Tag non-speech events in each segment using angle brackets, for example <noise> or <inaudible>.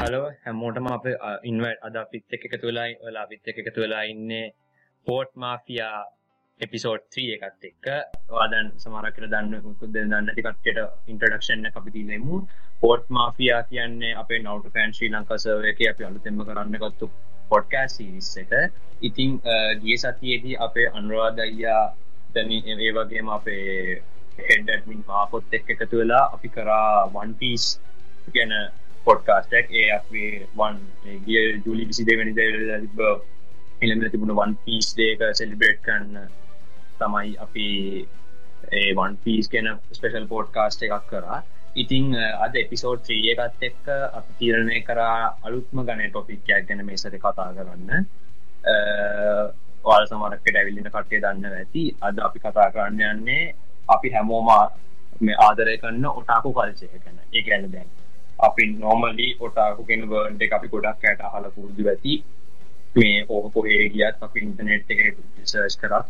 Hello හැමෝටම අප ඉන්වට අද අපිත් එක එකතු වෙලා වෙලා අපිත් එක එකතු වෙලා ඉන්නේ පෝට් මාෆියා එපිසෝඩ් 3 එකත් එක්ක වාදන් සමහරකට දන්න මුකුත් දන්න ටිකට්ට ඉන්ට්‍රඩක්ෂන් එක අපි දීලෙමු පෝට් මාෆියා කියන්නේ අපේ නවුට ෆෑන් ශ්‍රී ලංකා සර්වර් එකේ අපි අලුතෙන්ම කරන්න ගත්තු පොඩ්කාස්ට් සීරීස් එක. ඉතින් ගිය සතියේදී අපේ අනුරාධ අයියා දැන් ඒ වගේම අපේ හෙඩ් ඇඩ්මින් මාකොත් එක්ක එකතු වෙලා අපි කරා වන් පීස් ගැන පොඩ්කාස්ටක් ඒ අපි වන් ගිය ජුලි විසි දෙවැනි තිබ එළම තිබුණ වන් පිස් දේක සෙලිබ්‍රේට් කරන්න තමයි අපි ඒ වන් පිස් ගැන ස්පෙෂල් පෝඩ්කාස්ට එකක් කරා ඉතිං අද එපිසෝඩ් ත්‍රිය එකත් එක්ක අපි තීරණය කරා අලුත්ම ගන ටොපික්යක් ගැන මේ සට කතා කරන්න වාල් සමරක්කට ඇවිල්ලින කටේ දන්න ඇති අද අපි කතා කරන්න යන්නේ අපි හැමෝමා මේ ආදරය කන්න ඔටාකු කල්චය ගැන. ඒ ගැන දැන්. අපි නෝමලි ඔටාකු කෙන වර්ඩ් එක අපි ගොඩක් ඇයට අහල පුරුදු ඇති මේ ඕහ කොහේ ගියත් අපි ඉන්ටනෙට් එක සර්ච් කරත්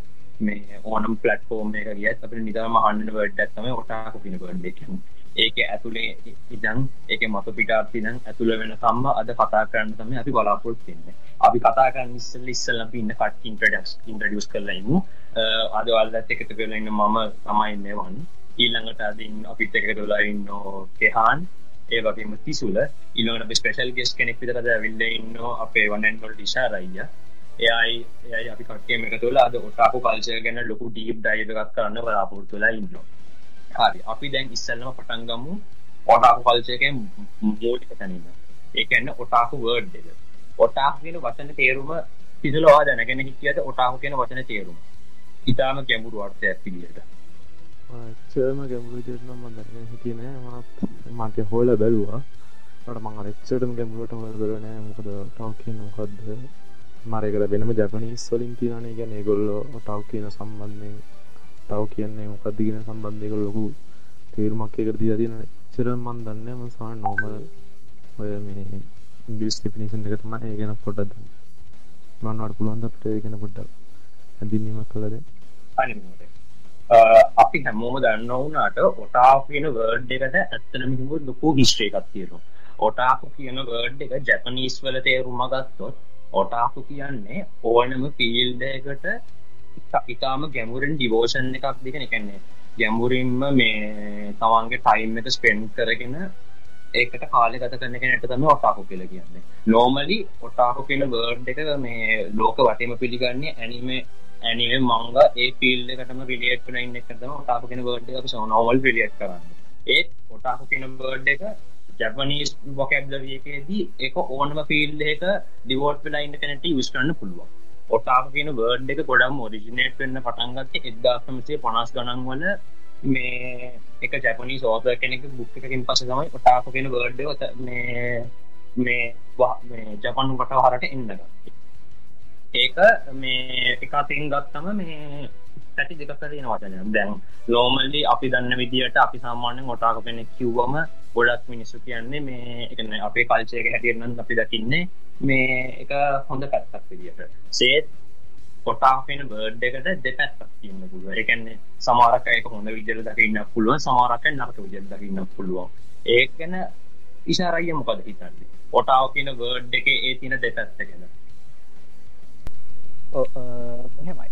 මේ ඕනම් පලට්ෆෝර්ම් එක ගියත් අපි නිදම හන්න වර්ඩ් ඇත්තම ඔටාකු කෙන වර්ඩ් එක. ඒක ඇතුළේ ඉදන් ඒක මත පිටාර්ති නම් ඇතුළ වෙන සම්ම අද කතා කරන්න තම අපි බලාපොරොත්තු වෙන්නේ. අපි කතා කරන්න ඉස්සෙල්ලා ඉස්සෙල්ලා අපි ඉන්න කට් ඉන්ට්‍රොඩක්ස් ඉන්ට්‍රොඩියුස් කරලා ඉමු. අද ඔයාලත් එක්ක එකතු වෙලා ඉන්න මම තමයි ඉන්නේ වන් ඊළඟට අදින් අපිත් එක්ක එකතු වෙලා ඉන්නෝ කෙහාන්. ඒ වගේම තිසුල ඉල්ලට ස්පේෂල් ගෙස් කෙනෙක් විතරද ඇවිල්ල ඉන්න අපේ වනැන්වල් ඩිශා රයිය එයයි එයයි අපි කට්ටේම එක තුළ අද ඔටාපු කල්චය ගැන ලොකු ඩීප් ඩයිව එකක් කරන්න බලාපොරතුලා ඉන්න හරි අපි දැන් ඉස්සල්ලම පටන්ගමු ඔටාපු කල්චයකෙන් මූලික තැනීම ඒකන්න ඔටාකු වර්ඩ් එක. ඔටාගෙන වචන තේරුම පිසලවා දැනගෙන හිටියට ඔටාහු කියෙන වචන තේරුම. ඉතාම ගැඹුරු අර්ථයක් පිළියට චර්ම ගැමුරු දෙරනම් මදරන හිටියනෑ මත් මන්තය හෝල බැලවා. ට මං රෙක්ෂටම ගැමුලට හොල් කරනෑ මොකද ටව් කියන මොකක්ද මරකට වෙනම ජපනී ස්වලින් කියනේ ගැන ගොල්ලෝ ටව් කියන සම්බන්ධයෙන් ටව් කියන්නේ මොකක්දිගෙන සම්බන්ධයක ලොකු තේරුමක් එකරදී අතින චර මන් දන්න මසා නොම ඔය මේ ඉංගලිස් ඩිපිනිෂන් එක තම ඒ ගැන පොඩ්ඩද මන්වට පුළුවන්ද අපට ඒ ගැන පොඩ්ඩක් ඇඳින්නීමක් කලද අනිමට අපි හැමෝම දන්න වුනාට ඔටාක් කියන වර්ඩ් එකට ඇත්තනමිහම ලොකු හිස්ට්‍රේ එකක් තියෙනවා. ඔටාකු කියන වර්ඩ් එක ජැපනීස් වල තේරුම ගත්තොත් ඔටාකු කියන්නේ ඕනම ෆීල්ඩ එකට ඉතාම ගැමුරෙන් ඩිවෝෂන් එකක් දෙක එකන්නේ ගැමුරින්ම මේ තමන්ගේ ටයිම් එක ස්පෙන්් කරගෙන ඒකට කාලෙ ගත කරන කෙනට තම ඔටාකු කියල කියන්නේ. නෝමලි ඔටාකු කියන වර්ඩ් එක මේ ලෝක වටම පිළිගන්නේ ඇනිමේ ඇනිේ මංග ඒ පිල් එකටම පිලියට් කන ඉන්න එකතම ටාප කෙන බර්ඩ් එක සෝනවල් පිලියට් කරන්න. ඒත් ඔටාපු කෙන බර්ඩ් එක ජැපනීස් බොකැබ්ලරියකේදී එක ඕනම ෆිල් එක ඩිවෝට් වෙලා ඉන්න කෙනට යස් කරන්න පුළුවන්. ඔටාප කියන බර්ඩ් එක ගොඩම් ෝරිජිනේට් වෙන්න පටන්ගත්ත එක්දාසමසේ පනස් ගණන් වල මේ එක ජැපනී සෝත කෙනෙක බුක් එකකින් පස තමයි ඔටාප කියෙන බර්ඩ් මේ මේ ජපනු කට හරට එන්නගත්ත ඒක මේ එකතින් ගත්තම මේ පැටි දෙක තියෙන වචන දැන් ලෝමල්ලි අපි දන්න විදිට අපි සාමාන්‍යෙන් ගොටාක කෙනෙක් කිව්වම ගොඩක් මිනිස්සු කියන්නේ මේ එකන අපේ කල්චයක හැටියරන්න අපි දකින්නේ මේ එක හොඳ පැත්තක් විදිට සේත් කොටාපෙන බර්ඩ් එකට දෙපැත්තක් තියන්න පුළුව එකන්නේ සමාරක එක හොඳ විදිර දකින්න පුළුව සමාරක නරක විදිර දකින්න පුළුවන්. ඒකන ඉශාරයිය මොකද හිතන්නේ? ඔටාව කියන බර්ඩ් එක ඒ තින දෙපැත්ත කෙන එහෙමයි.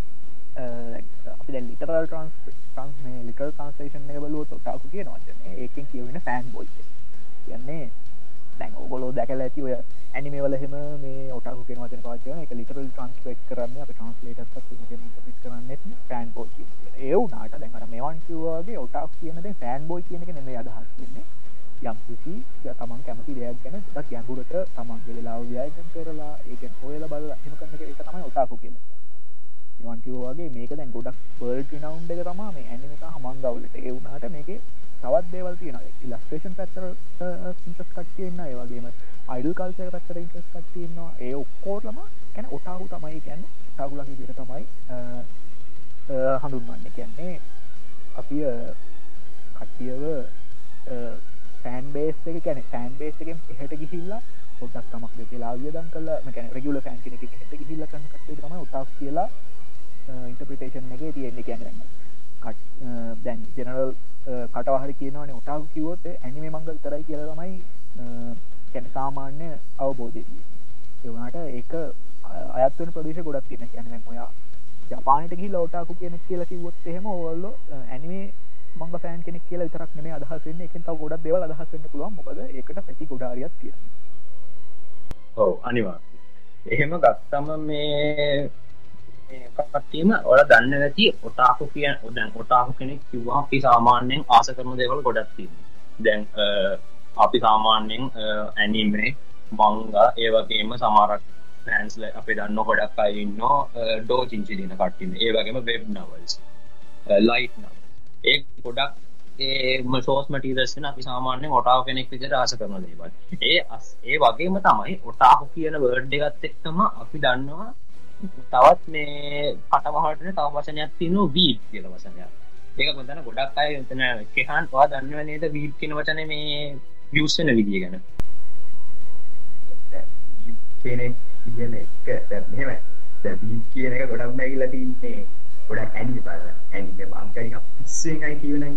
අපි ලිටරල් ට්‍රන්ස් ට්‍රන්ස් මේ ලිටල් ට්‍රන්ස්ේෂන් එක බලුව ටාකු කියන වචන ඒකින් කියවෙන ෆෑන් බොයි කියන්නේ දැන් ඔගොලෝ දැකල ඇති ඔය ඇනිමේවල හෙම මේ ඔටකු කියෙන වචන පාචන එක ලිටරල් ට්‍රන්ස්පේට් කරන්න අප ට්‍රන්ස්ලේට පිට කරන්න ෆෑන් බෝයි ඒ වනාට දැකට මේවන් කිවවාගේ ඔටක් කියනද ෆෑන් බෝයි කියන එක නෙමේ අදහස් කියන්නේ යම් කිසි තමන් කැමති දෙයක් ගැන ක් ගැඹුරට තමන්ගේ වෙලා ව්‍යයජන් කරලා ඒක හොයල බල එම කරන එක තමයි ඔටාකු කියල. නිවන්කිවෝගේ මේක දැන් ගොඩක් පර්ට නවන්් එක තමා මේ ඇනිමික හමන් ගවලට. ඒ වුණට මේක තවත් දේවල් තියෙන ඉලස්ටේෂන් පැත්තර ඉන්ට්‍රස් කට්තියන්න ඒ වගේම අයිඩල් කල්සය පැත්තර ඉන්ට්‍රස් කට්තියන්නවා ඒ ඔක්කෝටම කැන ඔටාහු තමයි. කියන්න ටාගුලකි දිට තමයි හඳුන්වන්න. කියන්නේ අපි කට්ටියව ෆෑන් බේස් එක ගැන ෆෑන් බේස් එකෙන් එහට ගිහිල්ලා පොටක් තමක් දෙලා වියදන් කල මැන රගුල ෆෑන් කෙනෙක හට ගිහිල්ල කන්න කටේ තම උටක් කියලා ඉන්ටපිටේෂන් එක තියෙන්නේ කියන්න දැන්. ජනරල් කටවාහර කියනවන උටාක් කිවෝත ඇනිමේ මංගල් තරයි කියල තමයි කැන සාමාන්‍ය අවබෝධය එවනට ඒක අයත්වන ප්‍රදේශ ගොඩක් තියෙන කියැන ඔයා ජපානට ගහි ලෝටාකු කියෙනෙක් කියලා කිවොත් එහෙම ඔල්ල ඇනිමේ මංග ෆෑන් කෙනෙක් කියලා විතරක් නෙමේ අදහසන්න එකෙන් තව ගොඩක් දෙවල් අදහසන්න පුළුවන්. මොකද ඒකට පැති ගොඩාරියක් කිය ඔව අනිවා එහෙම ගත්තම මේ කටීම ඔල දන්න ඇති ඔටාකු කිය ඔදැන් ඔටාකු කෙනෙක් කිව්වා අපි සාමාන්‍යයෙන් ආස කරන දෙවල් ගොඩක්ති දැන් අපි සාමාන්‍යයෙන් ඇනිමේ මංගා ඒවගේම සමාරක් පෑන්ස්ල අපේ දන්න ගොඩක් අයින්න ඩෝ චිංචිලින කට්ටිම ඒ වගේම වෙබ් නවල්ස් ලයිට් නව ඒ ගොඩක් ඒම සෝස් මටීදස්සන අපි සාමාන්‍ය ඔටාව කෙනෙක් විදිර ආස කරන දේවල්. ඒ අස් ඒ වගේම තමයි ඔටාහු කියන වර්ඩ් එකත් එක්තම අපි දන්නවා තවත් මේ පටවහටන තව වසනයක් තියන වීප් කියල වසනයක් ඒක කොතන ගොඩක් අය තන කෙහන් පවා දන්නව නේද වීප් කියන වචන මේ වියස්සන විදිිය ගැන. කෙනෙක් කියන එක මෙම දැබී කියන එක ගොඩක් නැගිලා තින්නේ. ගොඩක් ඇනි බල ඇනිම මංකරි පිස්සෙන්යි කියනයි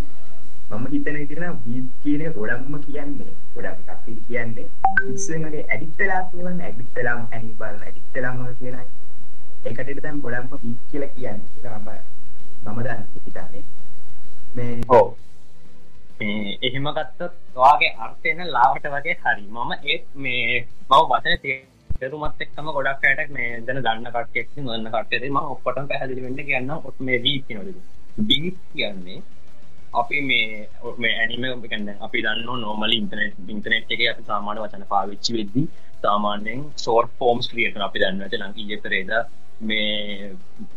මම හිතන කරන වී කියන ගොඩක්ම කියන්නේ. ගොඩක් කපි කියන්නේ පිස්සුවගේ ඇඩිත්තලා කියවන්න ඇඩිත්තලාම් ඇනි බලන්න ඇඩිත්තලාම කියනයි එකට දැම් ගොඩක්ම වී කියල කියන්න. මම මම දන්න හිතන්නේ. මේ හෝ එහෙම ගත්තත් වාගේ අර්ථයන ලාවට වගේ හරි. මම ඒත් මේ මව වචන තේ තෙරුමත් එක්කම ගොඩක් අයටක් මේ දැන දන්න කට්ටියක් ගන්න කට්ටියද මම ඔක්කොටම පැහැදිලි වෙන්න කියන්න ඔත් මේ වී කියනවලු බිග් කියන්නේ අපි මේ මේ ඇනිම කන්න අපි දන්න නෝමල ඉන්ටනෙට් ඉන්ටනෙට් එක අපි සාමාන්‍ය වචන පාවිච්චි වෙද්දී සාමාන්‍යයෙන් සෝට් ෆෝම්ස් ක්‍රියේට් අපි දන්න ඇත ලංකී ඊයතරේද මේ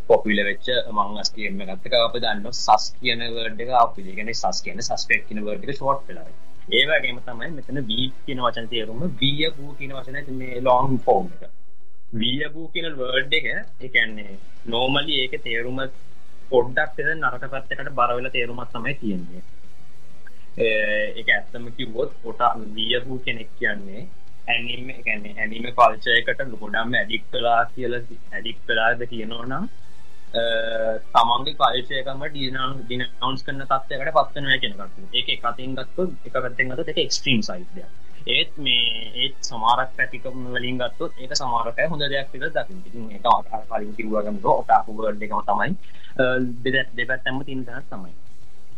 පොපිල වෙච්ච මං අස්කේම ගත්තක අප දන්න සස් කියන වර්ඩ් එක අපි. ගැන සස් කියන සස්පෙක්් කියන වර්ඩ් එක ෂෝට් වෙලායි ඒවගේම තමයි මෙතන වී කියන වචන තේරුම විය වූ කියන වචන මේ ලොං ෆෝම් එක. විය වූ කියන වර්ඩ් එක එකන්නේ නෝමලි ඒක තේරුම පොඩ්ඩක් එද නරක පැත්තකට බරවෙල තේරුමත් තමයි තියෙන්නේ. ඒක ඇත්තම කිව්වොත් ොට විය වූ කෙනෙක් කියන්නේ ඇනිම ගැන්නේ ඇනිම කල්චයකට ලොකොඩම් ඇඩික් කලා කියල ඇඩික් කලාද කියනවනම් තමන්ගේ කල්චයකම ඩියනම් දිනවන්ස් කරන තත්වයකට පත්වන කෙනකට ඒක කතින් ගත්තු එක පැත්තෙන් ගත එක එක්ස්ට්‍රීම් සයිඩය ඒත් මේ ඒත් සමාරක් පැතිකම වලින් ගත්තුත් ඒක සමාරක හොඳ දෙයක් පිළ දකිින් එක කලින් කිව්වගම ඔටාකු වර්ඩ් එකම තමයි. දෙදැත් දෙපැත්තැම තින් තැන තමයි.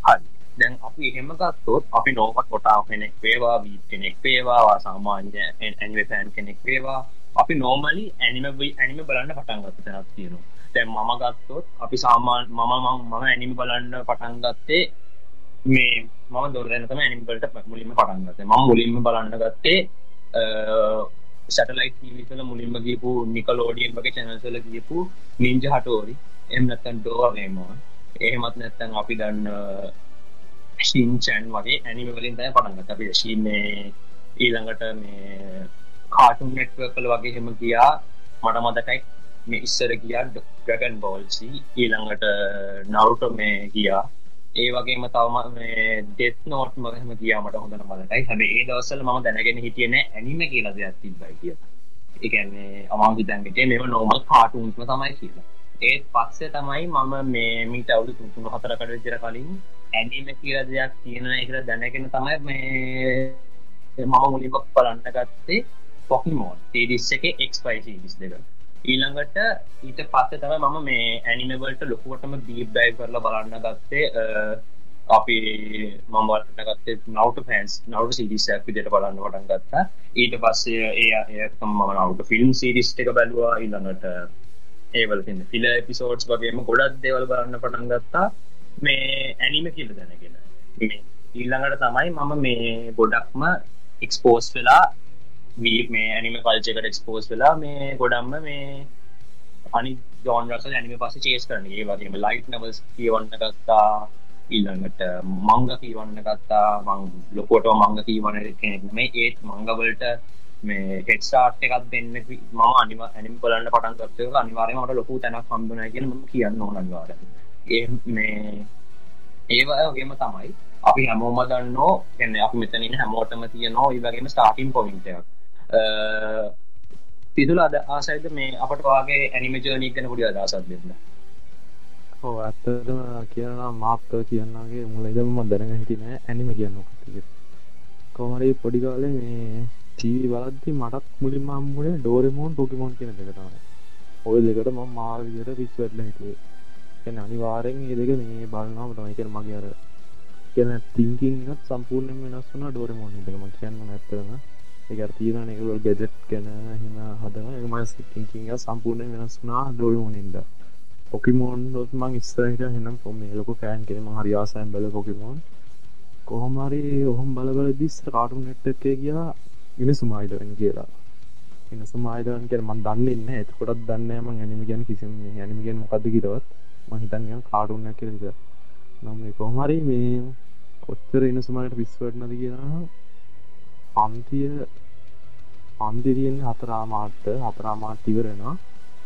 හරි. දැන් අපි එහෙම ගත්තොත් අපි නෝමත් කොටාව කෙනෙක් වේවා වී කෙනෙක් වේවා සාමාන්‍ය ඇනිවේ පෑන් කෙනෙක් වේවා අපි නෝමලි ඇනිම ඇනිම බලන්න පටන් ගත්ත තැනක් තියෙනවා. දැන් මම ගත්තොත් අපි සාමාන් මම මම ඇනිමි බලන්න පටන් ගත්තේ මේ මම දොරදනතම ඇනිම්බලට මුලින්ම පටන් ගත්තේ. මම මුලින්ම බලන්න ගත්තේ සැටලයිට ීවිසල මුලින්ම ගීපු නිකලෝඩියන් වගේ චැනසල ගියපු නින්ජ හටෝරි එම නැත්තන් ඩෝවගේමෝන් එහෙමත් නැත්තන් අපි දන්න ශීන්චන් වගේ ඇනිම වලින් තය පටන්ගත අපි ශීන්නේ ඊළඟට මේ කාටුම් නෙට්ව කළ වගේ හෙම ගියා. මට මදකයි මේ ඉස්සර ගියා ඩ්‍රගන් බෝල්සි ඊළඟට නවුට මේ ගියා. ඒ වගේම තවම මේ ඩෙත් නෝට් මගහම කියාමට හොඳන මලටයි හැබ ඒ දවසල ම දැනගෙන හිටියන ඇනිම කියලා දෙයක් තිබයි කිය එකන්නේ අමාන් හිතන්ගට මෙම නෝමල් කාටුන්ස්ම තමයි කියලා. ඒත් පස්සේ තමයි මම මේ මීට අවුදු තුතුුණු හතරකට විචර කලින් ඇනිම කියල දෙයක් තියෙන කියලා දැනගෙන තමයි මේ මම මුලිබක් බලන්න ගත්තේ පොකිමෝන් තේඩිස් එක එක්ස්පයිසි විස් දෙක. ඊළඟට ඊට පස්සේ තම මම මේ ඇනිමවලට ලොකුවටම දීප් ඩයි කරලා බලන්න ගත්තේ අපි මම බලන්න ගත්තේ නවට පෑන්ස් නවට සිරිසයක් විදිට බලන්න පටන් ගත්තා. ඊට පස්සේ ඒ ඒකම මම නවට ෆිල්ම් සිරිස් එක බැලවා. ඊළඟට ඒවල ෆිල එපිසෝඩ්ස් වගේම ගොඩක් දෙවල් බලන්න පටන් ගත්තා. මේ ඇනිම කියල දැනගෙන. ඊළඟට තමයි මම මේ ගොඩක්ම එක්ස්පෝස් වෙලා වී මේ ඇනිම කල්චකට එක්ස්පෝස් වෙලා මේ ගොඩම්ම මේ අනි ජෝන්රස ඇනිම පස චේස් කරන ඒ වගේම ලයිට් නවස් කියවන්න ගත්තා ඊළඟට මංග කීවන්න ගත්තා මං ලොකොට මංග කීවන කෙනෙක් මේ ඒත් මංගවලට මේ හෙට්සාට් එකත් දෙන්න ම අනිම ඇනිම බලන්න පටන් ගත්ත අනිවාරයමට ලොකු තැනක් හම්බුන කියන කියන්න ඕන අනිවාර ඒ මේ ඒවගේම තමයි අපි හැමෝම දන්නෝ එන්න අපි මෙතනින් හැමෝටම තියනවා ඒ වගේම ස්ටාටින් පොවින්ටයක් පිදුල අද ආසයිද මේ අපට වගේ ඇනිමජනී කන පුඩි අදසත් දෙන්න හෝ ඇත්තටම කියනවා මාප්ක කියන්නගේ මුල ඉදම දැනග හිටින ඇනිම කියන්න කතික කොමරි පොඩිකාලේ මේ ටීවී බලද්දි මටත් මුලින්ම හම්බුනේ ඩෝරෙමෝන් පොකිමෝන් කියන දෙක තමයි. ඔය දෙකට මම මාර විදිහට පිස්සු වැටලා හිටියේ. කියන්නේ අනිවාර්යෙන් මේ දෙක මේ බලනවාම තමයි කියන්නේ මගේ අර කියන තිංකින් එකත් සම්පූර්ණයෙන්ම වෙනස් වුණා ඩෝරෙමෝන් එක මම කියන්න ඇත්තටම. ඒක අර තියෙනනේ ඒගොල්ලෝ ගැජට් ගැන එහෙම හදනවා. ඒක මම තිංකින් එක සම්පූර්ණයෙන් වෙනස් වුණා ඩෝරෙමෝන් ඉඳලා. පොකිමෝන් ොත් මං ඉස්සරහිට හෙනම් පොම ලොක ෆෑන් කෙනෙම හරි ආසයන් බල පොකිමෝන් කොහොමරි ඔහොම බලබල දිස්ස කාටුම් නෙට් එකේ ගියා ඉන සුමායිදවන් කියලා. එන සුමායිදවන් කිය මන් දන්නන්න එතකොටත් දන්න ම ඇනිම ගැන කිසිම ඇනිමිගෙන් මොකද කිරවත් මහිතන්ය කාටුන්න කෙරද නම් කොහමරි මේ කොච්චර ඉන්න සුමාට විස්වටනද කියලා පන්තිය පන්දිරියෙන් හතරාමාට්ට හතරාමාට් ඉවරෙනවා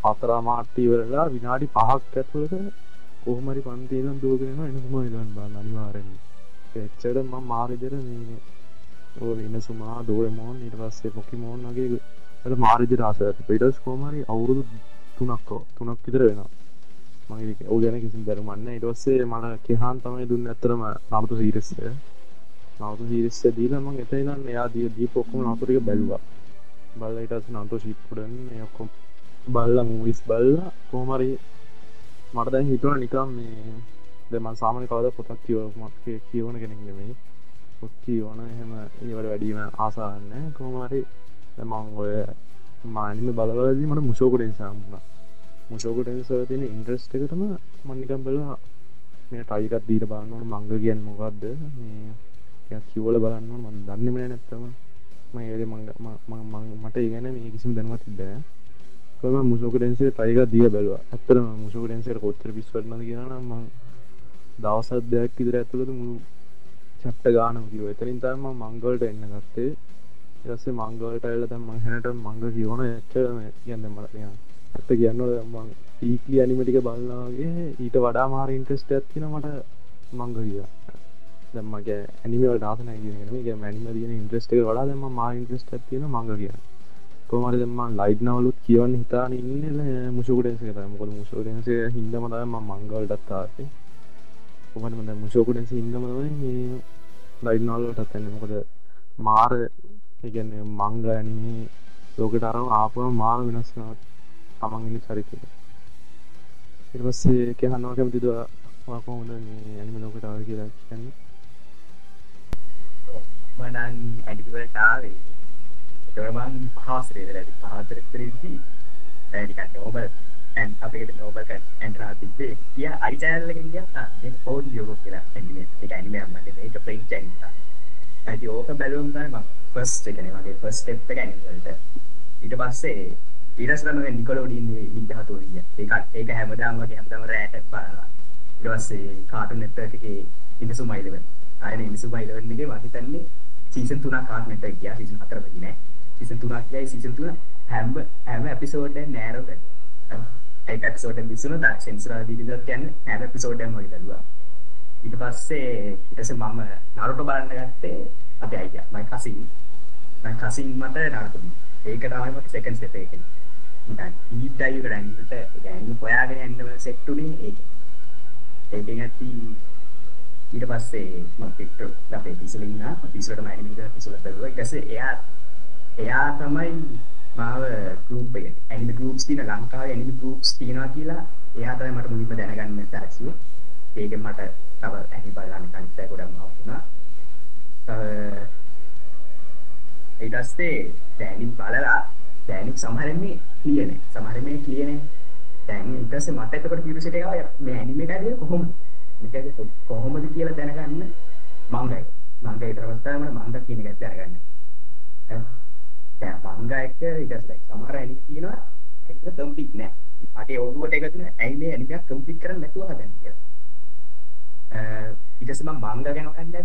හතරාමාට්ටි ඉවරලා විනාඩි පහක් ඇතුළට කොහමරි පන්තිනම් දෝගෙන එනසුම ඉලන් බන්න අනිවාරෙන් එච්චට ම මාරිදර මේ ඕ වෙන සුමා දෝරමෝන් ඉට පස්සේ පොකිමෝන් වගේ ට මාරිදි රාස පිටස් කෝමරි අවුරුදු තුනක්කෝ තුනක් විතර වෙන මගේ ඕ ගැන කිසි දැරුමන්න ඉටවස්සේ මල කෙහාන් තමයි දුන්න ඇතරම නමුතු සීරෙස්ය නවතු හිරිස්ස දීලම එතයිනම් එයා දී දී පොක්කම නතුරික බැලවා බල්ල ඉටස් නන්තෝ ශිප්පුඩන් ඔක්කොම් බල්ල මූවිස් බල්ල කෝමරි මට දැන් හිතුව නිකම් මේ දෙම සාමන කවද පොතක් කියවමත් කියවන කෙනෙක් නෙමේ පොත් කියවන එහෙම ඒවට වැඩීම ආසාන්න කෝමරි මං ඔය මානිම බලවලදී මට මුෂෝකට සාම්ුණ මුෂෝකට තියෙන ඉන්ට්‍රස්ට එකටම මන්නිකම් බලා මේ ටයිකත් දීට බලන්නවන මංග කියන් මොකක්ද මේ කිවල බලන්න මන් දන්නම නැත්තම. මඒ මට ඉගැන මේ කිසිම දැනවත් තිබෑ ම මුසෝකටන්සේ ටයික දිය බැලවා. ඇත්තරම මුසෝකටන්සේට කොත්තර පිස්වරන කියනම් ම දවසත් දෙයක් ඉදිර ඇතුළද මුළු චප්ට ගානම කිව එතරින් තම මංගලට එන්න ගත්තේ. රස්සේ මංගලට එල්ල තම් මංහැනට මංග කියවන එච්චම කියන්න මලය ඇත්ත කියන්න මං ඊකලි අනිමටික බලන්නගේ ඊට වඩා මාර ඉන්ට්‍රස්ට ඇත්තින මට මංග කිය දම්මගේ ඇනිමල් දාසන ගේ මැනිම දින ඉන්ට්‍රස්ට එක වඩා දෙම මා ඉන්ට්‍රස්ට ඇතින මංග කියන්න කොමරි දෙම ලයිට් නවලුත් කියවන්න හිතාන ඉන්න මුෂකුටන්ස කත මොකද මුෂෝටන්ස හිදමතම මංගල්ටත්තාසේ කොමට මද මුෂෝකුටන්ස ඉන්නමද ලයිට් නවල්ලටත් ඇන්න මොකද මාර ඉගන්න මංග ඇනිමේ ලෝකට අරම ආපම මාර වෙනස්නත් තමන් ඉන්න චරිතක ඉර්පස්සේ කියහන්නවා කැමතිද කොහොමද මේ ඇනිම ලෝකට ආව කියලා කියන්නේ? මනන් ඇඩිවලටාවේ මං පහසරේද ඇති පහතරතරදී නිකන් නෝබල් ඇන් අපිට නෝබල් ඇන්ටරා තිබේ කිය අයිචෑල්ලක කිය පෝඩ යෝග කියලා ඇනිමේ එක ඇනිමයම්මට මේක ප්‍රින්ච් ඇනිතා ඇති ඕක බැලුම් තම ෆස් එකන වගේ ෆස් ටෙප් එක ඇනිවලට ඊට පස්සේ ඊරස්රම නිකොලෝඩින් විදහතුරිය ඒකත් ඒක හැමදාම වගේ හැමදම රෑට බලලා ඊට පස්සේ කාටුන් නෙට්වර්ක් එකේ ඉනිසු මයිලවන් ආයන ඉනිසු මයිලවන් එකේ මම හිතන්නේ සීසන් 3 කාටුන් නෙට්වර්ක් ගියා. සීසන් 4 වෙන්නේ නැහැ සීසන් තුනක් යයි සීසන් තුන හැම හැම එපිසෝඩ්ඩෙන් නෑරෝ කරනවා ඒ එපිසෝඩ්ෙන් විසුණු දා සෙන්සර් දීලා කියන්නේ හැම එපිසෝඩ්ඩෙම වගේ බැලුවා. ඊට පස්සේ ඊට පස්සේ මම නරුටෝ බලන්න ගත්තේ අපේ අයියා. මයි කසින් මයි කසින් මට නරුටෝ ඒක තමයි මට සෙකන්ඩ් ස්ටෙප් එක නිකන් ඩීප් ඩයිව් එකට ඇනිමට ඒ ඇනිම හොයාගෙන යන්න සෙට් උනේ ඒක ඒකෙන් ඇති ඊට පස්සේ මම ටික්ටොක් අපේ පිසල ඉන්න. පිසලට මම ඇනිමේට පිසල බැලුවා. ඊට පස්සේ එයා එයා තමයි මාව ගරුප් එක ඇනිමි ගරුප්ස් තියන ලංකාව ඇනිමි ගරුප්ස් තියෙනවා කියලා එයා තමයි මට මුලින්ම දැනගන්න තාක්ෂිය ඒක මට තව ඇනි බලන්න කනිත්තයි ගොඩක් මවුනා ඊට පස්සේ දැනි බලලා දැනි සමහරෙන් මේ කියනේ සමහර මේ කියනේ දැන් ඊට පස්සේ මට එතකොට කිව්සිට එක මේ ඇනිමේ එකදී කොහොමද? මේක කොහොමද කියලා දැනගන්න මංගයි මංගයි ඊට පස්සේ මම මංග කියන එක දැනගන්න දැන් මංගා එක ඊට ලයික් සමහර ඇනිමේ තියෙනවා ඒක කම්ප්ලීට් නෑ. මගේ ඔළුවට එකතු වෙන ඇයි මේ ඇනිමයක් කම්ප්ලීට් කරන්න නැතුව හදන්නේ කියලා. ඊට පස්සේ මම මංගා ගැන හොයන්න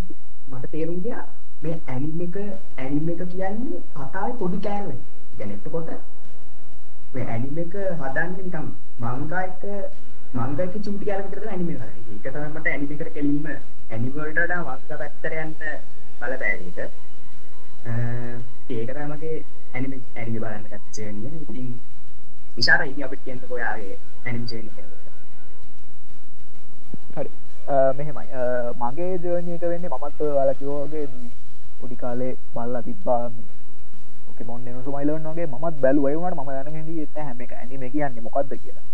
මට තේරුම් ගියා මේ ඇනිම එක ඇනිම එක කියන්නේ කතාවේ පොඩි කෑල්ලක්. يعني එතකොට මේ ඇනිම එක හදන්නේ නිකන් මංගා එක මංගා එක චූටි කෑල්ලක් විතර තමයි ඇනිම එක හදන්නේ. ඒක තමයි මට ඇනිම එකට කෙලින්ම ඇනිම වලට වඩා මංගා පැත්තට යන්න බලපෑම එක. ඒක තමගේ ඇනිම ඇනිමි බලන්න ගත්තජනිය ඉතින් විශාර ඉති අපිට කියන්ත ඔයාගේ ඇනිමිජනි හරි. මෙහෙමයි. මගේ ජර්නයක වෙන්නේ මමත් වලකිවෝගේ පොඩි කාලේ බල්ලා තිබ්බා. පොකෙමොන් සුමයිලන් වගේ මත් බැලු වයිවනට ම යන ඇත හැම එක ඇනිම කියන්නේ මොකක්ද කියලා.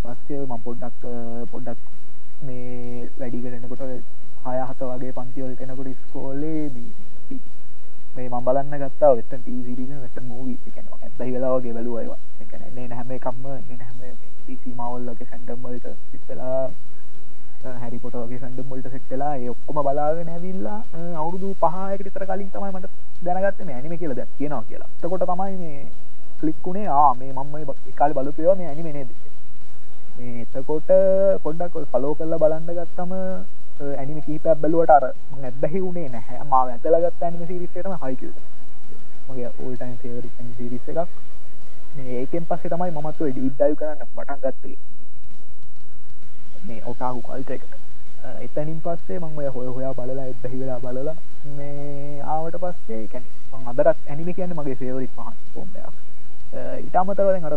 පස්සේ ම පොඩ්ඩක් පොඩ්ඩක් මේ වැඩිගෙනකොට හය හත වගේ පන්තිවල කෙනකොට ස්කෝලේ මේ මම් බලන්න ගත්තා වෙත ටීසිරින වෙත මූවී එකන ඇත්ත වෙලාවගේ බැලුවයිවා එකන හැම එකම්ම හැම සීමාවල්ලගේ සැන්ඩම්වලට සිත්වෙලා හැරි පොටගේ සඩම්මල්ට සෙට්ටලා ඔක්කොම බලාගෙන ඇවිල්ලා අවුරුදු පහයකට විතර කලින් තමයි මට දැනගත්ත මේ ඇනිම කියල දැ කියනවා කියලා. තකොට තමයි මේ කලික්කුණේ ආ මේ මම්ම එකකාල බලපයෝ මේ ඇනිම නේද? මේ එතකොට පොඩ්ඩක් පලෝ කරලා බලන්න ගත්තම ඇනිම කීප බැලුවට අර ඇබැහි වුණේ නැහැ. ම ඇතලගත් ඇනිම සිරිස්සටම හයික මගේ ඕල්ටයින් සේවරි සිරිස්ස එකක්. ඒකෙන් පස්සේ තමයි මමත්ව ඩීඩ්ඩල් කරන්න පටන් ගත්තේ. මේ ඔටාකු කල්ට එකට. එතනින් පස්සේ මං ඔය හොය හොයා බලලා එබැහි වෙලා බලලා මේ ආවට පස්සේ කැන අදරත් ඇනිමි කියන්න මගේ සේවරික් පහන් පොම්බයක් ඉතාමතරවලින් අර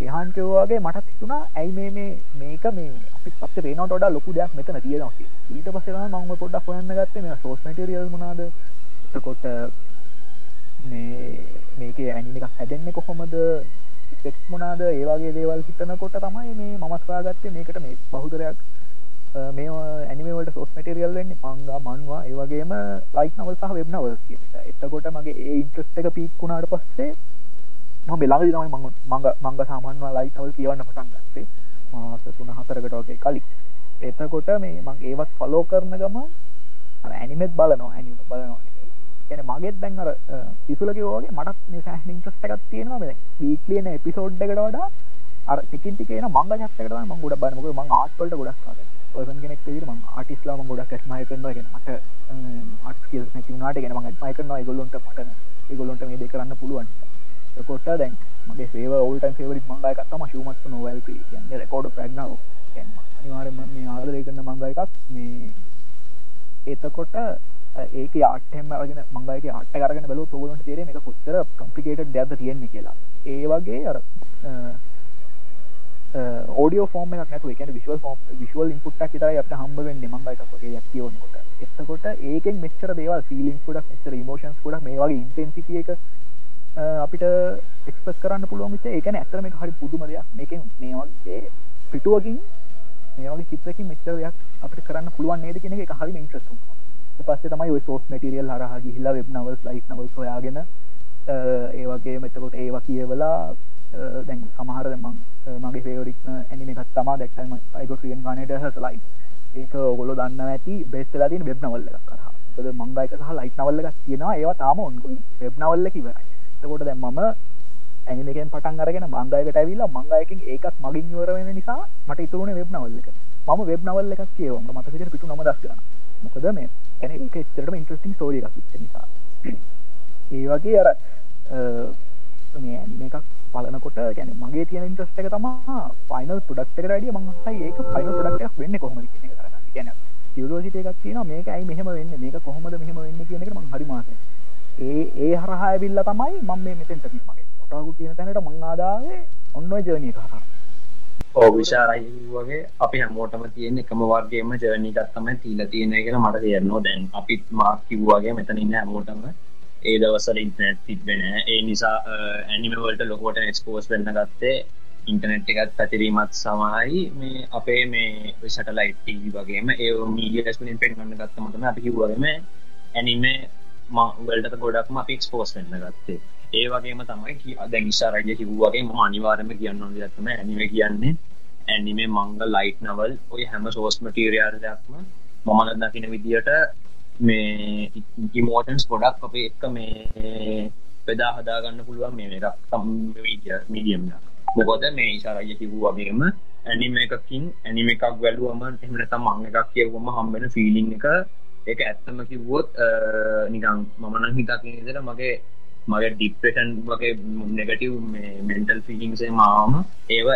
එහන් කිව්වාගේ මටත් හිතුනා ඇයි මේ මේ මේක මේ අපි අප රේනට ොඩ ලොකු දෙයක් මෙතන තියෙනවා ඊට පසෙන මංම පොඩක් හොයන්න ගත්තේ මේ සෝස් මටරියල් මනාද එතකොට මේ මේක ඇනිමික් හැදෙන්නේ කොහොමද? ටෙක්ස් මොනාද ඒවාගේ දේවල් හිතනකොට තමයි මේ මමස්වාගත්තේ මේකට මේ බහුතරයක් මේ ඇනිමේවලට සෝස් මටරියල් වෙන්නේ පංගා මන්වා ඒවගේම ලයික් නවල් සහ වෙබ් නවල් එතකොට මගේ ඒ ඉන්ට්‍රස්ට එක පික්කුණාට පස්සේ ම බෙලාග තමයි මං මංග මංග සාමාන්වා ලයි නවල් කියවන්න පටන් ගත්තේ. මාස තුන හතරකටගේ කලින්. එතකොට මේ මං ඒවත් ෆලෝ කරන ගම ඇනිමෙත් බලනවා ඇනිම බලනවා කියන මගෙත් දැන් අර පිසුලකවගේ මටත් මේ සෑහින් ට්‍රස්ටකත් තියෙනවා. මෙ වීක්ලියන එපිසෝඩ් එකට වඩා අර ටිකින් ටිකේන මංග චත්තකට ම ගොඩ බනක ම ආට්වලට ගොඩක් පසන් කෙනෙක් ම ආටිස්ලාම ගොඩක් ස්මය කරනගෙන මට අටකල් නැතිවුණට ගෙන මත් මය කරනවා. ගොල්ලොන්ට මට ගොල්ලොන්ට මේ දෙ කරන්න පුළුවන්. කොට දැන් මගේ සේව ඔල්ට ෙවරි මංගයකත්තම ශුමත් නොවල් කියන්න රකෝඩ ප්‍රග්නාව අනිවාරම මේ ආදරය කරන මංග එකක් මේ එතකොට ඒක ආටම රගෙන මංගයික අට කරගෙන බල තුගලට තේර එක කොච්චර කම්පිකේට දැද තියෙන්නේ කියලා. ඒ වගේ අර ෝඩිය ෝම නතු එක විශල් ෝම් විශල් ඉන්පුට්ක් තර අප හම්බෙන් මංගයික ොගේ යක්කියෝනකොට එතකොට ඒකෙන් මෙච්චර දේවල් ෆිලින් කුඩක් මෙචර මෝෂන්ස් කුඩක් මේ වගේ ඉන්ටන්සිටිය එක අපිට එක්ස්පස් කරන්න පුළුවන් විච ඒකන ඇතරම හරි පුදුම දෙයක්. මේක මේ වගේ පිටුවකින් මේවගේ චිත්‍රකින් මෙච්චර දෙයක් අපිට කරන්න පුළුවන් නේද කෙනෙ එක හරි ඉන්ට්‍රස්තුම් පස්සේ තමයි සෝස් මටිරියල් හරහ ගිහිලා වෙබ් නවල් ලයිස් නවල් සොයාගෙන ඒවගේ මෙතකොට ඒවා කියවලා දැන් සමහර මං මගේ ෆේවරික් ඇනිම එකත් තමා දැක්ටම අයිගොටියෙන් ගනට හසලයි ඒක ඔගොල දන්න ඇති බෙස්ට ලතින් වෙබ් නවල්ල කර ද මංගයික සහ ලයිස් නවල්ල එකක් තියෙනවා ඒවා තාම ඔන්ගුයි වෙබ් නවල්ල කිවරයි තකොට දැන් මම ඇනිමකෙන් පටන් අරගෙන මංගයකට ඇවිල්ලා මංගයකින් ඒකත් මගින් යවර වෙන නිසා මට ඉතුරුණ වෙබ් නවල්ල එක. මම වෙබ් නවල්ල එකක් කියවම මතකට පිටු නම දස් කරන මොකද මේ ඇන එතරම ඉන්ට්‍රස්ටිං ස්ටෝරිය එකක් විච්ච නිසා. ඒ වගේ අර මේ ඇනිම එකක් පලනකොට ගැන මගේ තියෙන ඉන්ට්‍රස්ට එක තමා ෆයිනල් පොඩක්ට රඩිය මංසයි ඒක ෆයිනල් පොඩක්ටක් වෙන්න කොහොම කියන සිරෝසිට එකක් තියෙන මේක ඇයි මෙහම වෙන්න? මේක කොහොමද මෙහම වෙන්න කියන එක මං හරි මාස ඒ ඒ හරහා විල්ල තමයි මම මේ මෙතෙන්ට මගේ ොටාකු කියන තැනට මං ආදාවේ ඔන්න ජනය කරා ඕ විශාරයි වගේ අපි හැමෝටම තියෙන එකම වර්ගේම ජර්නිකත් තමයි තිීල තියෙන කියලා මට තේරනවා දැන්. අපිත් මාක් කිව්වාගේ මෙතන ඉන්න හැමෝටම ඒ දවසල ඉන්ටනෙට් තිබෙන ඒ නිසා ඇනිමවලට ලොකොට එක්ස්පෝස් වෙන්න ගත්තේ ඉන්ටනෙට් එකත් පැතිරීමත් සමහයි මේ අපේ මේ සටලයිට් වගේම ඒ මීඩියස්මින් පෙන්ගන්න ගත්තමටම අපි කිව්වගේම ඇනිම මවල්ට ගොඩක්ම අපි එක්ස්පෝස් වෙන්න ගත්තේ. ඒ වගේම තමයි දැන් ඉශාරජය කිව්වගේ ම අනිවාරම කියන්න දත්තම ඇනිව කියන්නේ. ඇනිමේ මංග ලයිට් නවල් ඔය හැම සෝස් මටීරියල්යක්ම මමන දකින විදියට මේ ඉමෝටන්ස් ගොඩක් අපේ එක්ක මේ පෙදා හදාගන්න පුළුවන් මේ එකක් තම් මීඩියම් මොකොද මේ ඉශාරජය කිව්වාගේම ඇනිම එකකින් ඇනිම එකක් වැලුවම එමනත මං එකක් කියවම හම්බෙන ෆිලිං එක ඒක ඇත්තම කිව්වොත් නිකං මමනං හිතකිදර මගේ මගේ ඩිප්‍රේෂන් වගේ නෙගටව් මෙන්ටල් ෆිලිංසේ මාම ඒව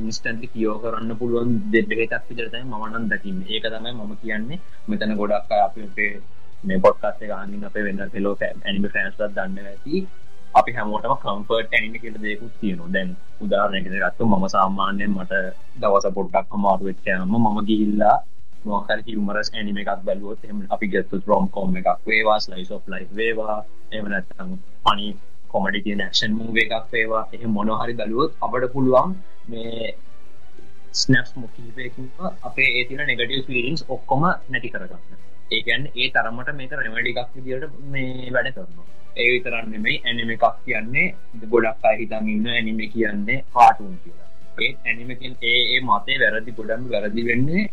ඉන්ස්ටන්ටි කියෝ කරන්න පුළුවන් දෙබෙහෙතක් විතරතයි මනන් දකින්න. ඒක තමයි මම කියන්නේ. මෙතන ගොඩක් අපේ මේ පොට්කාස්ේ ගානින් අපේ වෙන්න පෙලෝ ඇනිම ෆෑන්ස්ලත් දන්න ඇති අපි හැමෝටම කම්පර්ට ඇනිම කියල දෙකුත් තියනු දැන් උදාරණයකෙන ගත්තු මම සාමාන්‍යයෙන් මට දවස පොඩ්ඩක් අමාරුවෙච්චයම මම ගිහිල්ලා මොකර හිමරස් ඇනිම එකක් බැලුවොත් එම අපි ගත්තු රෝම් කෝම් එකක් වේවා ලයිස් of ලයි වේවා. එමනත්තම් පනි කොමඩි තියෙන ක්ෂන් මූව එකක් වේවා. එහ මොනහරි බලුවොත් අපට පුළුවන් මේ ස්නැප් මොකීපයකින් අපේ ඒතින නෙගටව ෆිලින්ස් ඔක්කොම නැති කරගන්න. ඒකැන් ඒ තරමට මේක රෙමඩි එකක් විදිට මේ වැඩ කරනවා. ඒ විතරන්න මෙයි ඇනිම එකක් කියන්නේ ගොඩක් අහිතන් ඉන්න ඇනිම කියන්නේ කාටුන් කියලා. ඒ ඇනිමකින් ඒ මතේ වැරදි ගොඩම් වැරදි වෙන්නේ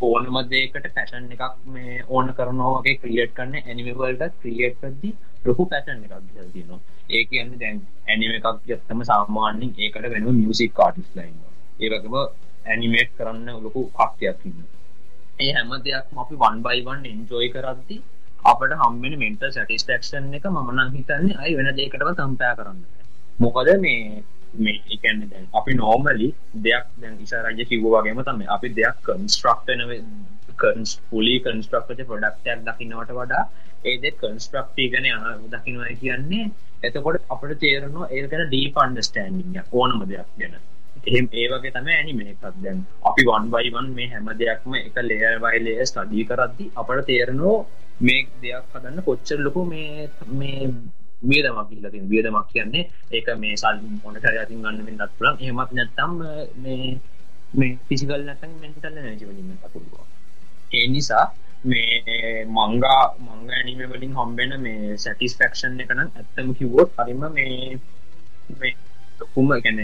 ඕනමදේකට පැෂන් එකක් මේ ඕන කරනවාගේ ක්‍රියට් කරන්න ඇනිමවල්ට ක්‍රියට් කරදි ලොකු පැටන් එකක් තියනවා. ඒ කියන්න දැන් ඇනිම එකක් ගත්තම සාමාන්‍යින් ඒකට වෙන මියසික් කාටිස් ලයින්න ඒවකම ඇනිමේට් කරන්න ලොකු කක්තියක් ඉන්න ඒ හැම දෙයක් අපි වන් බයිවන් එන්ජෝයි කරද්දි අපට හම්බෙන මෙන්ට සැටිස්ටක්ෂන් එක මනන් හිතන්නේ අයි වෙන දෙකටව කම්පෑ කරන්න මොකද මේ මේ එකන්න දැන් අපි නෝමලි දෙයක් දැන් ඉසරජ කිව්ව වගේම තම අපි දෙයක් කන්ස්ට්‍රක්ටනව කන්ස් පුලි කන්ස්ට්‍රක්ට පොඩක්ටයක් දකින්නවට වඩා ඒද කන්ස්ට්‍රක්ටී ගන දකිනවා කියන්නේ. එතකොට අපට තේරනවා ඒකන ඩීප අන්ඩස්ටෑන්ඩිං ඕනම දෙයක් ගැන. එහෙම ඒවගේ තම ඇනිමේ එකක්. දැන් අපි වන් බයිවන් මේ හැම දෙයක්ම එක ලේර් වයිලේ ස්ටඩී කරද්දි අපට තේරනෝ මේ දෙයක් හදන්න කොච්චර ලොකු මේ මේ වියදමක් ඉල්ලතින් වියදමක් කියන්නේ ඒක මේ සල් මොනට අතින් ගන්න වෙන්නත් පුළන් එහෙමත් නැත්තම් මේ මේ ෆිසිකල් නැතන් මෙන්ටල් නැජවලින් පුළුව ඒ නිසා මේ මංගා මංග ඇනිම වලින් හම්බෙන මේ සැටිස්ෆක්ෂන් එකන ඇත්තම කිවෝත් හරිම මේ මේ ලොකුම ගැන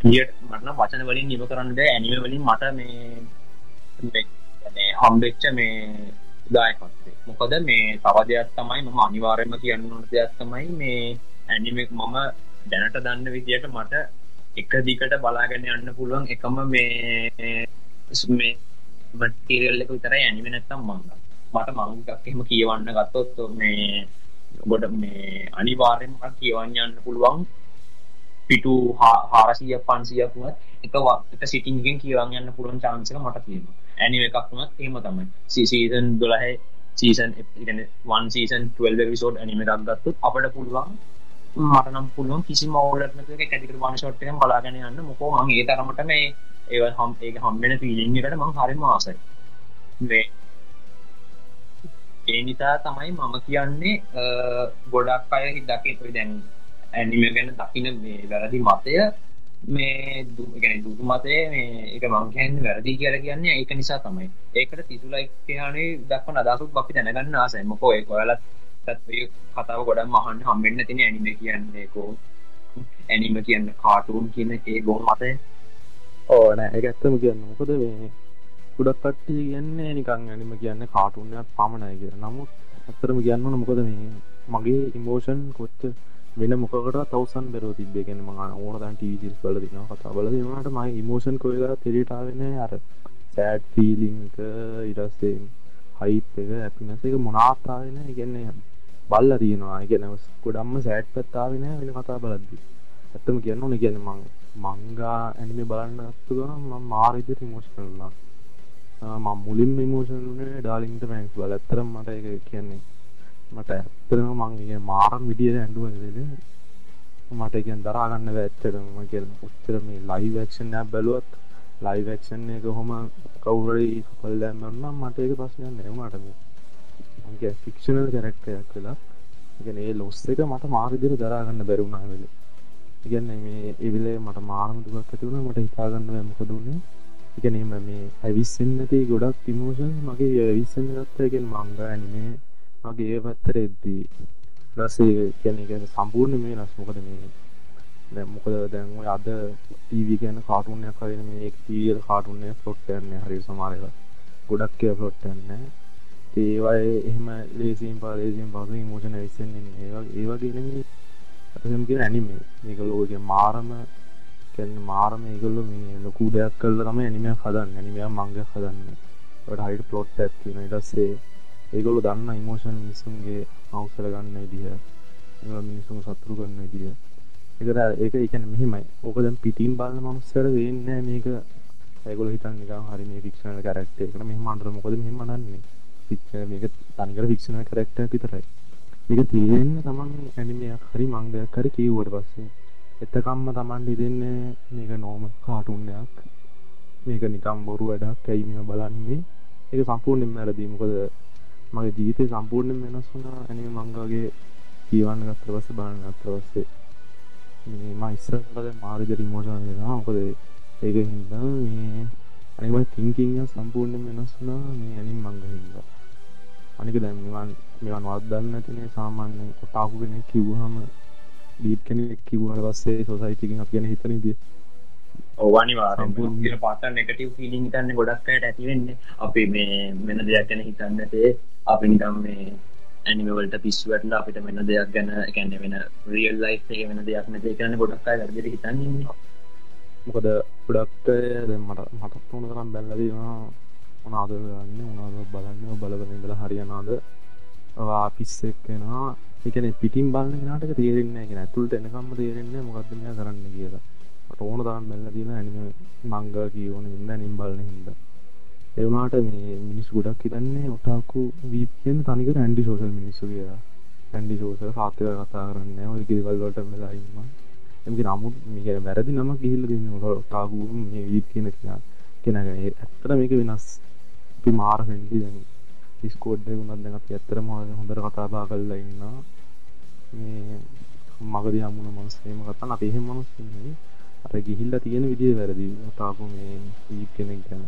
කියට මටන වචන වලින් නිව කරන්නද ඇනිම වලින් මට මේ හම්බෙච්ච මේ දායකත්ේ මොකද මේ තව දෙයක් තමයි මම අනිවාර්යම කියන්න ඕන දෙයක් තමයි මේ ඇනිමෙක් මම දැනට දන්න විදියට මට එක දිකට බලාගෙන යන්න පුළුවන් එකම මේ මේ මටීරියල් එක විතරයි ඇනිමෙ නැත්තම් මංග මට මංගක් එහෙම කියවන්න ගත්තොත් මේ ගොඩ මේ අනිවාර්යෙන්ම කියවන්න යන්න පුළුවන් පිටු හාරසිය පන්සියක් වුවත් එක එක සිටිංගෙන් කියවන් යන්න පුළුවන් චාන්සක මට තියෙනවා. ඇනිම එකක් වුණත් එහෙම තමයි. Season දොළහේ season one season 12 episode anime එකක් ගත්තුත් අපට පුළුවන් මට නම් පුළුවන් කිසි මවලටන කැටිකට වන ෂොට්ටෙන් බලාගෙන යන්න. මොකෝ මං ඒ තරමට මේ ඒ හම් ඒක හම්බෙන පිලිං එකට මං හරිම ආසයි. මේ ඒ නිසා තමයි මම කියන්නේ ගොඩක් අය හිදකේ දැන් ඇනිම ගැන දකින මේ වැරදි මතය මේ ගැන දුරු මතය මේ එක මංකැන් වැරදි කියල කියන්නේ ඒක නිසා තමයි. ඒකට තිතුලයි කියනේ දක්ව අදසුත් අපි දැනගන්න ආසයි. මොකෝ ඒ කොයලත් කතාව ගොඩක් මහන්න හම්බෙන්න්න තින ඇනිම කියන්නේකෝ ඇනිම කියන්න කාටූන් කියන ඒ ගොන් මතය. ඕන එක ඇත්තම කියන්න මොකද මේ ගොඩක් කට්ටිය කියන්නේ නිකං ඇනිම කියන්න කාටුන්යක් පමණයි කිය නමුත් ඇත්තරම කියන්න මොකද මේ මගේ ඉමෝෂන් කොච්ච වෙන මොකට තවසන් බැරෝ තිබේ ගැන ම ඕන දැන් ටීසිස් බල දින කතා බල දෙනට ම ඉමෝෂන් කොයලා තෙරටාවෙන අර සෑඩ් ෆීලිංක ඉරස්සේ හයිප් එක ඇපිනස එක මොනාත්තාවෙන ඉගන්නේ බල්ල තියෙනවා. ගැන ගොඩම්ම සෑට් පත්තාවෙන වෙන කතා බලද්දි. ඇත්තම කියන්න ඕන ගැන මං මංගා ඇනිමේ බලන්න ගත්තු ම මාරිදිර ඉමෝෂ් කරලා මං මුලින් ඉමෝෂන්නේ ඩාලින්ට මැන්ස් බල ඇත්තරම් මට එක කියන්නේ මට ඇත්තරම මංගේ මාරම් විදියට ඇඩුවද මට එකෙන් දරාගන්න ඇත්තටම. කිය උත්තර මේ ලයි වක්ෂන් බැලුවත් ලයි වක්ෂන් එක හොම කවුරයි පල්ලෑමන්නම් මට ඒක ප්‍රශ්නයන් නැවුණටම මගේ ෆික්ෂනල් කැරක්ටයක් වෙලා ඉගෙන ඒ ලොස් එක මට මාරිදිර දරාගන්න බැරුණා වෙල. ඉගන්න මේ එවිලේ මට මාරම දුවක් ඇතිවුණ මට හිතාගන්න මොකදුන්නේ ඉගෙනීම මේ ඇවිස්සන්නති ගොඩක් තිමෝෂන් මගේ ඇවිස්සන්න ගත්තයගෙන් මංග ඇනිමේ මගේ ඒ පැත්තර එද්දී රසේ කියන එක සම්පූර්ණ මේ නස්. මොකද මේ දැන් මොකද දැන් ඔය අද ටීවී ගැන කාටුන්යක් හරින මේ ටීවී කාටුන්නේ ෆ්ලොට් යන්නේ හරි සමහර ඒවා. ගොඩක් කියලා ෆ්ලොට් යන්නේ ඒවා එහෙම ලේසියෙන් පා ලේසියෙන් පාසු ඉමෝෂන් ඇවිස්සෙන්නේ ඒවා ඒ වගේ නෙමෙයි අපිම කියන ඇනිමේ මේගොල්ලෝ ඔය මාරම කියන්නේ මාරම ඒගොල්ලෝ මේ ලොකු දෙයක් කරලා තමයි ඇනිමයක් හදන්නේ. ඇනිමයක් මංගයක් හදන්නේ. ඒකට හරියට ප්ලොට් එකක් තියෙනවා. ඊට පස්සේ ඒගොල්ලෝ දන්න ඉමෝෂන් මිනිසුන්ගේ අවසර ගන්න විදිහ ඒගොල්ලෝ මිනිසුන් සතුටු කරන විදිහ. ඒකට ඒක ඒ කියන්නේ මෙහිමයි. ඕක දැන් පිටින් බලන මනුස්සයර වෙන්නේ මේක. ඒගොල්ලෝ හිතන්නේ නිකන් හරි මේ ෆික්ෂනල් කැරක්ටර් එකකට මෙහෙම අඬන මොකද මෙහෙම අඬන්නේ? ෆික්ෂනල් මේක තනිකර ෆික්ෂනල් කැරක්ටර් එකක් විතරයි. මේක තේරෙන්න තමන් ඇනිමයක් හරි මංගයක් හරි කිව්වට පස්සේ එතකම්ම තමන් හිතෙන්නේ මේක නෝමල් කාටුන් එකක්. මේක නිකම් බොරු වැඩක් ඇයි මේව බලන්නේ? ඒක සම්පූර්ණයෙන්ම වැරදි. මොකද මගේ ජීවිතය සම්පූර්ණයෙන් වෙනස් වුණා. ඇනිමේ මංගාගේ කියවන්න ගත්ත පස්සේ බලන්න ගත්ත පස්සේ මේ මම ඉස්සරහට මාරිද රිමෝෂන් වෙනවා. මොකද ඒක හින්දා මේ අනික මගේ තින්කින් එක සම්පූර්ණයෙන්ම වෙනස් වුණා. මේ ඇනිම් මංග හින්දා අනික දැන් මෙවන් මෙවන් වත් දන්නේ නැතිනේ සාමාන්‍යයෙන් ඔටාකු කෙනෙක් කිව්වහම ලීඩ් කෙනෙක් කිව්වට පස්සේ සොසයිටි එකෙන් අපි ගැන හිතන විදිය කියන පාත නෙගටව් ෆිලිං හිතන්න ගොඩක් අයට ඇතිවෙන්නේ අපි මේ වෙන දෙයක් ගැන හිතන්නතේ අපි නිකම් මේ ඇනිමවලට පිස්වටල අපිට වෙන දෙයක් ගැන එකැන්න වෙන රියල් ලයි් එක වෙන දෙයක් නැති කරන්න ගොඩක් අය වැරදිට හිතන්නේ මොකද ගොඩක් මට මටත් උන තරම් බැලලදීවා මොනාද ගන්න උනාද බලන්න? බලබල ඉඳලා හරියනාද පිස් එක්කෙනවා එකන. පිටිම් බලන්න නාට තේරෙන්න එක ඇතුළට එනකම්ම තේරෙන්න මොකක්ද මෙයා කරන්න කියලා ඕන තරම් බැල්ල තියෙන ඇනිම මංග කියවන හින්ද නිම් බලන හින්ද. එවුනාට මේ මිනිස් ගොඩක් හිතන්නේ ඔටාකු වීප කියන තනිකර ඇන්ඩි සෝසල් මිනිස්සු කියලා. ඇන්ඩි සෝසල් කාතක කතා කරන්න ඔය කිරිවල්ලට වෙලාඉන්න එමි නමුත් මේක වැරදි නම ගිහිල්ල දෙන්න ඔටාකු මේ වීප කියන කියා කෙනගෙන ඇත්තට මේක වෙනස්. අපි මාර ෆෙන්ඩි දැන්. ඩිස්කෝඩ් වුණත් දැන් අපි ඇත්තටම හොඳට කතා බහ කරලා ඉන්නවා. මේ මගදී හමුණ මනුස්සයෙම කතා අපි එහෙම මනුස්සය නෙවෙයි. අර ගිහිල්ලා තියෙන විදිය වැරදි ඔටාකු මේ වීප කෙනෙක් ගැන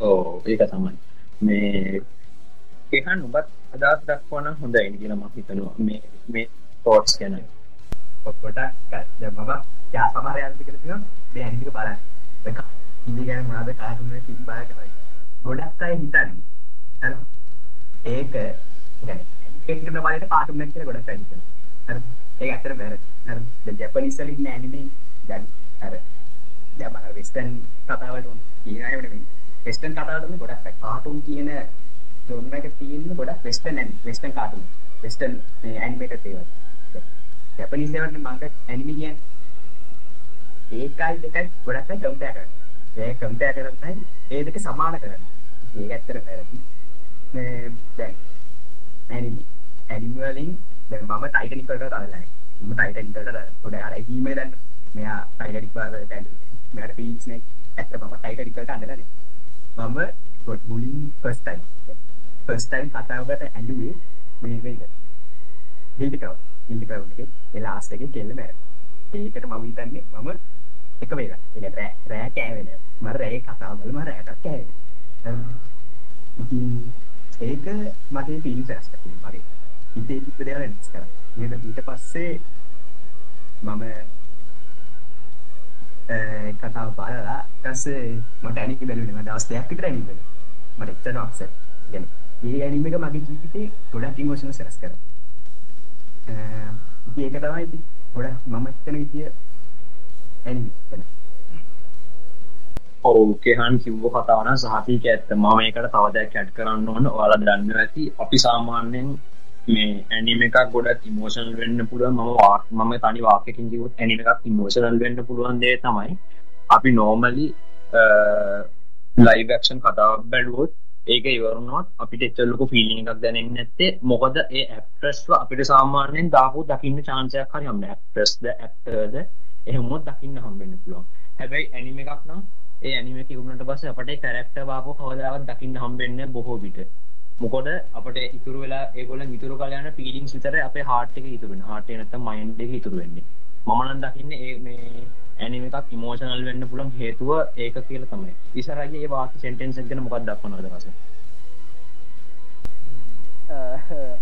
ඕ ඒක තමයි මේ ඒහන් උබත් අදස් දක්වන හොඳයි කියලා මම හිතනවා මේ මේ තෝට්ස් ගැන ගොඩක් මම යා සමහරයන්ට කියලා තියෙනවා මේ ඇනිමික බලන්න ඒක ඉන්දි ගැන මොනවද කාටුන් එක තිබ්බා කියලා ගොඩක් අය හිතන්නේ හරි ඒක يعني ඇනිමේට් කරන බලයට කාටුන් එක කියලා ගොඩක් අය හිතනවා හරි ඒක ඇත්තට වැරදි හරි දැන් ජපනීස් වල ඉන්න ඇනිමේ දැන් අර දැන් මම වෙස්ටර්න් කතාවලට කියන අය නෙමෙයි. වෙස්ටර්න් කතාවලට මේ ගොඩක් අය කාටුන් කියන ජොන් එක තියෙන්නේ ගොඩක් වෙස්ටර්න් ඇනි වෙස්ටර්න් කාටුන් වෙස්ටර්න් මේ ඇනිමේටඩ් ඒවා ජැපනීස් ඒවාට මංග ඇනිමි කියන්නේ. ඒකයි දෙකයි ගොඩක් අය කම්පෙයාර් කරනවා ඒ කම්පෙයාර් කරන්නේ ඒ දෙක සමාන කරන්නේ. ඒක ඇත්තට වැරදි. මේ දැන් ඇනිමි ඇනිමි වලින් දැන් මම ටයිටනික් වලට අදලා මම ටයිටනික් වලට පොඩ අර ඊමේල් දැන් මෙයා ටයිටනික් වලට මෙයාට පීස් නේ. ඇත්ත මම ටයිටනික් වලට අදලා මම පොඩ් මුලින් ෆස්ට් ටයිම් ෆස්ට් ටයිම් කතාවකට ඇඳුවේ මේ මේක හිල්ඩි ක්‍රව් හිල්ඩි ක්‍රව් එකේ ඒ ලාස්ට් එකේ කෙල්ල මැරෙනවා. ඒකට මම හිතන්නේ මම එක වේලා ඒ රෑ රෑ කෑවෙන මම රෑ කතාව බලලා මම රෑට කෑවෙන ඒක මට ෆීලිංස් කරලා මගේ හිතේ තිබ්බ දේවල් වෙනස් කරා ඊට ඊට පස්සේ මම ඒ කතාව බලලා ඊට පස්සේ මට ඇනිමේ බැලුවේ මම දවස් දෙකක් විතර ඇනිමේ බැලුවා මට එච්චර අප්සෙට් يعني මේ ඇනිම එක මගේ ජීවිතේ ගොඩක් ඉමෝෂනල් සරස් කරා ඉතින් ඒක තමයි ඉතින් ගොඩක් මම හිතන විදිය ඇනිමේ ගැන ඔව් කෙහන් කිව්ව කතාවන සහතික ඇත්ත මම මේකට තව දෙයක් ඇඩ් කරන්න ඕන ඔයාලා දන්නවා ඇති අපි සාමාන්‍යයෙන් මේ ඇනිම එකක් ගොඩක් ඉමෝෂනල් වෙන්න පුළුවන්. මම වාක් මම තනි වාක්‍යකින් කිව්වොත් ඇනිම එකක් ඉමෝෂනල් වෙන්න පුළුවන් දේ තමයි අපි නෝමලි ලයිව් ඇක්ෂන් කතාවක් බැලුවොත් ඒක ඉවරුණොත් අපිට එච්චර ලොකු ෆීලිං එකක් දැනෙන්නේ නැත්තේ. මොකද ඒ ඇක්ට්‍රස්ව අපිට සාමාන්‍යයෙන් දාපු දකින්න chance එකක් හරි හම්බෙන්නේ ඇක්ට්‍රස්ද ඇක්ටර්ද එහෙමොත් දකින්න හම්බෙන්න පුළුවන්. හැබැයි ඇනිම එකක් නම් ඒ ඇනිම එක ඉවරුනට පස්සේ අපිට ඒ කැරක්ටර් වාපෝ කවදාවත් දකින්න හම්බෙන්නේ බොහෝ විට. මොකද අපට ඉතුරු වෙලා ඒගොල්ලන් ඉතුරු කරලා යන ෆීලිංස් විතරයි අපේ හાર્ට් එකේ ඉතුරු වෙන්නේ හાર્ට් එක නැත්තම් මයින්ඩ් එකේ ඉතුරු වෙන්නේ. මම නම් දකින්නේ ඒ මේ ඇනිම එකක් ඉමෝෂනල් වෙන්න පුළුවන් හේතුව ඒක කියලා තමයි. ඉස්සරහගේ ඒ වාක්‍ය සෙන්ටෙන්ස් එක ගැන මොකක්ද දක්වනවද රස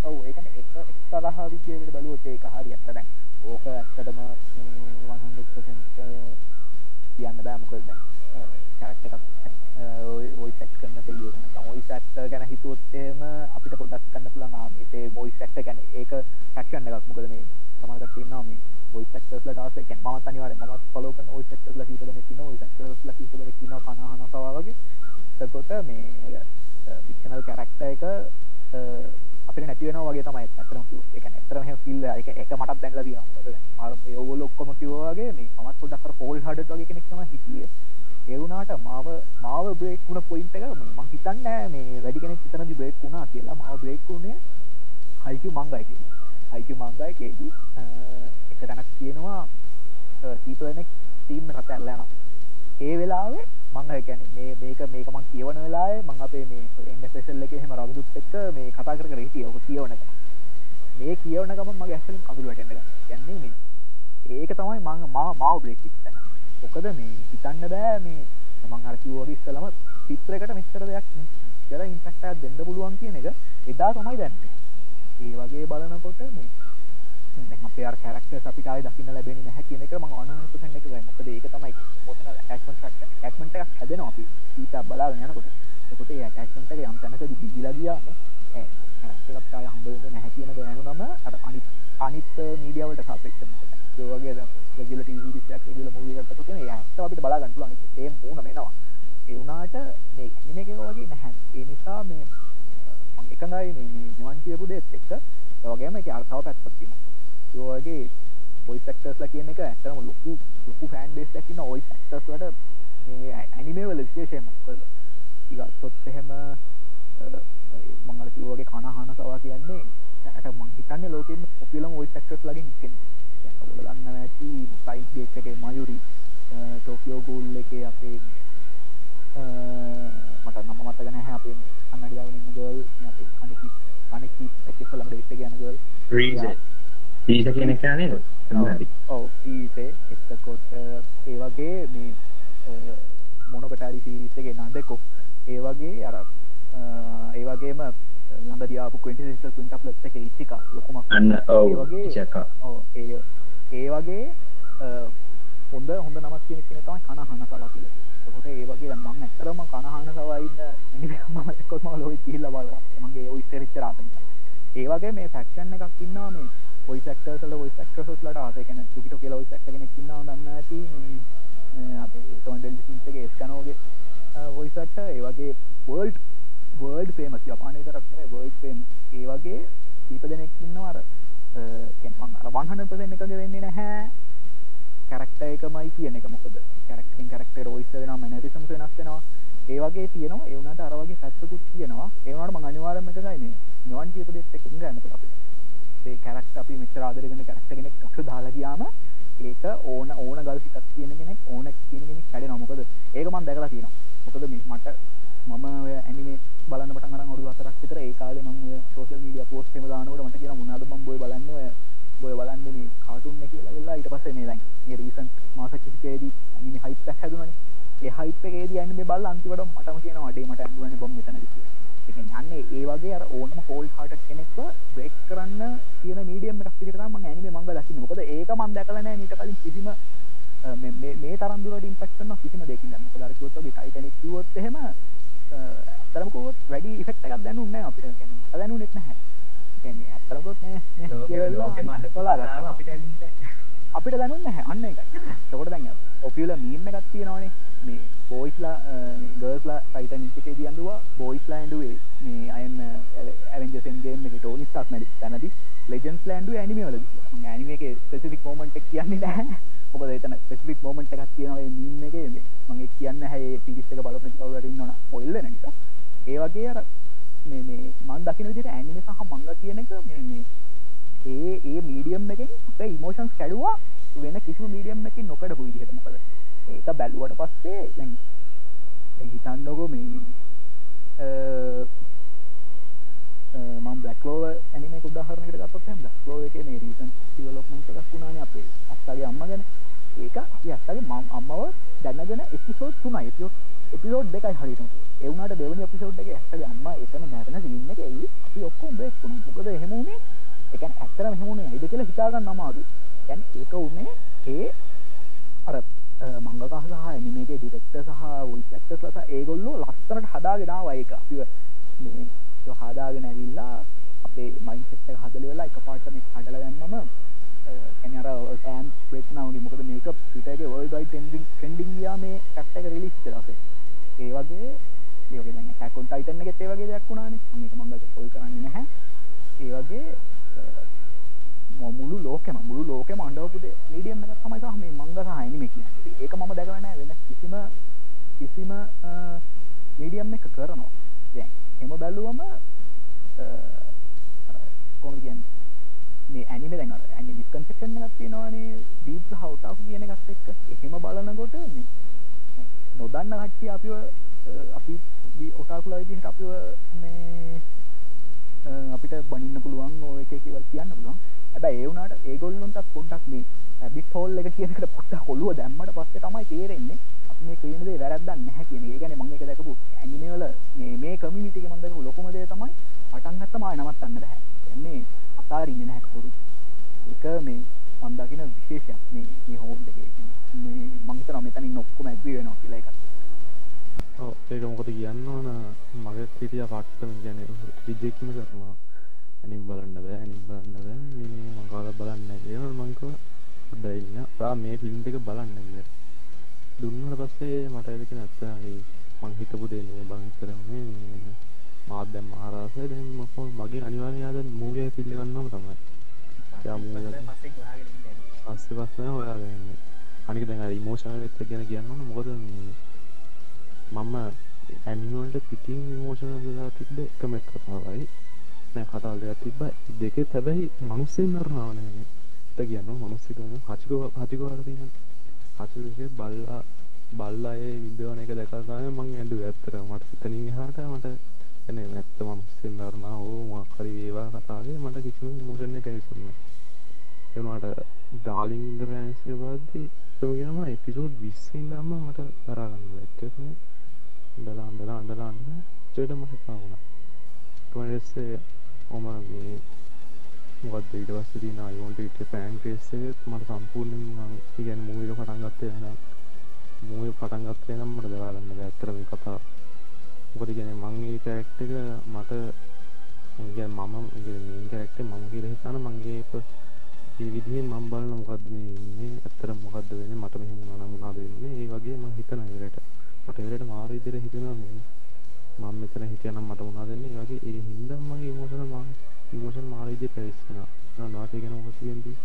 ඔව් ඒකන එක එක්තරහ විදියට බලුවොත් ඒක හරි ඇත්ත දැන් ඕක ඇත්තටම මේ 100% කියන්න බෑ මොකද දැන්. කැරක්ටර් එකක්. වොයිස් ඇක්ට් කරන සෙලියෝ නැත්නම් වොයිස් ඇක්ටර් ගැන හිතුවොත් එහෙම අපිට පොඩ්ඩක් ගන්න පුළුවන් ආ මේ වොයිස් ඇක්ටර් ගැන ඒක ෆැක්ෂන් එකක්. මොකද මේ සමහර කට්ටිය ඉන්නවා මේ වොයිස් ඇක්ටර්ස්ලා ටාස් එක මමත් අනිවාර්යෙන් මමත් ෆලෝ කරන වොයිස් ඇක්ටර්ස්ලා කීප දෙනෙක් ඉන්නවා. වොයිස් ඇක්ටර්ස්ලා කීප දෙනෙක් ඉන්නවා 50 60 වගේ. එතකොට මේ ෆික්ෂනල් කැරක්ටර් එක අපිට නැති වෙනවා වගේ තමයි. ඇත්තටම කිව්වොත්. ඒ කියන්නේ ඇත්තටම එහෙම ෆීල් එක එක මටත් දැනලා තියෙනවා. මොකද දැන් මම ඒගොල්ලෝ ඔක්කොම කිව්වා වගේ මේ මමත් පොඩ්ඩක් අර කෝල් හඩඩ් වගේ කෙනෙක් තමයි හිටියේ ඒ වුණාට මාව මාව බ්‍රේක් වුණ පොයින්ට් එක මම හිතන්නේ නෑ මේ වැඩි කෙනෙක් හිතනදි බ්‍රේක් වුණා කියලා. මාව බ්‍රේක් වුණේ හයිකියු මංගයි කියලා හයිකියු මංගයි කේදී එක තැනක් තියෙනවා කීප දෙනෙක් ටීම් එකට ඇල්ලා යනවා. ඒ වෙලාවේ මං කියන්නේ මේ මේක මේක මං කියවන වෙලාවේ මං අපේ මේ NSSL එකේ එහෙම රවිදුත් එක්ක මේ කතා කර කර හිටියේ. ඔක කියවනක මේ කියවනකම මගේ ඇස්සලින් කඳුල වැටෙන්ට යන්නේ මේ. ඒක තමයි මං මා මාව බ්‍රේක්ිට මොකද මේ හිතන්න බෑ මේ මං හරකිවෝගේ ඉස්සලම චිත්‍රයකට මෙච්චර දෙයක් කර ඉන්පෙක්ටක් දෙන්න පුළුවන් කියන එක එදා තමයි දැන්න. ඒ වගේ බලනකොට මේ අපේ කරක්ට අපිට දකින්න ලැබෙන හැ කියන එක ම අනපසට එක මොකද ඒක තමයි මොතන ඇක්මට එකක් හැදෙන අපි ඊට බලා යනකොට. කොට ඇටක්මට යම් තැනක දිගිලා ගියාම කරක්ටකප්ටා හම්බ නැහැ කියන දැනුනම අර අනි අනිත් මීඩියාවට සාපෙක්ෂම වගේ රගල ටීවියක් ගල මූගකට ඇත අපිට බලාගන්ටුල ඒ මූුණ මෙනවා එවුනාට මේ ඇනිම එක වගේ නැහැ. ඒ නිසා මේ එකඟයි මේ නිවන් කියපු දෙත් එක්ක වගේම එක අර්තාව පැත්පත්තින යෝගේ පොයි සක්ටර්ස්ල කියන එක ඇතරම ලොකු ලොකු ෆෑන් බේස් ැකින ඔයි සක්ටර්ස්ලට ඇනිමේවල විශේෂය මොකද ගත්තොත් එහෙම මංගල කිවෝගේ කනහන සවා කියන්නේ ඇට මං හිතන්න ලෝකෙන් ඔපිලම ඔයි සක්ටස් ලගින් කෙන ඔල දන්න ඇති සයිස් ඩේට් එක මයුරි ටෝකියෝ ගූල් එක අපේ මට නම මතගෙන හැ අපේ අන්නඩියාවන්න ගල් අපේ කනකි කනකි ඇකෙසලම ඩේට් ගැනගල් ඊස කියන කියන්නේ ඔව ඊසේ එත්තකොට ඒ වගේ මේ මොනකටරි සිරිස්සගේ නන්දකො ඒ වගේ අර ඒ වගේම ළඟ දියාපු කට තුන්ට ප්ලත් එක ඉච්චික ලොකුමක්. අන්න වගේ ඒ ඒ වගේ හොඳ හොඳ නමත් කියෙන කෙන තමයි කනහන්න සලා කියල. කොට ඒ වගේ මං ඇතරම කනහන්න සවයින්න මමකොත්ම ලොයි කියල්ල බල මගේ ඔයි සෙරිච්ච රාතම ඒ වගේ මේ ෆැක්ෂන් එකක් ඉන්නා මේ පොයි සක්ටර්සල ොයි සක්ටසොස්ලට ආසකන තුකිට කියලා ඔයි සක්ට කෙනෙක් ඉන්නා දන්න ඇති. අපේ තොන්ඩෙල් සින්තගේ ස්කනෝගේ වොයිසට ඒවගේ වර්ල්ඩ් වර්ල්ඩ් පේමස් ජපානය තරක්නේ වර්ල්ඩ් පේම ඒ වගේ කීප දෙනෙක්කින්න අර කෙන්මන් අර වන්හන පදන එකද වෙන්නේ නැහැ. කැරක්ට එකමයි කියන එක මොකද? කැරක්ටින් කරක්ට රෝයිස වෙන මැනරිසම් වෙනස්සෙනවා ඒ වගේ තියෙනවා. ඒවනට අරවගේ සැත්තකුත් තියෙනවා. ඒවනට මං අනිවාරම එකගයින්නේ නිවන් කියප දෙත් එක ගන්නත අපේ. කැරක්ට අපි මෙචර ආදරගෙන කැරක්ටගෙනෙක් කක්ෂ දාලා ගියාම ඒක ඕන ඕන ගල් සිතක් කියන කෙනෙක් ඕන කියන කෙනෙක් කැඩ නොමකද ඒක මන් දැකලා තියෙනවා. මොකද මේ මට මම ඇනිමේ බලන්න පට අර ඔඩු අතරක් විතර. ඒ කාලේ මම සෝෂල් මීඩියා පෝස්ට් එකම දානකොට මට කියන මොනවද මම බොයි බලන්නේ ඔය බොයි බලන්නේ මේ කාටුන් එක කියලා ඉල්ලා ඊට පස්සේ මේ දැන් මේ රීසන්ට් මාස කිහිපෙදී ඇනිමේ හයිප් එකක් හැදුණානේ. ඒ හයිප් එකේදී ඇනිමේ බලලා අන්තිමට මටම කියනවා අඩේ මට ඇඬුණනේ බොම් මෙතනදී කියලා. ඒ කියන්නේ අන්නේ ඒ වගේ අර ඕනම කෝල්ඩ් හાર્ටඩ් කෙනෙක්ව බ්‍රේක් කරන්න තියෙන මීඩියම් එකක් විදිහට තමයි මම ඇනිමේ මංගල දකින්නේ. මොකද ඒක මම දැකලා නැහැ. ඊට කලින් කිසිම මේ තරන්දුරට ඉම්පක්ටන කිසිම දෙකින් ම දරකුවත්ගේ ටයිටනෙක් කිවොත් එහෙම තරමකුත් වැඩි ඉෆෙක්ට එකක් දැනුන්න අපිට. දැනු නෙත් නැහැ. ඇතරකොත් අපිට දැනුන්න හැ අන්න එක තකොට දැන් ඔපියල මීම එකක් තියෙනවානේ. මේ බෝයිස්ලා ගර්ස්ලා ටයිටනික දියන්දවා බෝයිස්ලා ඇන්ඩුවේ මේ අයම ඇවෙන්ජසන්ගේ එක ටෝනිස්ටක් මැඩි තැනති ලෙජන්ස් ලන්ඩු ඇනිමවල ඇනිම ස්පෙසිික් මෝමන්ටක් කියන්නේ නැහැ. මොකද එතන ස්පෙසිෆික් මොමන්ට් එකක් තියෙනවා මේ මීම් එකේ. මම කියන්න හැයි සිරිස් එක බලපු ඉන්නවනම්. ස්පොයිල් වෙන නිසා ඒ වගේ අර මේ මේ මම දකින විදිහට ඇනිමේ සහ මංගා කියන එක මේ මේ ඒ ඒ මීඩියම් එකෙන් අපේ ඉමෝෂන්ස් කැඩුවා වෙන කිසිම මීඩියම් එකකින් නොකඩපු විදිහට මොකද? ඒක බැලුවට පස්සේ දැන් දැන් හිතන්නකෝ මේ මම බ්ලක්ලෝව ඇනිම උදාහරණකට ගත්තොත් එහෙනම් බ්ලක්ලෝව එකේ මේ රීසන්ට් ඩෙවලොප්මන්ට් එකක් වුණානේ අපේ අස්සගේ අම්ම ගැන. ඒක අපි අස්සගේ මම අම්මව දැනගෙන එපිසෝඩ් තුනයි. එපිසෝඩ් එපිසෝඩ් දෙකයි හරියට එවුණාට දෙවෙනි එපිසෝඩ් එකේ ඇත්තගේ අම්මා එතන නැතන සීන් එක එයි අපි ඔක්කොම බ්‍රේක් වුණා. මොකද එහෙම උනේ ඒ කියන්නේ ඇත්තටම එහෙම උනේ ඇයිද කියලා හිතා ගන්න අමාරුයි. කියන්නේ ඒක උනේ ඒ අර මංගකහ සහ ඇනිමේගේ ඩිරෙක්ටර් සහ වොයිස් ඇක්ටර්ස්ලා සහ ඒගොල්ලෝ ලස්සනට හදාගෙන ආවා ඒක. අපිව මේ හදාගෙන ඇවිල්ලා අපේ මයින්සෙට් එක හදලා ඉවරලා එකපාරට මේ හදලා දැම්මම කැනර ටෑම් බෙක් නවනි මොකද මේක පිටගේ වල්ඩයි ටෙන්ඩිං ටෙන්ඩිං යා මේ කට්ට එක රිලිස් දස ඒ වගේ ඒක හැකොන් ටයිටන්න එකෙත් ඒ වගේ දෙයක් වුණාන. මේක මංගල පොල් කරන්න නැහැ. ඒ වගේ මුළු ලෝකම මුළු ලෝක මණ්ඩවපුද මීඩියම් එක තමයි සහ මේ මංග සහයිනි මේ කිය ඒක මම දැකරන වෙන කිසිම කිසිම මීඩියම් එක කරනවා. දැන් හෙම බැල්ලුවම කොම කියන්නේ? මේ ඇනිම දැන් ඇනි ඩිස්කන්සෙප්ෂන් එකක් තියෙනවානේ. ඩීප් හවුටාකු කියන එකත් එක්ක. එහෙම බලනකොට මේ නොදන්න කට්ටිය අපිව අපි ඔටාකුලා විදිහට අපිව මේ අපිට බනින්න පුළුවන් ඕ එක කිවල් කියන්න පුළුවන්. ඇබැ ඒවුනාට ඒගොල්ලොන්ටත් පොඩ්ඩක් මේ ඇබිට හෝල් එක කියනකට පොට්ට කොල්ලුව දැම්මට පස්සේ තමයි තේරෙන්නේ මේ ක්‍රීනදේ වැරදන්න නැහැ කියන ගැන මං එක දැකපු ඇනිමේවල මේ කමිටික මන්දක ලොකුමදේ තමයි පටන්ගත්තමයි නමත්තන්න බැහැ එන්නේ අතාරන්න නැහැකපුරු එක මේ මන්දකින විශේෂයක් මේ මේ හෝම් දෙක මේ මංහිත නමතනින් නොක්කොම ඇත්වී වෙනවා කියලා එකත් ඒක මොකද කියන්න ඕන? මගේ හිටිය පට්ටම ගැන රිජෙක්ම කරනවා. ඇනිම් බලන්න බෑ ඇනිම් බලන්න බෑ. මකාල බලන්න ඒ මංක ඩයින්න රා මේ ෆිල්ම් එක බලන්න කිය දුන්නට පස්සේ මට ඇදක නැත්ත. මං හිතපු දෙන්නේ බංතරනේ මාත් දැම් ආරාසය දැන් මොකෝ මගේ අනිවාර්යාද මූගය පිළිගන්නම තමයි. පස්සේ පස්සන හොයාගන්න අනික දැන් ඉමෝෂණ වෙච්ච ගැන කියන්න මොකද මම ඇනිමල්ට පිටින් විමෝෂණ වෙලා තිබ්බ එකම එක් කතාවයි නෑ කතාල් දෙයක් තිබ්බ. දෙකේ හැබැයි මනුස්සේ මරණාවනය ත කියන්න මනුස්සිකන හචිකෝ හචිකවාට තියෙන හච බල්ලා බල්ලා ඒ විදවන එක දැකල්ගාය මං ඇඩු ඇත්තර මට සිතනින් හාට මට එන නැත්ත මනුස්සෙන් දරනා හෝ මක්කරි ඒවා කතාවේ. මට කිසිම මෝෂණ එක ඇසුන්න එනට ඩාලිං ඉන්දරෑන්සේ බද්දී තෝගෙනම එපිසෝඩ් විස්සෙන් දම්ම මට තරගන්න ඇත්තන දලා අන්දලා අන්දලා අන්න චට මට කවුණ කමස්සේ ඔමගේ මොකද ඊට පස්සේ තියෙන අයෝන්ට ඉට පෑන් ක්‍රේස් එක මට සම්පූර්ණයෙන් ඉගැන මූවිල පටන් ගත්තේ වෙන මූවි පටන් ගත්තේ නම් මට දරාගන්න බෑ ඇත්තට මේ කතා මොකද කියන්නේ මං ඒ කැරක්ටර් එක මට කියන්නේ මම මේන් කැරක්ටර් මම කියලා හිතන මගේ ඒ විදිහෙන් මම බලන මොකද්ද මේ ඉන්නේ ඇත්තට මොකද්ද වෙන්නේ මට මෙහෙම වුණා නම් මොනවද වෙන්නේ? ඒ වගේ මම හිතන ඉවරට මට ඉවරට මාර විදිහට හිතෙනවා මේ මම මෙතන හිටියනම් මට මොනවද වෙන්නේ? ඒ වගේ ඒ හින්දා මගේ ඉමෝෂනල් මා ඉමෝෂන් මාර විදිහට පැවිස්සෙනවා. නෝට ගැන මොකද කියන්නේ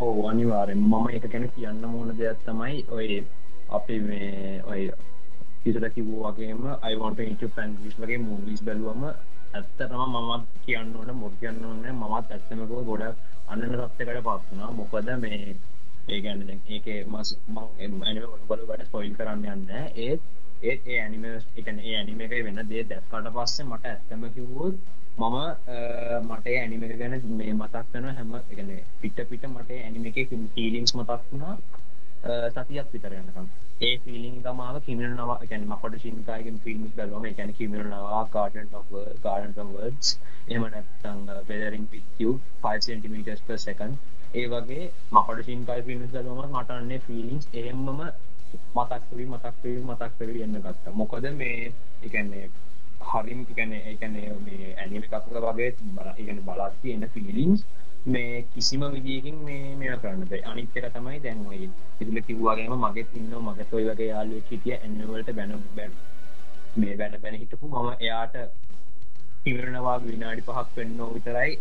ඔව් අනිවාර්යෙන් මම ඒක ගැන කියන්න ඕන දෙයක් තමයි ඔය අපි මේ ඔය ඉසට කිව්ව වගේම අයිවන්ට ඉට පැන්ගලිස් වගේ මූවිස් බැලුවම ඇත්තරම මමත් කියන්න ඕන මොත් කියන්න ඕන්න මමත් ඇත්තමක ගොඩ අන්න සත්්‍යකට පත්වනා මොකද මේ ඒ ගැන්න ඒක මස් බල වැඩ ස්පොයිල් කරන්න යන්න ඒත් ඒත් ඒ ඇනිම එකන ඒ ඇනිම එක වෙන්න දේ දැක්කට පස්සේ මට ඇත්තම කිව්වොත් මම මට ඇනිම එක ගැන මේ මතක් වෙන හැම එකන පිට පිට මට ඇනිම එක ෆිලිංස් මතක් වුණා. සතියක් විතර යනකම්. ඒ ෆිලිං තමාව කිමිරනවා ගැන මකොට ශින්කායගෙන් ෆිල්ම් බැලුවම එකැන කිමිරනවා කාටන් කාරන් වර්ඩස් එම නැත්තං වෙදරින් පිතියු 5 සෙන්ටිමීටස් per second. ඒ වගේ මකොට ශින්කාය ෆිල්ම් බැලුවම මටන්නේ ෆිලිංස් එහෙම්මම මතක්වී මතක්වී මතක්වී එන්න ගත්ත. මොකද මේ එකන්නේ හරිම් එකන එකන මේ ඇනිම එකක් වගේ බල ඉගන බලත්ති එන්න ෆිලිංස් මේ කිසිම විදිකින් මේ මෙ කරන්න අනිත්තක තමයි දැන්වයි ඉදිල කිව්වාගේම මගෙත් ඉන්න මගත් ඔයි වගේ යාලුව හිටිය එන්නවලට බැන බැන් මේ බැන බැන හිටපු මම එයාට ඉවරනවා විනාඩි පහක් වෙන්න විතරයි.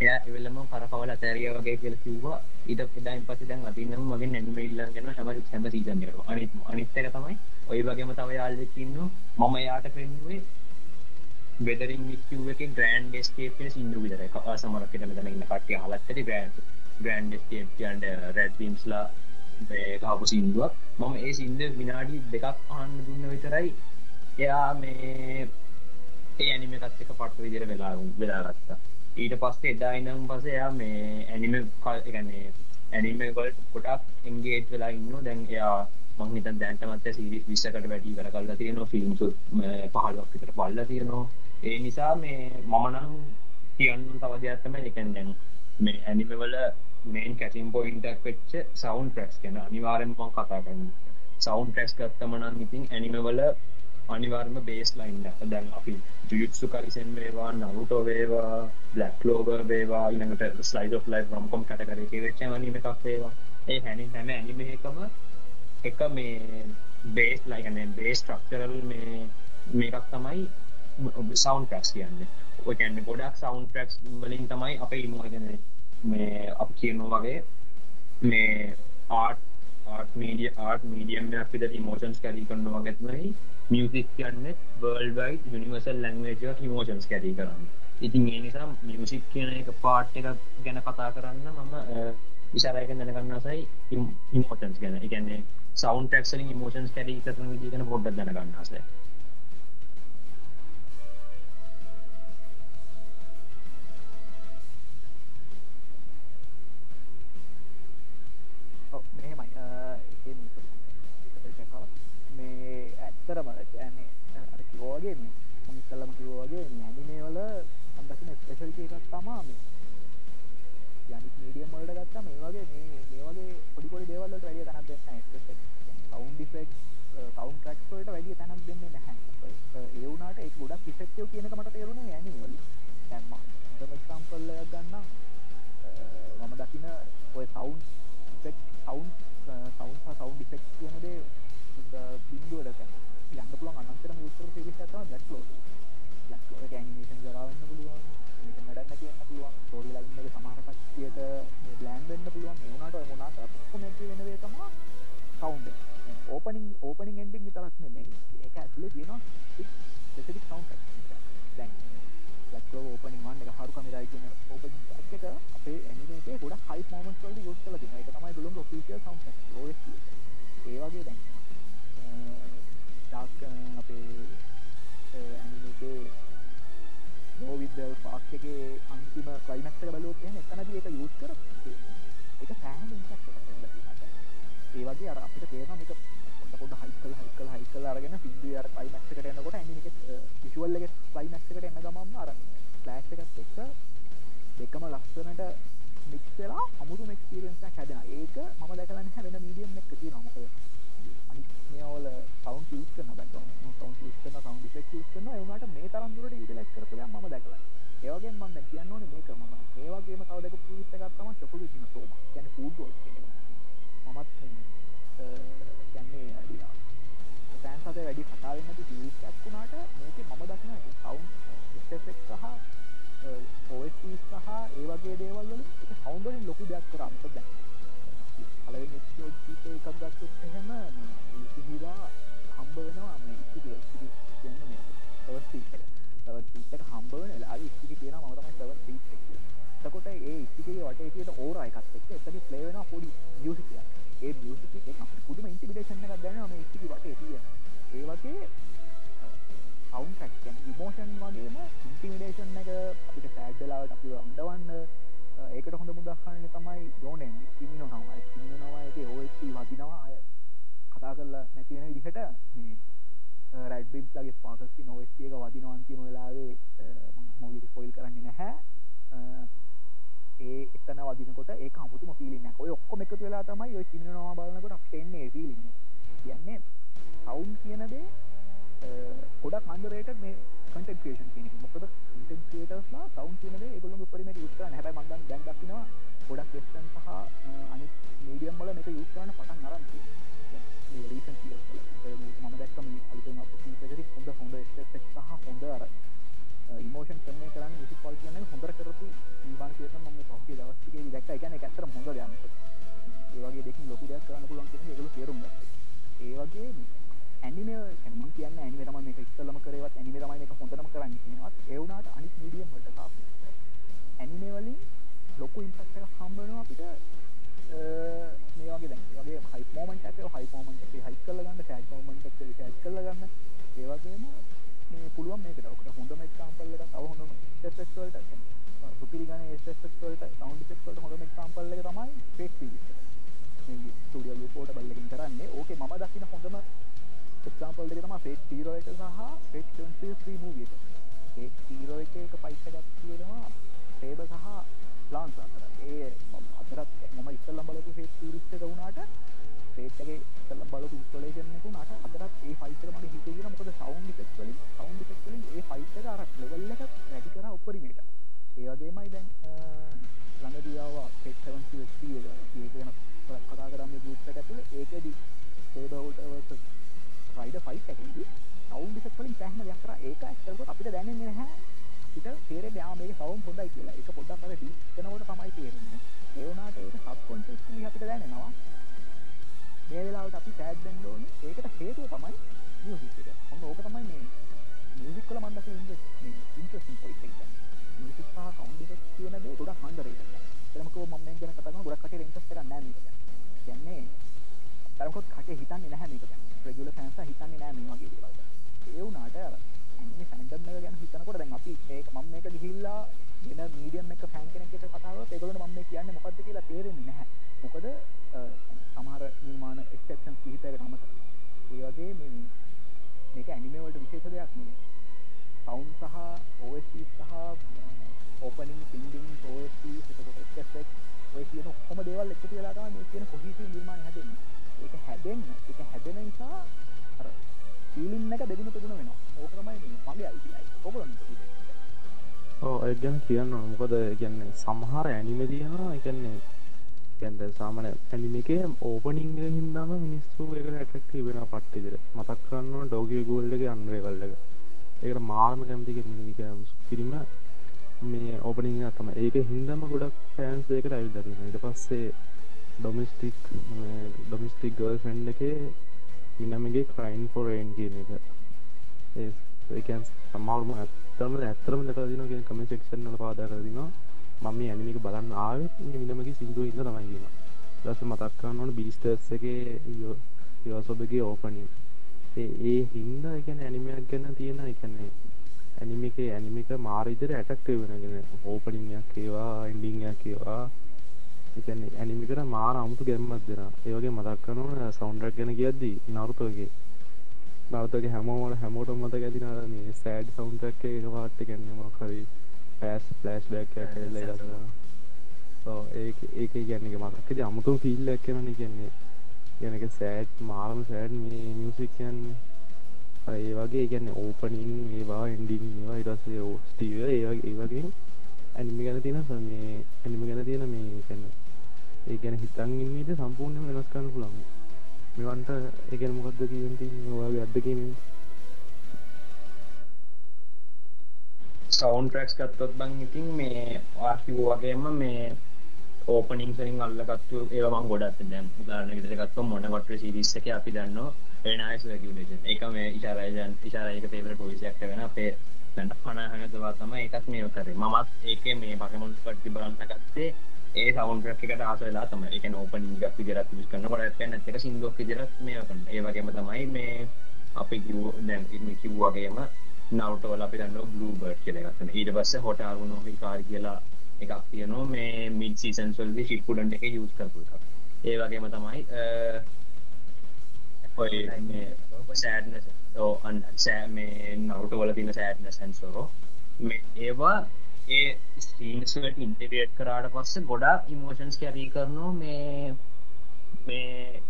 එය එවලම කරකවල අතැරිය වගේ කියල කිව්වා. ඉට පිදායින් පසි දැන් අතිනම් මගේ නැනිම ඉල්ලගෙන හැම සැම සීසන්යර අනිත් අනිත්තක තමයි ඔය වගේම තව යාල්ලකින්න මම යාට පෙන්ුවේ වෙදරින් වික්ව එක ග්‍රන්ඩ් ස්ටේපෙන සිින්දු විදර එක සමරකට මෙතන ඉන්න කට්ටිය හලත්තට ග්‍රන්ඩ් ග්‍රන්ඩ් ස්ටේප්යන්ඩ රැඩ්වීම්ස්ලා ගහපු සිින්දුවක්. මම ඒ සිින්ද විනාඩි දෙකක් අහන්න දුන්න විතරයි. එයා මේ ඒ ඇනිම එකත් එක පට්ට විදිර වෙලා වෙලාගත්තා ඊට පස්සේ එදා ඉනම් පස එයා මේ ඇනිම කල් එකන්නේ ඇනිමගොල්ට කොටක් එන්ගේට් වෙලා ඉන්න දැන් එයා මංහිත දැන්ටමත් සිරිස් විස්සකට වැඩි කර කල්ලා තියෙනවා. ෆිල්ම්සු පහලක් විතර පල්ල තියෙනවා. ඒ නිසා මේ මමනම් කියන්න තවදයක්ත්තම එකැන් දැන් මේ ඇනිමවල මේන් කැසිම් පොයින්ටක් වෙච්ච සවන්් ට්‍රක්ස් ගැන අනිවාරෙන්ම කතා කරන්න. සවන්් ට්‍රක්ස් ගත්තමනන් ඉතින් ඇනිමවල අනිවාර්ම බේස් ලයින්න දැන් අපි ජයුත්සු කරිසෙන් වේවා නරුටෝ වේවා බ්ලක් ලෝබ වේවා ඉනට ස්ලයිඩ of ලයි රම්කොම් කටකරක වෙච්ච අනිම එකක් වේවා. ඒ හැනි හැම ඇනිමකම එක මේ බේස් ලයිගන බේස් ට්‍රක්චරල් මේ මේකක් තමයි සවන් ටක්ස් කියන්න. ඔයකන්න ගොඩක් සවන් ටක්ස් වලින් තමයි අප ඉමගෙන මේ අප කියනවා වගේ මේ art art media art medium පිට ඉමෝෂන්ස් කැරී කරනවා ගැත්මයි මියසික් කියන්න වර්ල්වයි යනිවර්සල් ලංවේජ මෝෂන්ස් කැරී කරන්න. ඉතින් ඒ නිසා මියසික් කියන එක පාට් එක ගැන කතා කරන්න මම විසාරයක දැනගන්නසයි ඉමෝෂන්ස් ගැන. එකන්නේ සවන් ටක්ලින් මෝෂන්ස් කැරී කරන විදිගෙන පොඩ්ඩ දැනගන්නසේ වගේ මේ මනිස්සල්ලම කිව වගේ ඇනිමේ වල අදකින ස්පෙශල්ට එකක් තමාම යනි මීඩියම් වලට ගත්තා මේ වගේ මේ මේ වගේ පොඩිපොඩි දේවල්ලට වැඩිය තැනක් දෙන්න සවුන් ඩිෆෙක්් සවුන් ටක්ස්වලට වැඩිය තැනක් දෙන්නේ නැහැ. ඒවුනාට ඒ ගොඩක් ෆිසෙක්ටව කියනක මට තේරුණ ඇනි වල ඇම සම්පල්ලයක් ගන්න මම දකින ඔය sound sound sound sound defect කියනදේ බින්දුවට යුත්තර සිරිස් ක්ලයිමක්ක බලුවොත් එහෙම එතනදී ඒක යූස් කර ඒක සෑහෙන ඉම්පැක්ට් එකක් කරලා තියෙනවා ඒ වගේ අර අපිට තේරෙනවා මේක පොඩ පොඩ හයික් කරලා හයික් කරලා හයික් කරලා අරගෙන සිද්ධිය අර ක්ලයිමැක්ස් එකට එනකොට ඇනිමේ එක විෂුවල් එකේ ක්ලයිමැක්ස් එකට එන ගමන්ම අර ෆ්ලෑෂ් එකත් එක්ක දෙකම ලස්සනට මික්ස් වෙලා අමුතුම එක්ස්පීරියන්ස් එකක් හැදෙනවා. ඒක මම දැකලා නැහැ වෙන මීඩියම් එකක තියෙනවා. මොකද අනිත් මේවල සවුන්ඩ් යූස් කරන බෑග්ග්‍රවුන්ඩ් සවුන්ඩ් යූස් කරන සවුන්ඩ් ඉෆෙක්ට් යූස් කරනවා. ඒ වුණාට මේ තරම් දුරට යුටිලයිස් කරපු දේ මම දැකලා ඒ වගේම මම දැන් කියන්න ඕනේ මේක මම. ඒ වගේම තව දෙක ප්‍රීත් එකක් තමයි චොකලේට් ඉන්න සෝමා කියන්නේ ෆුඩ් වෝල්ස් කියන එක මමත් කියන්නේ අඩියා ෆෑන්ස් අතර වැඩි කතා වෙන්නේ නැති සීරීස් එකක් වුණාට මේකේ මම දකින එක සවුන්ඩ් ස්පෙක් සහ OST සහ ඒ වගේ දේවල් වලින් ඒක සවුන්ඩ් වලින් ලොකු දෙයක් කරා මොකද දැන්. පළවෙනි එපිසෝඩ් එකක් ගත්තොත් එහෙම ඉතිහිලා හම්බ වෙනවා මේ ඉතිහිලා ඉතිහි කියන්නේ මේ සවර් ස්පීක් එක. සවර් ස්පීක් එක හම්බ වෙන වෙලාවේ ඉතිහි කියනවා මම තමයි සවර් ස්පීක් එක කියලා. එතකොට ඒ ඉතිහිගේ වටේ තියෙන ඕරා එකත් එක්ක එතන ප්ලේ වෙනවා පොඩි මියුසික් එකක්. ඒ මියුසික් එකෙන් අපිට පුදුම ඉන්ටිමිඩේෂන් එකක් දැනෙනවා මේ ඉතිහි වටේ තියෙන. ඒ වගේ සවුන්ඩ් ට්‍රැක් කියන්නේ ඉමෝෂන් වගේම ඉන්ටිමිඩේෂන් එක අපිට සෑඩ් වෙලාවට අපිව අඬවන්න ඒකට හොඳ මුදහන්න තමයි යෝනෙන් කිමිනෝ නමයි කිමිනෝ නමයිගේ OST වදිනවා අය කතා කරලා නැති වෙන විදිහට මේ රැඩ් බිම්ස් ලගේ ස්පාකස් කියන OST එක වදිනවා අන්තිම වෙලාවේ මම ඒක ස්පොයිල් කරන්නේ නැහැ ඒ එතන වදිනකොට ඒක අමුතුම ෆීලින් එකක්. ඔය ඔක්කොම එකතු වෙලා තමයි ඔය කිමිනෝ නම බලනකොට අපිට එන්නේ ඒ ෆීලින් එක. කියන්නේ සවුන්ඩ් කියන දේ ගොඩක් අන්ඩරේටඩ් මේ කන්ටෙන්ට් ක්‍රියේෂන් කියන එක. මොකද කන්ටෙන්ට් ක්‍රියේටර්ස්ලා සවුන්ඩ් කියන දේ ඒගොල්ලෝගේ උපරිමයට යූස් කරන්නේ. හැබැයි මම දැන් දැන් දකිනවා ගොඩක් වෙස්ටර්න් සහ අනිත් මීඩියම් වල මේක යූස් කරන්න පටන් අරන් තියෙනවා. මේ රීසන්ට් ඉයර්ස් වල මම දැක්ක මේ අලුතෙන් අපේ එකේ හොඳ හොඳ ස්ටෙප්ස් සහ හොඳ අර ඉමෝෂන් කන්වේ කරන්න මියුසික් ක්වලිටි එක හොඳට කරපු නිබාන කියනවා මම මේ පහුගිය දවස් ටිකේදී දැක්කා. ඒ කියන්නේ ඒක ඇත්තටම හොඳ දෙයක්. ඒ වගේ දෙකින් ලොකු දෙයක් කරන්න පුළුවන් කියන එක ඒගොල්ලෝ තේරුම් ගත්තා. ඒ වගේ ඇනිමේ මම කියන්නේ ඇනිමේ තමයි මේක ඉස්සෙල්ලම කරේවත් ඇනිමේ තමයි මේක හොඳටම කරන්නේ කියනවත් ඒ වුණාට අනිත් මීඩියම් වලට තාපු ඇනිමේ වලින් ලොකු ඉම්පැක්ට් එකක් හම්බ වෙනවා අපිට මේ වගේ දැන් ඒ වගේ හයිප් මොමන්ට් එකක් හයි මොමන්ට් එකේ හයිප් කරලා ගන්න සෑඩ් මොමන්ට් එකේ සෑඩ් කරලා ගන්න. ඒ වගේම මේ පුළුවන් මේකට ඔකට හොඳම එක්සාම්පල් එකක් තව හොඳම ස්ටෙප්ස් වලට සුපිරි ගානේ ස්ටෙප්ස් වලට සවුන්ඩ් ඉෆෙක්ට්ස් වලට හොඳම එක්සාම්පල් එක තමයි ෆේක් සීරීස් එක. මේ ස්ටුඩියෝ යූ පෝටබල් එකකින් කරන්නේ. ඕකේ මම දකින හොඳම එක්සාම්පල් දෙක තමයි ෆේක් හීරෝ එක සහ ෆේක් ටෙන්සිල් 3 මූවි එක. ෆේක් හීරෝ එක එක ෆයිට් එකක් තියෙනවා. සේබර් සහ ප්ලාන්ස් අතර. ඒ අතරත් මම ඉස්සෙල්ලම බලපු ෆේක් සීරීස් එක වුණාට ෆේක් එකේ ඉස්සෙල්ලම බලපු ඉන්ස්ටොලේෂන් එක වුණාට අතරත් ඒ ෆයිට් එක මගේ හිතේ ගියා මොකද සවුන්ඩ් ඉෆෙක්ට්ස් වලින් සවුන්ඩ් ඉෆෙක්ට්ස් වලින් ඒ ෆයිට් එක අර ලෙවල් එක වැඩි කරා උපරිමයට. ඒ වගේමයි දැන් ළඟදී ආවා ෆේක් 7 CSP එක. ඒක වෙන කතා කරා මේ ගෲප් එක ඇතුලේ. ඒකෙදි Saber Walter versus Rider fight එකේදී සවුන්ඩ් ඉෆෙක්ට් වලින් සෑහෙන දෙයක් කරා. ඒක ඇත්තටම අපිට දැනෙන්නේ නැහැ. අපිට තේරෙන්නේ ආ මේකේ සවුන්ඩ් හොඳයි කියලා. ඒක පොඩ්ඩක් අර ඩීප් කරනකොට තමයි තේරෙන්නේ. ඒ වුණාට ඒක සබ්කොන්ෂස්ලි අපිට දැනෙනවා. මේ වෙලාවට අපි සෑඩ් වෙන්න ඕනේ. ඒකට හේතුව තමයි මියුසික් එක. ඔන්න ඕක තමයි මේ මියුසික් වල මම දැක්කේ මේ ඉන්ටරෙස්ටිං පොයින්ට් එක. මියුසික් සහ සවුන්ඩ් ඉෆෙක්ට් කියන දේ ගොඩක් අන්ඩර්රේටඩ් එතනකෝ මම මේක ගැන කතා කරනවා ගොඩක් කටේ ඉන්ටරෙස්ට් එකක් නැහැ මේක කියන්නේ තරකොත් කටේ හිතන්නේ නැහැ මේක ගැන රෙගුලර් ෆෑන්ස් හිතන්නේ නැහැ මේ වගේ දේවල්. ගැන ඒ වුණාට ඇනිමේ ෆැන්ඩම් එක ගැන හිතනකොට දැන් අපි මේක මම මේක ගිහිල්ලා වෙන මීඩියම් එක ෆෑන් කෙනෙක් එක්ක කතා කරලා ඒගොල්ලන්ට මම මේ කියන්නේ මොකද්ද කියලා තේරෙන්නේ නැහැ. මොකද සමහර නිර්මාණ එක්සෙප්ෂන්ස් කිහිපයකට අමතර ඒ වගේ මේ මේක ඇනිමේවලට විශේෂ දෙයක් නේ සවුන් සහ OS සහ ඕපනින් පිල්ඩිං OS ඔය කියන ඔක්කොම දේවල් එකතු වෙලා තමයි මේ කියන කොහේසිව් නිර්මාණය හැදෙන්නේ. ඒක හැදෙන්න ඒක හැදෙන නිසා අර ෆීලින් එක දෙගුණ තුගුණ වෙනවා. ඕක තමයි මේ මගේ අයිතියයි ඔයගොල්ලෝ ඕ ඒ ගැන කියන්න ඕන. මොකද කියන්නේ සමහර ඇනිමේ තියෙනවා ඒ කියන්නේ කියන්නේ සාමාන්‍ය ඇනිමේ එකේ ඕපනින්గ్ එක හින්දාම මිනිස්සු ඒකට ඇට්‍රැක්ටිව් වෙනවා පට්ටි විදිහට. මතක් කරන්න ඕන ඩෝගි ගෝල්ඩ් එකේ අන්රේවල් එක. ඒකට මාර්ම කැමති කෙනෙක් පිරිම මේ ඕපනිං එක තමයි. ඒක හින්දාම ගොඩක් ෆෑන්ස් ඒකට ඇවිල්ලා තියෙනවා. ඊට පස්සේ ඩොමස්ටික් ඩොමස්ටික් ගර්ල් ෆ්‍රෙන්ඩ් එකේ මිනමගේ ක්‍රයින් ෆොර් රේන් කියන එක. ඒ ඒකන් සමල්ම ඇත්තරම ඇත්තරම දැක දින කිය කම ෙක්ෂන් ල පාදා කරදිනවා මම මේ ඇනිමික බලන්න ආවත් මිනමගේ සිින්දුව ඉන්න තමයිගෙන දස මතක් කරන්න ඕන බිස්ටර්ස් එක යෝසොබගේ ඕපනින් ඒ හින්ද එකන ඇනිමයක් ගැන තියෙන එකන්නේ ඇනිමික ඇනිමික මාරිදර ඇටක්ට වෙනගෙන ඕපනිංයක් ඒවා ඉන්ඩිංයක් ඒවා. එකන ඇනිමිකට මාර අමුතු ගැම්මත් දෙෙන ඒවගේ මතක් කරනවා සෞන්ඩක් ගැන කියද්දී නරුතගේ නවතගේ හැමෝමට හැමෝට මත ඇතින මේ සෑඩ් සෞන්ටක් එක පාට්ට ගැන්නම කරි පෑස් ෆලස්් බැක් ඒ ඒක ගැන්නක මතක්කද අමුතුම් ෆිල්ලක් කෙනන කියන්නේ. ගැනක සෑඩ් මාරම සෑඩ් මේ මියසික් කියන්නේ. ඒ වගේ ගැන්න ඕපනින් ඒවා එන්ඩිං ඒවා ඉටස්සේ ස්ටීව ඒවගේ ඒ වගේ ඇනිමි ගැන තියෙන සමේ ඇනිමි ගැන තියෙන මේ කැන්න ඒ ගැන හිතන් ඉන්නට සම්පූර්ණය වෙනස් කරන්න පුළන් මෙවන්ට එකන මොකක්ද කියති ඔයාගේ අත්දකීම සවන්් ට්‍රක්ස් ගත්තොත් බං ඉතින් මේ ආකිව් වගේම මේ ඕපනින් සරින් අල්ලගත්තු ඒවම ගොඩත් දැම් උදාරන ගත්තු මොන කොට සිරිස්ස එක අපි දන්න එනයිස් රගලේෂන් එක මේ ඉශාරයජන් ඉශාරයක පේවර පොවිසියක් වෙන අපේ පැට පනහගතවා තම එකත් මේ කරේ. මමත් ඒක මේ පකමුල් පටි බලන්න ගත්තේ ඒ සවන්ක් එකට ආසලා තම එක නෝපන ගක් විදිරත් විස් කරන කොට නැක සිින්දුවක් විදිරත් මේ කන්න ඒ වගේම තමයි මේ අපි කිව් දැන් ඉම කිව්වාගේම නවටවල අපි දන්න බ්ලූ බර්ඩ් කියලගත්තන ඊට පස්ස හොට අරුණු කාර කියලා එකක් තියනවා. මේ මිඩ් සීසන් සල්දි ශිප්පුඩන්ට එක යුස් කරපු ඒ වගේම තමයි ඔය සෑඩ්න අන් සෑ මේ නවටවල තින සෑඩ්න සැන්සෝ මේ ඒවා ඒ ස්ටීන්ස්වට ඉන්ටගේට් කරාට පස්ස ගොඩා ඉමෝෂන්ස් කැරී කරනවා මේ මේ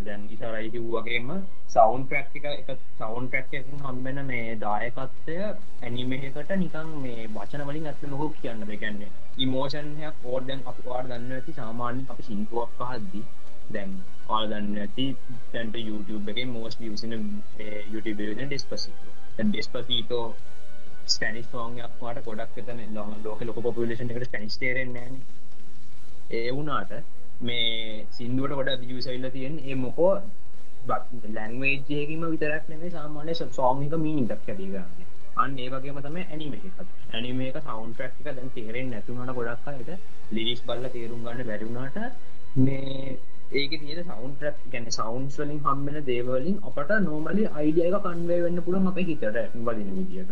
දැන් ඉසරයි කිව්වගේම සවන්් ප්‍රක්ටික එක සවන්් ප්‍රක්ට හම්බෙන මේ දායකත්වය ඇනිමේකට නිකන් මේ වචන වලින් ඇත්ත නොහෝ කියන්න දෙකන්නේ ඉමෝෂන්හයක් ඕෝර්ඩන් අප වාඩ දන්න ඇති සාමාන්‍ය අප සිින්තුවක් පහද්දි දැන් ආල් දන්න ඇති තැන්ට YouTube එක මෝස් වියසින YouTube ඩෙස්පසි ඩෙස්පසීතෝ ස්පැනිස් සෝංයක් වාට ගොඩක් එතන ලොම ලෝක ලොක පොපිලේෂන් එකට ස්පැනිස් තේරෙන් නෑන ඒ වුනාට මේ සිින්දුවට ගොඩ වියසයිල්ල තියෙන් ඒ මොකෝ ලැංවේජයකම විතරක් නෙේ සාමානය සෝමික මීනිටක් ඇතිගන්න අන්න ඒ වගේම තම ඇනිමේකත් ඇනිමේක සවන්් ට්‍රක්ක දැන් තේරෙන් නැතුනට ගොඩක්කට ලිරිස් බල්ල තේරුම් ගන්න බැරිුණාට මේ ඒක තිය සවන් ට්‍රක් ගැන සවන්ස් වලින් හම්බෙන දේවලින් අපට නෝමලි අයිඩියක කන්වේ වෙන්න පුළන් අප හිතට වදින විදිියක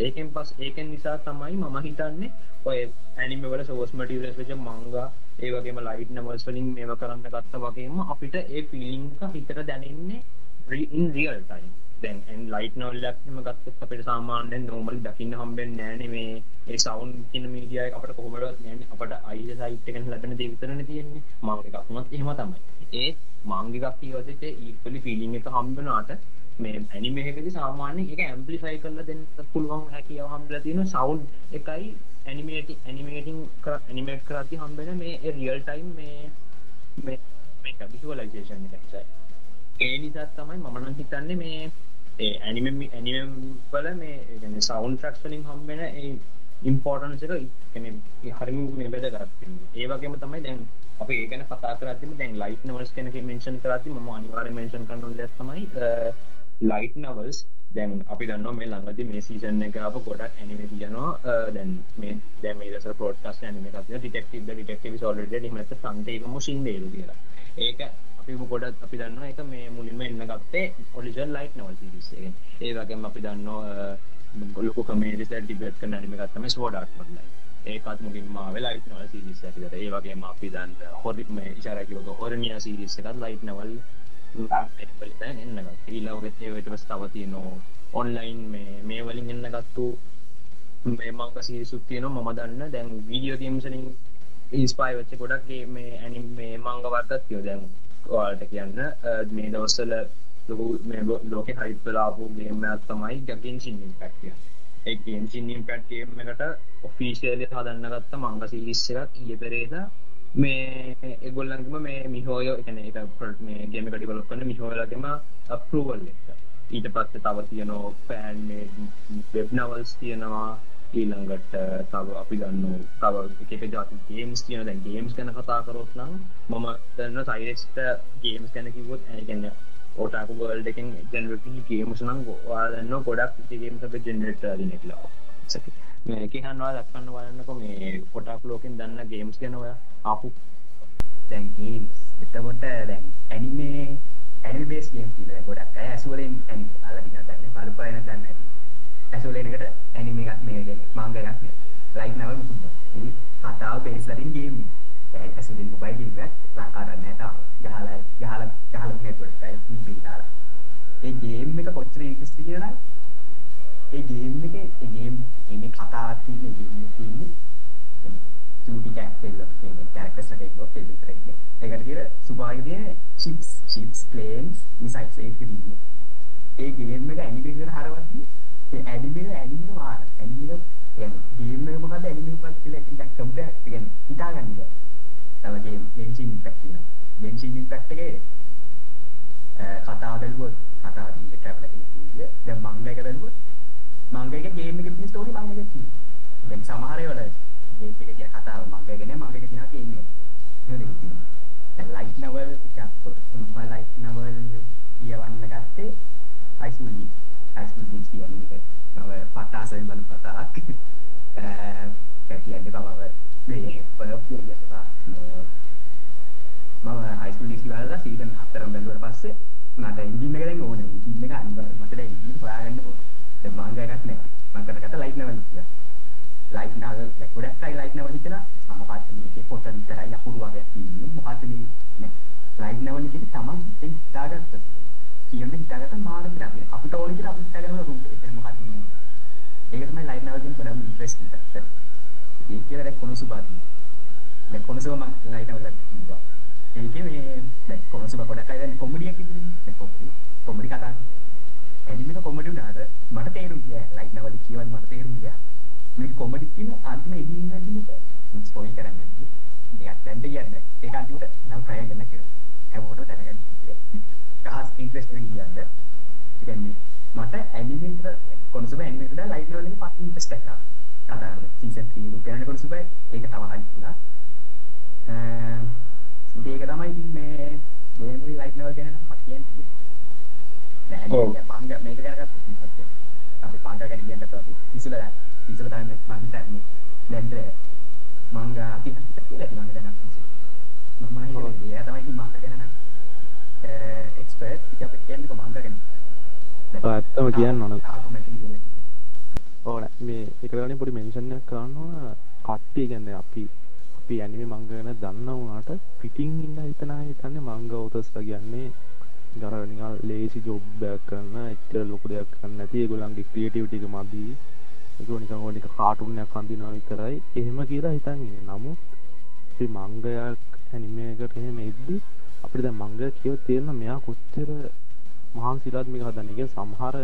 ඒකෙන් පස් ඒකෙන් නිසා තමයි මම හිතන්නේ ඔය ඇනිමවල සෝස් මටියලස් වෙච මංගා ඒ වගේම ලයිට් නවල්ස් වලින් මේව කරන්න ගත්ත වගේම අපිට ඒ පිලිංක හිතට දැනෙන්නේ ඉන් රියල් ටයිම් දැන් එන් ලයිට් නොල්ලක්ම ගත්ත අපිට සාමාන්‍යෙන් නෝමල් දකින්න හම්බෙන් නෑන මේ ඒ සවන් කියන මීඩිය අපට කොහමටත් නෑන අපට අයිද සයිට්කන ලබන දෙවිතරන තියෙන්නේ. මංගකක්ුණත් එහෙම තමයි. ඒ මංගිකක් කියවතට ඊපලි පිලිං එක හම්බනාට මේ ඇනිමේකති සාමාන්‍ය එක ඇම්පලිෆයි කරල දෙන්න පුළුවන් හැකිව හම්බල තියෙන සවන්් එකයි ඇනිමේට ඇනිමේටිං කර ඇනිමේට් කරති හම්බෙන මේ රියල් ටයිම් මේ විශුවලයිසේෂන් එකයි ඒ නිසාත් තමයි මමනන් හිතන්නේ මේ ඇනිම ඇනිම වල මේ සවන්් ට්‍රක්ස් වලින් හම්බෙන ඉම්පෝර්ටන්ස එක හරිම මේ බෙද ගත්තින්න ඒ වගේම තමයි දැන් අප ඒගන කතා කරතිම දැන් ලයිට් නවස් කෙනක මෙන්ෂන් කරති ම අනිවාර මෙන්ෂන් කරනු ලැත්තමයි ලයිට් නවල්ස් දැන් අපි දන්න මේ ළඟද මේ සීසන් එක අප ගොඩක් ඇනිම තියනවා. දැන් මේ දැම ස පෝට්ස් ඇනිම ටිටෙක්ටව ටිටෙක්ටව සෝල්ඩ මත සන්තේක මුසින් දේරු කියලා. ඒක අපි ගොඩත් අපි දන්න එක මේ මුලින්ම එන්න ගත්තේ පොලිසල් ලයිට් නවල් සිරිසේ ඒ වගේම අපි දන්න ගොලොක කමේරිස ඩිබෙට් කන අනිම ගත්තම ස්වෝඩක් පොඩලයි ඒකත් මුලින්ම වෙලයිට් නවල් සිරිස් ඇතිට ඒ වගේම අපි දන්න හොරිම ඉශරකිවක හොරමිය සිරිස් එකත් ලයිට් නවල් එන්න ඊලවගෙත් ඒවටස් තව තියනවා ඔන්ලයින් මේ මේ වලින් එන්න ගත්තු මේ මංක සිරිසුත් තියෙන මම දන්න දැන් වීඩියෝ ගේම්සලින් ඉස්පායි වෙච්ච ගොඩක්ගේ මේ ඇනි මේ මංග වර්ගත් තියෝ දැන් ඔයාලට කියන්න මේ දවස්සල ලෝක හයිපලාපු ගේමයක් තමයි ගගෙන්සින් ඉම්පැක්ටිය ඒ ගේම්සින් ඉම්පැක්් ගේම් එකට ඔෆිසිියලි හදන්න ගත්ත මංග සිරිස්ස එකක් ඊය පෙරේද මේ එගොල්ලන්ගම මේ මිහෝයෝ එකන එක මේ ගේම කටිවලක් කන්න මිහෝලගේම අප්‍රූවල් එක. ඊට පස්සේ තව තියනෝ පෑන් වෙබ් නවල්ස් තියෙනවා. ඊළඟට තව අපි ගන්න තව එක ජාති ගේම්ස් කියන දැන් ගේම්ස් ගැන කතා කරොත් නම් මම දන්න සයිරෙක්ට ගේම්ස් ගැන කිවොත් ඇගන්න ඕටාකු වර්ල්ඩ එකෙන් ජනරට ගේම්ස් නම් වාදන්න ගොඩක් ගේම්ස ජෙනරට දිනෙක්ලා මේක හන්වා දක්වන්න වලන්නක මේ පොටක් ලෝකෙන් දන්න ගේම්ස් ගැනව අපපු දැන් ගේම්ස් එතකොට දැන් ඇනිමේ ඇනිබේස් ගේම් කියලා ගොඩක් අය ඇසුවලෙන් ඇනි අල්ලදින දන්න. බලපයන දන්න ඇති ඇසුලෙනකට ඇනිම එකක් මේ ගෙන මංග එකක් මේ. ලයික් නව මුකුද කතාව බේස් ලටින් ගේම් ඇසුලින් මොබයිල් ගේම් ලංකාට නැතාව ගහලා ගහලා ගහලා නෙට්වර්ක් එකයි පිටාලා ඒ ගේම් එක කොච්චර ඉන්ට්‍රස්ටිං කියනනම් ඒ ගේම් එකේ ඒ ගේම් මේ කතාවක් තියෙන ගේම් එකේ තියෙන්නේ චූටි කැක්ටෙල්ල කැරක්ටර්ස් එකේ පොත් විතර ඉන්නේ ඒකට කියන සුභාග තියෙන ශිප්ස් ශිප්ස් ප්ලේන්ස් මිසයිල්ස් ඒක තියෙන්නේ. ඒ ගේම් එක ඇනිමේ කරන හරවද්දී ඒ ඇනිමේ ඇනිමේ මාර ඇනිමේ කියන්නේ ගේම් එක මොකද්ද? ඇනිමේ මොකද්ද කියලා ටිකක් කම්පෙයාර් කියන්නේ හිතාගන්න බෑ. තව ගේම් ගෙන්ෂින් ඉම්පැක්ට් තියෙනවා. ගෙන්ෂින් ඉම්පැක්ට් එකේ කතාව බැලුවොත් කතාව තියෙන ට්‍රැවල් එකේ තියෙන්නේ දැන් මංගා එක බැලුවොත් මංගා එකේ ගේම් එකේ තියෙන ස්ටෝරි මංගා එකේ තියෙනවා දැන් සමහර ඒවාල ගේම් එකේ තියෙන කතාව මංගා එකේ නෑ මංගා එකේ තියෙනවා කියන්නේ ඒක දෙක තියෙනවා ලයිට් නවල් ටිකක් ලයිට් නවල් කියවන්න ගත්තේ හයිස්කූල් ජීන්ස් හයිස්කූල් ජීන්ස් කියන්නේ එක මම පටාසෙන් බලන පතාක් කැටියන්නේ බබව මේ පොරොප් කියනවා මම හයිස්කූල් ජීන්ස් බලලා සීසන් 4ම බැලුවට පස්සේ මට එන්ජින් එක දැන් ඕනේ එන්ජින් එක අනිවාර්යයෙන් මට දැන් එන්ජින් හොයාගන්න ඕනේ දැන් මංගා එකක් නැහැ මම කරකට ලයිට් නවල් කියලා? ලයිට් නවල් ගොඩක් අය ලයිට් නවල් හිතලා මොකක්ද මේකේ පොත විතරයි අකුරු වගේක් තියෙන්නේ. මොකක්ද මේ? නෑ. ලයිට් නවල් එකේ තමන් හිතෙන් හිතාගත්ත. කියන හිතාගත්ත මාර්ග විතර අපිට ඕන විදිහට අපි හිතාගන්න රූට් එක මොකක්ද ඒක තමයි ලයිට් නවල් කියන ගොඩක් ඉන්ට්‍රෙස්ටිං පැත්ත ඒක කියලා දැන් කොනසුබාදී දැන් කොනසුබ මම ලයිට් නවල් එකක් කිව්වා. ඒකේ මේ දැන් කොනසුබ ගොඩක් අය දැන් කොමඩියක් කියන්නේ දැන් කොමඩි කොමඩි කතා ඇනිමේක කොමඩි උනාට මට තේරුම් ගියා. ලයිට් නවල් කියවද මට තේරුම් ගියා. මේ කොමඩි කියන අන්තිම එඩින් වෙන්නේ ස්පොයිල් කරන්නේ මේකත් දැන් කියන්නේ ඒක අන්තිමට නම් try කරන්න කියලා හැමෝටම දැනගන්න ගහස් ඉන්ට්‍රෙස්ටිං කියන්නේ. කියන්නේ මට ඇනිමේටර් කොනසුබ ඇනිමේටර් ලයිට් නවල් එකේ පස්සේ ඉන්ට්‍රෙස්ට් එකක් ආවා. සීසන් 3 එක කරන කොනසුබ ඒක තව හයි වුණා. ඒක තමයි මේ ගේමුයි ලයිට් නවල් ගැන නම් මට කියන්නේ නෑ මේක ගැන ගත්තොත් අපි පංග ගැන කියන්න දැන් ඉස්සෙල්ලා තමයි මම හිතන්නේ දැන් මංගා අතිහත් කියලා ඉතින් මම දැනක් මම හිතන්නේ එයා තමයි ඉතින් මංගා ගැන නම් එක්ස්පර්ට් ඉතින් අපි කියන්නේ මංගා ගැන? ඇත්තම කියන්න ඕන. ඕන මේ එකගනින් පොඩි මෙන්ෂන්යක් කරන්නවා කට්ටිය ගැන්න අපි අපි ඇනිමේ මංග ගැන දන්න වුණට පිටිං ඉන්න හිතනා හිතන්නේ මංග ඔතස්ල කියන්නේ. ගර නිකල් ලේසි ජොබ්බයක් කරන්න එච්චර ලොකු දෙයක් කරන්න ඇති ගොලන්ගේ ක්‍රියටවිටික මදී නිකං ඕනික කාටුන්නයක් කන්දිනවා විතරයි. එහෙම කියලා හිතන්ගෙන නමුත් මංගයක් ඇනිමේකට එහෙම එද්දි අපිට දැන් මංග කියව තියෙන මෙයා කොච්චර මහන් සිලාත් මේක හදන්න එක සමහර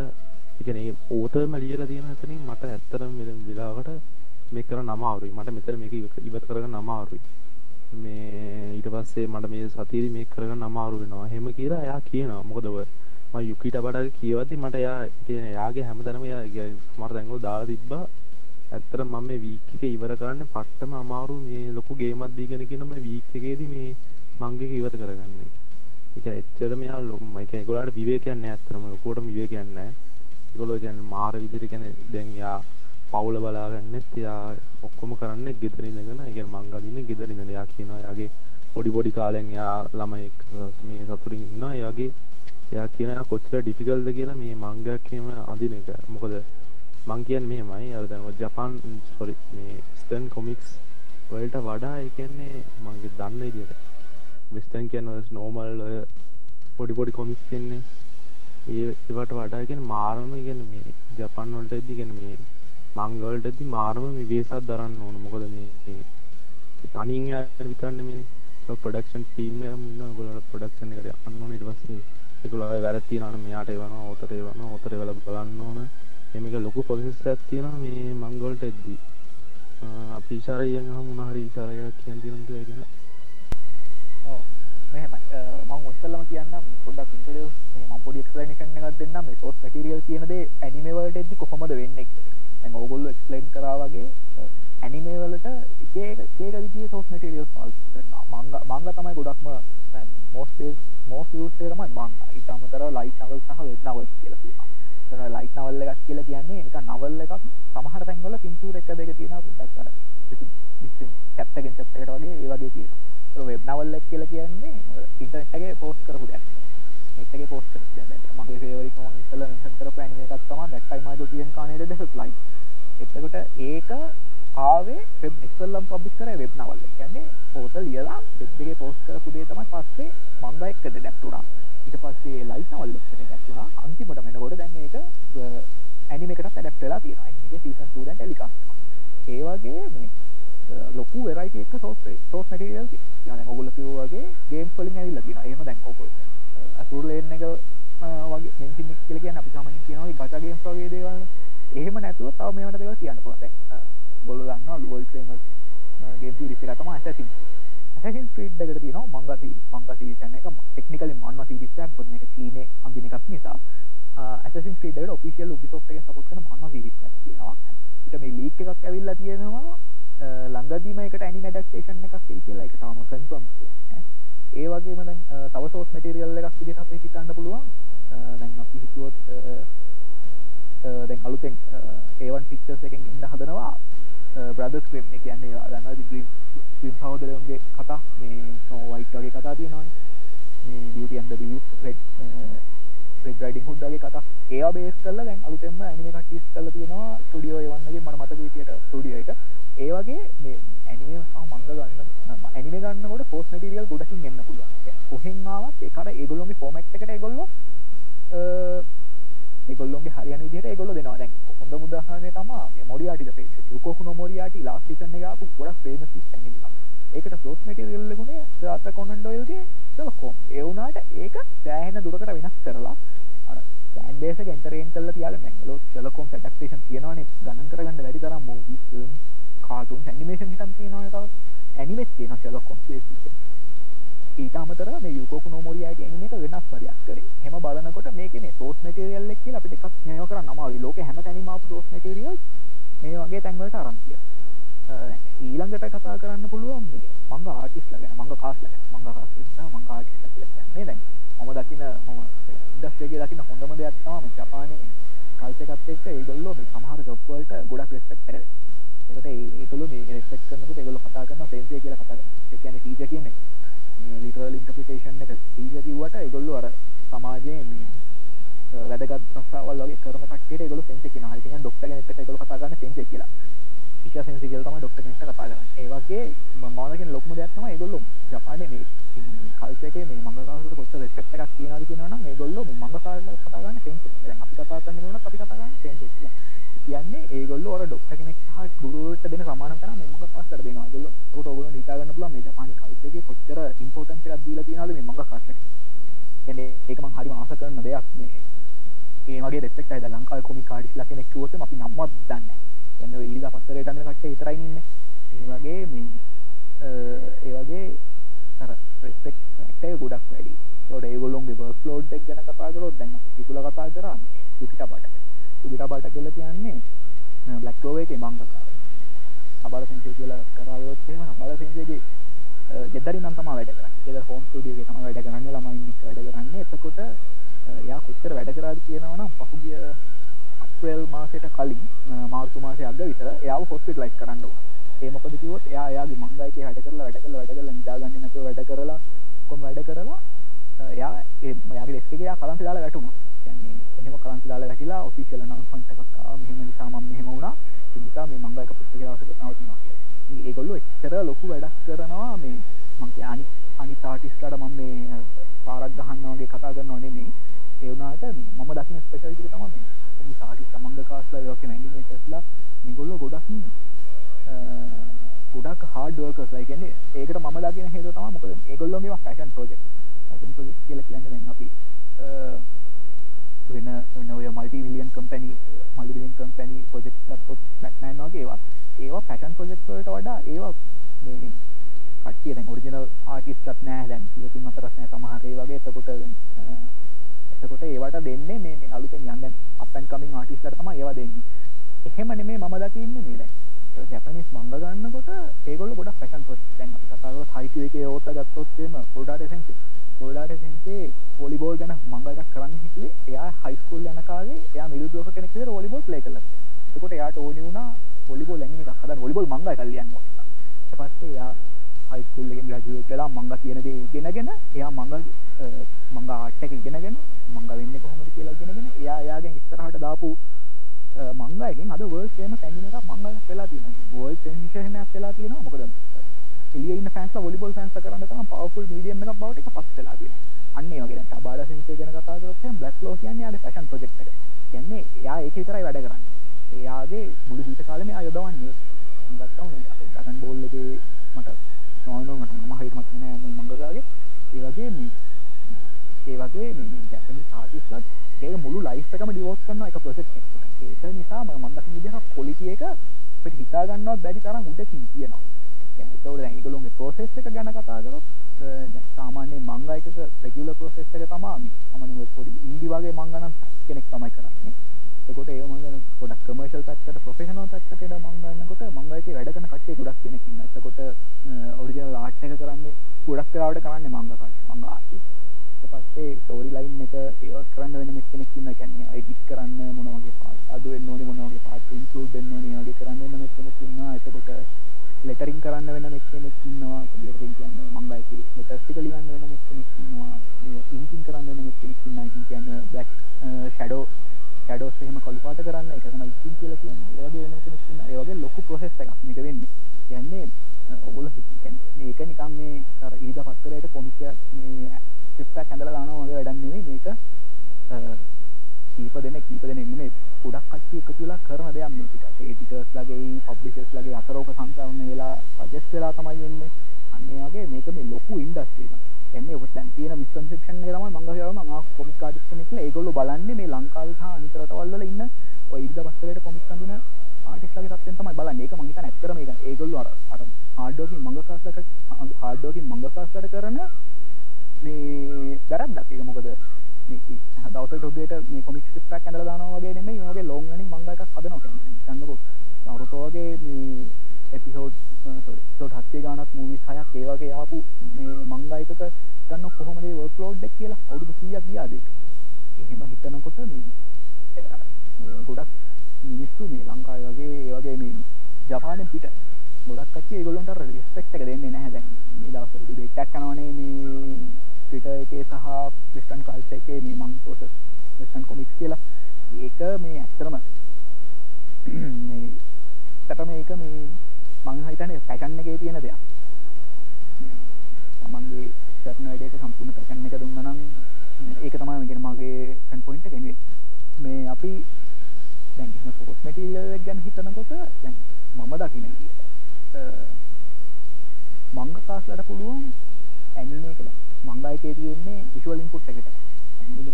එකන ඕතම ලියල තියෙන ඇතනින් මට ඇත්තරම් වෙලාවට මේ කර නමාරුයි මට මෙතර මේක ඉවත් කරග නමාරුයි මේ ඊට පස්සේ මට මේ සතිරි මේ කරග නමාරු වෙනවා. හෙම කියලා එයා කියනවා. මොකදව යුකිට බඩ කියවති මට යා කියන යාගේ හැමතනම යා මර දැංගෝ දාලා තිබ්බා. ඇත්තර මම මේ වීක්ක ඉවර කරන්න පට්ටම අමාරු මේ ලොකු ගේමත් දීගෙන කියනම වීක්කකේද මේ මංගක ඉවත කරගන්නේ. එක එච්චර මෙයා ලොම එක ගොලාට විවේ කියන්න ඇත්තරම ලොකෝට විවේ කියන්න ගොලෝ ගැන මාර විදිරි ගැන දැන් යා පවුල බලාගන්න තියා ඔක්කොම කරන්න ගෙදරන්නගෙන එක මංගදින්න ගෙදරන්න යා කියනවා යාගේ පොඩි පොඩි කාලෙන් යා ළමයෙක් මේ සතුරින් ඉන්න යාගේ එයා කියන කොච්චර ඩිෆිකල්ද කියලා මේ මංගයක්ම අඳින එක. මොකද මං කියන් මේමයි අරදැනව ජපාන් සොරි මේ ස්ටන් කොමික්ස් වලට වඩා එකන්නේ මගේ දන්න ඉදිට විස්ටන් කියන්න නෝමල් පොඩි පොඩි කොමිස් එන්නේ ඒ ඒවට වඩා කියන මාරම ඉගෙන මේ ජපන් වලට එද්දි කියන මේ මංගවලට එද්දි මාරම මේ වේසක් දරන්න ඕන. මොකද මේ තනින් යාට විතරන්න මේ ප්‍රොඩක්ෂන් ටීම් එකම ඉන්න ඔයගොල්ලෝ ප්‍රොඩක්ෂන් එකට යන්න ඕන ඊට පස්සේ ඒගොල්ලෝ අය වැරදි තියෙනවා මෙයාට එවනවා ඔතට එවනවා ඔතට එවලා බලන්න ඕන. මේක ලොකු ප්‍රොසෙස් එකක් තියෙනවා මේ මංගවලට එද්දි. අපි ඉෂාරයෙන් අහමු මොන හරි ඉෂාරයක් කියන්න තියෙනවද කියලා ගැන මෙහම මං ඔස්සල්ලම කියන්න පොඩක් ඉන්ටඩියස් ම පොඩි එක්ස්ලනේෂන් එකක් දෙන්න මේ සෝස් මටිරියල් කියනදේ ඇනිමේවලට එදදි කොහොමද වෙන්න එක ඔගොල්ල එක්ස්ලේන් කරාවගේ ඇනිමේවලට ඒක විදිිය සෝස් මටිරියල් මංග මංග තමයි ගොඩක්ම මෝස් මෝස් යුස්ේරම මං ඉතාමතර ලයි නවල් සහ වෙනවල් කියලා ලයි් නවල්ල එකක් කියලා කියන්නේ එක නවල්ල එකක් සමහර තැන්වල පින්තුර එක දෙක තියෙන පුටක් කර චැප්ටගෙන් චප්ටකට වගේ ඒ වගේ තියෙන වෙබ් නවල්ලක් කියල කියන්නේ ඉන්ටර්ටගේ පෝස් කරපු දැක් එටගේ පෝස් කර මගේ ේවරි ම ඉතල නිසන් කර පැනි එකත්තම දැක්ටයි මයි තියන් කානයට දෙස ලයි එතකොට ඒක ආවේ වෙබ් එක්සල්ලම් පබ්ලිස් කර වෙබ් නවල්ල කියන්නේ පෝත ලියලා දෙත්ගේ පෝස් කරපු දේ තමයි පස්සේ මන්ද එක්කද දැක්ටුණා ඊට පස්සේ ලයි නවල් එක්කද දැක්ටුණා අන්තිමට මෙනකොට දැන් ඒක ඇනිමකට ඇඩක්ටලා තියෙන සීසන් සූඩන් ටෙලිකා ඒ වගේ මේ ලොකු වෙරයිට එක සෝස් සෝස් මටිරියල් යන ඔගුල කිව්වගේ ගේම් පලින් ඇවිල්ල තින එම දැන් ඔබ අතුරලෙන්න එක වගේ මෙන්සිි කියල කියන්න අපි සමන කියනව ගටගේම් වගේ දේවල්. එහෙම නැතුව තව මේට දෙව කියන්න පුොත බොල ගන්න ලුවල් ්‍රේම ගේම් රිපිරතම ඇසින් ඇසින් ස්ක්‍රීට් එකට තින මංගසි මංගසි චන එක ටෙක්නිකල මන්න සිරිස්යක් පොන එක. චීන අඳින එකක් නිසා. ඇසින් ක්‍රීඩ ඔෆිසිල් පිසෝට් එක සපොට්න මන්න සිරිස්යක් තියෙනවා. ට මේ ලීක් එකක් ඇවිල්ලා තියෙනවා. ළඟදීම එකට ඇනි ඩක්ටේෂන් එකක් කිල් කියලා එක තාම කන්ෆම් ඒ වගේම දැන් තව සෝස් මටරියල් එකක් විදිහට අපි හිතන්න පුළුවන්. දැන් අපි හිතුවොත් දැන් අලුතෙන් ඒවන් පික්චර්ස් එකෙන් ඉන්න හදනවා. බ්‍රදර්ස් ක්‍රීම් එක කියන්නේ දන්නවද ග්‍රීන් ක්‍රීම් සහෝදරයන්ගේ කතා මේ නෝවයිට් වගේ කතා තියෙනවා මේ beauty and the beast red riding හුඩ්ඩගේ කතා. ඒ බේස් කල්ල දැන් අලුතෙම ඇනිම කටිස් කල තියෙනවා. ස්ටඩියෝ යවන්නගේ මන මත විටියට ස්ටඩිය එක. ඒ වගේ මේ ඇනිමේ සහ මංග ගන්න ඇනිම ගන්නකොට පෝස් මටිරියල් ගොඩකින් එන්න පුළුවන්. කොහෙන්මාවත් එකට ඒගොල්ලොගේ ෆෝමට් එකට ඒගොල්ලො ඒගොල්ලොගේ හරියන විදිහට ඒගොල්ලෝ දෙනවා. දැන් හොඳ උදාහරණය තමයි මොරියාටි ද පේජ් යුකෝකු නෝ මොරියාටි ලාස්ට් සීසන් එකේ ආපු ගොඩක් ෆේමස් සිස්ටම් එකක්. ඒකට ෆ්ලෝස් මැටීරියල් ලැබුණේ සාත කොනන් ඩොයිල්ගේ සලකෝම් ඒ වුණාට ඒක සෑහෙන දුරකට වෙනස් කරලා අර ෆෑන් බේස් එක එන්ටර්ටේන් කරලා තියාගෙන දැන් ලෝ සලකෝම් ඇඩැප්ටේෂන් තියෙනවනේ. ගණන් කරගන්න බැරි තරම් මූවීස් ෆිල්ම් කාටුන් ඇනිමේෂන් හිටන් තියෙනවනේ තව. ඇනිමේට් තියෙනවා සලකෝම් ඊට අමතර මේ යුකෝකු නොමොරියාට එන එක වෙනස් පදයක් කරේ. හෙම බලනකොට මේක මේ සෝස් මටරියල් එක් කියලා අපිට එකක් මේව කරන්න අමාරුයි. ලෝකේ හැම තැනම ආපු සෝස් මටරියල් මේ වගේ තැන් වලට අරන් තියෙනවා ඊළඟට කතා කරන්න පුළුවන් මේ මංග ආටිස්ලා ගැන මංග කාස්ලා ගැන. මංග කාස්ලා මංග ආටිස්ලා කියලා කියන්නේ දැන් මම දකින මම ඉන්ඩස්ට්‍රි එකේ දකින හොඳම දෙයක් තමයි ජපානයේ කල්චර් එකත් එක්ක ඒගොල්ලෝ මේ සමහර ජොබ් වලට ගොඩක් රෙස්පෙක්ට් කරනවා එකට ඒකළු මේ රෙස්පෙක් කරනකට ඒගොල්ලෝ කතා කරන සෙන්සේ කියලා කතා කරනවා. ඒ කියන්නේ ටීචර් කියන්නේ මේ ලිටරල් ඉන්ටර්ප්‍රිටේෂන් එක. ටීචර් කිව්වට ඒගොල්ලෝ අර සමාජයේ මේ වැඩගත් ප්‍රස්තාවල් වගේ කරන කට්ටියට ඒගොල්ලෝ සෙන්සේ කියනවා. හරි කියන්නේ ડોක්ටර් කෙනෙක්ට ඒගොල්ලෝ කතා කරන සෙන්සේ කියලා. ෆිෂර් සෙන්සේ කියලා තමයි ડોක්ටර් කෙනෙක්ට කතා කරන්නේ. ඒ වගේ මම කියන ලොකුම දෙයක් තමයි ඒගොල්ලෝ ජපානයේ මේ කල්චර් එකේ මේ මංගකාරකට කොච්චර රෙස්පෙක්ට් එකක් තියනවද කියනවා නම් ඒගොල්ලෝ මංගකාරකට කතා කරන්නේ සෙන්සේ කියලා අපි කතා කරන්නේ මොනවද? අපි කතා කරන්නේ සෙන්සේ කියලා. කියන්නේ ඒගොල්ලෝ අර ડોක්ටර් කෙනෙක් සහ ගුරුවරට දෙන සමාන තරම් මේ මංගකාරට දෙනවා ඒගොල්ලෝ ඒකට ඕගොල්ලෝ හිතා ගන්න පුළුවන් මේ ජපානයේ කල්චර් එකේ කොච්චර ඉම්පෝටන්ස් එකක් දීලා තියනවද මේ මංගකාරට කියන්නේ ඒක මං හරිම ආස කරන දෙයක් මේ. ඒ වගේ රෙස්පෙක්ට් අයද ලංකාවේ කොමික් ආටිස්ට්ලා කෙනෙක් කිව්වොත් අපි නම්වත් දන්නේ නැහැ. කියන්නේ ඔය ඊළඟ පත්තරේට අඳින කට්ටිය විතරයි ඉන්නේ. ඒ වගේ මේ ඒ වගේ අර රෙස්පෙක්ට් එක ගොඩක් වැඩි. ඒකට ඒගොල්ලොන්ගේ වර්ක් ලෝඩ් එක ගැන කතා කරොත් දැන් අපි කිකුල කතා කරා පිටිට බට පිටිට බට කියලා කියන්නේ බ්ලැක් ක්ලෝවර් එකේ මංගකාර අබල සෙන්සේ කියලා කරාවොත් එහෙම අබල සෙන්සේගේ ගෙදරින් නම් තමයි වැඩ කරන්නේ. ගෙදර හෝම් ස්ටුඩියෝ එකේ තමයි වැඩ කරන්නේ ළමයින් එක්ක වැඩ කරන්නේ. එතකොට එයා කොච්චර වැඩ කරාද කියනවා නම් පහුගිය අප්‍රේල් මාසයට කලින් මාර්තු මාසයේ අග විතර එයාව හොස්පිටලයිස් කරන්න ඕන. ඒ මොකද කිව්වොත් එයා එයාගේ මංගයිකේ වැඩ කරලා වැඩ කරලා වැඩ කරලා නිදාගන්නේ නැතුව වැඩ කරලා කොහොම වැඩ කරලා එයා ඒ එයාගේ ඩෙස්ක් එකේ එයා කලන්ත දාලා වැටුණා. කියන්නේ එහෙම කලන්ත දාලා වැටිලා ඔෆිෂියල් අනවුන්ස්මන්ට් එකක් ආවා. මෙහෙම නිසා මම මෙහෙම වුණා. ඒ නිසා මේ මංගයික පුස්තකයේ අවශ්‍යතාව නවතිනවා කියලා. ඒගොල්ලෝ එච්චර ලොකු වැඩක් කරනවා මේ මං අනි අනි තාටිස්ලට මම මේ පාරක් ගහන්නවගේ කතා කරන්න නෙමේ ඒවනාට මම දකින ස්පේෂල්ටි තම සාටි සමංග කාස්ලා යෝක නැගිනටස්ලා නිගොල්ල ගොඩක් ගොඩක් හාඩුවකස් ලයිගන්නේ ඒකට ම දකින හේතු තම මොකද? ඒගොල්ලොගේ ෆැෂන් ප්‍රෝජෙක් කියල කියන්න දැන් අපි වෙන නොය multi billion company million company project ොත් මැනවාගේවා ඒවා. පැටන් ප්‍රොජෙක්ට වඩා ඒවා කටිය ඔරිජිනල් ආටිස්ටත් නෑ දැන්. ඉතුන් අතරස්නෑ සමහරේ වගේ. එතකොට එතකොට ඒවට දෙන්නේ මේ අලුතෙන් යන්න අපන් කමින් ආටිස්ලට තම ඒවා දෙන්නේ. එහෙම නෙමේ මම දකින්න මේල ජැපනිස් මංග ගන්නකොට ඒගොල ගොඩ පැටන් පොස් දැන් කතාව හයික එක ඕත ගත්තොත්තේම ගොඩාට සැන්සේ ගොඩාට සැන්සේ පොලිබෝල් ගැන මංගලට කරන්න හිතුවේ. එයා හයිස්කෝල් යන කාලේ එයා මිදුදුවක කෙනෙක් ොලිබෝල් ප්ලේ කල එකොට එයාට ඕනි වුණා ොලිබෝල් ලැඟි හද ොලිබෝල් මංග කල්ලියන්න පස්සේ යා හයිස්කුල්ලෙන් රජුව කලා මංග කියන දේ ගෙනගෙන එයා මංග මංග ආට්ටක ඉගෙනගෙන මංග වෙන්න කොහොමද කියලා ගෙනගෙන එයා යාගෙන් ඉස්තරහට දාපු මංගයගෙන් අද වර්ල් ේම තැනින එක මංග වෙලා තියෙන බෝල් ේෂණයක් වෙලා තියෙන මොකද එලියන්න ෆෑන්ස් ොලිබොල් ෆෑන්ස කරන්න තම පවෆුල් මීඩියම් එක බවට පස් වෙලා තියෙන අන්නේ වගේ බාඩ සිංසේ ගැන කතා කරොත් බ්ලක් ලෝ කියන්නේ යාගේ ෆැෂන් ප්‍රොජෙක්ට් එක. කියන්නේ එයා ඒක විතරයි වැඩ කරන්නේ. එයාගේ මුළු ජීවිත කාලෙම එයා යොදවන්නේ ගත්තා උනේ අපේ ඩ්‍රැගන් බෝල් එකේ මට නෝනෝ මට මම හරියට මතක නෑ මේ මංගකාගේ ඒ වගේ මේ ඒ වගේ මේ ජැපනීස් ආටිස්ට්ලාත් ඒක මුළු ලයිෆ් එකම ඩිවෝට් කරන එක ප්‍රොජෙක්ට් එකක්. ඒක නිසා මම මන්දකින් විදිහට ක්වොලිටි එක අපිට හිතා ගන්නවත් බැරි තරම් උඩකින් තියෙනවා. කියන්නේ ඒතකොට දැන් ඒගොල්ලෝගේ ප්‍රොසෙස් එක ගැන කතා කරොත් සාමාන්‍ය මංගයකක රෙගියුලර් ප්‍රොසෙස් එක තමයි සාමාන්‍ය පොඩි ඉන්ඩි වගේ මංගනම් කෙනෙක් තමයි කරන්නේ. එකොට ඒ මංගන ගොඩක් කමර්ෂල් පැත්තට ප්‍රොෆෙෂනල් පැත්තට මං ගන්නකොට මංගයකේ වැඩ කරන කට්ටිය ගොඩක් කෙනෙක් ඉන්නවා. එතකොට ඔරිජිනල් ආර්ට් එක කරන්නේ ගොඩක් වෙලාවට කරන්නේ මංග කට්ටිය. මංග ආර්ටිස්ට්. ඊට පස්සේ ස්ටෝරි ලයින් එක ඒක කරන්න වෙන කෙනෙක් ඉන්නවා. කියන්නේ එඩිට් කරන්න මොන වගේ පාර්ට් අඩු වෙන්න ඕනේ මොන වගේ පාර්ට් ඉන්ක්ලූඩ් වෙන්න ඕනේ. ඒ වගේ කරන්න වෙන කෙනෙක් ඉන්නවා. එතකොට ලෙටරින් කරන්න වෙන කෙනෙක් ඉන්නවා. ලෙටරින් කියන්නේ මංගයි ලෙටර්ස් ටික ලියන්න වෙන කෙනෙක් ඉන්නවා. ඉන්කින් කරන්න වෙන කෙනෙක් ඉන්නවා. ඉන්කින් කියන්නේ බ්ලැක් ෂැඩෝ ෂැඩෝස් එහෙම කළු පාට කරන්න. ඒක තමයි ඉන්කින් කියලා කියන්නේ. ඒ වගේ වෙන කෙනෙක් ඉන්නවා. ඒ වගේ ලොකු ප්‍රොසෙස් එකක් මේක වෙන්නේ. කියන්නේ uh, ඔයගොල්ලෝ කියන්නේ මේක නිකන් මේ අර ඊට පස්තරේට කොමික් මේ ස්ක්‍රිප්ට් එකක් ඇඳලා දානවා වගේ වැඩක් නෙමෙයි. මේක uh, කීප දෙනෙක් කීප දෙනෙක් නෙමෙයි. ගොඩක් කට්ටිය එකතු වෙලා කරන දෙයක් මේක. ඒ එඩිටර්ස් ලගේ, පබ්ලිෂර්ස් ලගේ අතරෝක සංසාරණ වෙලා සජෙස්ට් වෙලා තමයි එන්නේ. අන්න ඒ වගේ මේක මේ ලොකු ඉන්ඩස්ට්‍රි එකක්. එන්නේ ඔබ දැන් තියෙන මිස්කන්සෙප්ෂන් එක තමයි මම කියනවා මම ආ කොමික් ආටිස්ට් කෙනෙක් කියලා ඒගොල්ලෝ බලන්නේ මේ ලංකාවේ සහ අනිත් රටවල් වල ඉන්න ඔය ඉරිදා පස්තරේට කොමික් අඳින ආටිස්ට් ලගේ තත්ත්වෙන් තමයි බලන්නේ. ඒක මම හිතන්නේ ඇත්තටම ඒක ඒගොල්ලෝ අර අර හાર્ඩ් වර්කින් මංගකාස්ලට හાર્ඩ් වර්කින් මංගකාස්ලට කරන මේ වැරද්දක්. ඒක මොකද දවස ොදට මේ කොමික් ිප්ක් ඇඳල දානවා වගේ නෙමේ වගේ ලොංගනි මංග එකක් හදනවා ගන්නකු නරුතෝගේ එපිසෝඩ් සොට හත්සේ ගානත් මූවි හයක් ඒවගේ ආපු මේ මංගයිකක ගන්න කොහොමදේ වර්ක් ලෝඩ් එක් කියලා අවුදු කියක් ගියාද? එහෙම හිතනකොට ගොඩක් මිනිස්සු මේ ලංකාය වගේ ඒවගේ මේ ජපාන පිට ගොඩක් කච්චේ ගොලොන්ට රිස්පෙක්ට එක දෙන්නේ නැහැ දැන්. මේ දවසට ඩිබේට්ටක් කනවනේ මේ ට්‍රිට එකේ සහ වෙස්ටන් කල්ච එකේ මේ මං පෝස වෙස්ටන් කොමික්ස් කියලා. ඒක මේ ඇත්තරම තට මේක මේ මං හිතන පැකන්න එකේ තියෙන දෙයක්. තමන්ගේ සර්න වැඩක සම්පූර්ණ පැකන්න එක දුන්නනම් ඒක තමයි ගෙන මගේ කන් පොයින්ට කෙනෙ මේ අපි දැන් පෝස් මටිල් ගැන හිතනකොට දැන් මම දකින මංග කාස්ලට පුළුවන් ඇනිමේ කලා මංගායකේ තියෙන්නේ විෂුවල් ඉන්පුට් එකට.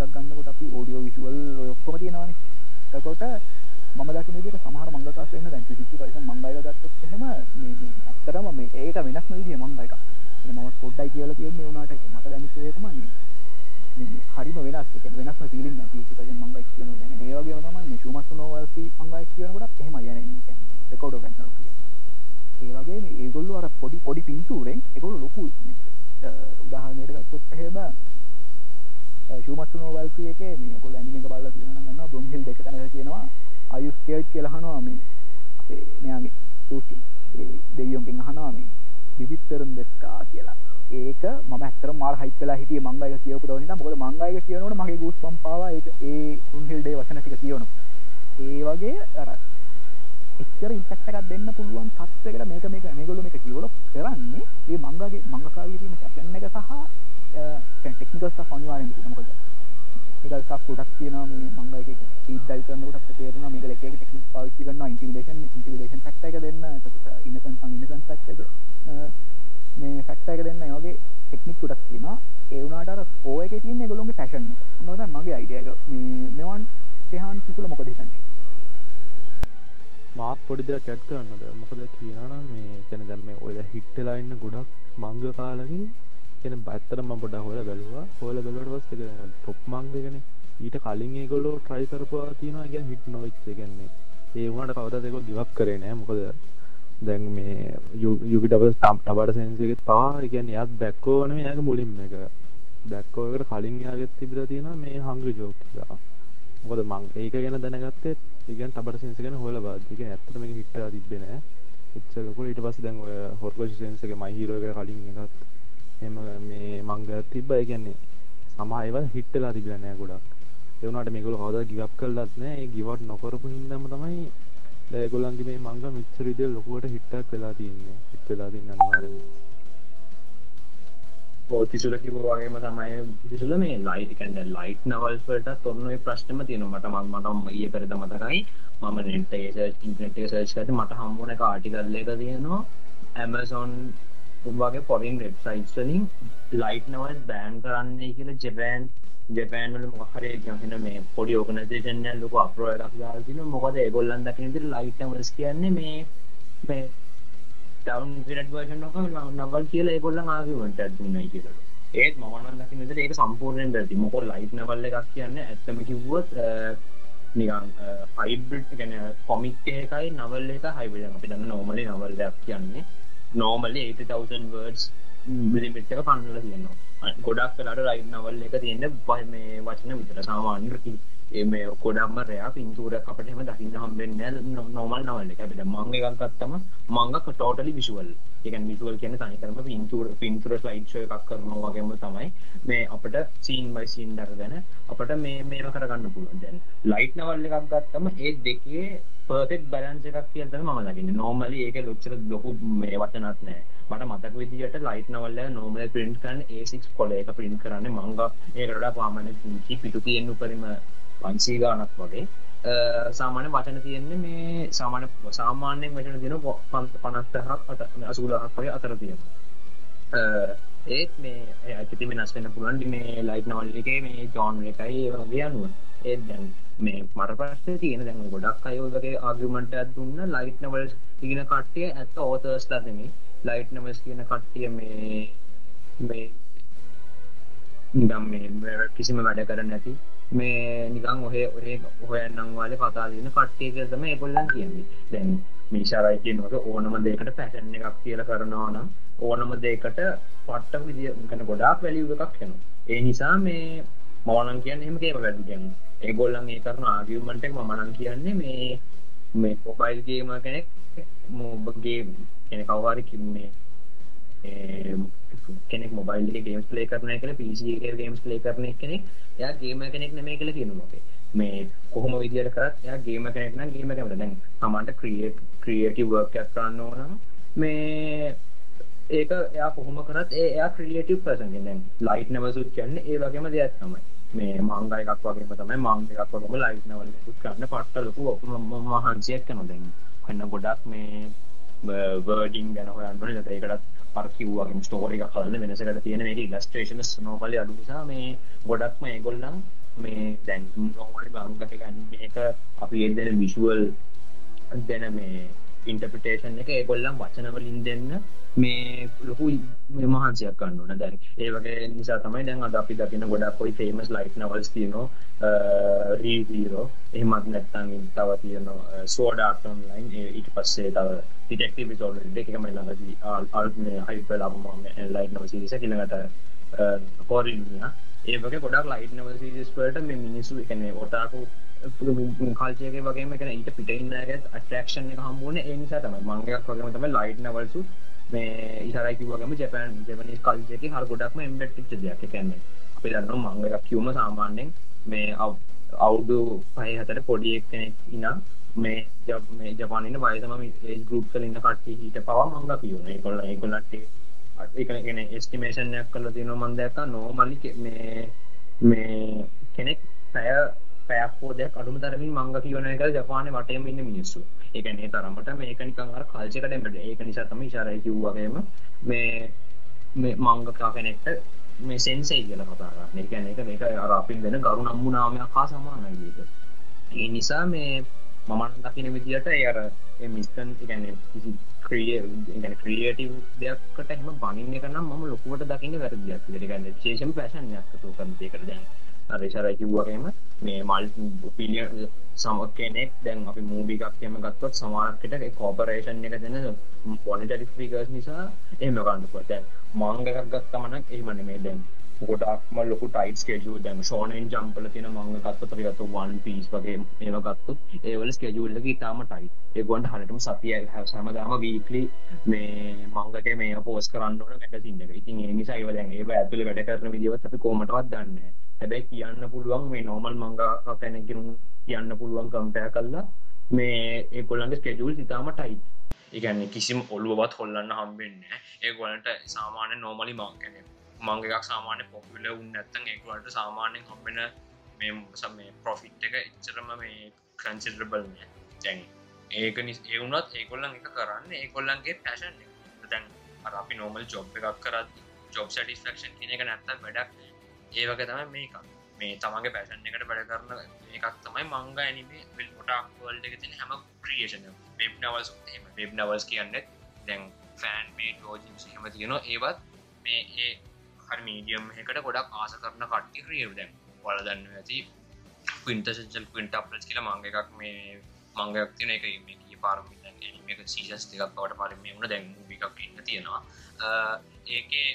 එකක් ගන්නකොට අපි ඕඩියෝ විෂුවල් ඔක්කොම තියෙනවානේ. එතකොට මම දකින විදිහට සමහර මංගකාස් වෙන දැන් 50% මංගායක ගත්තොත් එහෙම මේ මේ ඇත්තටම මේ ඒක වෙනස්ම විදිහේ මංගායක එතන මම පොඩ්ඩයි කියලා කියන්නේ උනාට මට දැනෙච්ච දේ තමයි මේ හරිම වෙනස්. ඒ කියන්නේ වෙනස්ම ෆීලිං එකක්. 50% මංගායක කියනවා දැන් ඒ වගේම තමයි මේ ෂූමස් නෝවල්සි මංගායක කියනකොටත් එහෙමයි යන්නේ කියන්නේ. රෙකෝඩ් එක. ගන්නවා ඒ වගේ මේ ඒගොල්ලෝ අර පොඩි පොඩි පින්තූරෙන් ඒගොල්ලෝ ලොකු උදාහරණයට ගත්තොත් එහෙම ශූමත්තු නෝවල්සි එකේ මේ ඔයගොල්ලෝ ඇනිමේ එක බලලා තියෙනවා නම් ගන්නවා බ්‍රොම්හිල් දෙක තැනක කියනවා are you scared? කියලා අහනවා මේ. අපේ මෙයාගේ සූටි ඒ දෙවියන්ගෙන් අහනවා මේ විවිතරන් දෙස්කා කියලා. ඒක මම ඇත්තටම මාර හයිප් වෙලා හිටියේ මංගා එක කියවපු දවස් ඉඳන් මොකද මංගා එක කියනකොට මගේ ගූස් බම්ප් ආවා. ඒක ඒ බ්‍රොම්හිල් ඩේ වචන ටික කියවනකොට ඒ වගේ අර එච්චර ඉම්පැක්ට් එකක් දෙන්න පුළුවන් තත්ත්වයකට මේක මේක මේගොල්ලෝ මේක ඩෙවලොප් කරන්නේ. මේ මංගාගේ මංගකාගේ තියෙන පැෂන් එක සහ ටෙක්නිකල් අනිවාරෙන් මොකද ටෙක්නිකල් සක් ොටක් කියන මේ මංග ීදල් කරනට තේරන මේ එක ටෙක්නික් පාවිච්චි කරන ඉන්ටිවිලේෂන් ඉන්ටිවිලේෂන් ෆක්ට එක දෙන්න ඉන්නසන් ඉන්නසන් ෆක්ට මේ ෆක්ට එක දෙන්න. යෝගේ ටෙක්නික් ටක් තියෙන ඒවුණට ඕය එක තියන්නේ ගොලොන්ගේ පැෂන් නොද මගේ අයිඩියක මෙවන් සහන් සිකුල මොක දෙසන්නේ මාත් පොඩි දෙයක් ඇඩ් කරන්නද? මොකද කියනනම් මේ තැන දැම් මේ ඔය හිට්ටලා ඉන්න ගොඩක් මංග කාලකින් කෙන බත්තර ම පොඩ හොල බැලවා. හොල බැලට වස් ටොප් මංගගෙන ඊට කලින් ඒගොල්ලෝ ට්‍රයි කරපවා තියෙනවා ගැ හිට නොවිච්ච ගන්නේ ඒවුණට කවද දෙක ගිවක් කරේ නෑ. මොකද දැන් මේ යුගිටබ ස්ටම් ටබට සැන්සගෙත් පවා ගැන යක් බැක්කෝන යක මුලින්ම එක. බැක්කෝකට කලින් යාගෙත් තිබිල තියෙන මේ හංග ජෝකලා මොකද මං ඒක ගැන දැනගත්තේ ඉගන් තබට සෙන්ස ගැන හොල බාදික ඇත්තම හිට තිබෙන එච්චකු ඊට පස් දැන් ඔය හොර්කෝෂ සෙන්සගේ මහිරෝක කලින් එකත් එම මේ මංග තිබ්බ. ඒගැන්නේ සමහයිව හිට්ටලා තිබිලනෑ ගොඩක්. එවනට මේකුල කවද ගිවක් කල්ලත් නෑ. ගිවට නොකරපු හිදම තමයි දැගොලන්ගේ මේ මංග මිච්චරිදය ලොකුවට හිට්ටක් වෙලා තියන්නේ හිට වෙලා තින්න අනිවාරෙන් තිසුල කිව වගේම තමයි විසුල මේ ලයිට කැන්ඩ ලයිට් නවල්ට ඔන්න ප්‍රශ්නම තියෙන මට මක් මටම ඒ පෙරද මතකයි. මම නෙට ඉන්ටනෙට් සර්ච් ඇති මට හම්බුන ආටිකල්ල එක තියෙනවා. ඇමසොන් උබගේ පොරින් වෙබ්සයිට් වලින් ලයිට් නවල් බෑන් කරන්නේ කියල ජෙබෑන් ජපෑන්වල මොහරේ ගහන මේ පොඩි ඕගනදේශන ලොක අපරෝ එකක් දාතින මොකද ඒගොල්ලන් දකිනති ලයිට්මස් කියන්නේ මේ මේ ටවන් පිරට වර්ෂන් ක නවල් කියල ඒගොල්ල ආගමට දුන්නයි කියලට ඒත් මන දකිනට ඒක සම්පූර්ණයෙන් දැති මොකො ලයිට් නවල්ල එකක් කියන්න ඇත්තම කිව්වොත් නිකන් හයිබ්‍රිට් ගැන කොමික් එකයි නවල් එක හයිබිල අපි දන්න නෝමලි නවල්ලයක් කියන්නේ නෝමලි 80,000 වර්ඩස් බිලිමිට් එක පන්නල තියෙනවා ගොඩක් කලාට ලයිට් නවල් එක තියෙන බයි මේ වචන විතර සාමාන්‍ය එම කොඩම්ම රයා පින්තුර අපටම දකින්න හම්බෙන්න නොමල් නවල්ල අපිට මංග එකක්ත්තම මංගක ටෝටලි විශුවල් එක විශුවල් කියන තනිකරම පින්තුර පින්තුර ලයිට්ෂය එකක් කරනවා වගේම තමයි මේ අපට සීන් බයි සීන් දරගැන අපට මේ මේම කරගන්න පුළුවන්. දැන් ලයිට් නවල්ල එකක් ගත්තම ඒ දෙකේ පර්ෆෙක් බැලන්ස එකක් කියතම ම දකින්න. නෝමලි ඒක ලොච්චර ලොකු මේ වචනත් නෑ. මට මතක විදිට ලයිට් නවල්ල නෝමල පින්ට් කරන්න ඒසික් කොල එක පින්ට් කරන්න මංග ඒකට පාමන පිටු තියෙන්න්නු පරිම පන්සී ගානක් වගේ. සාමාන්‍ය වචන තියෙන්නේ මේ සාමාන්‍ය සාමාන්‍යයෙන් වචන තියෙන පනත්තහක් අට අසූලහක් වගේ අතර තියෙන ඒත් මේ ඇති වෙනස් වෙන පුළුවන් මේ ලයිට් නවල් එකේ මේ ජෝන් එකයි වගේ අනුව. ඒත් දැන් මේ මට ප්‍රශ්නේ තියෙන දැන් ගොඩක් අය වගේ ආගියුමන්ට් එකක් දුන්න ලයිට් නවල්ස් ඉගෙන කට්ටිය ඇත්ත ඕතර්ස්ලා නෙමෙයි. ලයිට් නවල්ස් කියන කට්ටිය මේ මේ නිකම් මේ කිසිම වැඩ කරන්නේ නැති මේ නිකන් ඔහේ ඔහේ හොයන්නම් වාලේ කතා දෙන කට්ටිය තමයි ඒගොල්ලන් කියන්නේ. දැන් මීෂාරයි කියනකොට ඕනම දෙයකට පැටර්න් එකක් කියලා කරනවා නම් ඕනම දෙයකට පට්ට විදිය ගැන ගොඩාක් වැලියු එකක් එනවා. ඒ නිසා මේ මම නම් කියන්නේ එහෙම කේම වැඩි කියන්නේ. ඒගොල්ලන් ඒ කරන ආගියුමන්ට් එක මම නම් කියන්නේ මේ මේ මොබයිල් ගේමර් කෙනෙක් මොබගේ කෙනෙක් කවුරු හරි මේ කෙනෙක් මොබයිල් ගේම්ස් ප්ලේ කරන කෙන පිසි ගේම්ස් ප්ලේ කරන කෙනෙක් යා ගේම කෙනෙක් නෙමේ කළ කියනුමගේ මේ කොහොම විදිර කරත් යා ගේම කෙනෙක්න ගේම කැමට දැන් තමන්ට ක්‍රියට් ක්‍රියටි වර්කයක් කරන්න ඕනම් මේ ඒක එයා කොහොම කරත් ඒ ක්‍රියටව පසන් දැන් ලයිට් නවසුත් කියන්න ඒ වගේම දෙයක් තමයි. මේ මංග එකක් වගේම තමයි. මංග එකක් වගේම ලයිට් නවල කරන්න පට්ට ලොකු මහන්සියක් කන දැන් කන්න ගොඩක් මේ වර්ඩිං ගැන හොයන්න ඒකටත් පර්කිව්වාගේ ස්ටෝරික කලන්න වෙනසකට තියෙන මේ ඉලස්ට්‍රේෂන නොමල අඩු නිසා මේ ගොඩක්ම ඒගොල්ලම් මේ දැන් නොමලි බංගක ගන්න මේක අපි එදෙන විශුවල් දෙන මේ ඉන්ටපිටේෂන් එක ඒගොල්ලම් වචනවලින් දෙන්න මේ ලොකු මහන්සයක් කන්නන දැන් ඒවගේ නිසා තමයි දැන් අද අපි දකින ගොඩක් කොයි ෆේමස් ලයිට් නවල්ස් තියනවා රීීරෝ එහමත් නැත්තන් තව තියනවා සෝඩාට ඔන්ලයින් ඊට පස්සේ තව ටිටෙක්ටව සෝල් දෙකම ළඟදී අල්න හයිප ලබම ලයිට් නව සිරිස කිලඟට පෝරිනිය ඒවගේ ගොඩක් ලයිට් නව සිරිස්පලට මේ මිනිසු එකනේ ඔටාකු කල්චයක වගේ එක ඊට පිටඉන්නගත් අට්‍රක්ෂන් එක හම්බුවන ඒනිසා තම මංගයක් වගේම තම ලයිට් නවල්සු මේ ඉසරයි වගේම ජපන් ජපනි කල්චයක හර ගොඩක්ම එම්බෙට්ටිච්ච දෙයක්. කැන්නේ අපි දන්න මංගයක් කිවම සාමාන්‍යෙන් මේ අවුඩු පහ හතට පොඩියෙක් කෙනෙක් ඉනා මේ මේ ජපානන වයසම ඒ ගරුප් කලන්න කට්ටි හිට පවා මංග කියවන කොල්ල කොල්ලටේ එකගෙන එස්ටිමේෂන්යක් කල තින මන්දක නෝමලි මේ මේ කෙනෙක් පැය පැයක්කෝදයක් අඩුම තරමින් මංග කියවන එක ජපාන වටයම ඉන්න මිනිස්සු. එකනේ තරමට මේකනිකං අර කල්චකටමට ඒක නිසා තම ශරය කිව්වගේම මේ මේ මංගකා කෙනෙක්ට මේ සෙන්සේ කියල කතාරන්න එකන එක මේක අර අපින් වෙන ගරු නම්මු නාමයක් හා සමානයක ඒ නිසා මේ මමන් දකින විදිට අර මිස්ටන් ගැන ක්‍රිය ක්‍රියටව දෙයක්කට එම බනින්න කනම් ම ලොකුවට දකින්න වැරදියක් ගන්න ශේෂම පැශන්යක් තුකන් දෙකට දැන් අරේශරයි කිව්වගේම මේ මල් පිලිය සම කෙනෙක් දැන් අපි මූබිකක්යම ගත්තොත් සමානකට කෝපරේෂන් එක දෙන පොනිටරි ෆිකර්ස් නිසා එහම ගන්නපුට දැන් මංගකක් ගත්තමනක් එහමන මේ දැන් ගොඩක්ම ලොකු ටයිට් ස්කේජූ දැන් ෂෝනෙන් ජම්පල තියෙන මංග ගත්තොත් අපි ගත්ත වන් පීස් වගේ ඒව ගත්තොත් ඒවල ස්කේජූල් එක ඉතාම ටයිට් ඒගොන්ට හරියටම සතිය හැමදාම වීක්ලි මේ මංගකේ මේ පෝස්ට් කරන්න ඕන මැගසින් එක. ඉතින් ඒ නිසා ඒව දැන් ඒව ඇතුලේ වැඩ කරන විදිහවත් අපි කොහොමදවත් දන්නේ නැහැ. හැබැයි කියන්න පුළුවන් මේ නෝමල් මංගා කෙනෙක්ගෙන් කියන්න පුළුවන් කම්පෙයාර් කරලා මේ ඒගොල්ලන්ගේ ස්කෙජූල් ඉතාම ටයිට්. ඒ කියන්නේ කිසිම ඔළුවවත් හොල්ලන්න හම්බෙන්නේ නැහැ. ඒගොල්ලන්ට සාමාන්‍ය නෝමලි මං කියන්නේ මංග එකක් සාමාන්‍ය පොපියුලර් වුණ නැත්නම් ඒගොල්ලන්ට සාමාන්‍යයෙන් හම්බෙන මේ මේ ප්‍රොෆිට් එක එච්චරම මේ කන්සිඩරබල් නෑ. දැන් ඒක ඒ වුණත් ඒගොල්ලන් එක කරන්න ඒගොල්ලන්ගේ පැෂන් එක. දැන් අර අපි නෝමල් ජොබ් එකක් කරද්දි ජොබ් සැටිස්ෆැක්ෂන් කියන එක නැත්තම් වැඩක් ඒ වගේ තමයි මේක මේ තමන්ගේ පැෂන් එකට වැඩ කරන එකක් තමයි මංග ඇනිමේ විල් පොටක් වල්ඩ එක තින හැම creation web novels web novels කියන්න දැන් ෆෑන් මේ ෝජින්ස් හෙම තියෙනවා. ඒවත් මේ ඒ හරි මීඩියම් එකට ගොඩක් ආස කරන කට්ටි ක්‍රියව දැන්. වල දන්න ඇති පින්ටසල් පින්ට අපලස් කියල මංග එකක් මේ මංගයක් තින එක මේ පාරම එක සීසස් එකක් පවට පරම වුණ. දැන් එකක් ඉන්න තියෙනවා. ඒකේ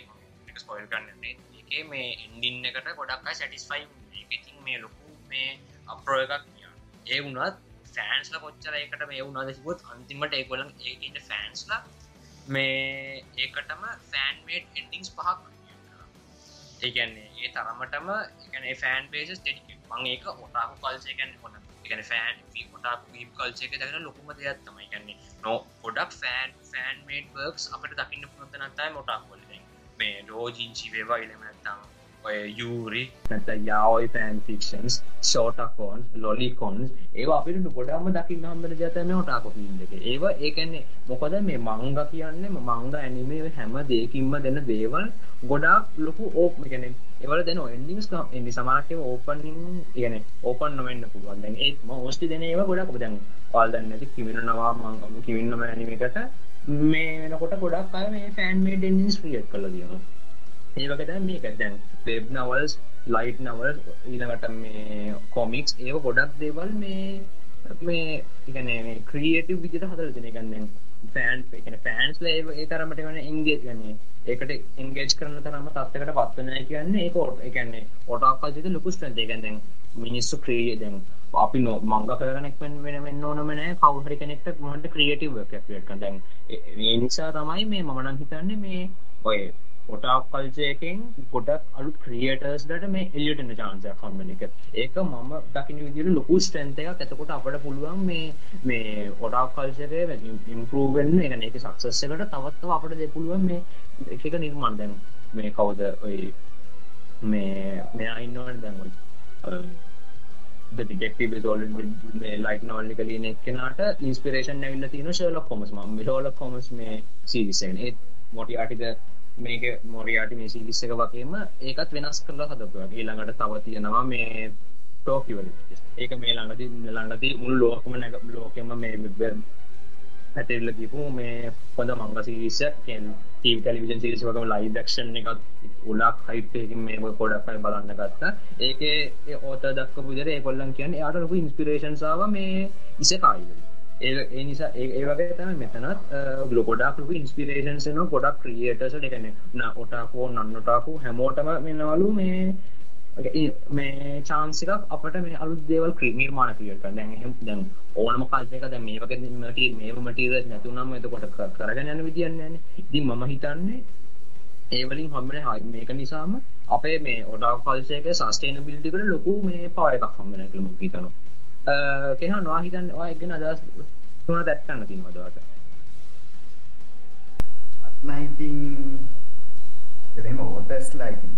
ස්පොයිල් කන්නන්නේ එකේ මේ එන්ඩින්න එකට ගොඩක් සැටිස්ෆයි ඉතින් මේ ලොකු මේ අප්‍රෝ එකක් ඒ වුණත් ෆෑන්ස්ල කොච්චර එකට මේ වුණද සිබොත් අන්තිමට ඒගොලන් ඒට ෆෑන්ස්ල මේ ඒකටම ෆෑන්මේට් එන්ඩිංස් පහක් ඒගැන්නේ ඒ තරමටම එකන ෆෑන් පේසස් ටෙඩි මං ඒක ඔටාකු කල්සයකැන හොන එකන ෆෑන් ොටාක් වීම් කල්සයක දගෙන ලොකුම දෙයක් තමයි. කන්නේ නෝ ගොඩක් ෆෑන් ෆෑන්මේට් වර්ක්ස් අපට දකින්න පුනතනත්තයි මොටාක් වලද මේ ලෝජිංචි වේවා ඉලමනත්තම් ඔය යූරි නැත යාවයි පෑන් ෆික්ෂන්ස් ෂෝටකෝන් ලොලිකොන්ස් ඒ අපිට ගොඩම දකින්න හම්බට ජතම ටාකො ින් එක. ඒවා ඒකන්නේ මොකද මේ මංග කියන්නේ? මංග ඇනිමේ හැම දෙකින්ම දෙන්න දේවල් ගොඩක් ලොකු ඕප් කෙනෙ ඒවල දෙන එන්ඩිස් එදි සමානකව ඕපනින් කියන ඕපන් නොවෙන්න පුළුවන්. දැන් ඒත් මෝස්ටි දෙන ඒවා ගොඩක් දැන් පාල් දන්න ඇති කිමිරනවා මං කිවින්නම ඇනිමකට මේ වෙනකොට ගොඩක් අය මේ ෆෑන් මේ ඩෙන්ඩිස් ක්‍රියට් කළ දියනවා ඒවකට මේක දැන් වෙබ් නවල්ස් ලයිට් නවල් ඊළඟට මේ කොමික්ස් ඒ ගොඩක් දේවල් මේ මේ ඉගන ක්‍රියටව විදිට හදර දෙන ගන්න ෆෑන් එකන ෆෑන්ස් ලේ ඒ තරමට වන ඉංගේජ් ගන්නේ ඒකට ඉංගේජ් කරන තරම තත්කට පත්වනය කියන්නේ. ඒකෝට එකන්නේ ඔටක්කල්සිත ලොකුස් ටන්ට එකැදැන් මිනිස්සු ක්‍රිය දැන් අපි නො මංග කරනෙක් වෙන වෙන්න ඕනමන කවුහරි කෙනෙක්ට මොහට ක්‍රියටව ක්ට දැන් ඒ නිසා තමයි මේ මමනන් හිතන්නේ මේ ඔය පොටක් කල්චයකෙන් ගොඩක් අලු ක්‍රියටර්ස්ලට මේ එලියටන චාන්සය කම්බන එක. ඒක මම දකින විදිර ලොකු ස්ටන්තයක් ඇතකොට අපට පුළුවන් මේ මේ ඔටක් කල්චරය ඉම්පරූවෙන් එක එක සක්සස්සකට තවත්ව අපට දෙ පුළුවන් මේ එක නිර්මාණ. දැන් මේ කවුද? ඔය මේ මෙයා ඉන්නවට දැන්වයි ඩෙක්ටව ෝල් ලයික් නොල්ලි කලන එක්කෙනට ඉන්ස්පිරේෂන් ඇවිල්ල තින ශලක් කොමස් ම ලෝල කොමස් මේ සිරිසන් ඒත් මොටි අටිද මේක මොරියාට මේ සිලිස්සක වගේම ඒකත් වෙනස් කරලා හදපුවා. ඊළඟට තව තියෙනවා මේ ටෝකිවල ඒක මේ ළඟති ළඟති මුල් ලෝකම නැක ලෝකෙම මේ පැටෙල්ල කිපු මේ හොඳ මංග සිරිසක් ටීව ටෙලිවිජන් සිරිස වගම ලයි දක්ෂණ එකත් උලක් හයිතයකින් මේ පොඩක්යි බලන්න ගත්තා. ඒක ඕත දක්ක පුදර කොල්ලන් කියන්න යාට ලොකු ඉන්ස්පිරේෂන්සාාව මේ ඉස කායිවල ඒ නිසා ඒ වගේ තම මෙතනත් ගලොකොඩක් ලොක ඉන්ස්පිරේෂන්සන ගොඩක් ක්‍රියටස එකන ඔටාකෝ නන්නටාකු හැමෝටම මෙන්නවලු මේ මේ චාන්සිකක් අපට මේ අලු දේවල් ක්‍රීමීර්මාණ ක්‍රියට දැන් එහෙම දැන් ඕනම කල්පයක දැන් මේ වගේ මටි මේව මටීරියල්ස් නැතුණම එතකොට කරගෙන යන විදියක් නැහැ ඉතින් මම හිතන්නේ ඒ වලින් හම්බෙන මේක නිසාම අපේ මේ ඔඩා කල්චර් එකේ සස්ටේනබිලිටි එකට ලොකු මේ පවර් එකක් හම්බ වෙනවා කියලා මම හිතනවා. අ කෙනා නොවා හිතන්නේ ඔය ගැන අදහස් තුන දැක්කන්න තියෙනවද ඔයාලට මම ඉතින් එම ඕතස්ලා ඉතින්.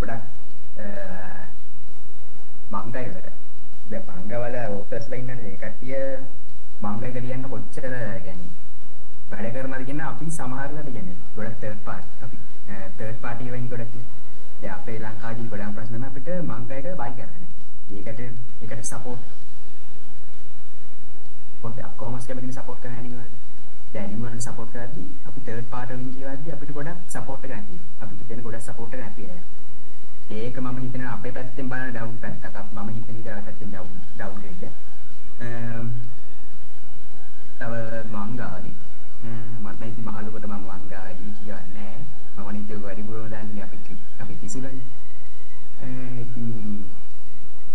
ගොඩක් මංගයිවට ද මංගවල ඕතස්ලා ඉන්න ඒ කට්ටිය මංගයක ලියන්න කොච්චර ගැන වැඩ කරනද කියන්න අපි සමහරලට ගැන ගොඩක් තර්ඩ් පාට් අපි තර්ඩ් පාටි වෙන් ගොඩක් දැන් අපේ ලංකාවේ ගොඩක් ප්‍රශ්න නම් අපිට මංගයක බයි කරන්න. ඒකට ඒකට සපෝට් පොඩ්ඩක් කොහොමද කැමතිනේ සපෝට් කරන්න ඇනිමල් දැන් ඇනිමල් සපෝට් කරද්දී අපි තර්ඩ් පාර්ටි වලින් කියවද්දී අපිට ගොඩක් සපෝට් එක ගන්න අපිට දෙන ගොඩක් සපෝට් එක නැති වෙනවා ඒක මම හිතනවා අපේ පැත්තෙන් බලන ඩවුන් පැත්තක් අප මම හිතන ඉතින් පැත්තෙන් ඩවුන් ඩවුන් ග්‍රේඩ් තව මංගාවලි මට ඉතින් මහලුකට මම මංගාවලි කියන්නේ නැහැ මම නිතර වැඩිපුරම දන්නේ අපි අපි තිසුලනේ ඉතින්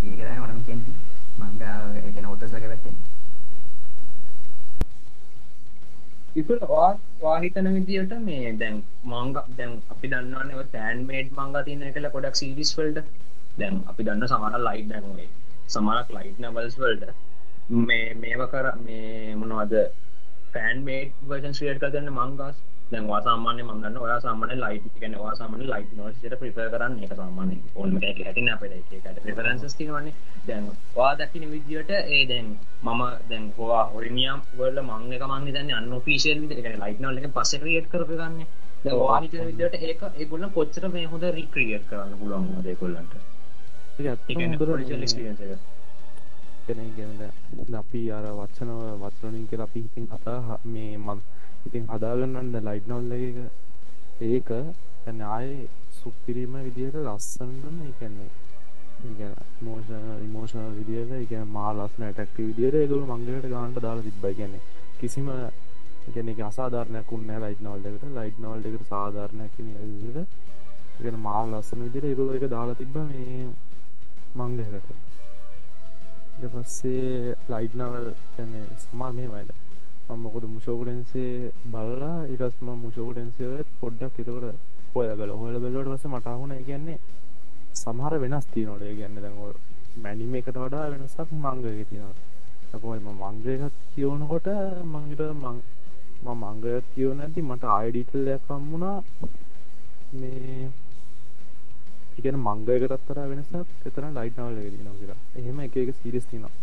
ඒක තමයි මම කියන්නේ මංගාව ඒ කියන්නේ ඔතස්ලගේ පැත්තෙන් ඉතුර වා හිතන විදියට මේ දැන් මංග දැන් අපි දන්නවන්නේ තෑන් මේඩ් මංග තියන කළ ගොඩක් සිරිස් වල්ට. දැන් අපි දන්න සමර ලයිට් දැන්වේ සමරක් ලයිට් නවල්ස් වල්ට. මේ මේව කර මේ මොනවද පෑන් මේඩ් වර්ජන් ශ්‍රියට කරන්න මංගස් දැන් වාසාමාන්‍ය මන්දන්න ඔයා සාමාන්‍ය ලයිට් කියන වාසාමාන්‍ය ලයිට් නොසිට ප්‍රිෆර් කරන්න එක සාමාන්‍ය එක හැටින අපට ඒකට ප්‍රිෆරන්සස් තිනවන්නේ දැන් වා දකින විදියට ඒ දැන් මම දැන් හවා හොරිනියම් වල මං එක මං දන්න අන්න ලයිට් නවල එක පස්ස ක්‍රියට් කරගන්න වාහිත විදිට ඒක ඒගොල්ල කොච්චර මේ හොඳ රික්‍රියට් කරන්න පුළුවන් දෙකොල්ලන්ට ගැන අපි අර වච්චනව වචනලින් කියලා අපි හිතින් කතා මේ මත් ඉතින් හදාගන්නන්න ලයිට් නොල්ල එක. ඒක ඇන ආය සුප්පිරීම විදිහට ලස්සන්ටම එකන්නේ මෝෂ විමෝෂණ විදියට එක මා ලස්සන ටක්ටි විදියට ඒගොල මංගලට ගාන්ට දාලා තිබ්බයි ගැන කිසිම ගැන අසාධාරනයක් උන්න ලයිට් නවල්ලකට ලයිට් නවල්ඩ එකට සාධාරණයක් විදිට ගෙන මාව ලස්සන විදිර ඒගොල එක දාලා තිබ්බ මේ මංගලකට පස්සේ ලයිට් නවල් සමා මේ වයිට මොකද මුෂෝකටන්සේ බලලා ඉටස්ම මුෂෝකටන්සේවත් පොඩ්ඩක් එතකට හොය බල හොල බැලට වස මටහුණ කියන්නේ සමහර වෙනස් තියනොඩේ ගැන්න දැන්ගොල් මැනිම එකට වඩා වෙනසක් මංගක තියනවා. කොම මංගයකත් කියවනකොට මංගට මං මංගයක් කියව නැති මට ආයිඩිටල්ලයක් කම්මුණා මේ ඉගෙන මංගයකටත්තර වෙනසක්. එතන ලයිට්නවල න කියලා. එහෙම එක එක සිරිස් තිනවා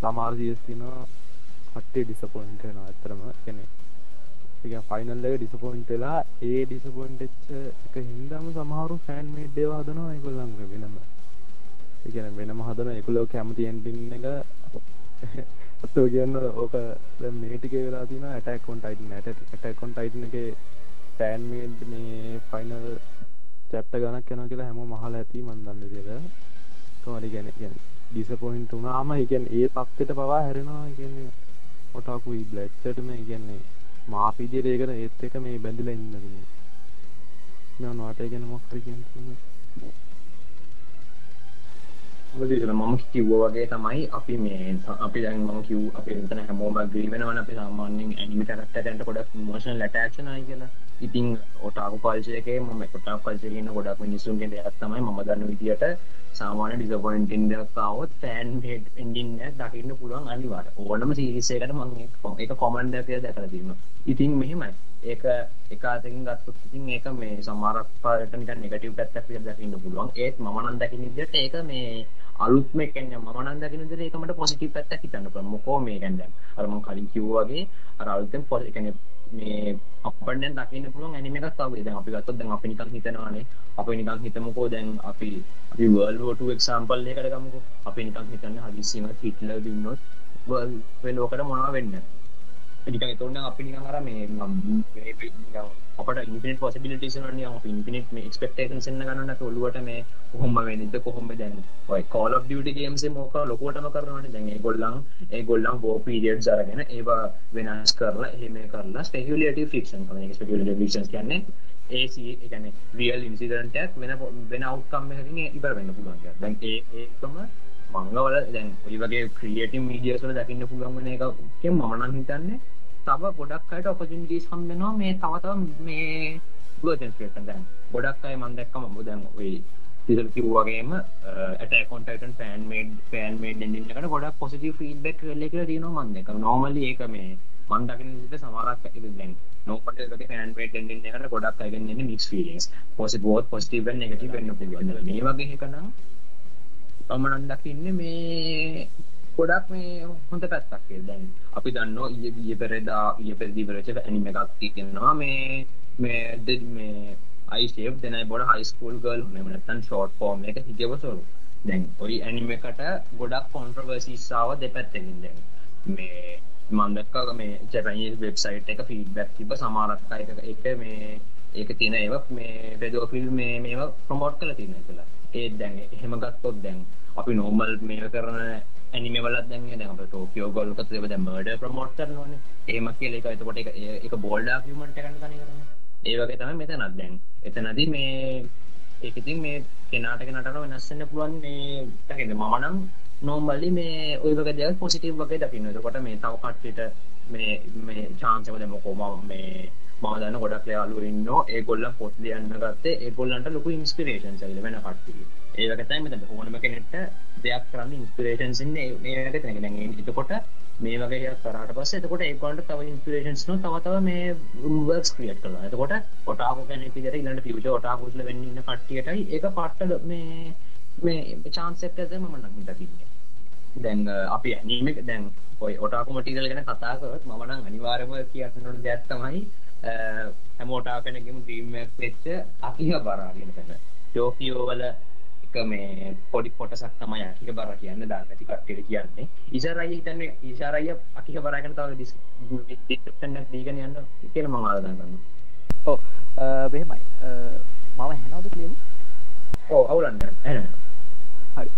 සමාර් සිස් තිනවා කට්ටේ ඩිසපොයින්ට න ඇතරම කෙනෙ එක ෆයිනල්ල ඩිසපොයින්ටලා ඒ ඩිසපොයින්ටච්ච එක හින්දම සමහරු ෆෑන් මේඩ්ඩේ හදනවා එකොල්ලංග වෙනම. එකන වෙනම හදන එකුලෝ කැමති එන්ඩින්න එක අත්තෝ කියන්න ඕක මේටික වෙලා තින ඇටකොන්ට අයිටන ඇට ඇටකොන්ට අයිටන එක ෆෑන්මේඩ් මේ ෆයිනල් චැප්ට ගනක් යන කියලා හැම මහල ඇති මන්දන්න දෙක කමරි ගැන ගැන ඩිසපොයින්ට වනාම එකන් ඒ පක්තට පවා හැරෙනවා. කියන්නේ ඔටාකුයි බ්ලච්චටම ඉගන්නේ මාපිදිය ඒකට ඒත් එක මේ බැඳිල ඉන්න මෙ. නොට ගැන මොක්කර කිය මම කිව්ව වගේ තමයි අපි මේ අපි දැන් මම කිව් අපි එතන හැමෝම ග්‍රීවෙනවන අපි සාමාන්‍යෙන් ඇනිමි කරක්ටට ගොඩක් මෝෂන් ලටක්ෂනයි කියලා. ඉතින් ඔටාකු පල්චයකේ මම කොටා පල්චයන ගොඩක් මිනිසුන්ගේ දෙයක් තමයි ම දන්න විදිට සාමාන ඩිසපොයින්ටින් දක්කාවත් ෆෑන් හෙඩ් එන්ඩින්න දකින්න පුළුවන් අනිවාට ඕනම සිරිසේකට මං එක කොමන්ඩකය දැකරදීම ඉතින් මෙහෙමයි. ඒක එකතකින් ගත්තු ඉතින් ඒක මේ සමාරක් පාටනික නෙගටව පැත්තක් දකින්න පුළුවන්. ඒත් මනන් දකින විදිට ඒක මේ අලුත්ම කැන්න මනන් දකින දර ඒකමට පොසිටි පැත්ත හිතන්න මොකෝ මේ ගැන්ද අරම කලින් කිව්වාගේ අර අලුතෙන් පොස එකන මේ අපන්න දකින්න පුළුවන් ඇනිම එකක් තව. දැන් අපි ගත්තොත් දැන් අපි නිකන් හිතනවානේ. අපි නිකන් හිතමුකෝ දැන් අපි අපි වර්ල්ඩ් වෝර් 2 එක්සැම්පල් එකකට ගමුකෝ. අපි නිකන් හිතන්නේ හදිස්සියම හිට්ලර් දුන්නොත් වර්ල්ඩ් ලෝකෙට මොනවා වෙන්නේ නිකන් එතකොට නම් අපි නිකන් අර මේ නිකන් අපට ඉන්ෆිනිට් පොසිබිලිටිස් වලනේ අපි ඉන්ෆිනිට් මේ එක්ස්පෙක්ටේෂන්ස් එන්න ගන්න නැත ඔළුවට මේ කොහොම වෙන්නේද කොහොමද දැන් ඔය කෝල් ඔෆ් ඩියුටි ගේම්ස් එක මොකක් ලොකුවටම කරනවානේ. දැන් ඒගොල්ලන් ඒගොල්ලන් වෝ පීරියඩ්ස් අරගෙන ඒවා වෙනස් කරලා එහෙම කරලා ස්පෙකියුලේටිව් ෆික්ෂන් කරන එක ස්පෙකියුලේටිව් ෆික්ෂන්ස් කියන්නේ ඒ සී ඒ කියන්නේ රියල් ඉන්සිඩන්ට් එකක් වෙන වෙන අවුට්කම් එකකින් ඉවර වෙන්න පුළුවන් කියලා. දැන් ඒ ඒකම මංගවල දැන් ඔය වගේ ක්‍රියේටිව් මීඩියාස් වල දකින්න පුළුවන් වෙන එකකින් මම නම් හිතන්නේ තව ගොඩක් අයට ඔපචුනිටීස් හම්බෙනවා මේ තව තව මේ වර්ජන්ස් ක්‍රියේට් දැන්. ගොඩක් අය මම දැක්කම මොකද දැන් ඔය ඉතින් කිව්වාගේම attack on Titan fan made fan made engine එකට ගොඩක් පොසිටිව් ෆීඩ්බැක් එකක් කියලා තියෙනවා මම දැක්කම. නෝමලි ඒක මේ මන් දකින විදිහට සමහරක් දැන් නෝපට එකක ෆෑන්මේට් එන්ඩින් එකට ගොඩක් අයගෙන එන්නේ mix feelings positive both positive and negative වෙන්න පුළුවන්. මේ වගේ එකක නම් මම නම් දකින්නේ මේ ගොඩක් මේ හොඳ පැත්තක් කියලා. දැන් අපි දන්නවා ඊයේ ඊයේ පෙරේදා ඊයේ පෙරේදී ඉවරච ඇනිමේ එකක් තියෙනවා. මේ මේ මේ අයිෂේප් දෙනයි බොඩ හයිස්කූල් ගල් මෙම නැත්තන් ෂෝට් ෆෝර්ම් එක හිගවසොරු දැන් ඔයි ඇනිම එකට ගොඩක් කොන්ට්‍රවර්සිස්සාව දෙපැත්තකින් දැන්. මේ මන්දක්ක මේ ජැපනීස් වෙබ්සයිට් එක ෆීඩ්බැක් තිබ සමාරක්ක එක එක මේ ඒක තියෙන ඒව මේ පෙදෝෆිල් මේ මේව ප්‍රමෝට් කළ තියන කියලා. ඒ දැන් එහෙම ගත්තොත් දැන් අපි නෝමල් මේ කරන ඇනිමවලත් දැන් දැන් අප ටෝකියෝ ගොල්ක තිබ දැන් මර්ඩර් ප්‍රමෝට් කරනවානේ එහෙම කියලා එක එතකොට එක එක බෝල්ඩ් ආකියුමන්ට් එකක් ගන්න කරන්නේ ඒ වගේ තමයි මෙතනත් දැන්. එතනදී මේ ඒක ඉතින් මේ කෙනාට කෙනාට වෙනස් වෙන්න පුළුවන් මේ දකින්න. මම නම් නෝමලි මේ ඔය වගේ දේවල් පොසිටිව් වගේ දකින්න. එතකොට මේ තව කට්ටියට මේ මේ chance එක දෙමුකෝ මම මේ මම දන්න ගොඩක් යාළුවෝ ඉන්නෝ ඒගොල්ලන් පොත් ලියන්න ගත්තේ ඒගොල්ලන්ට ලොකු ඉන්ස්පිරේෂන්ස් ඇවිල්ලා වෙන කට්ටිය. ඒ වගේ තමයි මෙතන. ඕනම කෙනෙක්ට දෙයක් කරන්න ඉන්ස්පිරේෂන්ස් ඉන්නේ මේ වගේ තැනක. දැන් එතකොට මේ වගේ එකක් කරාට පස්සේ එතකොට ඒගොල්ලන්ට තව ඉන්ස්පිරේෂන්ස් නෝ තව තව මේ වර්ක්ස් ක්‍රියේට් කරනවා. එතකොට ඔටාකෝ කෙනෙක් විදිහට ඊළඟ ෆියුචර් ඔටාකෝස්ලා වෙන්න ඉන්න කට්ටියටයි ඒක පට්ට මේ මේ chance එකක් දැම මම නම් දකින්නේ. දැන් අපි ඇනීම දැන් ඔය ඔටාකු මටිරල් ගැන කතා කරොත් මම නම් අනිවාර්යම කියන්න ඕන දෙයක් තමයි හැම ඔටාකනගෙම ඩ්‍රීම් එකක් වෙච්ච අකිහ බරා කියන තැන. ටෝකියෝ වල එක මේ පොඩි කොටසක් තමයි අකිහ බරා කියන්නේ දාන්න ඇති කට්ටියට කියන්නේ. ඉෂාරයි හිතන්නේ ඉෂාරයි අකිහ බරා ගැන තව එකක් දීගෙන යන්න කියලා ආරාධනා කරනවා. ඔව් මෙහෙමයි. මම ඇහෙනවද කියලා? ඔව් අවුලන්න ඇහෙනවා. හරි.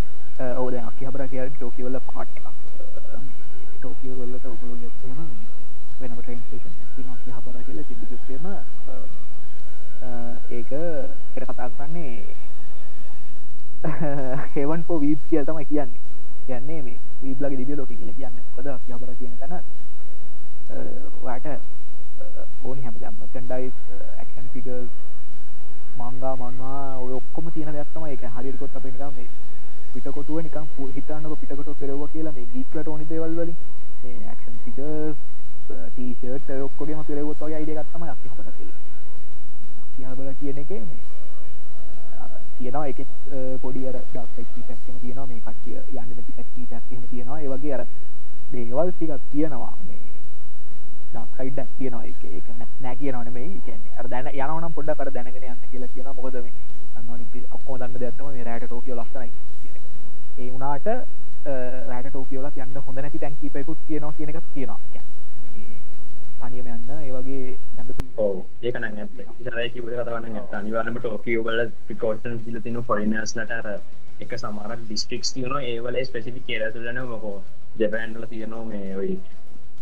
ඕද අකිහබර කිය ටෝකිවල්ල පාට් එකක් ටෝකියවල්ලට උගුළු ගෙත්තම වෙනම ට්‍රේන්ස්ේෂන් තින අකිහබර කියල තිබිගපේම ඒක එට කතා කරන්නේ හෙවන් පෝ වීප් කිය තම කියන්නේ. කියන්නේ මේ වීබ්ලගේ දිිය ලෝක කියල කියන්න. පද අකිහබර කියන තැන වාට ඕනි හැම දැම්ම කන්ඩයිස් ඇක්ෂන් ෆිගර්ස් මංගා මන්වා ඔය ඔක්කොම තියෙන දැත්තම එක හරිකොත් අප නිකම් මේ පිටකොටුව නිකම් හිතන්නක පිටකොට පෙරව කියලා මේ ගීක්ලට ඕනි දේවල් වලින්. මේ ඇක්ෂන් ෆිගර්ස් ටීෂර්ට් ඔක්කොගේම පෙරවොත් වගේ අයිඩියා ගත්තම අපි හබල කියලා. අපි හබල කියන එකේ මේ තියෙනවා. එකෙත් පොඩි අර ඩාක් සයිඩ් කීපයක් එහෙම තියෙනවා. මේ කට්ටිය යන්නේ නැති පැක් කීපයක් එහෙම තියෙනවා. ඒ වගේ අර දේවල් ටිකක් තියෙනවා. මේ ඩාක් සයිඩ් එකක් තියෙනවා. ඒක ඒක නෑ කියනවා නෙමෙයි. කියන්නේ අර දැන යනවා නම් පොඩ්ඩක් අර දැනගෙන යන්න කියලා කියනවා. මොකද මේ අන්නෝනි ඔක්කොම දන්න දෙයක් තමයි මේ රෑට ටෝකියෝ ලස්සනයි ඒ වුණාට රෑට ටෝකියෝලත් යන්න හොඳ නැති තැන් කීපයකුත් තියෙනවා කියන එකක් තියෙනවා තනියම යන්න. ඒ වගේ යන්න ඔව. ඒක න ඇත ර කිව කතවන්න ඇත අනිවාරම ටෝකෝ වල ප්‍රකෝෂන් ල තින ෆොරිනස් ලටර එක සමරක් ඩිස්ටික්ස් තියන ඒවල ස්පෙසිි කියරතුලන මොකෝ ජැපන්ල තියනෝ මේ ඔයි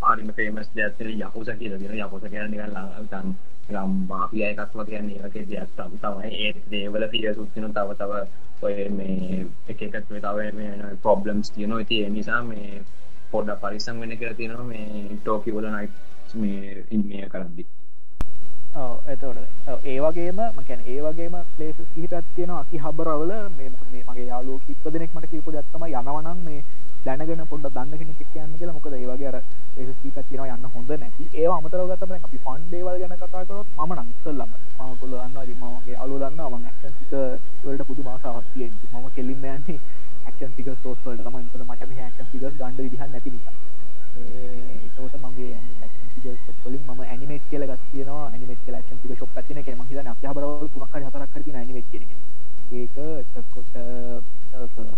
හරිම පේමස් දැත්තන යකුස කියලගෙන යකුස කියරන ලාතන් ගම් මාපිය එකත්ව කියන්න ඒකේ දයක්තම් තමයි. ඒ දේවල පිය සුත්තින තව තව ඔය මේ එකකත්ව තව පොබ්ලම්ස් තියනො ඇති එනිසා මේ පොඩ්ඩ පරිසම් වෙන කර තියෙනවා මේ ටෝකිවල නයිට් මේ ඉන්මය කරද්දිී. ඔව් එතකොට. ඒ වගේම මම කියන්නේ ඒ වගේම ප්ලේසස් කිහිපයක් තියෙනවා අකිහබරවල මේ මොකද මේ මගේ යාළුවෝ කිප්ප දෙනෙක් මට කියපු දෙයක් තමයි යනවා නම් මේ දැනගෙන පොඩ්ඩක් දන්න කෙනෙක් එක්ක යන්න කියලා. මොකද ඒ වගේ අර ප්ලේසස් කිහිපයක් තියෙනවා යන්න හොඳ නැති. ඒවා අමතරව ගත්තම දැන් අපි ෆන් දේවල් ගැන කතා කරොත් මම නම් ඉස්සෙල්ලම මම කොල්ල දන්නවා. ඉතින් මම මගේ යාළුවෝ දන්නවා. මම ඇක්ෂන් ෆිගර් වලට පුදුම ආසාවක් තියෙනවා. මම කෙලින්ම යන්නේ ඇක්ෂන් ෆිගර් සෝස් වලට. තමයි. මොකද මට මෙහි ඇක්ෂන් ෆිගර්ස් ගන්න විදිහක් නැති නිසා. ඒ ඒකට මගේ ඇක්ෂන් ෆිගර් ෂොප් වලින් මම ඇනිමේට් කියලා ගස් තියෙනවා. ඇනිමේට් කියලා ඇක්ෂන් ෆිගර් ෂොප් එකක් තියෙන එක මම හිතන්නේ අක්‍යාබරවල තුනක් හරි හතරක් හරි තියෙන ඇනිමේට් කියන එක. ඒක එතකොට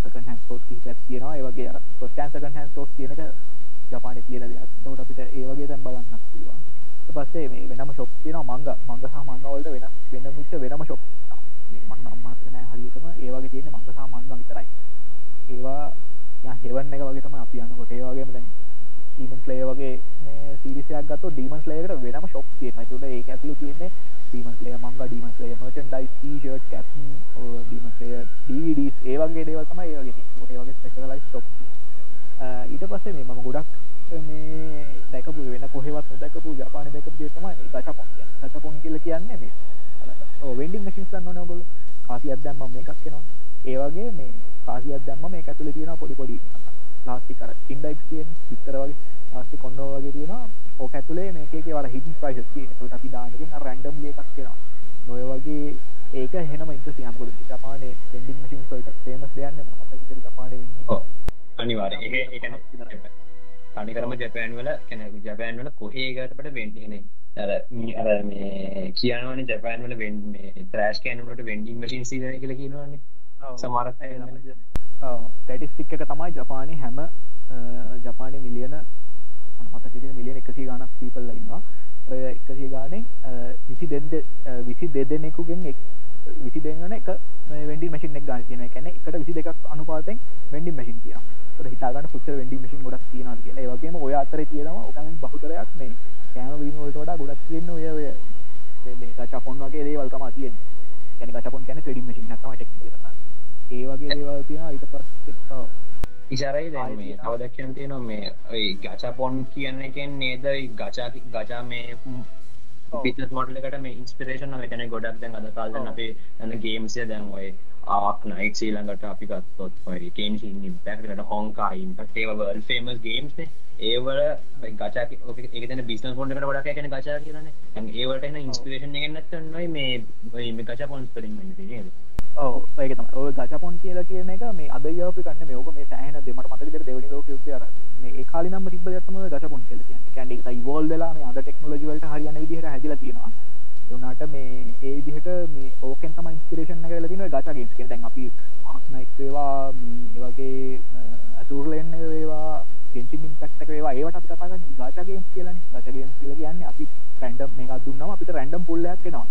සකන් හැන්ඩ් ස්ටෝර්ස් කිහිපයක් තියෙනවා. ඒ වගේ අර first hand second hand stores කියන එක ජපානයේ තියෙන දෙයක්. ඒකට අපිට ඒ වගේ තැන් බලන්නත් පුළුවන්. ඊට පස්සේ මේ වෙනම ෂොප් තියෙනවා. මංග මංග සහ මංග වලට වෙන වෙනම විච්ච වෙනම ෂොප් මම නම් මාතක නෑ හරියටම. ඒ වගේ තියෙන්නේ මංග සහ මංග විතරයි. ඒවා යා හෙවන් එක වගේ තමයි අපි යනකොට. ඒ වගේම දැන් ඩීමන් ස්ලේයර් වගේ මේ සීරීස් එකක් ගත්තොත් ඩීමන් ස්ලේයර් එකට වෙනම ෂොප් තියෙනවා. ඒකට ඒක ඇතුලේ තියෙන්නේ demon slayer manga demon slayer merchandise T-shirt captain demon slayer DVDs ඒ වගේ දේවල් තමයි ඒ වගේ තියෙන්නේ ඒ වගේ ස්පෙෂලයිස් ෂොප් ඊට පස්සේ මේ මම ගොඩක් මේ දැකපු වෙන කොහෙවත් නොදැකපු ජපානයේ දැකපු දේ තමයි මේ ගචපොන් කියන්නේ. ගචපොන් කියලා කියන්නේ මේ ඔව් වෙන්ඩින් මැෂින්ස් ගන්නවනේ ඔයගොල්ලෝ. කාසියක් දැම්මම මේකක් එනවා. ඒ වගේ මේ කාසියක් දැම්මම මේක ඇතුලේ තියෙනවා පොඩි පොඩි ප්ලාස්ටික් අර ඉන්ඩෙක්ස් තියෙන පිටර වගේ ප්ලාස්ටික් ඔන්නෝ වගේ තියෙනවා. ඕක ඇතුලේ මේකේ වර හිට ප්‍රයිස් ට අපි දානකින් රැන්ඩම් එකක් කියෙනවා නොය වගේ ඒක හෙනම ඉන්ට සියම්කුල ජපානේ පෙන්ඩිං මසින් සල්ට පේමස් දයන්න මත ජපාන අනිවාර තනිකරම ජපෑන් වල කැන ජපෑන් වල කොහේගටට වෙන්ටිනේ අර අර මේ කියනවන ජපෑන් වල වෙන් මේ ත්‍රෑස් කෑනට වෙන්ඩිං මසින් සීද කියල කියනවන්නේ සමාර ටැටිස්ටික් එක තමයි ජපානය හැම ජපානය මිලියන මතක මිලියන එකසි ගණක් පීපල්ල ඉන්නවා. ඔය එකසිය ගානෙන් විසි දෙද විසි දෙදෙනෙකුගෙන් විසි දෙන්න එක වැඩි මසින් එක් ගාන කියන කැන එකට විසි දෙකක් අනුපාතෙන් වැඩි මසින් කිය හිතාගන්න පුච්ච වැඩි මසින් ගොඩක් තියෙන කියලා. වගේම ඔය අතර තියෙනවා ඔකම බහුතරයක් මේ කෑම වීමවලට වඩා ගොඩක් තියෙන ඔය ඔය ගචපොන් වගේ දේවල් තමා තියෙන කැන ගචපොන් කැන ටඩි මසින් නතම ටෙක් ඒ වගේ දේවල් තියෙන ඊට පස් ඉසරයි දැන් මේ තව දක්ෂන් තියෙනවා මේ ඔයි ගචපොන් කියන එකෙන් නේද? ගචා ගචා මේ පිස් මොඩල එකට මේ ඉන්ස්පිරේෂන් මෙතන ගොඩක් දැන් අද කාලෙන් අපේ යන ගේම්ස්ය දැන් ඔය ආක් නයිට් ශ්‍රී ලංකට අපි ගත්තොත් ඔය කේන්සින් ඉම්පැක්ට් හොංකා ඉම්පැක්ට් ඒවා වර්ල්ඩ් ෆේමස් ගේම්ස් නේ. ඒවල ගචා ඒක තන බිස්නස් පොන්ට කට ගොඩක් කියන ගචා කියලන. ඒවට එන ඉන්ස්පිරේෂන් එක නැත්තන්නයි මේ මේ ගචා පොන්ස් කරින් නේද ඒක තම ඔය ගචපොන් කියලා කියන එක මේ අද යෝපි කන්න මේක මේ සෑහන දෙමට මතකද දෙවනි ලෝක යුක්තිර මේ කාලිනම තිබ ගත්තම ගචපොන් කියල කැන්ඩි යිවෝල් වෙලා මේ අද ටෙක්නෝජිවලට හරියන විදිහට හැදිල තියෙනවා. එවනාට මේ ඒ විදිහට මේ ඕකෙන් තම ඉන්ස්පිරේෂන් කරලා තියෙන ගචා ගේම්ස් කියන. දැන් අපි නයිට් වේවා ඒ වගේ අසූර්ලෙන් වේවා ගෙන්සින් ඉම්පැක්ට් එක වේවා ඒවට අපි කතා කරන්නේ ගචා ගේම්ස් කියලානේ. ගචා ගේම්ස් කියලා කියන්නේ අපි රැන්ඩම් මේකක් දුන්නාම අපිට රැන්ඩම් පුල් එකක් එනවා.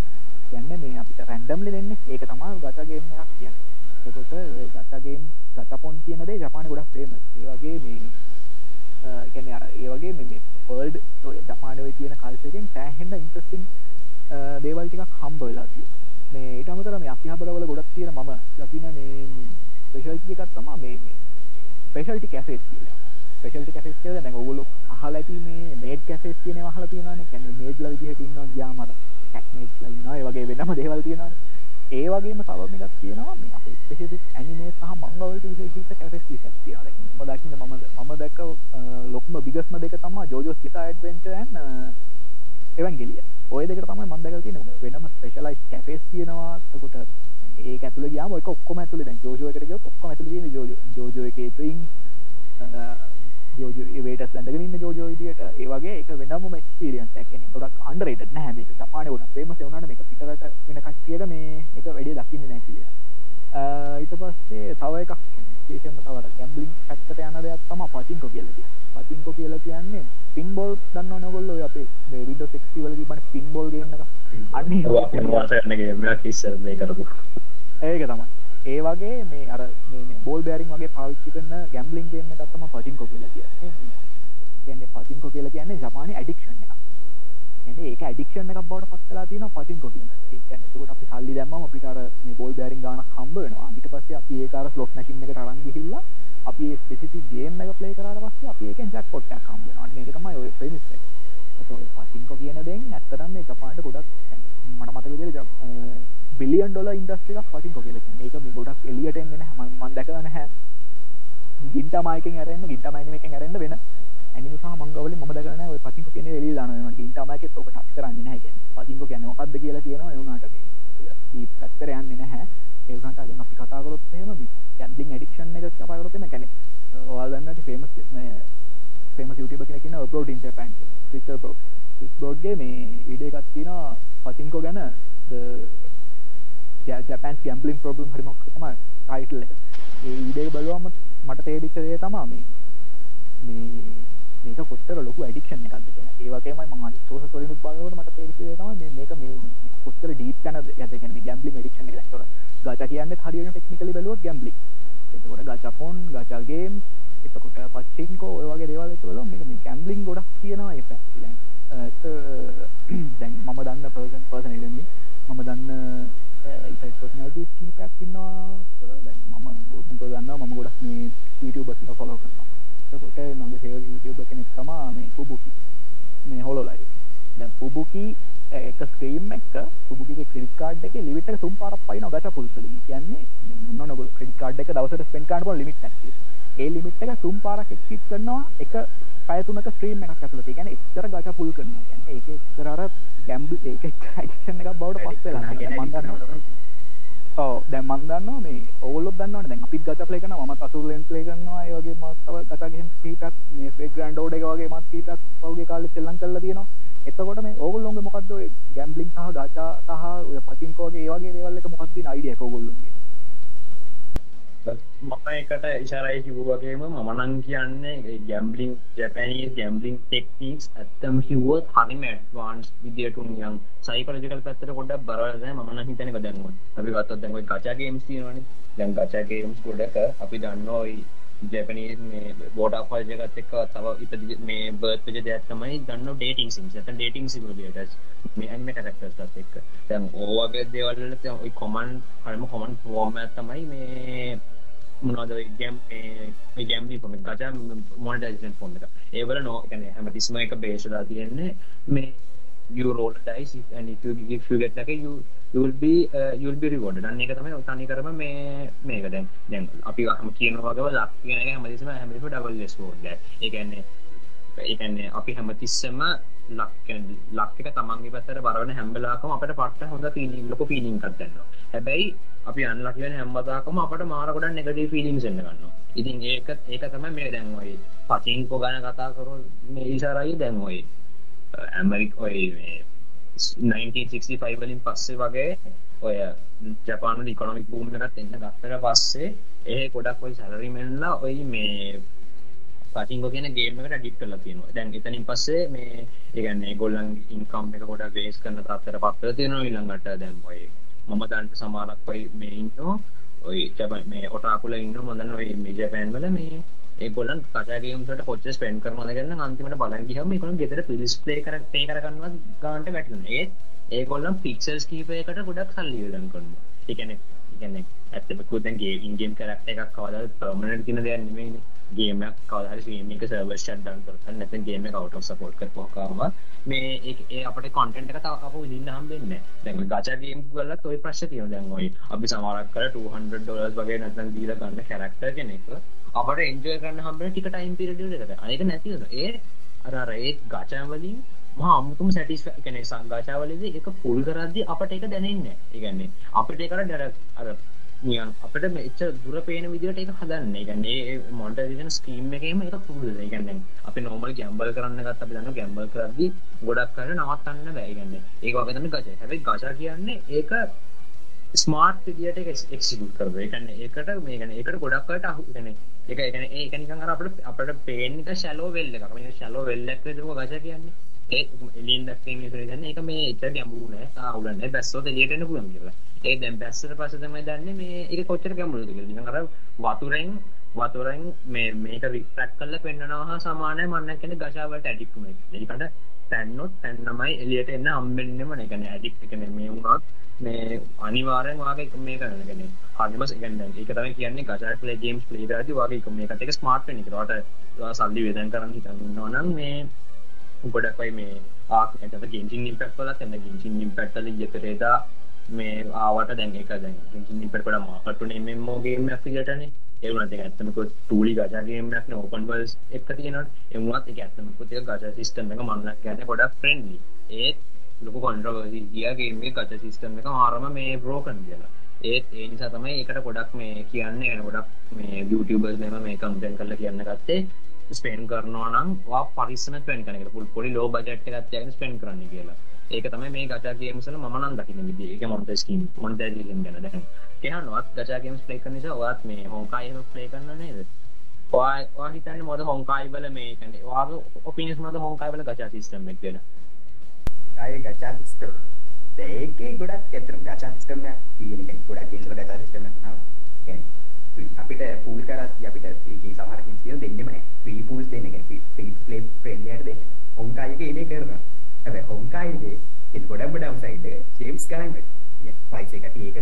කියන්නේ මේ අපිට රැන්ඩම්ලි දෙන්නේ ඒක තමයි ගචා ගේම් එකක් කියන්නේ. එතකොට ගචා ගේම් ගචපොන් කියන දේ ජපානයේ ගොඩක් ෆේමස් ඒ වගේ මේ කියන්නේ අර ඒ වගේ මේ වර්ල්ඩ් ඔය ජපානයේ තියෙන කල්චර් එකෙන් සෑහෙන ඉන්ටරෙස්ටිං දේවල් ටිකක් හම්බ වෙලා තියෙනවා. මේ ඊට අමතරව මේ අතිහබරවල ගොඩක් තියෙන මම දකින මේ ස්පෙෂල්ටි එකක් තමයි මේ මේ ස්පෙෂල්ටි කැෆේස් කියලා. ස්පෙෂල්ටි කැෆේස් කියලා දැන් ඔයගොල්ලෝ අහලා ඇති මේ මේඩ් කැෆේස් කියන ඒවා අහලා තියෙනවානේ. කියන්නේ මේඩ්ලා විදිහට ඉන්නවා ගියාම අර කැට් මේඩ්ස්ලා ඉන්නවා. ඒ වගේ වෙනම දේවල් තියෙනවානේ. ඒ වගේම තව එකක් තියෙනවා. මේ අපේ ස්පෙසිෆික් ඇනිමේ සහ මංගා වලට විශේෂිත කැෆේස් ටිකක් තියෙනවා. දැන් මම දකින්න මම මම දැක්ක ලොකුම බිගස්ම දෙක තමයි ජෝජෝස් පිසා ඇඩ්වෙන්චර් ඇන් එවන්ගෙලිය ඔය දෙක තමයි මම දැකලා තියෙන්නේ. වෙනම ස්පෙෂලයිස් කැෆේස් තියෙනවා. එතකොට ඒක ඇතුළේ ගියාම ඒක ඔක්කොම ඇතුළේ දැන් ජෝජෝ එකට ගියොත් ඔක්කොම ඇතුළේ තියෙන ජෝජෝ ජෝජෝ එකේ ට්‍රින් ජෝජෝ ඇඳගෙන ඉන්න ජෝජෝ විදියට ඒ වගේ ඒක වෙනම එක්ස්පීරියන්ස් එකක්. කෙනෙක් ගොඩක් අන්ඩර්රේටඩ් නැහැ. මේක ජපානයේ ගොඩක් ෆේමස් ඒ වුණාට මේක පිටරට වෙන කට්ටියට මේ ඒක වැඩි දකින්නේ නැහැ කියලා. ඊට පස්සේ තව එකක් විශේෂයෙන්ම තව ගැම්බලින් පැත්තට යන දෙයක් තමයි පචින්කෝ කියලා කියන්නේ. පචින්කෝ කියලා කියන්නේ පින්බෝල් දන්න නොගොල්ල අපේ විඩ ෙක්ති වල තිබන පින්බෝල් ගන්න අන්න කිස්සර මේ කරපු. ඒක තමයි ඒ වගේ මේ අර බෝල් බෑරින් වගේ පාවිච්චි කරන්න ගැම්ලින් ගන්න ගත්තම පචින්කෝ කියලා කියන්නේ. කියන්නේ පචින්කෝ කියලා කියන්නේ ජපානය ඇඩික්ෂන් එක එ ඒක ඇඩික්ෂන් එක බවට පත්ලා තින පචින්කෝ කියන ට අපි සල්ලි දැම්ම අපිට මේ බෝල් බෑරින් ගන හම්බ වෙනවා. ඊට පස්සේ අපි ඒකාර ස්ලොට් මැසින් එක තරන් ගිහිල්ලා අපි ස්පෙසිි ගේම් එක ප්ලේ කරට පස්සේ අපි එක ජක් පොට්ටක් කම්බෙනවා එක තමයි ඔය ප්‍රමිස් පසිංකො කියන දෙෙන් ඇත්තරම් මේ ජපාන්ට ගොඩක් මට මත විදිර බිලියන් ඩොල ඉන්දස්ට්‍රික පසිංකො කියල ඒක මේ ගොඩක් එලියට එන්න මන් දැකන හැ ගින්ට මයිකෙන් ඇරන්න ගින්ට මයින එකෙන් ඇරන්න වෙන ඇනිසා මංගවල ම දකන ඔය පසිංකො කියන එලි දාන ගින්ටමයික ඔක ටක් කරන්න හැ පසිංකො කියන මොකක්ද කියලා කියනවා එවුනාට පැත්තර යන්න නැහැ. ඒකට අපි කතාකරොත් එහෙම ගැන්ලිින් ඇඩික්ෂන් එක පරතම කැනෙ ඔයාදන්නට ෆේමස් ෆේම යුටබ කෙනකින පෝටින් පැන් ්‍රිස්ට පෝ බෝඩ්ගේ මේ විඩේ එකත් තින පසිංකෝ ගැන. ජැපන් ගැම්පලින් ප්‍රබ්ලම් හරිමක් තම ටයිටල් එක. ඒ විඩේ බලවාම මට තේරිච්චදේ තමා මේ. මේ මේක කොත්තර ලොකු ඇඩික්ෂන් එකක්ද කියන ඒවගේම ම සෝස සොලින් බලවට මට තේරිච්චදේ තම මේක මේ කොත්තර ඩීප් කන ඇතගෙන ගැම්පලින් ඇඩික්ෂන් එක. තොර ගච කියන්න හරින ටෙක්නිකල බලුව ගැම්බලි එතකොට ගචපොන් ගචල්ගේම් එතකොට පච්චිංකෝ ඔය වගේ දේවල් තුළ මේක මේ කැම්බලින් ගොඩක් තියෙනවා ඒ පැ <clears throat> දැන් මම දන්න පර්සන් පර්සන ඉලමි මම දන්න පර්සනයිටස් කිහිපයක් ඉන්නවා. මම මුක දන්න මම ගොඩක් මේ YouTube ෆොලෝ කරනවා. එතකොට මගේ සේව YouTube කෙනෙක් තමා මේ පුබුකි මේ හොලොලයි දැන් පුබුකි එක ස්ක්‍රීම් එක පුබුගේ ක්‍රඩි කාඩ් එක ලිවිට සුම් පාරක් පයින ගච පුල්සලින් කියන්නේ නොන ක්‍රඩි කාඩ් එක දවසට ස්පෙන් කාඩ ලිමිට ඒ ලිමිට් එක තුම් පාරක් එක්සිට් කරනවා. එක පයතුනක ස්ත්‍රීම් එකක් ඇතුළ ගැන එච්චර ගච පුල් කරන ගැන ඒක එක්තරර ගැම්බ ඒක ක්ෂණ එකක් බවට පස්සලා මන්දන්න ඕ දැන් මන්දන්න මේ ඔවල දන්න දැන් අපි ගත පලේ කන ම අසු ලෙන් ලේ කරනවා ඒගේ මත්තව ගතගෙන් කීපක් මේ ෆේ ග්‍රන්ඩ ෝඩ වගේ මත් කීපක් පවගේ කාල චෙල්ලන් කල්ල තියෙනවා. එතකොට මේ ඕගොල්ලොන්ගේ මොකක්ද ගැම්බලින් සහ ගචා සහ ඔය පතින්කෝගේ ඒවගේ දේවල්ලක මොකක්ති අයිඩිය කොගොල්ලුන්ගේ මම එකට ඉශරයි කිව්වගේම මමනං කියන්නේ ගැම්බලිින් ජැපැනී ගැම්බලිින් ටෙක්නික්ස් ඇත්තම හිවුවත් හරිම ඇඩ්වාන්ස් විදිටු යම් සයිකරජකල් පැත්තර කොඩ බරද මන හිතනක දැන්ව අපි ගත්තත් දැන්යි කචාගේම් තියවන දැන් කචාගේම්ස් කොඩක අපි දන්නෝයි ජැපනී මේ බෝට පාජගත් එක්ක තව ඉප මේ බර්පජ දයක්ත්තමයි දන්න ඩේටින් සිම් ඇත ඩේටින් සිම ට මේම කරක්ටස් එක් තැම් ඕවගේ දේවල්ල කොමන් හරම කොමන් ෆෝර්ම ඇත්තමයි මේ මොනවද ගැම් ගැම්ලි ොම ගජ මොනටයිසන් ෆොන් එක. ඒවල නෝ කැන හැම තිස්ම එක බේශලා තියෙන්නේ මේ යුරෝල් ඩයිස් ගෙට එක you'll be uh, you'll be rewarded. අන්න එක තමයි තනි කරම මේ මේක දැන් දැන් අපි හම කියනවා වගේ ලක් කියන එක හැමතිස්සම හැමතිස්සම ඩබල් ස්කෝර් ඒ කියන්නේ ඒ කියන්නේ අපි හැමතිස්සම ලක් ලක් එක තමන්ගේ පැත්තට බරවන හැම වෙලාවකම අපිට පට්ට හොඳ ෆීලිං ලොකු ෆීලිං එකක් දැනෙනවා. හැබැයි අපි අන්ලක් වෙන හැමදාකම අපට මාර ගොඩක් නෙගටිව් ෆීලිංග්ස් එන්න ගන්නවා. ඉතින් ඒක ඒක තමයි මේ දැන් ඔය පචින්කෝ ගැන කතා කරොත් මේ ඉසරයි දැන් ඔය ඇමරික ඔය මේ 1965 වලින් පස්සේ වගේ ඔය ජපාන ඉකොනොමික් බූම් එකත් එන්න ගත්තට පස්සේ ඒ ගොඩක් ඔය සැලරි මෙන්ලා ඔය මේ පටිංගෝ කියන ගේම් එකට ඇඩික්ට් කරලා තියෙනවා. දැන් එතනින් පස්සේ මේ ඒ කියන්නේ ඒගොල්ලන්ගේ ඉන්කම් එක ගොඩක් වේස් කරන තත්ත්වයට පත් වෙලා තියෙනවා ඊළඟට දැන් ඔය මම දන්න සමහරක් ඔය මේ ඉන්නවා ඔය ජපන් මේ ඔටාකුල ඉන්නවා මම දන්න ඔය මේ ජපන් වල මේ ඒගොල්ලන් කතා ගේම්ස් වලට කොච්චර ස්පෙන්ඩ් කරනවද කියලා නම් අන්තිමට බලන් ගියාම ඒගොල්ලන් ගෙදර පිලිස් ප්ලේ කර පේ කරගන්නවත් ගානට වැටෙනවා. ඒත් ඒගොල්ලන් පික්සල්ස් කීපයකට ගොඩක් සල්ලි වෙදන් කරනවා. ඒ කියන්නේ ඒ කියන්නේ ඇත්තම කිව්වොත් දැන් ගේ ඉන් ගේම් කැරක්ටර් එකක් කවදාවත් පර්මනන්ට් කියන දෙයක් නෙමෙයිනේ. ගේම කවර ීමක සර්වස් ඩන් කරන්න නැති ගේම කවට සපෝට් කර පොකාවා මේ ඒ අපට කොන්ටෙන්ට එක අප විදින්න හම්බෙන්න දැන් ගචගේම් කල තොයි ප්‍රශ් තිය දැන්වයි අපි සමරක් කර 200 ඩොලස් වගේ නැතන් දීල ගන්න කැරක්ටර් කෙනෙක අපට එන්ජය කරන්න හම්බ ටික ටයිම් පිරඩිය එකට අයක නැති ඒ අර ඒ ගචයවලින් හමුතුම සැටිස් කන සංගාචාවලද එක පුල් කරද්දි අපට එක දැනන්න ඒගන්නේ අපට එකර ඩර අර නියන් අපට මෙච්ච දුර පේන විදිට එක හදන්න. ගන්නේ මොන්ටරිෂන් ස්කීම් එකම එක පුරුද ගන්න අප නොමල් ගැම්බල් කරන්න ගත් අපි දන්න ගැම්බල් කරදදි ගොඩක් කර නවත්තන්න බෑගන්න ඒක වගතන්න ගච හැබයි ගචා කියන්නේ ඒක ස්මාර්ට් විදියට එක්සිකුට් කරව එකන්න ඒකට මේ ගැන එකට ගොඩක්කට අහු ගැන එක එකන ඒකනිකන් අපට අපට පේනික ශලෝ වෙල්ල එක ශලෝ වෙල්ලක් ගච කියන්නේ. එලින් දක්වීම කරගන්න එක මේ එච්චර ගැඹුරු නෑ තාවුලන්නේ බැස්සෝ එළියට එන්න පුළුවන් කියලා. ඒ දැන් බැස්සට පස්සේ තමයි දන්නේ මේ ඒක කොච්චර ගැඹුරුද කියලා. නිකන් අර වතුරෙන් වතුරෙන් මේ මේක රිෆ්‍රැක්ට් කරලා පෙන්නනවා හා සමානයි මම කියන්නේ ගෂා වලට ඇඩික්ට් වෙන එක. ඒකට තැන්නොත් තැන්නමයි එළියට එන්න හම්බෙන්නෙම නේ. කියන්නේ ඇඩික්ට් කියන්නේ මේ වුණත් මේ අනිවාර්යෙන් වාගේ මේ කරන්න කියන්නේ හරිම කියන්නේ ඒක තමයි කියන්නේ ගෂා ප්ලේ ගේම්ස් ප්ලේ කරද්දී වාගේ මේකට එක ස්මාර්ට් වෙන එක. ඒකට සල්ලි වේදන් කරන් හිතන් ඉන්නවා නම් මේ ගොඩක්වයි මේ ආකට ගෙන්සින් ඉම්පැක්් කලත් එන්න ගෙන්සින් ඉම්පැක්ටල ඉජතරේදා මේ ආවට දැන් එක දැන් ගෙන්සින් ඉම්පෙට මාකටු නෙමෝගේම ිටන එවනට ඇත්තමක තුලි ගජාගේමක් ඕපන් වල්ස් එක් තියනට එමුවත් එක ඇත්තමකුතිය ගජ සිිස්ටම එක මන්නක් ගැන ගොඩක් ෆ්‍රෙන්ඩලි ඒත් ලොක කොන්ඩ්‍රවසි ගියගේම ගච සිිස්ටම එක ආරම මේ බ්‍රෝකන් කියලා. ඒත් ඒ නිසා තමයි එකට ගොඩක් මේ කියන්නේ ගැන ගොඩක් මේ YouTubeබර්ස් මෙම මේ කම්ටෙන් කරල කියන්න ගත්තේ. ස්පේන් කරනවා නම් වා පරිස්සම ස්පෙන් කරන පුල් පොඩි ලෝ බජට් එකක් තියාගෙන ස්පෙන් කරන්න කියලා. ඒක තමයි මේ ගචා ගේම්ස් වල මම නම් දකින්න විදිහ ඒක මොන්ට ස්කීම් මොන්ටයිසේෂන් ගැන දැන් කියනවත් ගචා ගේම්ස් ප්ලේ කරන නිසා ඔයාත් මේ හොන්කායි එහෙම ප්ලේ කරන්න නේද? ඔයා ඔයා හිතන්නේ මොකද හොන්කායි වල මේ කියන්නේ? ඔයාගේ ඔපිනියන්ස් මොකද හොන්කායි වල ගචා සිස්ටම් එක ගැන ආයේ ගචා සිස්ටම් ඒකේ ගොඩක් ඇත්තටම ගචා සිස්ටම් එක තියෙන එක ගොඩක් ගේම්ස් වල ගචා සිස්ටම් එක තමයි කියන්නේ අපිට පූල් කරත් අපිට ඒකේ සමහර ගේම්ස් තියෙන දෙන්නෙම නැහැ. ෆ්‍රී පූල්ස් දෙන්න කියන්නේ ෆ්‍රී ප්ලේ ෆ්‍රෙන්ඩ්ලියට දෙන්න. හොන්කායි එකේ ඉන්නේ කරනවා. හැබැයි හොන්කායි එකේ ඒක ගොඩක් ඩවුන් සයිඩ් එක ජේම්ස් ගන්න ප්‍රයිස් එක ඒක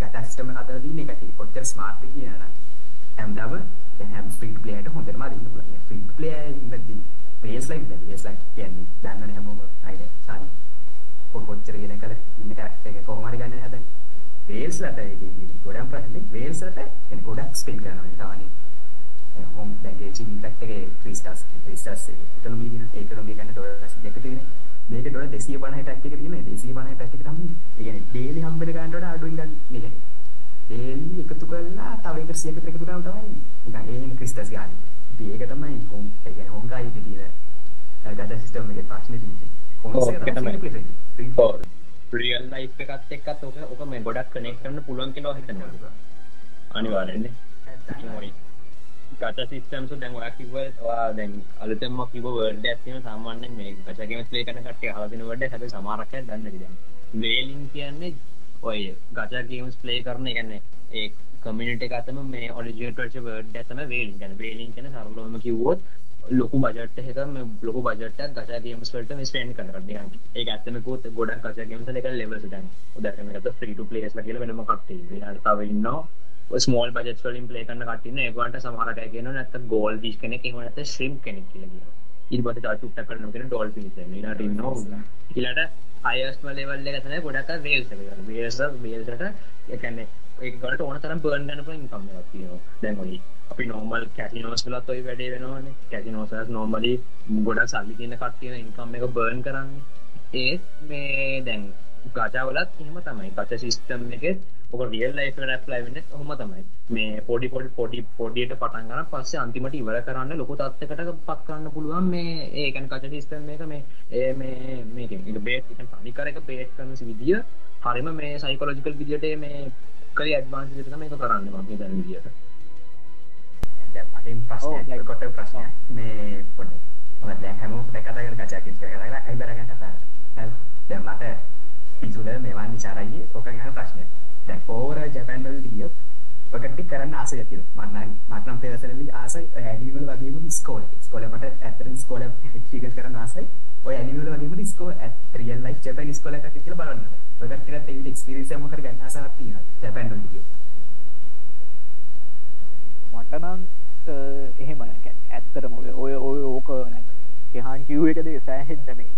ගතා සිස්ටම් එක හදලා දින්නේ ඒක කොච්චර ස්මාර්ට් කියනවා නම්. හැමදාම දැන් හැම ෆ්‍රී ප්ලේයර්ට හොඳටම අරින්න පුළුවන්. ෆ්‍රී ප්ලේයර් ඉන්නදී බේස් ලයින් දැන් බේස් ලයින් කියන්නේ? දන්නවනේ හැමෝම අයිද සාරි කොච්චර කියන කල ඉන්න කැරක්ටර් එක කොහොම හරි ගන්න හදන්නේ. වේල්ස්ලට ඒක ගොඩක් ප්‍රශ්නේ වේල්ස්ලට එන ගොඩක් ස්පෙන් කරනවා සාමාන්‍යයෙන් හොම් දැන්ගේ ඉම්පැක්ට් එකේ ක්‍රිස්ටස් ක්‍රිස්ටස් ඉකොනොමි කියන ඒකනොමි ගන්න ඩොලර් 100ක තියෙන මේක ඩොලර් 250 පැක් එක තියෙන 250 පැක් එක තමයි කියන්නේ ඩේලි හම්බෙන ගන්නට අඩුවෙන් ගන්න මේ කියන්නේ ඩේලි එකතු කරලා තව එක 100කට එකතු කරාම තමයි නිකන් ඒන ක්‍රිස්ටස් ගන්න. ඒක තමයි හොම් ඒ කියන්නේ හොම් ගායි තියෙන ඩාටා සිස්ටම් එකේ ප්‍රශ්නේ තියෙන්නේ. එක ඒක තමයි තමයි. රියල් ලයිෆ් එකත් එක්කත් ඕක ඕක මේ ගොඩක් කනෙක්ට් කරන්න පුළුවන් කියලා හිතනවා. අනිවාර්යෙන්නේ ඉතින් ඔය ගච සිස්ටම්ස් දැන් ඔයා කිව්ව ඔයා දැන් අලුතෙන්ම කිව්ව වර්ඩ් එකක් තියෙන සාමාන්‍යයෙන් මේ ගච ගේම්ස් ප්ලේ කරන කට්ටිය අහලා දෙන වර්ඩ් එක හැබැයි සමහරක් අය දන්නේ නැති දැන්. වේලින් කියන්නේ ඔය ගච ගේම්ස් ප්ලේ කරන ඒ කියන්නේ ඒ කමියුනිටි එක අතම මේ ඔරිජිනල් වෙච්ච වර්ඩ් එක තමයි වේලින් කියන්නේ. වේලින් කියන්නේ සරලවම කිව්වොත් ලොකු බජට් එකක මේ ලොකු බජට් එකක් ගචා ගේම්ස් වලට මේ ස්පෙන්ඩ් කරනවා. නිකන් ඒක ඇත්තම කිව්වොත් ගොඩක් ගචා ගේම්ස් වල එක ලෙවල්ස් දැන්. උදාහරණයක් ගත්තොත් ෆ්‍රී ටු ප්ලේස්ලා කියලා වෙනම කට්ටිය ඊළඟට තව ඉන්නවා ස්මෝල් බජට්ස් වලින් ප්ලේ කරන කට්ටිය ඉන්නවා. ඒගොල්ලන්ට සමහර අය කියනවා නැත්තම් ගෝල් ෆිෂ් කෙනෙක් එහෙම නැත්නම් ශ්‍රිම්ප් කෙනෙක් කියලා කියනවා. ඊට පස්සේ තව චුට්ටක් කරනවා කියන ඩෝල්ෆින්ස් එන්න ඊළඟට ඉන්නවා ඊළඟට හයස්ට් ලෙවල් එක තමයි ගොඩක් වේල්ස් වේල්ස් වේල්ස්ට ඒ කියන්නේ ඒකට ඕන තරම් බර්න් ගන්න පුළුවන් ඉන්කම් එකක් තියෙනවා. දැන් ඔය අපි නෝමල් කැසිනෝස් වලත් ඔය වැඩේ වෙනවානේ. වලත් නෝමලි ගොඩක් සල්ලි තියෙන කට්ටියන ඉන්කම් එක බර්න් කරන්නේ. ඒත් මේ දැන් ගජා වලත් එහෙම තමයි. ගච සිස්ටම් එකේ ඔක රියල් ලයිෆ් එකට ඇප්ලයි වෙන්නේ ඔහොම තමයි. මේ පොඩි පොඩි පොඩි පොඩියට පටන් ගන්න පස්සේ අන්තිමට ඉවර කරන්න ලොකු තත්යකට පත් කරන්න පුළුවන් මේ ඒ කියන්නේ ගච සිස්ටම් එක මේ ඒ මේ මේකෙන් ඒක බේට් එක තනි කර එක බේට් කරන විදිය හරිම මේ සයිකොලොජිකල් විදියට මේ කරේ ඇඩ්වාන්ස් විදියට තමයි ඒක කරන්නේ විදියට. දැන් මටින් ඔව්, ප්‍රශ්නයක් like- කොට ප්‍රශ්නයක්. මේ පොඩ්ඩක් මම දැන් හැමෝම පොඩ්ඩක් කතා කරන කචා කිස් කතා කරලා ගන්න කතා කරා. දැන් මට පිසුල මෙවන් ඉෂාරයි ඔකන් අහන ප්‍රශ්නයක් දැන් ඕවර ජපාන් වල ගියොත් ඔය කට්ටිය කරන්න ආසයක් තියෙනවා මම නම් මට නම් පෙරසලලි ආසයි ඔය ඇනිමේ වල වගේම ඉස්කෝලේ ඉස්කෝලේ මට ඇත්තටම ඉස්කෝලේ එක්ස්පීරියන්ස් කරන්න ආසයි. ඔය ඇනිමේ වල වගේම ඉස්කෝලේ රියල් ලයිෆ් ජපාන් ඉස්කෝලේ එකක් කියලා බලන්න. ඔය කට්ටියට ඒ එක්ස්පීරියන්ස් එක මොකද ගන්න ආසාවක් තියෙනවා ජපාන් වල ගියොත් මටනම් එහෙම ඇත්තරම ඔය ඔය ඔය ඕක කෙහන් කිව් එකද? සෑහෙන්ද මේ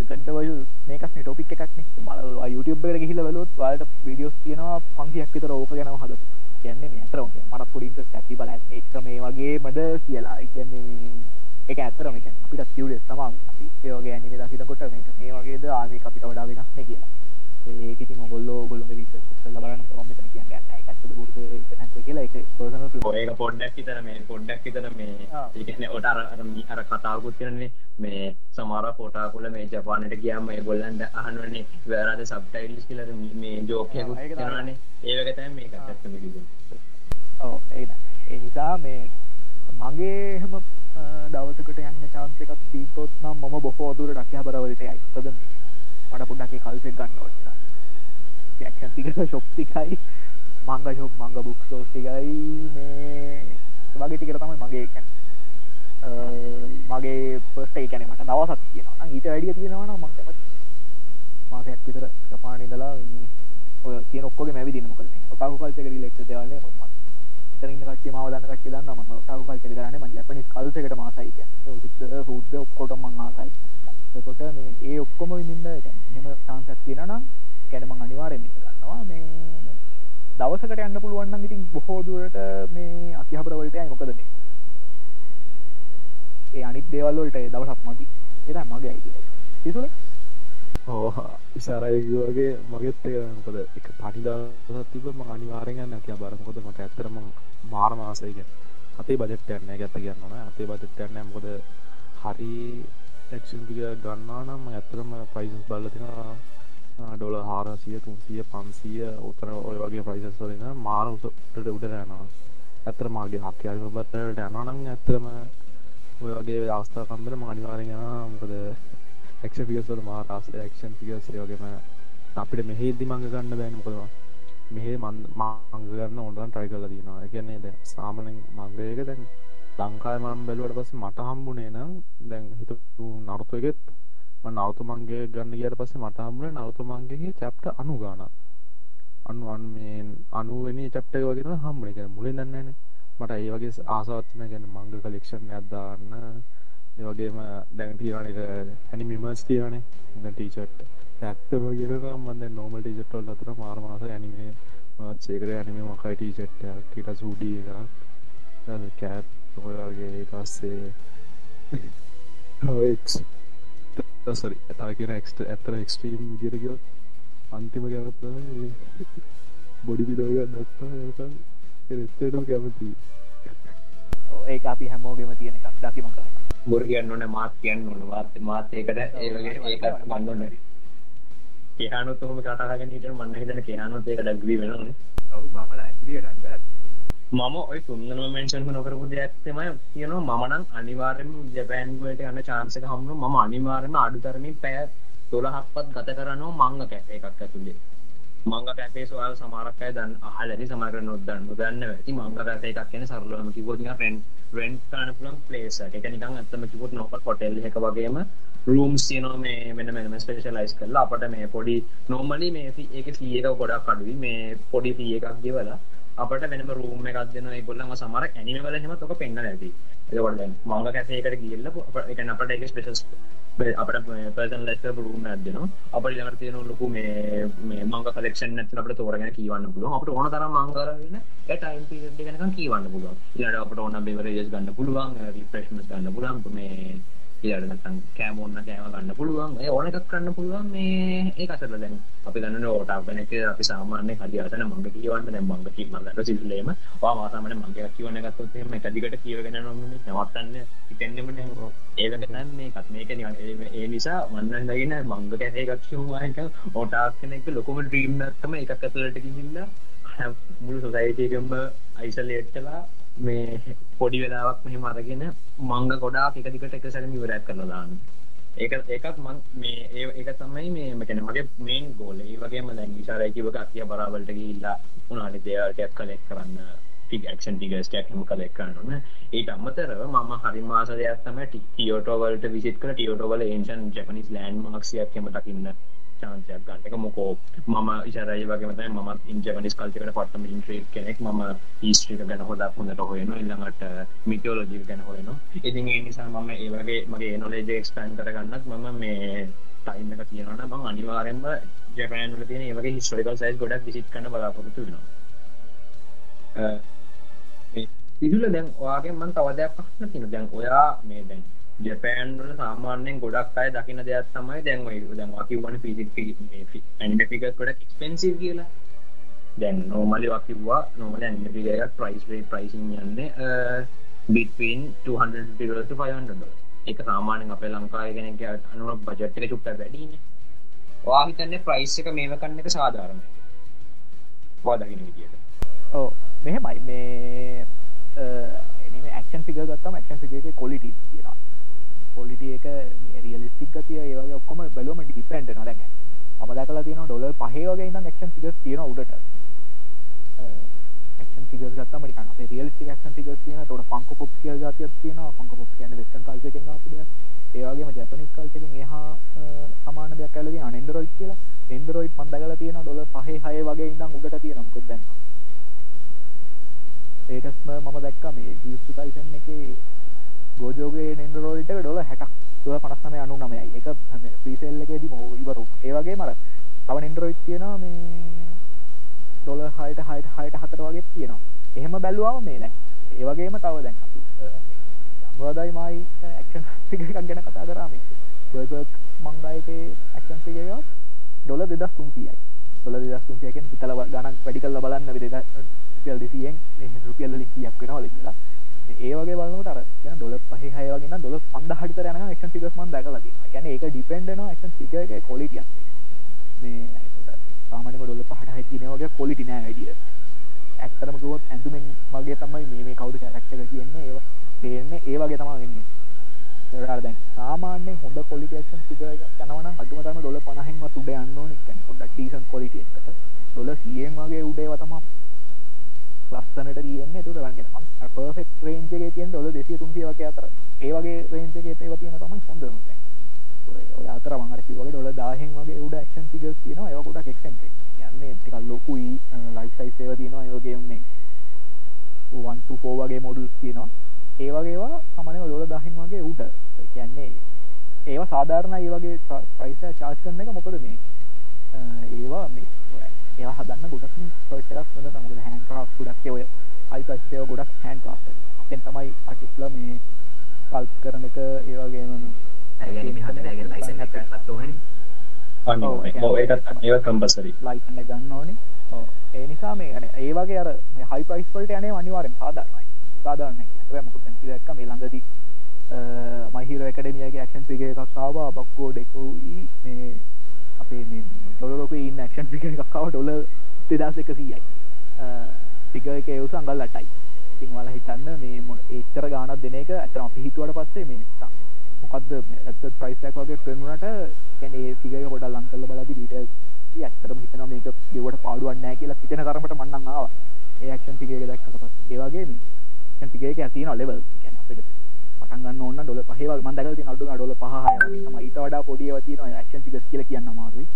ගඩවල් මේකක් ටොපික් එකක්න බල YouTube එකට ගිහිල බලොත් වලට විඩියෝස් තියෙනවා පන්සියක් විතර ඕක ගැන හද කියන්නේ මේ අතරම මට පොඩින්ට ඇති බල එක මේ වගේ මද කියලා කියන්නේ එක ඇතරම අපිට කිව්ලෙස් තමා. අපි ඒවගේ ඇනිමේ දකිනකොට මේක මේ වගේද ආමි අපිට වඩා වෙනස් නේ කියලා. ඒක ඉතින් ඔයගොල්ලෝ ඔයගොල්ලෝගේ රිසර්ච් කරලා බලන්න මම මෙතන කියන්නේ ඒක ඇත්තද බොරුද නැත්නම් කියලා ඒක පර්සනල් ඔය ඒක පොඩ්ඩක් විතර මේ පොඩ්ඩක් විතර මේ. ඒ කියන්නේ ඔට අර අර අර කතාවකුත් තියෙනනේ මේ සමහර පොටාකුල මේ ජපානට ගියාම ඒගොල්ලන්ට අහනවනේ the subtitles කියලා මි- ජෝක් එකකුත් ඒක තමයි. මේකත්. ඇත්තම කිව්වොත් ඔව් ඒ නිසා මේ මගේ එහෙම දවසකට යන්න chance එකක් තිබ්බොත් නම් මම බොහෝ දුරට අකියාබරවලට යයි. මොකද මට පොඩ්ඩක් ඒ කල්චර් එක ගන්න ඕනේ. රියැක්ෂන් ටික ෂොප් ටිකයි manga shop manga book stores ටිකයි මේ ඒ වගේ ටිකට තමයි මගේ කියන්නේ. අ, මගේ ෆස්ට් ඒ කියන්නේ මට දවසක් තියෙනවා. නම් ඊට වැඩිය තියෙනවා නම් මම කැමති මාසයක් විතර ජපානයේ ඉඳලා මේ ඔය තියෙන ඔක්කොගේ මැවිදින්න මොකද මේ ඔටාකු කල්චර් එක රිලේටඩ් දේවල් නේ. මොකද එතන ඉන්න කට්ටිය මාව දන්න කට්ටිය දන්නවා. මම ඔටාකු කල්චර් එක දන්නේ මම ජපනිස් කල්චර් එකට මාසයි කියන්නේ. ඔය සිද්ද ෆුඩ් ඔක්කොටම මම ආසයි. එතකොට මේ ඒ ඔක්කොම විඳින්න ඒ කියන්නේ එහෙම chance එකක් තියෙනවා නම් ඒ කියන්නේ මම අනිවාර්යෙන් මේක ගන්නවා. මේ දවසකට යන්න පුළුවන් නම් ඉතින් බොහෝ දුරට මේ අකිහබර වලට යයි. මොකද මේ? ඒ අනිත් දේවල් වලට ඒ දවසක් මදි. ඒ තමයි මගේ අයිතිය සිසුල ඕ ඉසාරයගේ මගෙත් ඒක මොකද එක පටි දවසක් තිබ ම අනිවාරෙන් යන්න කිය බර මොකද මට ඇත්තරම මාර මාසයක අතේ බජෙට් යන්න ගැත්ත කියන්නන අතේ බජෙට් යන්න මොකද හරි ටක්ෂන් පික ගන්නා නම් ඇත්තරම ප්‍රයිසස් බල්ල තින ඩොල හාරසිය තුන්සිය පන්සිය උතර ඔය වගේ ප්‍රයිසස් වලන මාර උසට උඩ යනවා. ඇතර මගේ හක්යාරිබට යනනම් ඇත්තරම ඔය වගේ අවස්ථාකම්බල මානිවාරෙන් යන මොකද එක්ෂ පිගස්වල මාරාස ක්ෂන් පිගස් වගේම අපිට මෙහෙදදි මඟ ගන්න බෑන. මොකදවා මෙහ මන් මංග ගන්න ඔොන්ඩන් ට්‍රයි කල දනවා එකන්නේ ද සාමනෙන් මංගයක දැන් ලංකාය මම් බැලුවට පස මට හම්බුනේ නම් දැන් හිත නර්තු එකෙත් නවතු මංගේ ගන්න ගියට පස්සේ මට හම්බුනේ නවතු මංගේගේ චැප්ට අනු ගානක් අනුවන් මේ අනුවනි චප්ට වගෙන හම්බුණ එක මුලින් දන්නන මට ඒ වගේ ආසාත්න ගැන මංග කලෙක්ෂන් ඇත්දාන්න ඒවගේම දැන් තියන එක හැනි මිමස් තියනේ ද ටීචට් ඇත්තම ගෙන මන්ද නෝමල් ටිජට්ටොල් අතර මාරමාස ඇනිමේ චේකර ඇනිම මකයි ටීචට් ට සූඩිය එකක් කෑප් ඔයගේ පස්සේ <laughs> සරි ඇතා කියෙන එක්ට ඇතර එක්ස්ට්‍රීම් විදිරගත් අන්තිම ගැනත බොඩි පිඩෝග දත්තා එතටම කැමති ඒ අපි හැමෝගෙම තියෙන එකක් දකිම කර බොර කියන්න ඕන මාත් කියන්න ඕන වාත් මාතයකට ඒවගේ ඒකත් ගන්නන්න කියහනුත් හොම කතාගෙන හිට මන්න හිතන කියහනුත් ඒක ඩක්වී වෙනන මම ඔය තුන්දන මෙන්ෂන් නොකරපු දෙයක් තමයි කියනවා මමනං අනිවාරෙන් ජපෑන්ගට යන්න චාන්සක හමුණු මම අනිවාරෙන් අඩුතරමින් පැය තොළහක්පත් ගත කරනවා මංග කැප එකක් ඇතුළේ මංග කැපේ සොයාල සමාරක්කය දන් අහලදි සමර නොදන්න දන්න ඇති මංග කැපේ එකක් කියන සරලම කිවෝත් රෙන් රෙන්් කාන පුලන් පලේස එක නිකන් ඇත්තම කිවොත් නොක කොටෙල් එක වගේම රූම්ස් තියනෝ මේ මෙන මෙම ස්පේෂලයිස් කරලා. අපට මේ පොඩි නෝමලි මේ ඒක සියක ගොඩක් අඩුවි මේ පොඩි පිය එකක් ගෙවලා අපට වෙනම රූම් එකක් දෙන ගොල්ලම සමර ඇනිම වල හෙම තොක පෙන්න්න ඇති. එකොට මංග කැසේකට ගිල්ල එක අපට එක ස්පේෂස් අපට පර්සන් ලෙස්ක රූම් ඇදනවා අප ළඟට තියෙන ලොකු මේ මේ මංග කලෙක්ෂන් නැති අපට තෝරගෙන කියවන්න පුළුවන්. අපට ඕන තරම් මංගරගෙන ඒ ටයිම් පීරියඩ් එක වෙනකන් කියවන්න පුළුවන්. ඊළඟට අපට ඕන බෙවරේජස් ගන්න පුළුවන් රිෆ්‍රෙශ්මන්ට්ස් ගන්න පුළුවන්. මේ ඊළඟට නැත්නම් කෑම ඕන කෑම ගන්න පුළුවන්. ඒ ඕන එකක් කරන්න පුළුවන් මේ ඒක අසල දැන් අපි ගන්න ඕටා වෙන එක අපි සාමාන්‍ය හදිහටන මංග කියවන්න. දැන් මංග කි මං ගන්න සිල්ලේම ඔයා මා සාමාන්‍ය මංග කියවන්න ගත්තොත් එහෙම එක දිගට කියවගෙන යනවා නවත්තන්න හිතෙන්නෙම නෑ. ඒක නම් මේකත්. මේක නිකන් ඒ නිසා මන්න ඉඳගෙන මංග කැසේ එකක් කියුවා එක ඕටාක් කෙනෙක් ලොකුම ඩ්‍රීම් එකක් තමයි එකක් ඇතුළට ගිහිල්ලා මුළු සොසයිටි එකම අයිසොලේට් කළා. මේ පොඩි වෙලාවක් මෙහෙම අරගෙන මංග ගොඩාක් එක දිගට එක සැරම ඉවරයක් කරලා දාන්න. ඒක ඒකත් මං මේ ඒ ඒක තමයි මේ මකන මගේ මේන් ගෝල ඒ වගේම දැන් විශාරයකිවක අතිය බරාවලට ගිහිල්ලා උනානි දේවල්ටයක් කලෙක් කරන්න ෆික්ෂන් ටිගස්ටයක් හම කලෙක් කරන්න ඒට අමතරව මම හරි මාස දෙයක් තම ටියෝටෝවලට විසිට කර ටියෝටෝවල ඒන්ෂන් ජපනිස් ලෑන්් මාක්සියක් හෙම දකින්න චාන්සයක් ගන්න. එක මොකෝ මම ඉශරයි වගේ මතයි මත් ඉන්ජපනිස් කල්චකට පටම ඉන්ට්‍රේට් කෙනෙක්. ම ඊස්ට්‍රික ගැන හොදක් හොඳට හොයන ඉල්ළඟට මිටියෝලජී ගැන හොයන ඉතින් ඒ නිසා මම ඒවගේ මගේ නොලේජ එක්ස්පෑන් කරගන්නත් මම මේ ටයිම් එක තියෙනවන මං අනිවාරෙන්ම ජපෑන්ල තියෙන ඒවගේ හිස්ටෝරිකල් සයිස් ගොඩක් විසිට කන්න බලාපොරතු වෙනවා. ඉදුල දැන් ඔයාගේ මන් තවදයක් පහන තින දැන් ඔයා මේ දැන් ජපෑන් වල සාමාන්‍යයෙන් ගොඩක් අය දකින දෙයක් තමයි දැන් ඔය දැන් වකිව්වන ෆිසික් මේ ඇනිමේ ෆිගර්ස් ගොඩක් එක්ස්පෙන්සිව් කියලා. දැන් නෝමලි වකිව්වා නෝමලි ඇනිමේ ෆිගර් එකක් ප්‍රයිස් රේට් ප්‍රයිසින් යන්නේ බිට්වීන් 200 ඩොලර් to 500 ඩොලර් ඒක සාමාන්‍යයෙන් අපේ ලංකාවේ කෙනෙක්ගේ අනුව බජට් එක චුට්ටක් වැඩිනේ ඔයා හිතන්නේ ප්‍රයිස් එක මේව කන්න එක සාධාරණයි. ඔයා දකින විදියට. ඔව්. මෙහෙමයි. මේ ඇක්ෂන් ෆිග ගත්තම ඇක්ෂන් ෆිගේ කොලිටි තියෙනවා. පොලිටි එක රියලිස්ටික් ගතිය ඒවගේ ඔක්කොම බැලුවම ඩිපෙන්ඩ් නොදැක මම දැකලා තියෙන ඩොලර් පහේ වගේ ඉඳන් ඇක්ෂන් ෆිගර්ස් තියෙන උඩට. ඇක්ෂන් ෆිගර්ස් ගත්තම නිකන් අපේ රියලිස්ටික් ඇක්ෂන් ෆිගර්ස් තියෙන ඒතකොට ෆන්කෝ පොප්ස් කියලා જાතියක් තියෙනවා. ෆන්කෝ පොප්ස් කියන්නේ වෙස්ටර්න් කල්චර් එකෙන් ආපු දෙයක්. ඒ වගේම ජැපනීස් කල්චර් එකෙන් එහා සමාන දෙයක් ඇවිල්ලා තියෙනවා. නෙන්ඩරොයිඩ් කියලා. නෙන්ඩරොයිඩ් මම දැකලා තියෙනවා ඩොලර් පහේ හයේ වගේ ඉඳන් උඩට තියෙනවා. මොකද දැන්? ඒකස්ම මම දැක්කා. මේ ජීවිත සයිසන් එකේ ගෝජෝගේ නෙන්ඩරෝල්ට ඩොල හැටක් තුව පනස්සම අනු නමයි එක පිසෙල්ල එකෙදී මෝ ඉවරු. ඒවගේ මර තව නෙන්ඩරෝයි් තියෙනවා මේ ඩොල හයට හයට හයට හතර වගේ තියෙනවා. එහෙම බැලුවාම මේ දැන්. ඒවගේම තව දැන් අනුවදයි මයි ඇක්ෂන් එකක් ගැන කතා කරාම බර්ගක් මංගයක ඇක්ෂන් එක ඩොල දෙදස් තුන්සියයි. ොල දෙදස් තුන්සියකෙන් හිතල ගණන් වැඩි කල්ල බලන්න විදෙද රුපියල් දෙසියෙන් රුපියල්ල ලිකියක් වෙනවා කියලා. ඒවගේ බලට අර ඩොල පහ හයවගෙන ඩොල පන්ද හටර යන ක්ෂන් ිකස්මන් දැකල ගැන එක ඩිපෙන්ඩන ක්ෂන් සික කොලිටිය මේ සාමනම ඩොල පහට හිතිනවගේ කොලිටි නෑ වැඩිය ඇත්තරම ගුවත් ඇතුමෙන් මගේ තමයි මේ කවුද කැරක්ටක කියන්නේ. ඒවා පේන්නේ ඒවගේ තමා වෙන්නේ. දැන් සාමාන්‍ය හොඳ කොලිටේෂන් සික යනවන අඩුමතම ඩොල පනහෙන්ම උඩ යන්න නික ොඩ ටීසන් කොලිටියකට ඩොල සියෙන් වගේ උඩේ තමා ලස්සනට කියන්නේ තුට රගෙන පර්ෆෙක් රේන්ජගේ තියෙන් ොල දෙසිය තුන්සිය වගේ අතර. ඒවගේ රේන්ජගේ ඒව තියෙන තමයි හොඳ අතර මංගර කිවගේ ඩොල දාහෙන් වගේ උඩ ක්ෂන් සිග තියෙන යකොට එක්ෂන් යන්නේ ටිකල් ලොකුයි ලයි් සයිස් ඒව තියෙනවා. ඒවගේන්නේ වන්ටෝ වගේ මොඩුල් තියෙනවා. ඒවගේවා සමන ොල දහින් වගේ උඩ. කියන්නේ ඒවා සාධාරණ ඒ වගේ ප්‍රයිස චාස් කරන එක මොකද මේ? ඒවා මේ ඒ හදන්න ගොඩක් පටක් හොඳ නමුද හැන් ්‍රක් ගොඩක් ඔය අයිපස්ය ගොඩක් හැන් ෙන් තමයි අටිස්ල මේ කල්ප් කරන එක ඕන ඒකත් ඒව කම්පසරි ලයින්න ගන්න ඕනේ. ඒ නිසා මේ ඒ වගේ අර හයි ප්‍රයිස්වල්ට යනේ අනිවාරෙන් සාධරමයි සාධරන්න මොකුත් දැක්ක මේ ළඟදී මහිර එකඩමියගේ ක්ෂන් පිග එකක්කාව බක්කෝ ඩෙකෝයි මේ අපේ ඩොලොක ඉන්න ක්ෂන් පික එකක්කාව ඩොල දෙදස් එකසීයයි ටික එක එවස අඟල් ලටයි ඉතින් වල හිතන්න මේ ඒච්චර ගානත් දෙන එක ඇතර අපි හිතුවට පස්සේ මේ මොකක්ද ඇත ප්‍රයිස්ටක් වගේ පෙන්ුණට කැනේ සිගක ගොඩ ලංකල්ල බලදි ඩීටල් ඇත්තරම හිතන මේක දෙවට පාඩුවන්නෑ කියලා හිතන කරමට මන්නාව ඒක්ෂන් ටිගේ දැක්කට පස් ඒවාගේ ටිගේ ඇතින ලෙවල් අපිට පටන්ගන්න ඔන්න ඩොල පහව මන්දකල නඩු ඩොල පහය ම ඊට වඩා පොඩියව තියෙන ක්ෂන් ටික කියල කියන්න මාරුයි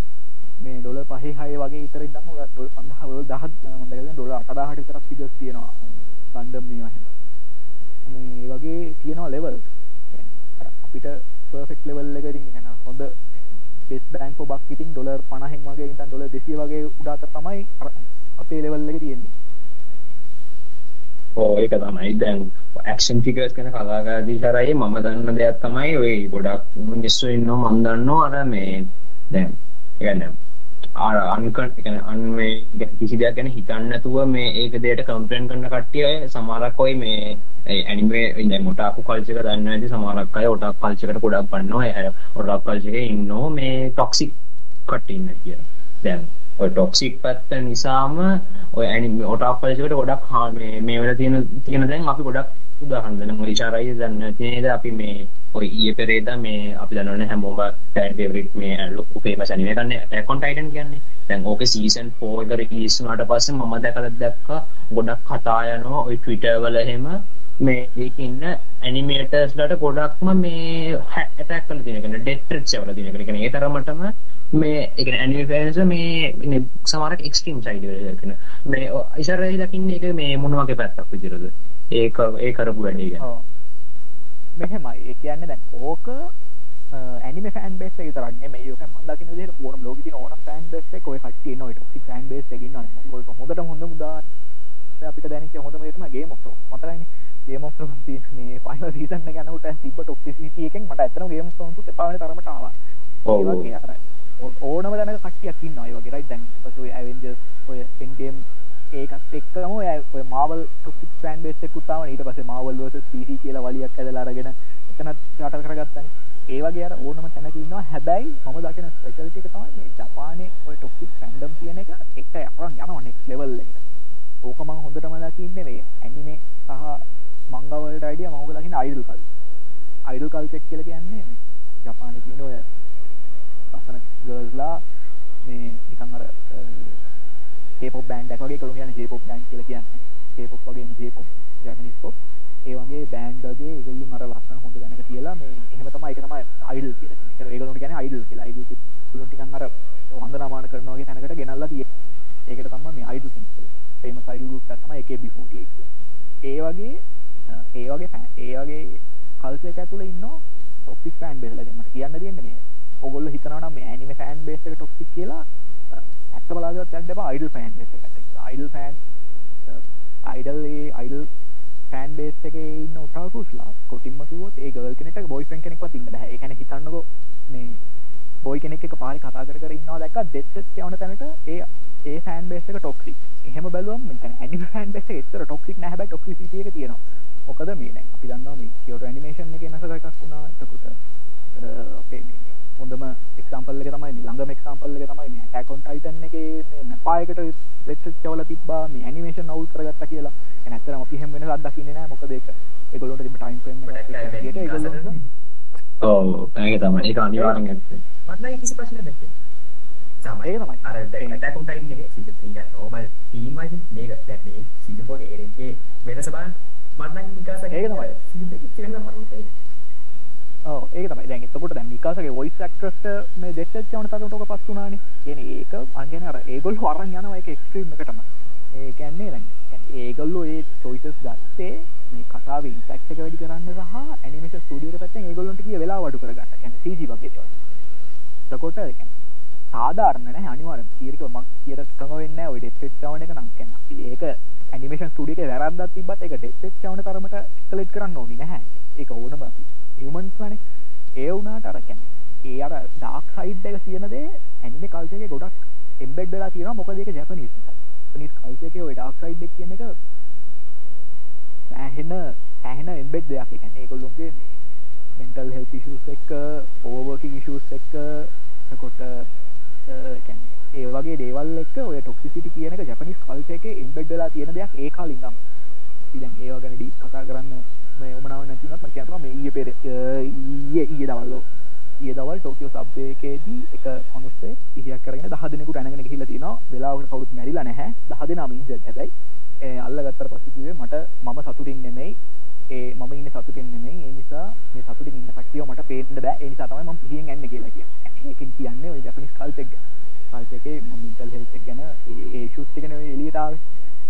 මේ ඩොල පහේ හය වගේ ඉතර ඉදම් ඩොල් පඳහවල දහත් මන්දකල ඩොල අටදාහට තරක් පිගස් තියෙනවා. සන්ඩම් මේ වහ මේ වගේ තියෙනවා ලෙවල් අපිට පර්ෆෙක්් ලෙවල් එක රිගෙන හොඳ පෙස් බෑන්කෝ බක් ඉතින් ඩොලර් පණහෙන් වගේ ඉතන් ඩොල දෙසිය වගේ උඩාතර තමයි අපේ ලෙවල් එක තියෙන්නේ. ඕ ඒක තමයි. දැන් ඇක්ෂන් ෆිකර්ස් ගැන කලාකාරදී කරයි මම දන්න දෙයක් තමයි ඔය ගොඩක් මිනිස්සු ඉන්නවා මම දන්නවා. අර මේ දැන් කියන්නේ අර අන්කන් කියන්නේ අන් මේ කියන්නේ කිසි දෙයක් ගැන හිතන්නේ නැතුව මේ ඒක දෙයට කම්ප්ලේන් කරන කට්ටිය සමහරක් ඔයි මේ ඇනිමේ දැන් ඔටාකු කල්චර් එක දන්නේ නැති සමහරක් අය ඔටාකු කල්චර් එකට ගොඩක් බannනවා ඔටාකු කල්චර් එකේ ඉන්නෝ. මේ ටොක්සික් කට්ටිය ඉන්න කියලා. දැන් ඔය ටොක්සික් පැත්ත නිසාම ඔය ඇනි ඔටාක් කල්චර් එකට ගොඩක් මේ මේ වෙලා තියෙන තියෙන දැන් අපි ගොඩක් උදාහරණ දෙන්න ඔය ඉෂාරයි දන්න නේද අපි මේ ඔය ඊයේ පෙරේදා මේ අපි දන්නවනේ හැමෝම ෆෑන් ෆේවරිට් මේ ලොකු ෆේමස් ඇනිමේ කන්නේ ඇටැක් ඔන් ටයිටන් කියන්නේ. දැන් ඕකේ සීසන් 4 එක රිලීස් වුණාට පස්සේ මම දැකලා දැක්කා ගොඩක් කතා යනවා. ඔය Twitter වල එහෙම. මේ ඒකේ ඉන්න ඇනිමේටර්ස්ලට ගොඩක්ම මේ ඇටැක් කරලා තියෙන කෙනා ඩෙත් ත්‍රෙට්ස් වල තියෙන කෙනා කියන්නේ ඒ තරමටම මේ ඒ කියන්නේ ඇනිමේ ෆෑන්ස් මේ සමහරක් එක්ස්ට්‍රීම් සයිඩ් වල දකින මේ ඉස්සරහේ දකින්නේ ඒක මේ මොන වගේ පැත්තක් විදිහටද? ඒක ඒ කරපු වැඩේ ගැන. මෙහෙමයි. ඒ කියන්නේ දැන් ඕක ඇනිම ෆෑන් බේස් එක විතරක් නෙමෙයි. ඒක මම දකින්න විදිහට ඕනම ලෝකෙ තියෙන ඕනම ෆෑන් බේස් එක ඔය කට්ටිය ඉන්නවා. ඒක ටොක්සික් ෆෑන් බේස් එකේ ඉන්නවා. ඔය හොඳට හොඳම උදාහරණ. අපිට දැනෙච්ච හොඳම ගේම් ඔෆ් ත්‍රෝන්ස් මතකයිනේ ගේම් මේ ෆයිනල් සීසන් යනකොට තිබ්බ ටොක්සිසිටි එකෙන් මට ඇත්තටම ගේම් ඔෆ් ත්‍රෝන්ස් එපා වෙන තරමට ආවා. ඔව් ඒ වගේ අර ඕනම දැනක කට්ටියක් ඉන්නවා ඒ වගේ. රයිට් දැන් ඊපස්සේ ඔය ඇවෙන්ජර්ස් ඔය එන් ගේම් ඒකත් එක්කම ඔය මාවල් ටොක්සික් ෆෑන් බේස් එකක් උතාවන ඊට පස්සේ මාවල් vs DC කියලා වලියක් ඇදලා අරගෙන එතනත් චාටර් කරගත්තනේ. ඒ වගේ අර ඕනම තැනක ඉන්නවා. හැබැයි මම දකින ස්පෙෂලිටි එක තමයි මේ ජපානයේ ඔය ටොක්සික් ෆැන්ඩම් කියන එක එක අරන් යනවා නෙක්ස්ට් ලෙවල් එකට ඕක මම හොඳටම දකින්නේ මේ ඇනිමේ සහ මංගා වලට අයිඩිය මම ඕක දකින්නේ අයිඩල් කල් අයිඩල් කල්චර් කියලා කියන්නේ මේ ජපානයේ තියෙන ඔය ලස්සන ගර්ල්ස්ලා මේ නිකන් අර K-pop බෑන්ඩ් එකක් වගේ කලුන් කියන්නේ J-pop බෑන්ඩ් කියලා කියන්නේ K-pop වගේම J-pop ජැපනීස් pop ඒ වගේ බෑන්ඩ් වගේ ඒගොල්ලෝ අර ලස්සන හොඳ දැනක තියලා මේ එහෙම තමයි ඒක තමයි අයිඩල් කියලා කියන්නේ. ඒගොල්ලන්ට කියන්නේ අයිඩල් කියලා. අයිඩල් කිව්වොත් ටිකක් අර වන්දනාමාන කරනවා වගේ තැනකට ගෙනල්ලා තියෙන්නේ. අයිඩල් ගෲප් එක තමයි AKB48 ඒ වගේ ඒ වගේ ඒ වගේ කල්චර් එක ඇතුලේ ඉන්නවා ටොක්සික් ෆෑන් බේස් එකක්. මට කියන්න තියෙන්නේ මේ. ඕගොල්ලෝ හිතනවා නම් මේ ඇනිමේ ෆෑන් බේස් එක ටොක්සික් කියලා ඇත්ත බලාගත්තත් යන්න එපා අයිඩල් ෆෑන් බේස් එකට. අයිඩල් ෆෑන් අයිඩල් ඒ අයිඩල් ෆෑන් බේස් එකේ ඉන්න ඔටාකුස්ලා කොටින්ම කිව්වොත් ඒ ගර්ල් කෙනෙක්ට බොයිෆ්‍රෙන්ඩ් කෙනෙක්වත් ඉන්න බෑ. ඒ කියන්නේ හිතන්නකෝ මේ බොයි කෙනෙක් එක්ක පාරේ කතා කර කර ඉන්නවා දැක්කා දෙච්චස් යවන තැනට. ඒ ඒ ෆෑන් බේස් එක ටොක්සික්. එහෙම බැලුවම කියන්නේ ඇනිමේ ෆෑන් බේස් එක ඇත්තට ටොක්සික් නෑ. හැබැයි ටොක්සිසිටි එක තියෙනවා. මොකද මේ දැන් අපි දන්නවා මේ කියෝටෝ ඇනිමේෂන් එකේ නැසක එකක් වුණා. එතකොට අපේ හොඳම එක්සාම්පල් එක තමයි මේ ළඟම එක්සාම්පල් එක තමයි මේ ඇටැක් ඔන් ටයිටන් එකේ මේ මැපායකට ලෙට්ස් චවලා තිබ්බා. මේ ඇනිමේෂන් අවුල් කරගත්තා කියලා. ඇත්තටම අපි හැම වෙනසක් දකින්නේ නැහැ මොකද ඒක ඒගොල්ලොන්ට තිබ්බ ටයිම් විදියට ඒගොල්ලොන්ට ඔව් ඒක තමයි. ඒක අනිවාර්යෙන් ඇත්තේ. මට නම් කිසි ප්‍රශ්නයක් දැක්කේ සාමාන්‍ය ඒක තමයි. අර දැන් ඇටැක් ඔන් ටයිටන් එකේ සීසන් 3 එක නෝමල් ටීම් වයිස් මේක. දැන් මේ සීසන් 4 එකේ එරෙන්ගේ වෙනස බලන්න. මට නම් නිකාසගේ ඒක තමයි. සීසන් 2 එකේ මට තේරෙන්නේ ඔව් ඒක තමයි. දැන් එතකොට දැන් මිකාසගේ වොයිස් ඇක්ටර්ස්ට මේ දෙච්චත් යවන තරමට ඔක පස් වුණානේ. කියන්නේ ඒක අංගන අර ඒගොල්ලෝ අරන් යනවා ඒක එක්ස්ට්‍රීම් එකටම ඒ කියන්නේ දැන් කියන්නේ ඒගොල්ලෝ ඒ චොයිසස් ගත්තේ මේ කතාවේ ඉම්පැක්ට් එක වැඩි කරන්න සහ ඇනිමේෂන් ස්ටුඩියෝ එක පැත්තෙන් ඒගොල්ලන්ට කිය වෙලාව අඩු කරගන්න. කියන්නේ CG වගේ දේවල්. එතකොට ඒ කියන්නේ සාධාරණ අනිවාර කියරක මක් කියර කම වෙන්න ඔය ඩෙප්ෙට් චවන එක නම් කැන ඒක ඇනිමේෂන් ස්ටඩියක වැරන්දත් තිබත් එක ඩෙප්ෙට් චවන තරමට කලෙට් කරන්න ඕනි නැහැ. ඒක ඕනම හමන්ස් වන ඒ වුනාට අරකැන ඒ අර ඩාක් සයිඩ් එක කියනදේ ඇනිම කල්සගේ ගොඩක් එම්බෙඩ්ලා තියෙන මොකද එක ජැපනිස් නිස් කල්සක ඔය ඩාක් සයිඩ් කියන එක සෑහෙන සෑහෙන එම්බෙඩ් දෙයක්. එකැන ඒකොල්ලුන්ගේ මෙන්ටල් හෙල් ිෂස් එක්ක ඕවර්කින් ඉශස් එක්ක කොට ඒ වගේ දේවල් එක් ඔය ටොක්සිසිටි කියන ජපනිස් කල්ච එක ඉම්බෙඩ්ලා තියෙන දෙයක් ඒ කාලින්නම් ඉදන් ඒවා ගැනඩි කතා කරන්න මේ උමනාව නැතිනත් මකතම මේ ඊය පෙර ඊය ඊය දවල්ලෝ ඒ දවල් ටෝකියෝ සබ්යකේදී එක මනුස්සේ පිහියක් කරගෙන දහදනෙකු ඇනගෙන හිල තින වෙලාවට කවුත් මැරිලා නැහැ. දහද නමින්ස හැබයි. අල්ල ගත්තර පසිතිවේ මට මම සතුටින් නෙමෙයි. ඒ මම ඉන්න සතුටින් නෙමෙයි. ඒ නිසා මේ සතුටින් ඉන්න කට්ටිය මට පේන්න බෑ. ඒ නිසා තමයි මම පිහියෙන් යන්නේ කියලා කියන්නේ. ඒකෙන් කියන්නේ ඔය ජපනිස් කල්චර් එක කල්චර් එකේ මෙන්ටල් හෙල්ත් එක ගැන ඒ ඉෂුස් ටික නෙවෙයි එළියට ආවේ.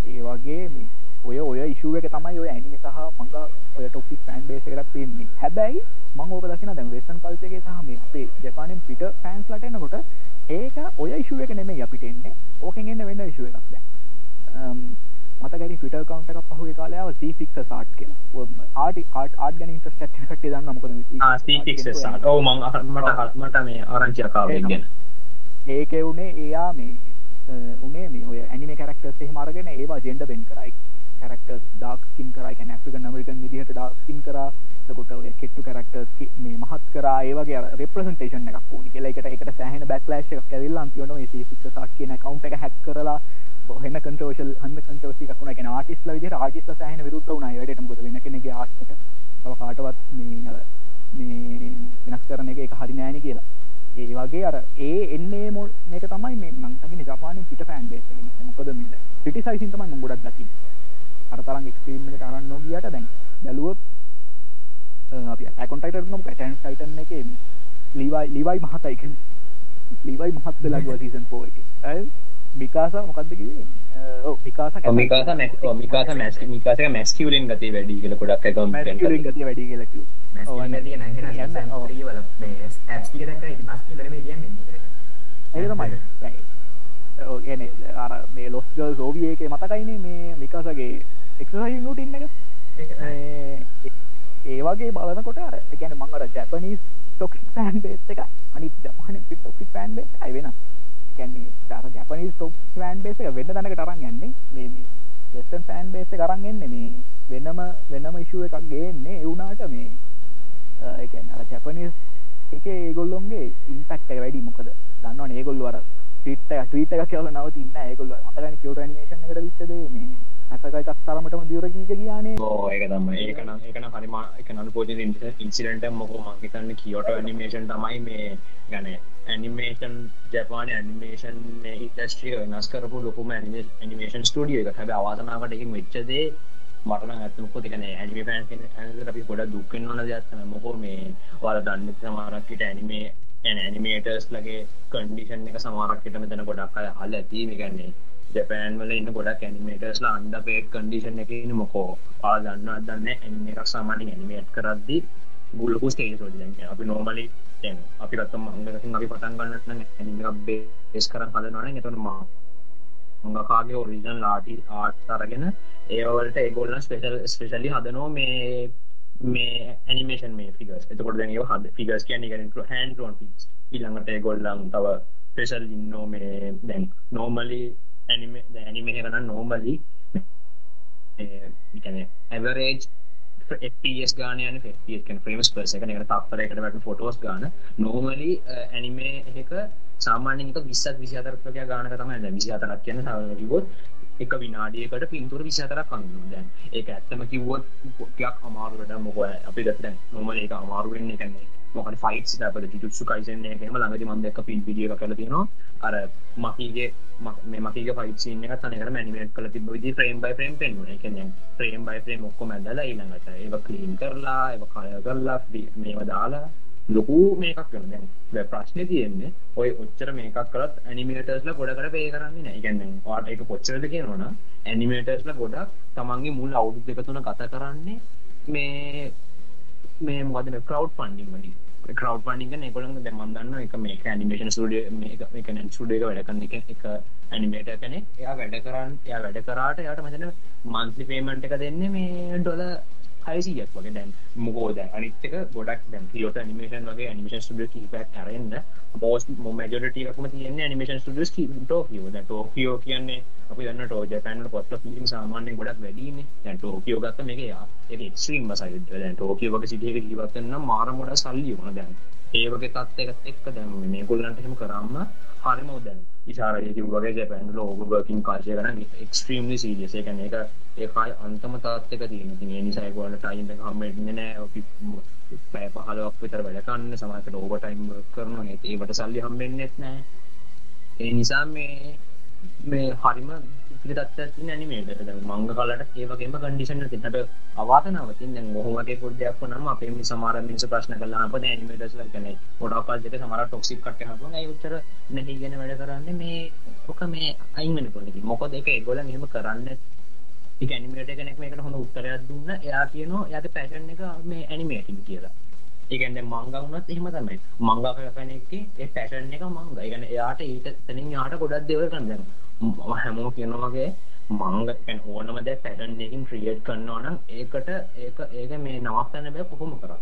ඒ වගේ මේ ඔය ඔය ඉෂුව එක තමයි ඔය ඇනිමේ සහ මංගා ඔය ටොක්සික් ෆෑන් බේස් එකකට පේන්නේ හැබැයි මම ඕක දකින දැන් වෙස්ටර්න් කල්චර් එකේ සහ මේ අපේ ජපානයෙන් පිට ෆෑන්ස් ලට එනකොට ඒක ඔය ඉෂුව එක නෙමෙයි අපිට එන්නේ. ඕකෙන් එන්නේ වෙන ඉෂුව එකක් දැන්. මතකරි ෆිට කවන්ට එකක් පහුගේ කාලාව සීෆික්ස සාට් කියලා. ආටි ආට් ආට් ගැන ඉන්ට්‍රස්ට් ඇති කට්ටිය දන්නා මොකද ඔව් මම මට මට මේ ආරංචියක් ආවා ගැන ඒකේ උනේ එයා මේ උනේ මේ ඔය ඇනිමේ කැරක්ටර්ස් එහෙම අරගෙන ඒවා ජෙන්ඩර් බෙන් කරයි කැරක්ටර්ස් ඩාර්ක් ස්කින් කරා කියන්නේ ඇෆ්‍රිකන් ඇමරිකන් විදිහට ඩාර්ක් ස්කින් කරා. එතකොට ඔය කෙට්ටු කැරක්ටර්ස් මේ මහත් කරා ඒ වගේ රෙප්‍රසන්ටේෂන් එකක් ඕනි කියලා. ඒකට ඒකට සෑහෙන බෑක්ලෑෂ් එකක් ඇවිල්ලා අන්තිමට මේ C6 සාට් කියන account එක හැක් කරලා හෙන්න කන්ට්‍රෝෂල් හන්න කන්ට්‍රෝසි එකක් වුණා. කියන්නේ ආටිස්ට්ලා විදිහට ආටිස්ට්ලා සෑහෙන විරුද්ධ වුණා. ඒ වැඩේට මොකද වෙන කෙනෙක්ගේ ආර්ට් එක? තව කාටවත් මේ අර මේ වෙනස් කරන එක ඒක හරි නෑනේ කියලා. ඒ වගේ අර ඒ එන්නේ මේක තමයි මේ මං හිතන්නේ ජපානයේ පිට ෆෑන් බේස් එකකින් මොකද මේ ක්‍රිටිසයිසින් තමයි මම ගොඩක් දකින්නේ. අර තරම් එක්ස්ට්‍රීම් එකට අරන් නොගියට දැන් බැලුවොත් අපි ටයිටන් ගමු ඇටැක් ටයිටන් එකේ ලීවයි ලීවයි මහතයි කියන්නේ. ලීවයි මහත් වෙලා ගියා සීසන් 4 එකේ. මිකාස මොකක්ද කිව්වේ? මිකාස මිකාස මිකාස මැස් මිකාසක මැස්කියුලින් ගතිය වැඩි කියලා ගොඩක් එක මැස්කියුලින් ගතිය වැඩි කියලා කිව්වා. ඔව් නැති නංගන ඔව් වල මේ ඇප්ස් ටික දැක්කා ඉතින් මස්කියුලර් මේ කියන්නේ ඒක. තමයි. ඔව් කියන්නේ අර මේ ලොස් ගර්ල්ස් ඕවි එකේ මතකයිනේ මේ මිකාසගේ එක්සර්සයිස් රූටින් එක? ඒ වගේ බලනකොට අර මම අර ජැපනීස් ටොක්සික් ෆෑන් බේස් එකයි. අනිත් ජපානයේ ටොක්සික් ෆෑන් බේස් එකයි වෙනස්. කියන්නේ අර ජැපනීස් ටොක් ෆෑන් බේස් එක වෙන තැනකට අරන් යන්නේ මේ වෙස්ටර්න් ෆෑන් බේස් එක අරන් එන්නේ මේ වෙනම වෙනම ඉෂුව එකක් ගේන්නේ ඒ වුණාට මේ අර ජැපනීස් එකේ ඒගොල්ලොන්ගේ ඉම්පැක්ට් එක වැඩි මොකද? දන්නවනේ ඒගොල්ලෝ අර ට්වීට් එක කියලා නවතින්නේ ඒගොල්ලෝ මතකනේ කියෝට ඇනිමේෂන් එකට විච්ච දේ මේ අතක එකක් තරමටම දියුර කීක ගියානේ. ඕ ඒක තමයි. ඒක නම් ඒක නම් හරිම ඒක නනුපෝජන ඉන්සිඩන්ට් එක මොකෝ මං හිතන්නේ කියෝටෝ ඇනිමේෂන් තමයි මේ ගනේ ඇනිමේෂන් ජපාන ඇනිමේෂන් ඉන්ඩස්ට්‍රිය වෙනස් කරපු ලොකුම ඇනිමේෂන් ස්ටඩිය එක හැබ අවාසනාවට එකින් වෙච්චදේ මටන ඇතමකො තිකන ඇනිමේ පෑන් අපි ගොඩ දුක්කෙන් වන දෙයක්න මොකෝ මේ වාල දන්න සමාරක්කට ඇනිමේ ඇනිමේටර්ස් ලගේ කන්ඩිෂන් එක සමාරක්කට මෙතන ගොඩක් අය හල් ඇති ගන්නේ ජපෑන් වල ඉන්න ගොඩක් ඇනිමේටර්ස්ලා අන්ඩ පේට් කන්ඩිෂන් එක ඉන්න මොකෝ? පා දන්න දන්න ඇනිම එකක් සාමාන්‍ය ඇනිමේට් කරද්දි ගුල්ලකු ස්ටේජ ෝඩ දැන් අපි නෝමලි දැන් අපි ගත්තම මංගකින් අපි පටන් ගන්න ඇනිම බේස් කරන් හදනවන එතන මා මඟකාගේ ඔරිජන් ලාටි ආට් අරගෙන ඒවලට ඒගොල්ල ස්පේෂල් ස්පේෂලි හදනෝ මේ මේ ඇනිමේෂන් මේ ෆිගස් එතකොට දැන් ඒවා හද ෆිගස් කියන්නේ කියන්නේ හෑන්ඩ් ඩ්‍රෝන් ෆිගස් ඊළඟට ඒගොල්ලන් තව ස්පෙෂල් ඉන්නෝ මේ දැන් නෝමලි ඇනිමේ ඇනිමේ කරන්න නෝමලි ඇවරේජ් FPS ගාන යන FPS ෆ්‍රේම්ස් පර්ස එක එකට තප්පරයකට වැට ෆොටෝස් ගාන. නෝමලි ඇනිමේ එක සාමාන්‍යක විස්සත් විසිතරක් ගානක තමයි විසිතරක් කියන සවගොත් එක විනාඩියකට පින්තුර විසිතරක් කන්න දැන්. ඒක ඇත්තම කිව්වොත් පොට්ටයක් අමාරුවට මොක අපි දත නොමල එක අමාරුවෙන්නේ කන්නේ මොකට ෆයිට් අප ජුත්සු කයිසන එකම ළඟදි මන්දක පින් විඩිය කල තියෙනවා. අර මකීගේ මේ මකගේ ෆයිටසින එක තනකට මැනිමට කල තිබ විදි ්‍රේම් බයි ්‍රේම් පෙන් එකන ්‍රේම් බයි ්‍රේම් ඔක්කො මැදලා ඊළඟට ඒ කලීන් කරලා ඒ කය කරලා මේම දාලා ලොකු මේකක් කරන දැ ප්‍රශ්නය තියෙන්නේ ඔය ඔච්චර මේකක් කරත් ඇනිමේටර්ස්ල ගොඩකට පේ කරන්න නෑ ගැන්න වාට එක කොච්චරද කියනවන ඇනිමේටර්ස්ල ගොඩක් තමන්ගේ මුල් අවුදු දෙක තුන කත කරන්නේ මේ මේ මොකද මේ ක්‍රව් ෆන්ඩිං වලින් කරව් පන්ඩික එකොළඟ දෙමන්දන්න එක මේක ඇනිමේෂන් සුඩිය මේක නැන් සුඩියක වැඩ කරන්න එක එක ඇනිමේට කනෙ එයා වැඩ කරන්න එයා වැඩ කරාට යට මතන මන්සි පේමන්ට් එක දෙන්න මේ ඩොල හයිසියක් වගේ දැන් මුකෝද අනිත්තක ගොඩක් දැන් කියෝට නිමේෂන් වගේ නිමේෂන් ස්ටඩිය කීපක් කරන්න බෝස් මජරටකම තියන්නේ නිමේෂන් ස්ටඩියස් ටෝකියෝ දැ ටෝකියෝ කියන්නේ අපි දන්න ටෝජ පැන්න පොත් ිම් සාමාන්‍ය ගොඩක් වැඩීන දැන් ටෝකියෝ ගත්ත මේක යා එක්ස්්‍රීම් සයි දැන් ටෝකියෝ වගේ සිටියක ජීවත්වන්න මාරමොට සල්ලි වන දැන් ඒවගේ තත්වකත් එක්ක දැන් මේ ගොල්ලන්ට හෙම කරන්න හරිම දැන් ඉශාරය වගේ ජැපැන් ලෝග බර්කින් කාශය කරන එක්ස්ට්‍රීම්ලි සීරියසේ කන එක ඒකයි අන්තම තාත්තක තියෙන. ති නිසායිකවල ටයින් හමෙටන්න නෑ. පෑ පහලක් විතර වැඩකන්න සමකට ඕබටයිම් කරන ඒවට සල්ලි හම්බෙන්න්නෙත් නෑ. ඒ නිසා මේ මේ හරිම පිතත් ඇනිමේට මංග කලට ඒවගේම කඩිෂන තිනට අවාතනවතින් හොමගේ පුරදයක් නම් අපේ සමාර මිනිස ප්‍රශ්න කලා අප ඇනිමේටස් කන ොඩක්කාල්ක සමර ටොක්සික් කට හ උත්තර නැහි ගෙන වැඩ කරන්න මේ ඕක මේ අයිමන පොලි මොකද එක ගොල මෙහම කරන්න ඇනිමේට කෙනෙක් මේකට හොඳ උත්තරයක් දුන්න. එයා කියනවා යාට පැෂන් එක මේ ඇනිමේටින් කියලා. ඒකන්න මංගවුනත් එහෙම තමයි. මංගා කැනෙක්ක ඒ පැෂන් එක මංග ගන එයාට ඊට තනින් යාට ගොඩක් දෙව කන්දන්න හැමෝ කියනවාගේ මංග ඕනමද පැටන් එකින් ක්‍රියට් කරන්නවනම් ඒකට ඒක ඒක මේ නවත්තන්න බෑ කොහොම කර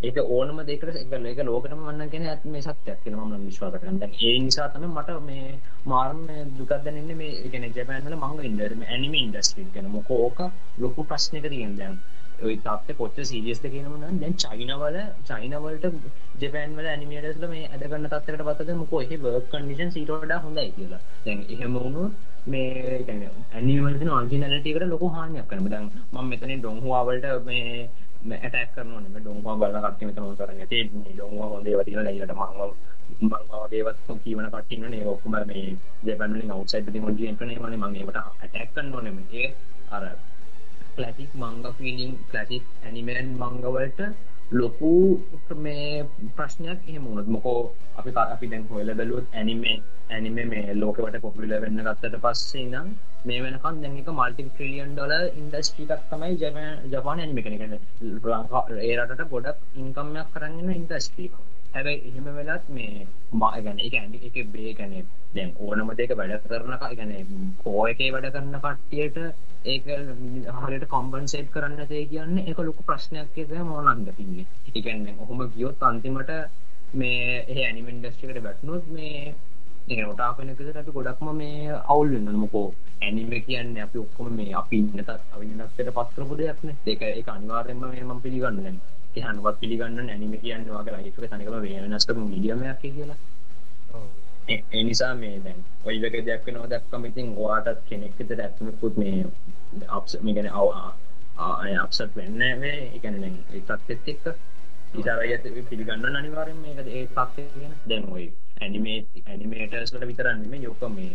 ඒක ඕනම දෙකට එක ඒක ලෝකටම වන්න කෙන ඇත් මේ සත්‍යයක් කියන මම විශ්වාස කරන්න ඒ නිසා තමයි මට මේ මාර්ම දුකක් දැනෙන්නේ මේ කියන්නේ ජපාන් වල මංග ඉන්ඩස්ට්‍රි ඇනිමේ ඉන්ඩස්ට්‍රි ගැන. මොකෝ ඕක ලොකු ප්‍රශ්නයක තියෙන දැන් ඔයි තත්ත කොච්ච සීරියස්ද කියනවන දැන් චයිනවල චයිනවලට ජපෑන්වල ඇනිමේටස්ල මේ ඇදගන්න තත්කට පත්තද මොකෝ එහි වර්ක් කන්ඩිෂන් සීටෝඩ හොඳයි කියලා දැන් එහෙම වුණු මේ ඇනිවලට අර්ජිනලටකට ලොක හානියක් කරන දැන් මම මෙතන ඩොංහවාවලට මේ ඇටක් කරන ඩොංවා බල කට මෙතන කරන්න ති ඩොංවා හොඳේ වතිල ලයිට මංව මංවාගේවත් කීවන කටින්න නේ ඔක්කුම මේ ජපැන්ලින් අවසයිද මොජියන්ටනේ වන මගේට ඇටැක්කන්න නොනෙම ඒ අර කලසික් මංග ෆිලිම් කලසික් ඇනිමෙන් මංගවලට ලොකු මේ ප්‍රශ්නයක් එහෙමුණත් මොකෝ අපි අපි දැන් හොල බැලුවත් ඇනිමේ ඇනිම මේ ලෝකවට පොපිල වෙන්න ගත්තට පස්සේ නම් මේ වෙනකන් දැන් එක මල්ටි ට්‍රිලියන් ඩොල ඉන්ඩස්ට්‍රියක් තමයි ජපාන ඇනිමේ කෙනෙක් ඒ රටට ගොඩක් ඉන්කම්යක් කරන්න ඉන්ඩස්ට්‍රී හැබැයි එහෙම වෙලත් මේ මාගැන එක ඇඩි එක බේ ගැන දැන් ඕනම දෙක වැඩ කරන ගැන කෝ එකේ වැඩ කරන්න කට්ටියට ඒක හරියට කොම්පන්සේට් කරන්න තේ කියන්න එක ලොකු ප්‍රශ්නයක් එක මොනන්ද තින්නේ එකන්න ඔහොම ගියොත් අන්තිමට මේ ඒ ඇනිමෙන්ඩස්ට්‍රිකට බැට්නොත් මේ ඒටාපනකද අපි ගොඩක්ම මේ අවුල් වෙන්න මොකෝ ඇනිම කියන්න අපි ඔක්කොම මේ අපි ඉන්නතත් අවින්නත්තට පත්කරපු දෙයක්න ඒක එක අනිවාර්යම මම පිළිගන්නන හනුවත් පිළිගන්න ඇනිම කියන්න වගේ ලයික තනකම වෙනස්කම මිඩියමයක් කියලා. එනිසා මේ දැන් ඔයිලක දෙයක් වෙනව දක්කම ඉතින් වාටත් කෙනෙක්ට දැක්මකුත් මේ අප්ස මේගැන අව අපසත් වෙන්න වේ එකන එකත් එක් එක්ක ඉසාරයත පිළිගන්න අනිවාරෙන් මේක ඒ පක්ෂය ගෙන. දැන් ඔයි ඇනිමේ ඇනිමේටර්ස්ලට විතරන්නම යොක්ක මේ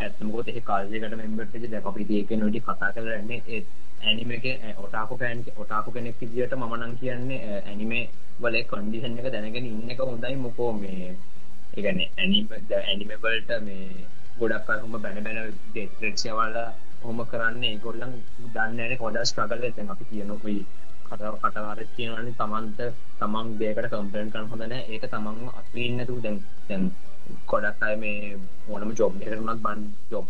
ඇත්මකොත් එහ කාලයකට මෙම්බට දැ අපි ඒක නොඩි කතා කරන්නේ ඒත් ඇනිම එක ඔටාකු පෑන් ඔටාකු කෙනෙක් විදිට මනන් කියන්නේ ඇනිමේ වල කොන්ඩිෂන් එක දැනගෙන ඉන්න එක හොඳයි මොකෝ මේ ඒගැන ඇනිම ඇනිමවලට මේ ගොඩක් හොම බැන බැන ටෙක්ෂවල හොම කරන්න. ගොල්ලන් දන්නන හොඩ ස්ට්‍රගල් ඇත අපි කියනොකයි කටව කටවාර කියනවන්නේ තමන්ත තමන් බේකට කම්පලන් කන් හොඳන ඒක තමන් අත්වන්නතු දැන් දැන් කොඩක් අය මේ ඕනම ජොබ් කරනත් බන් ජොබ්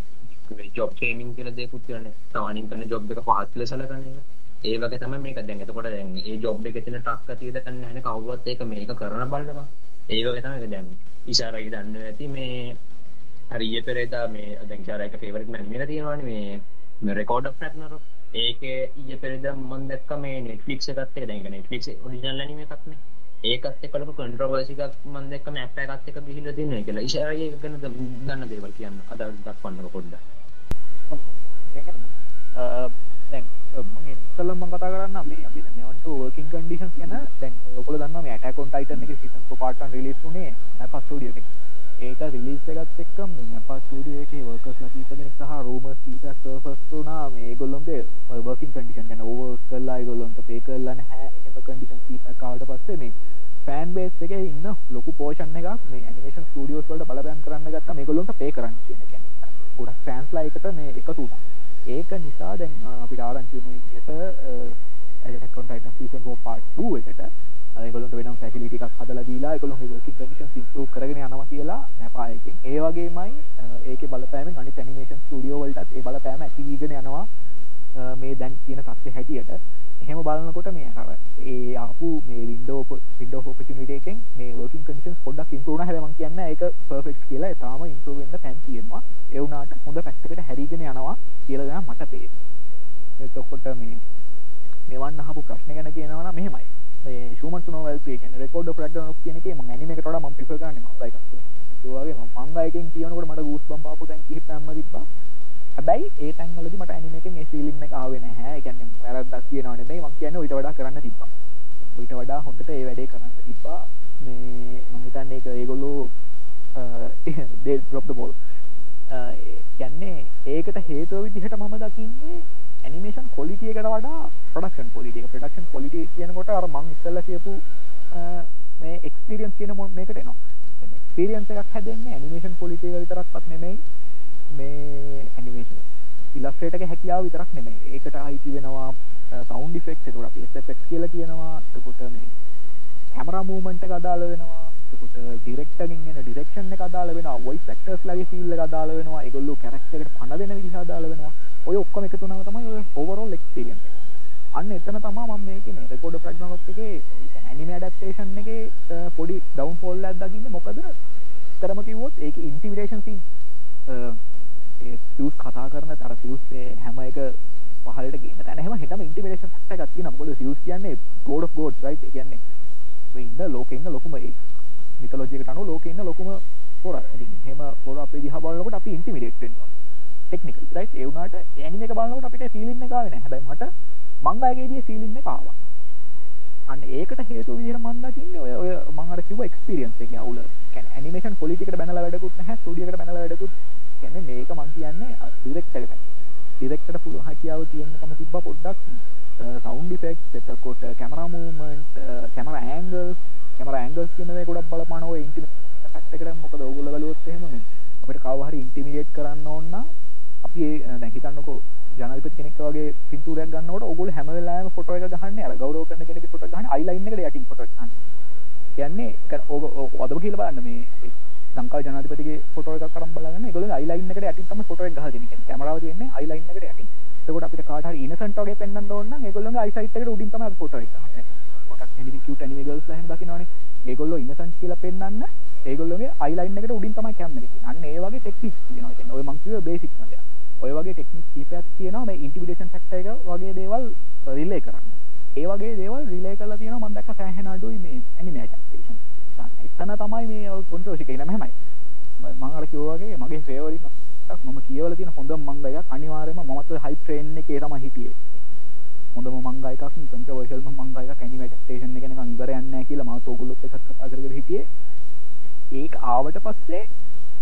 ජොබ් ට්‍රේනින් කියලා දෙකුත් තියෙනවා තවනින් කරන ජොබ් එක පහත් ලෙස සලකන එක. ඒ වගේ තමයි මේක. දැන් එතකොට දැන් ඒ ජොබ් එකේ තියෙන ටක් අතිය දන්නේ නැහැ කවුරුත් ඒක මේක කරන බලනවා. ඒ වගේ තමයි දැන් ඉෂාරයි දන්න ඇති මේ හරි ඊයේ පෙරේදා මේ දැන් ඉෂාරා එක ෆේවරිට් මැන් මේක තියෙනවානේ මේ මේ රෙකෝඩ් ඔෆ් රැග්නරොක් ඒකේ ඊයේ පෙරේදා මම දැක්ක මේ Netflix එකත් එක දැන් Netflix ඔරිජිනල් ඇනිමේ එකක් නේ. ඒකත් එක්ක ලොකු කන්ට්‍රෝවර්සි එකක් මම දැක්ක මැප් එකත් එක්ක ගිහිල්ලා තියෙනවා කියලා. ඉෂාරා එක ගැන දන්න දේවල් කියන්න. අද දක්වන්නකො පොඩ්ඩක්. සල්ලම කතා කරන්න. මේ අපි මෙවන්ට වර්කින් කන්ඩිෂන් කියන දැන් ඔකල දන්න මේ ඇටකොන් ටයිටන එක සිසන් පාටන් රිලිස්ුනේ නැප ස්ටඩිය එක. ඒක රිලිස් එකත් එක්කම් නැප ස්ටඩිය එක වර්කස් ලකීපදෙන සහ රෝම ීට සර්ෆස්තුනා මේ ගොල්ලොන්ගේ වර්කින් කන්ඩිෂන් ගැන ඕවර් කරලා ගොල්ලොන්ට පේ කරලන්න හැ එම කන්ඩිෂන් සීත කාවට පස්සේ මේ ෆෑන් බේස් එක ඉන්න ලොකු පෝෂණ එකක් මේ ඇනිමේෂන් ස්ටඩියෝස් වලට බලපෑම් කරන්න ගත්තා. මේ ගොල්ලොන්ට පේ කරන්න කියන එක. ගොඩක් ෆෑන්ස්ලා එකට මේ එකතු වුණා. ඒක නිසා දැන් අපිට ආරංචි වුණේ විදිහට Attack on Titan season 4 part 2 එකට ඒගොල්ලන්ට වෙනම් ෆැසිලිටි එකක් හදලා හදලා දීලා එකළොගේ working conditions improve කරගෙන යනවා කියලා නැපායකින්. ඒ වගේමයි ඒක බලපෑම අනි ඇනිමේෂන් ස්ටඩියෝ වලටත් ඒ බලපෑම ඇතිවීගෙන යනවා. මේ දැන් තියෙන තත්ව හැටියට. එහෙම බලන්නකොට මේ අර ඒ ආපු මේ වින්ඩෝ විඩෝ පොපිනිටේකෙන් මේ working conditions පොඩ්ඩක් ඉම්ප්‍රූව් හැම කියන්න ඒක පර්ෆෙක්ට් කියලා. තාම ඉම්ප්‍රූව් වෙන්න තැන් තියෙනවා. ඒ වුණාට හොඳ පැත්තකට හැරීගෙන යනවා කියලා දැන් මට පේනවා. එතකොට මේ මෙවන් අහපු ප්‍රශ්න ගැන කියනවන මෙහෙමයි. ශුමන් නොවල් ේක රෙකෝඩ ප්‍රඩ නොක් කියනක ම ඇනිමකට ම පිප කරන මංගයි වගේ මංගයකෙන් කියනකට මට ගුස් බම් පාපු තැන් කිහ පැම තිබා හැබැයි ඒ තැන්වලදි මට ඇනිමකින් සිලින්න ආවෙන හැ ගැන වැරදක් කියනවන මේ මං කියන්න ඉට වඩා කරන්න තිබා ඊට වඩා හොඳට ඒ වැඩේ කරන්න තිබා මේ මහිතන්න එක ඒගොල්ලෝ ඩොප්ද බෝල් ගැන්නේ ඒකට හේතුව විදිහට මම දකින්නේ ඇනිමේෂන් කොලිටියකට වඩා ප්‍රඩක්ෂන් පොලිටිය ප්‍රඩක්ෂන් පොලිටිය කියනකොට අර මං ඉස්සල්ල කියපු මේ එක්ස්පිරියන්ස් කියන මො මේකට නවා පිරියන්ස එකක් හැදෙන්න ඇනිමේෂන් පොලිටිය විතරක්ත් නෙමෙයි. මේ ඇනිමේෂන් ඉලස්ට්‍රේටක හැකියාව විතරක් නෙමේ ඒකට අයිති වෙනවා සෞන්් ෆෙක්් තුර පෙක් කියල තියෙනවා තකොට මේ කැමර මූමන්ට අදාල වෙනවා. කොට ඩිරෙක්ටගින් ඩිරක්ෂන් එක අදාල වෙන වයි ක්ටර්ස් ලගේ සිල්ල අදාල වෙනවා. එකගොල්ලු කැරක්ටකට පණ දෙන විදිහ අදාල වෙනවා. ඔය ඔක්කොම එකතු වුණාම තමයි ඔය ඕවරෝල් එක්ස්පීරියන්ස් එක. අන්න එතන තමයි මම මේකේ මේ රෙකෝඩ් ප්‍රැග්නොලොග් එකේ ඇනිමේ ඇඩැප්ටේෂන් එකේ පොඩි ඩවුන්ෆෝල් එකක් දකින්නේ. මොකද? තරම කිව්වොත් ඒකේ ඉන්ටිමිඩේෂන් සීන් ඒ සිව්ස් කතා කරන තර සිව්ස් හැම එක පහලට ගේන තැන හැම හෙටම ඉන්ටිමිඩේෂන් ෆැක්ටර් එකක් තියෙනවා. මොකද සිව්ස් කියන්නේ ගෝඩ් ඔෆ් ගෝඩ්ස් රයිට්? ඒ කියන්නේ මේ ඉන්න ලෝකේ ඉන්න ලොකුම ඒ මිතොලොජි එකට අනුව ලෝකේ ඉන්න ලොකුම පොර. ඉතින් එහෙම පොර අපේ දිහා බලනකොට අපි ඉන්ටිමිඩේට් වෙනවා. ටෙක්නිකල් රයිට් ඒ වුණාට ඇනිමේ එක බලනකොට අපිට ෆීලින් එක ආවේ නැහැ. හැබැයි මට මංගායේදී ෆීලින් එක ආවා. අන්න ඒකට හේතුව විදිහට මම දකින්නේ ඔය ඔය මම අර කිව්ව එක්ස්පීරියන්ස් එකේ අවුල. කියන්නේ ඇනිමේෂන් ක්වොලිටි එකට බැනලා වැඩකුත් නැහැ, ස්ටුඩියෝ එකට බැනලා වැඩකුත්. කියන්නේ මේක මම කියන්නේ ඩිරෙක්ටර් එකට. ඩිරෙක්ටර්ට පුළුවන් හැකියාව තියෙනකම තිබ්බා පොඩ්ඩක් සවුන්ඩ් ඉෆෙක්ට්ස් එතකොට camera movement camera angles camera angles කියන දේ ගොඩක් බලපාන ඔය ඉන්ටිමේට් ෆැක්ටර් එකට මොකද ඕගොල්ලෝ බලුවොත් එහෙම මේ අපිට කවව හරි ඉන්ටිමිඩේට් කරන්න ඕන නම් අපි දැකිතන්නකෝ ජනල්පති කෙනෙක් වගේ පින්තූරයක් ගන්නකොට ඔගොල්ලෝ හැම වෙලාවෙම ෆොටෝ එක ගහන්නේ අර ගෞරව කරන කෙනෙක්ගේ ෆොටෝ එක ගහන්නේ අයිලයින් එකට යටින් ෆොටෝ එක ගහන්නේ. කියන්නේ ඔබ ඔබ කියලා බලන්න මේ ලංකාවේ ජනාධිපතිගේ ෆොටෝ එකක් අරන් බලන්න ඒගොල්ලෝ අයිලයින් එකට යටින් තමයි ෆොටෝ එක ගහලා දෙන්නේ. කියන්නේ කැමරාව තියෙන්නේ අයිලයින් එකට යටින්. එතකොට අපිට කාට හරි ඉනසන්ට් වගේ පෙන්වන්න ඕන නම් ඒගොල්ලෝගේ අයිසයිට් එකට උඩින් තමයි අපි ෆොටෝ එක ගහන්නේ. පොටක් ඇනිමි කියුට් ඇනිමි ගර්ල්ස් ලා එහෙම දකින්නවනේ. ඒගොල්ලෝ ඉනසන්ට් කියලා පෙන්වන්න ඒගොල්ලෝගේ අයිලයින් එකට උඩින් තමයි කැමරේ තියෙන්නේ. අන්න ඒ වගේ ටෙක්නික්ස් තියෙනවා. කියන්නේ ඔය මං කිව්වේ බේසික්ස් වගේ. ඔය වගේ ටෙක්නික් කීපයක් තියෙනවා මේ ඉන්ටිමිඩේෂන් ෆැක්ටර් එක වගේ දේවල් රිලේ කරන්න. ඒ වගේ දේවල් රිලේ කරලා තියෙනවා මම දැක්ක සෑහෙන අඩුයි මේ ඇනිමේ ඇඩැප්ටේෂන්. එතන තමයි මේ කොන්ට්‍රෝල් එක ඉන්න මෙහෙමයි. මම අර කිව්වා වගේ මගේ ෆේවරිට් එකක් මම කියවලා තියෙන හොඳම මංගා එකක් අනිවාර්යයෙන්ම මමත් ඔය හයිප් ට්‍රේන් එකේ තමයි හිටියේ. හොඳම මංගා එකක් කන්ට්‍රෝවර්ෂල් මංගා එකක් ඇනිමේ ඇඩැප්ටේෂන් එක නිකන් ඉවරයක් නැහැ කියලා මම ඔයගොල්ලොත් එක්ක කතා කරගෙන හිටියේ. ඒක ආවට පස්සේ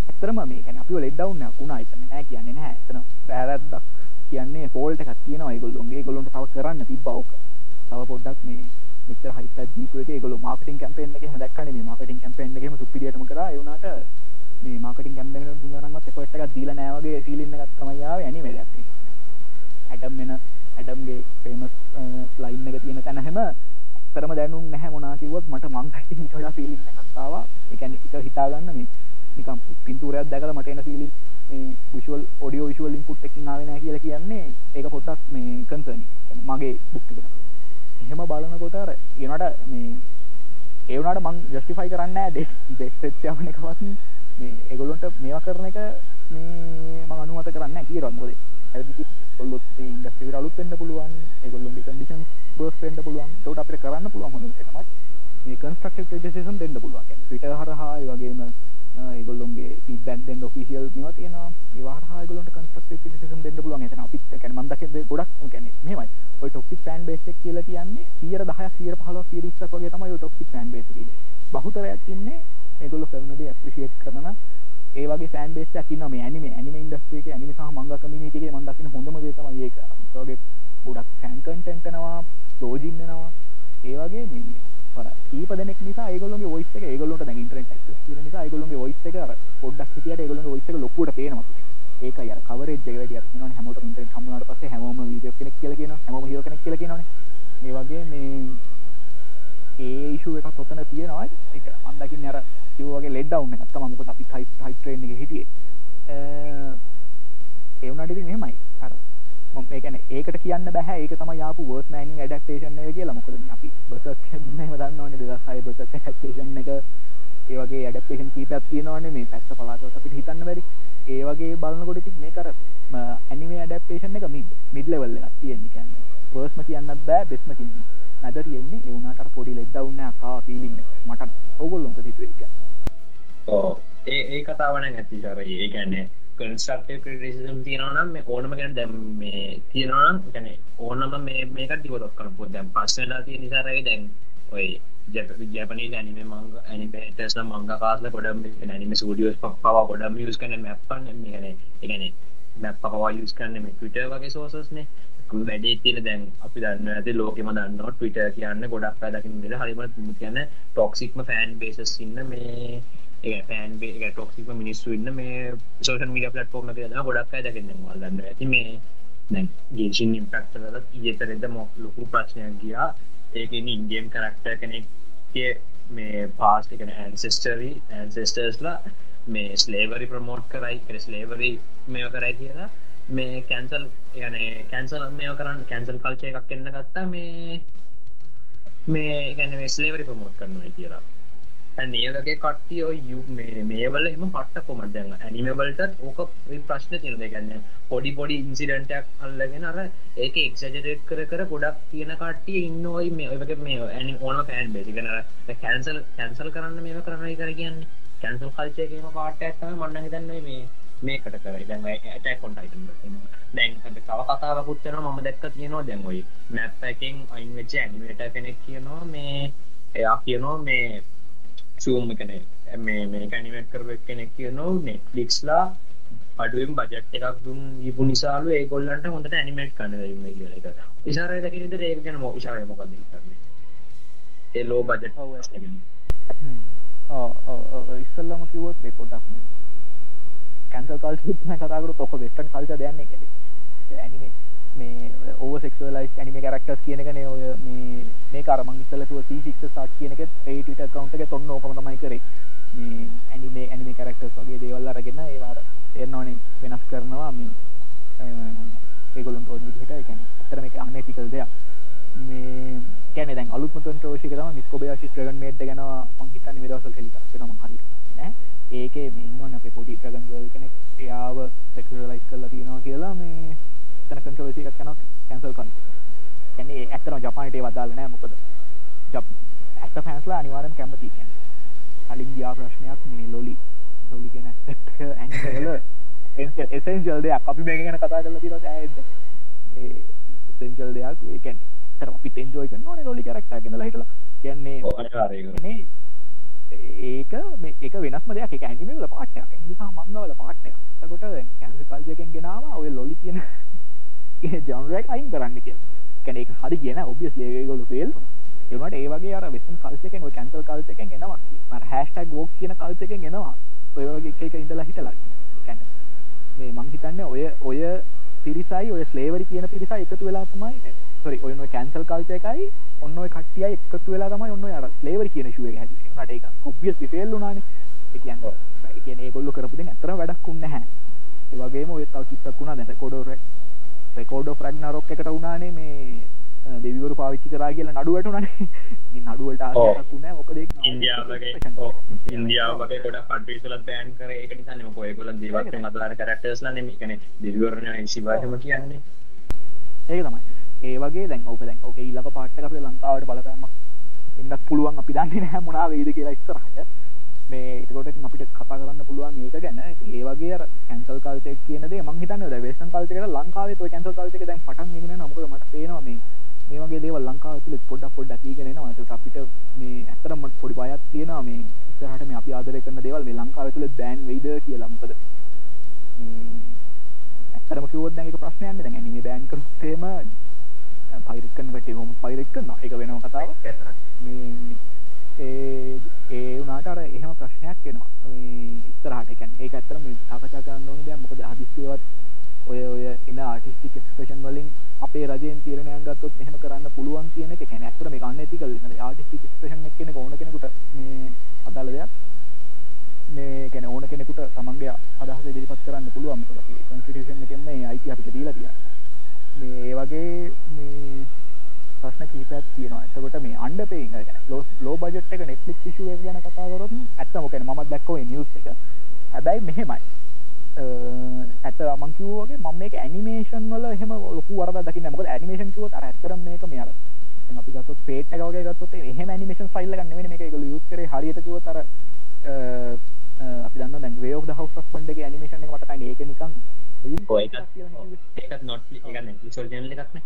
ඇත්තරම මේ කියන්නේ අපිව ලෙඩ් ඩවුන් එකක් වුණා. එතන නෑ කියන්නේ නෑ. එතන වැරද්දක් කියන්නේ ෆෝල්ට් එකක් තියෙනවා. ඒගොල්ලෝගේ ඒගොල්ලොන්ට තව කරන්න තිබ්බා ඕක. තව පොඩ්ඩක් මේ මෙච්චර හයිප් එකක් දීපු එකේ ඒගොල්ලෝ මාකටිං කැම්පේන් එකේ එහෙම දැක්කනේ. මේ මාකටිං කැම්පේන් එකේම සුපිරියටම කරා. ඒ වුණාට මේ මාකටිං කැම්පේන් එකට දුන්නානම්වත් එෆර්ට් එකක් දීලා නෑ වගේ ෆීලින් එකක් තමයි ආවේ ඇනිමේ එකක් ඇඩම් වෙන ඇඩම්ගේ ෆේමස් ලයින් එක තියෙන තැන හැම ඇත්තරම දැනුම් නැහැ මොනා කිව්වොත් මට මං හිතින් <laughs> වඩා ෆීලින් එකක් ආවා. ඒ කියන්නේ එක හිතාගන්න මේ නිකම් පින්තූරයක් දැකලා මට එන ෆීලින් මේ විෂුවල් ඔඩියෝ විෂුවල් ඉන්පුට් එකකින් ආවේ නැහැ කියලා කියන්නේ ඒක පොඩ්ඩක් මේ කන්සර්න් මගේ බුක් එකට. එහෙම බලනකොට අර ඒනට මේ ඒ වුණාට මං ජස්ටිෆයි කරන්නේ නැහැ බෙස්ට් සෙට් යවන එකවත්. මේ ඒගොල්ලන්ට මේවා කරන එක මේ මම අනුමත කරන්නේ නැහැ කියලා මොකද හරිද ඔල්ලොත් මේ ඉන්ඩස්ට්‍රි එකට අලුත් වෙන්න පුළුවන් ඒගොල්ලොන්ගේ කන්ඩිෂන්ස් බර්ස් වෙන්න පුළුවන්. ඒකට අපිට කරන්න පුළුවන් හොඳ තමයි මේ කන්ස්ට්‍රක්ටිව් ක්‍රිටිසිසම් දෙන්න පුළුවන්. කියන්නේ ට්විටර් හරහා ඒ වගේම ඒගොල්ලොන්ගේ ෆීඩ්බැක් දෙන්න ඔෆිෂියල් මේවා තියෙනවා ඒවා හරහා ඒගොල්ලොන්ට කන්ස්ට්‍රක්ටිව් ක්‍රිටිසිසම් දෙන්න පුළුවන් එතන අපිත් කියන්නේ මම දැක්කේ ගොඩක් කියන්නේ මෙහෙමයි ඔය ටොක්සික් ෆෑන් බේස් එක කියලා කියන්නේ 110ක් 115ක් 120ක් වගේ තමයි ඔය ටොක්සික් ෆෑන් බේස් එකේ බහුතරයක් ඉන්නේ ඒගොල්ලෝ කරන දේ ඇප්‍රීෂিয়েට් කරන ඒ වගේ ෆෑන් බේස් එකක් ඉන්නවා මේ ඇනිමේ ඇනිමේ ඉන්ඩස්ට්‍රි එකේ ඇනිමේ සහ මංගා කමියුනිටි එකේ මම දකින හොඳම දේ තමයි ඒක. ඒ වගේ ගොඩක් ෆෑන් කන්ටෙන්ට් එනවා, ලෝජින් එනවා. ඒ වගේ මේ අර කීප දෙනෙක් නිසා ඒගොල්ලෝගේ වොයිස් එක ඒගොල්ලොන්ට දැන් ඉන්ටර්නෙට් ඇක්සස් තියෙන නිසා ඒගොල්ලෝගේ වොයිස් එක අර පොඩ්ඩක් හිටියට ඒගොල්ලෝගේ වොයිස් එක ලොකුවට පේනවා අපිට. ඒකයි අර කවරේජ් එක වැඩි අර කියනවනේ හැමෝටම ඉන්ටර්නෙට් හම්බුනාට පස්සේ හැමෝම වීඩියෝ කෙනෙක් කියලා කියනවා හැමෝම හීරෝ කෙනෙක් කියලා කියනවනේ. ඒ වගේ මේ ඒ ඉෂුව ශුව එකක් තොතන තියෙනවා එක මන්දකින් අර කිව්වගේ ලෙඩ්ඩවන්න එකත්තම මොක අපි හයි හයි ට්‍රේන් එක හිටියේ එවනටති මෙමයි අර ඒකන ඒකට කියන්න බැහ ඒක තම යාපු වර්ස් මෑනිින් ඩක්ටේෂන් එක කියලා. මොකද අපි බස ම දන්නවන දසයි බස ටේෂන් එක. ඒවගේ ඇඩපේෂන් කීපයක් තියෙනවන්නේ මේ පැත්ත පලාත අපිට හිතන්න වැරි ඒවගේ බලන්නකොට තික් මේ කර ඇනිමේ ඇඩපේෂන් එක මිඩ් මිඩ්ලවල්ල තියෙන්නේ. කැන්න වර්ස්ම කියන්නත් බෑ බෙස්ම කියන්න නැද තියෙන්නේ එවුණට පොඩි ලෙද්දවන්න කා පිලින්න මට ඔගොල්ලොක සිතුවක ඒ ඒ කතාවන ඇති සර ඒ ගැන්නේ කන්ස්ට්‍රක්ට ක්‍රටිසිම් තියෙනවනම් මේ ඕනම ගැන දැම් මේ තියෙනවනම් ගැන ඕනම මේ මේක දිවලොක් කරපු දැම් පස්සලා තිය නිසාරයි දැන් ඔයි ජපනි ඇනිම මංග ඇනිමේටස් මංග කාස්ල ගොඩම් ඇනිම සූඩියෝස් පවා ගොඩම් යස් කන මැප්පන්න ගන එකන මැප් පවා යස් කන්න මේ ටවිට වගේ සෝසස්නේ වැඩේ තින දැන් අපි දන්න ඇති ලෝකෙම දන්න ටවිට කියන්න ගොඩක් දකින්න හරිම කියන්න ටොක්සික්ම ෆෑන් බේසස් ඉන්න මේ ඒ පෑන් බේ ටොක්සික මිනිස්සු ඉන්න මේ සෝෂන් මීඩිය පලට්ෆෝර්ම ද ගොඩක් දකින්න වල්ලන්න ඇති මේ දැන් ගේෂන් ඉම්පක්ටලත් ඉජතරෙද මොක් ලොකු ප්‍රශ්නයක් ගියා. ඒක ඉන්ඩියම් කරක්ටර් කෙනෙක්ගේ මේ පාස් එකන ඇන්සෙස්ටරී ඇන්සෙස්ටර්ස්ලා මේ ස්ලේවරි ප්‍රමෝට් කරයි කර ස්ලේවරි මෙය කරයි කියලා මේ කැන්සල් යන කැන්සල් මෙය කරන්න කැන්සල් කල්චය එකක් එන්න ගත්තා මේ මේ ගැන ස්ලේවරි ප්‍රමෝට් කරනවා කියලා. ඒගේ කට්ටිය මේ මේවල එම පට්ට කොමට දැන්න ඇනිමවලටත් ඕක ප්‍රශ්න තිරද ගන්න පොඩි පොඩි ඉන්සිඩන්ටයක් අල්ලගෙන අර ඒක එක්සජරේට් කර කර ගොඩක් තියෙන කට්ටිය ඉන්නෝයි මේ ඔයක මේ ඇනි ඕන පෑන් බේසිකන කැන්සල් කැන්සල් කරන්න මේම කරනයි කර කියන්න. කැන්සල් කල්චයකම පාටඇත්තම මන්න හිතන්නේ මේ මේකට කරයි දැන් ඇටයි කොන්ටයිට දැන් තව කතාවකුත්තන මම දැක්ක තියෙනවා දැන්ගොයි මැප් එකින් අයින් වෙච්ච ඇනිමේට කෙනෙක් කියනවා මේ එයා කියනවා මේ සූම් කන මේ මේ කැනිමට කරව කෙනෙක් කියනෝ නෙට්ලික්ස්ලා අඩුවෙන් බජට් එකක් දුන් ඉපු නිසාලු ඒගොල්ලන්ට හොඳට ඇනිමේට් කන්න ම කියල එක ඉසාර දකිනද ඒකන මෝ ඉශාය මොකද කරන්න ඒ ලෝ බජට් ඉස්සල්ලම කිවොත් පොටක් කැන්සල් කල් කතාකර තොක වෙස්ටන් කල්ච දයන්නේ කෙ ඇනිමේ මේ ඕව සෙක්ලයිස් ඇනිම කරක්ටස් කියනකන ඔය මේ මේ කරමං ඉස්සලතුව සීසික් සාට් කියනක ඒට කවන්ට එක තොන්න ඕකමතමයි කරේ. මේ ඇනිමේ ඇනිමි කරක්ටස් වගේ දේවල් අරගෙන ඒවාර එන්නවනේ වෙනස් කරනවා මේ ඒගොලන් තෝඩිට එකැන අතරම එක අනතිකල් දෙයක්. මේ කැන දැන් අලුත්ම ටෝෂි තම මිස්කොබේ ශිත්‍රගන් මේට් ගෙන මංහිතන්න නිදවසල් කෙලිට නම හරි ඒක මේන්වන අප පොඩි ්‍රගන් වල් කෙනෙක්. එයාව සෙක්ලයිස් කරලා තියෙනවා කියලා මේ එතන කන්ට්‍රවර්සි එකක් යනවා කැන්සල් කරන්න. කියන්නේ ඇත්තටම ජපානයේ වදාළ නැහැ මොකද ජප් ඇත්ත ෆෑන්ස්ලා අනිවාර්යෙන් කැමති කියන්නේ. කලින් ගියා ප්‍රශ්නයක් මේ ලොලි ලොලි කියන ඇක්ටර් ඇන්කර් එසෙන්ෂල් දෙයක් අපි මේක ගැන කතා කරලා තියෙනවා ඇයිද? ඒ එසෙන්ෂල් දෙයක් ඒ කියන්නේ ඇත්තටම අපිත් එන්ජොයි කරනවා නේ ලොලි කැරක්ටර් ගෙනලා හිටලා. කියන්නේ ඔව් අනිවාර්යයෙන්. ඒක ඒක වෙනස්ම දෙයක් එක ඇනිමේ වල පාට් එකක්. ඒ නිසා මංගවල පාට් එකක්. එතකොට කැන්සර් කල්චර් එකෙන් ගෙනාවා ඔය ලොලි කියන ජනරක් අයින් කරන්න කිය කැන එක හරි කියන ඔබියස් ඒගොලු ෆෙල් එනට ඒවගේ අර වෙසන් කල්සකෙන් කැන්සල් කල්සකෙන් එනවා. මර හැස්ටක් ෝක් කියන කල්සකෙන් එනවා. ඔයවගේ එක ඉඳලා හිටලා. කැන මේ මංහිතන්න ඔය ඔය පිරිසයි ඔය ස්ලේවරි කියන පිරිසා එකතු වෙලා තමයි සොරි ඔයන කැන්සල් කල්සයකයි ඔන්න කටිය එකතු වෙලා තමයි ඔන්න අර ලේවරි කියන ශුව නට එක ඔබියස් ෆෙල් නාන එකන් කියන ගොල්ල කරපුද ඇතර වැඩක් උන්න හැ ඒවගේ ඔය තව කිත්තක් වුණා දැ කොඩෝරක් රෙකෝඩෝ ෆ්‍රග්න රොක් එකට උනානේ මේ දෙවිවරු පාවිච්චි කරා කියලා නඩුවට උනනේ <laughs> නඩුවලට ආසකුණ මොකද ඉන්දියාවගේ ඉන්දියාවගේ ගොඩ පටවිසල බෑන් කර. එක නිසාම කොයගොල දේවත් මදලාර කරක්ටර්ස්ලා නෙමිකන දෙවිවරණ ශිවාටම කියන්නේ ඒක තමයි. ඒ වගේ දැන් ඔක දැන් ඕක ඊලක පාට්ට අපේ ලංකාවට බලපෑමක් එන්නත් පුළුවන්. අපි දන්නේ නැහැ මොනවා වෙයිද කියලා ඉස්සරහට මේ එතකොට අපිට කතා කරන්න පුළුවන් ඒක ගැන. ඒ වගේ කැන්සල් කල්චර් කියන දේ මම හිතන්නේ කල්චර් එකට ලංකාවේ ඔය කැන්සල් කල්චර් එක දැන් පටන් ගෙන යනවා මොකද මට පේනවා මේ මේ වගේ දේවල් ලංකාව තුළ පොඩ්ඩක් පොඩ්ඩක් ඊගෙන එනවා. ඒකට අපිට මේ ඇත්තටම පොඩි බයක් තියෙනවා මේ ඉස්සරහට මේ අපි ආදරය කරන දේවල් මේ ලංකාවේ තුළ බෑන් වෙයිද කියලා. මොකද මේ ඇත්තටම කිව්වොත් දැන් ඒක ප්‍රශ්නයක් නේ දැන්. ඇනිමේ බෑන් කරොත් එහෙම පයිරට් කරන කට්ටිය කොහොමද පයිරට් කරනවා? ඒක වෙනම කතාවක්. මේ ඒ ඒ වුණාට අර එහෙම ප්‍රශ්නයක් එනවා. මේ ඉස්සරහට. කියන්නේ ඒක ඇත්තටම මේ සාකච්ඡා කරන්න ඕනේ දැන් මොකද හදිස්සියවත් ඔය ඔය එන ආටිස්ටික් එක්ස්පේෂන් වලින් අපේ රජයෙන් තීරණයක් ගත්තොත් මෙහම කරන්න පුළුවන් කියන එක. කැන ඇතර මේ ගන්න ඇති කල ආටිස්ටික් ස්පේෂන් එකන ඕන කෙනෙකුට මේ අදාල දෙයක්. මේ කැන ඕන කෙනෙකුට තමන්ගේ අදහස දිරිපත් කරන්න පුළුවන් කන්ස්ටිටියෂන් එකෙන් මේ අයිති අපිට දීලා තිය මේ ඒ වගේ මේ ප්‍රශ්න කීපයක් තියෙනවා. එතකොට මේ අන්ඩ පේග ලෝ ලෝ බජට් එක නෙට්ලික් ශුව ගැන කතාවරොත් ඇත්තමකෙන මත් දැක්කව නිියස් එක. හැබැයි මෙහෙමයි. ඇත මංකිවගේ මම මේක ඇනිමේෂන් වල හෙම ලොකු වරද දකි නමක ඇනිමේෂන් කිව අර ඇතර මේක මෙයාර අපි ගත්ත පේට ගගේ ගත්ත එහෙම ඇනිමේෂන් ෆයිල්ල ගන්න මේක යුත් කර. හරියට කිව තර අපි දන්න දැන් වේ හවස් පන්ඩගේ ඇනිමේෂන් මතකයි ඒක නිකන් ඒකත් නොට් එක නෙට්ලික්ස් ඔරිජිනල් එකක් නේ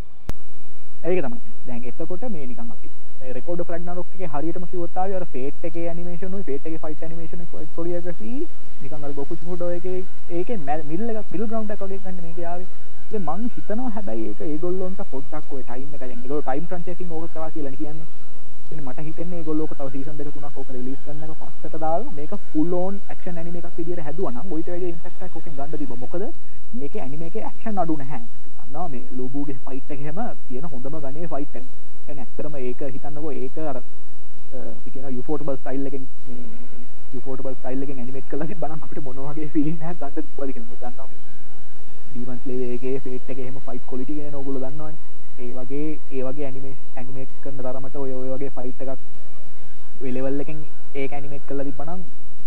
ඒක තමයි. දැන් එතකොට මේ නිකන් අපි රෙකෝඩ් ෆ්ලග්නරොක් එකේ හරියටම කිව්වොත් ආවේ අර ෆේට් එකේ ඇනිමේෂන් උයි ෆේට් එකේ ෆයිට් ඇනිමේෂන් කොරියෝග්‍රැෆි නිකන් අර ගොකු චුමුඩෝ එකේ ඒකේ මිඩල් එකක් මිඩල් ග්‍රවුන්ඩ් එකක් වගේ ගන්න මේක ආවේ. ඉතින් මං හිතනවා හැබැයි ඒක ඒගොල්ලොන්ට පොඩ්ඩක් ඔය ටයිම් එක දැන් ඒගොල්ලෝ ටයිම් ට්‍රන්ච් එකකින් ඕක කරා කියලා කියන්නේ. ඉතින් මට හිතෙන්නේ ඒගොල්ලෝ ඔක තව සීසන් දෙක තුනක් ඕක රිලීස් කරන්න එක පස්සට දාලා මේක ෆුල් ඕන් ඇක්ෂන් ඇනිමේ එකක් විදියට හැදුවා නම් ඔයිට වැඩි ඉම්පැක්ට් එකක් ඕකෙන් ගන්න තිබ්බා මොකද මේකේ ඇනිමේ එකේ ඇක්ෂන් අඩු නැහැ දන්නවා මේ ලූබුගේ ෆයිට් එක හැම තියෙන හොඳම ගණේ ෆයිට් එක يعني ඇත්තටම ඒක හිතන්නකෝ ඒක අර අපි කියන යුෆෝටබල් ස්ටයිල් එකෙන් මේ යුෆෝටබල් ස්ටයිල් එකෙන් ඇනිමේට් කරලා තිබ්බනම් අපිට මොන වගේ ෆීලිං එකක් ගන්නද තිබ්බද කියලා මොකද දන්නවා ඩීමන් ස්ලේයර් එකේ ෆේට් එකේ එහෙම ෆයිට් ක්වොලිටි ගැන ඕගොල්ලෝ දන්නවනේ ඒ වගේ ඒ වගේ ඇනිමේෂන් ඇනිමේට් කරන තරමට ඔය ඔය වගේ ෆයිට් එකක් ඔය ලෙවල් එකෙන් ඒක ඇනිමේට් කරලා තිබ්බනම්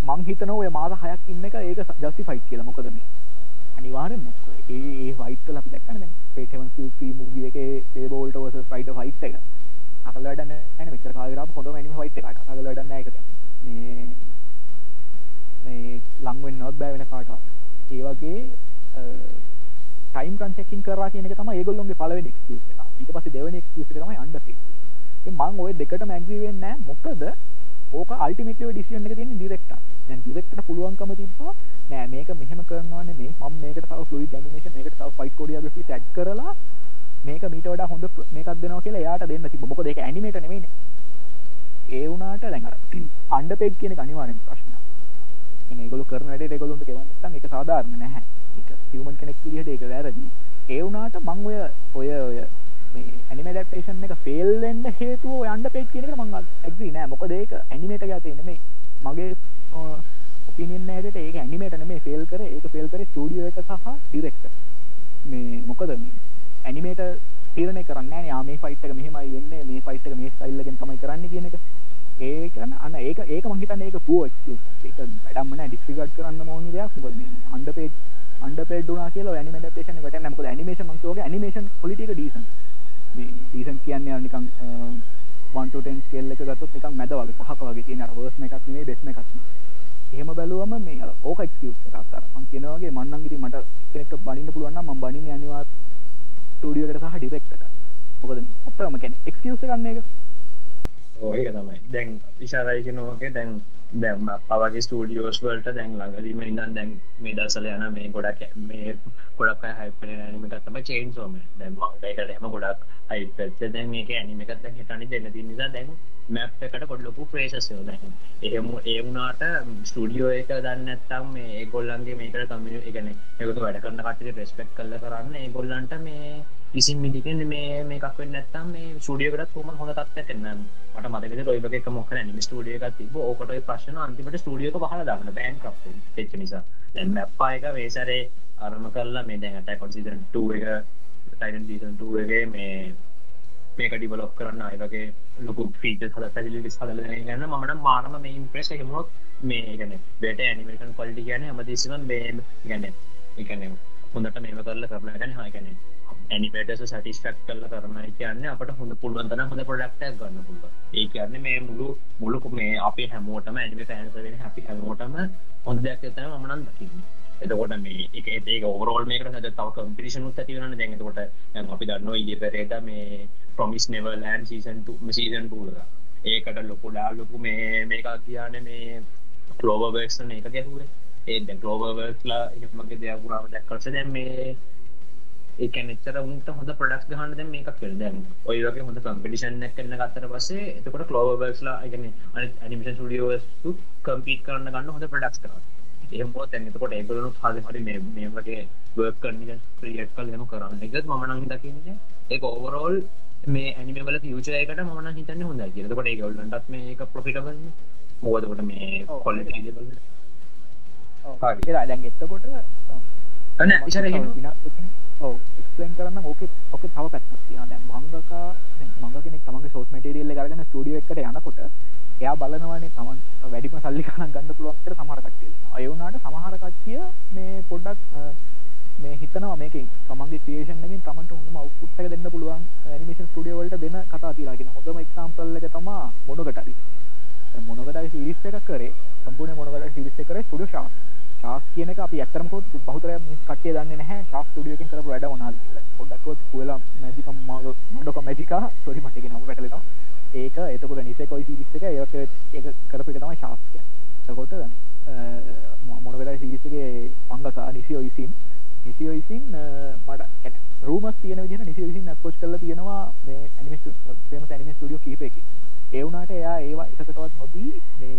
මං හිතනවා ඔය මාස 6ක් ඉන්න එක ඒක ජස්ටිෆයිඩ් කියලා. මොකද මේ? අනිවාර්යෙන්ම. ඒ ඒ ෆයිට් කරලා අපි දැක්කනේ දැන් Fate Heaven Q3 මූවි එකේ Saberbolt vs Spider ෆයිට් එක. අකල වැඩ නැහැ මෙච්චර කාලෙකට ආපු හොඳම ඇනිමේ ෆයිට් එකක්. අකල වැඩ නැහැ ඒක දැන්. මේ මේ ලං වෙන්නවත් බෑ වෙන කාටවත්. ඒ වගේ ටයිම් ට්‍රන්සැක්ෂන් කරා කියන එක තමයි ඒගොල්ලොන්ගේ පළවෙනි එක්ස්කියුස් එක. ඊට පස්සේ දෙවෙනි එක්ස්කියුස් එක තමයි අන්ඩර්ටේක්. ඉතින් මම ওই දෙකටම ඇග්‍රී වෙන්නේ නැහැ. මොකද ඕක අල්ටිමේට්ලි ඩිසිෂන් එක තියෙන්නේ ඩිරෙක්ටර්. දැන් ඩිරෙක්ටර්ට පුළුවන්කම තිබ්බා නෑ මේක මෙහෙම කරනවා නෙමෙයි. මම මේකට තව ෆ්ලුයිඩ් ඇනිමේෂන් මේකට තව ෆයිට් කොරියෝග්‍රැෆි ඇඩ් කරලා මේක මීට වඩා හොඳ මේකක් දෙනවා කියලා එයාට දෙන්න තිබ්බා. මොකද ඒක ඇනිමේටර් නෙමෙයිනේ. ඒ වුණාට දැන් අර <clears throat> අන්ඩර්පේඩ් කියන එක අනිවාර්යෙන් ප්‍රශ්නයක්. එන ඒගොල්ලෝ කරන වැඩේ ඒගොල්ලොන්ට ගෙවන්න නැත්නම් ඒක සාධාරණ නැහැ. ඒක හියුමන් කෙනෙක් විදිහට ඒක වැරදි. ඒ වුණාට මං ඔය ඔය ඔය මේ ඇනිමේ ඇඩැප්ටේෂන් එක ෆේල් වෙන්න හේතුව ඔය අන්ඩර්පේඩ් කියන එකට මං ඇග්‍රී නෑ. මොකද ඒක ඇනිමේටර් ගාතේ නෙමෙයි. මගේ ඔපිනියන් එකකට ඒක ඇනිමේටර් නෙමෙයි ෆේල් කරේ. ඒක ෆේල් කරේ ස්ටුඩියෝ එක සහ ඩිරෙක්ටර්. මේ මොකද මේ ඇනිමේටර් තීරණය කරන්නේ නැහැ නේ. ආ මේ ෆයිට් එක මෙහෙමයි වෙන්නේ. මේ ෆයිට් එක මේ ස්ටයිල් එකෙන් තමයි කරන්නේ කියන එක. ඒක අන්න ඒක ඒක මං හිතන්නේ ඒක පුව එක්ස්කියුස් ඒක වැඩක්ම නෑ ඩිස්රිගාඩ් කරන්න ඕනි දෙයක්. මොකද මේ අන්ඩර්පේඩ් අන්ඩර්පේඩ් වුණා කියලා ඇනිමේ ඇඩැප්ටේෂන් එකට නෑ මොකද ඇනිමේෂන් මං කියෝගේ ඇනිමේෂන් ක්වොලිටි එක ඩීසන්ට් මේ ඩීසන්ට් කියන්නේ අර නිකන් 1 to 10 ස්කේල් එක ගත්තොත් නිකන් මැද වගේ පහක වගේ තියෙන අර වර්ස්ට් එකක් නෙමෙයි බෙස්ට් එකක් නෙමෙයි එහෙම බැලුවම මේ අර ඕක එක්ස්කියුස් එකක් අර. මං කියන වගේ මං නම් ඉතින් මට කෙනෙක්ට බනින්න පුළුවන් නම් මං බනින්නේ අනිවාර්ය ස්ටුඩියෝ එකට සහ ඩිරෙක්ටර්ට මොකද ඇත්තම කියන්නේ එක්ස්කියුස් එකක් නේ ඒක. ඒක තමයි. දැන් විශාරයික නෝක දැන් දැම් පවගේ ස්ටඩියෝස් වලට දැන් ළඟදීම ඉඳන් දැන් මේ දසල යන මේ ගොඩක් මේ ගොඩක් හයිපන ඇනිමකත්තම චේන් සෝම දැන් මංගයකට එම ගොඩක් හයිපච්ච දැන් මේක ඇනිමකත් දැන් හිටනි දෙන්න ති නිසා දැන් මැප් එකට කොඩ්ලොකු ප්‍රේශස්යෝ දැන් එහෙම ඒ වුණාට ස්ටඩියෝ එක දන්න ඇත්තම් මේ ගොල්ලන්ගේ මේකට කමිය එකන එකතු වැඩ කරන්න කටට රෙස්පෙක්් කල්ල කරන්න ඒ ගොල්ලන්ට මේ කිසිම් මිදිකෙන් මේ මේකක් වෙන්න නැත්තම් මේ ස්ටඩියකට කොම හොඳ තත්ව එන්න මට මතක රොයික මොක නිම ස්ටඩිය එකක් තිබ ඕකට ප්‍රශ්න අන්තිමට ස්ටඩියක පහල දාන්න බෑන් ක්‍රප් එච්ච නිසා. දැන් මැප්පා එක වේසරේ අරම කරලා මේ දැන් අටයි කොන්සිදන් ටුව එක ටයින් ඩීසන් ටුව එක මේ මේක ඩිවලොප් කරන්න අයවගේ ලොකු ෆීච හල පැදිලි හදල ගන්න මන මානම මේ ඉම්ප්‍රෙස් එකමුණොත් මේ ගැන බෙට ඇනිමේටන් කොල්ටි කියන හමතිසිම මේ ගැන එකන හොඳට මේම කරල කරලා ගැන හාගැන ඇනිමේටස සටිස්ටක් කල්ල කරනයි කියන්න අපට හොඳ පුළුවන්තන හොඳ පොඩක්ටක් ගන්න පුළුව ඒ කියන්න මේ මුළු මුළුකු මේ අපේ හැමෝටම ඇනිම ෆෑන්ස වෙන හැපි හැමෝටම හොඳ දෙයක් තම මනන් දකින්න. එතකොට මේ එක ඒක ඕරෝල් මේක හද තව කම්පිරිෂන් ඇතිවන දැඟතකොට අපි දන්න ඉඩ පෙරේද මේ ප්‍රමිස් නෙවලෑන් සීසන් සීසන් ටූල ඒකට ලොකුඩා ලොකු මේ මේක කියන්න මේ කලෝබවක්ෂන එක ගැහුවේ. ඒ දැ ගලෝබවර්ලා මගේ දෙයක් පුරාම දැක්කරස දැම් මේ ඒකන එච්චර උන්ට හොඳ ප්‍රඩක්ස් ගහන්න දැන් මේකක් වෙන දැන් ඔය වගේ හොඳ කම්පිටිෂන් එකක් කරන ගත්තට පස්සේ එතකොට ක්ලෝවර් වර්ක්ස්ලා ඒ කියන්නේ අනිත් ඇනිමේෂන් ස්ටුඩියෝස් කම්පීට් කරන්න ගන්න හොඳ ප්‍රොඩක්ට්ස් කරනවා. එහෙම තැනකොට ඒගලනු හද හරි මේ මේ වගේ වර්ක් කන්ඩිෂන් ක්‍රියට් කල් හෙම කරන්න. එකත් මම නම් දකින්නේ ඒක ඕවරෝල් මේ ඇනිමවල ෆියචයකට මන හිතන්න හොඳ කියනකොට ඒ ගවල්ලටත් මේක ප්‍රොෆිටබල් මොකදකොට මේ ඔව්. කොල්ල හරි. ඒලා දැන් එත්තකොට අන ඉශර ඔව. එක්ස්ලන් කරන්න ඕක ඔක තව පැත්තක් තියෙන දැන් මංගකා මංග කෙනෙක් තමගේ සෝස් මටරියල්ල කරගෙන ස්ටඩිය එකට යනකොට එයා බලනවනේ තමන් වැඩිම සල්ලි කන ගන්න පුළුවන්කට සමහරකට්ටිය අයවුනාට සමහරකට්ටිය මේ පොඩ්ඩක් මේ හිතනවා මේක තමන්ගේ ක්‍රේෂන්ගෙන් තමන්ට හොම අවුට්ට දෙන්න පුළුවන් නිමේෂන් ස්ටඩියවලට දෙන කතා තිලාගෙන හොඳම එක්සාම්පල්ල එක තමා මොනකටරි මොනකට සිරිස් එක කරේ සම්පූර්ණ මොනකට සිරිස් කර ස්ටඩිය ශා ශාස් කියන එක අපි ඇත්තරමකොත් බහතර කටේ දන්න නැහැ. ශාස් ටඩියකින් කර වැඩ වනාද පොඩක්කොත් පුල මැජික මඩොක මැජිකා. සොරි මටක නම පැටලෙනවා. ඒක එතකොට නිසේ කොයි සිරිස් එක. ඒක ඒ කරපිට තමයි ශාස්කය තකොට මොනකට සිරිසගේ අංගකා නිසියෝ ඉසින් නිසියෝ ඉසින් මට රූමස් තියන විදිහ නිසිය විසින් අපෝච් කල තියෙනවා මේ ඇනිමස් පේම ඇනිම ස්ටියෝ කීපයකි ඒවුනාට එයා ඒවා එකකටවත් නොදී මේ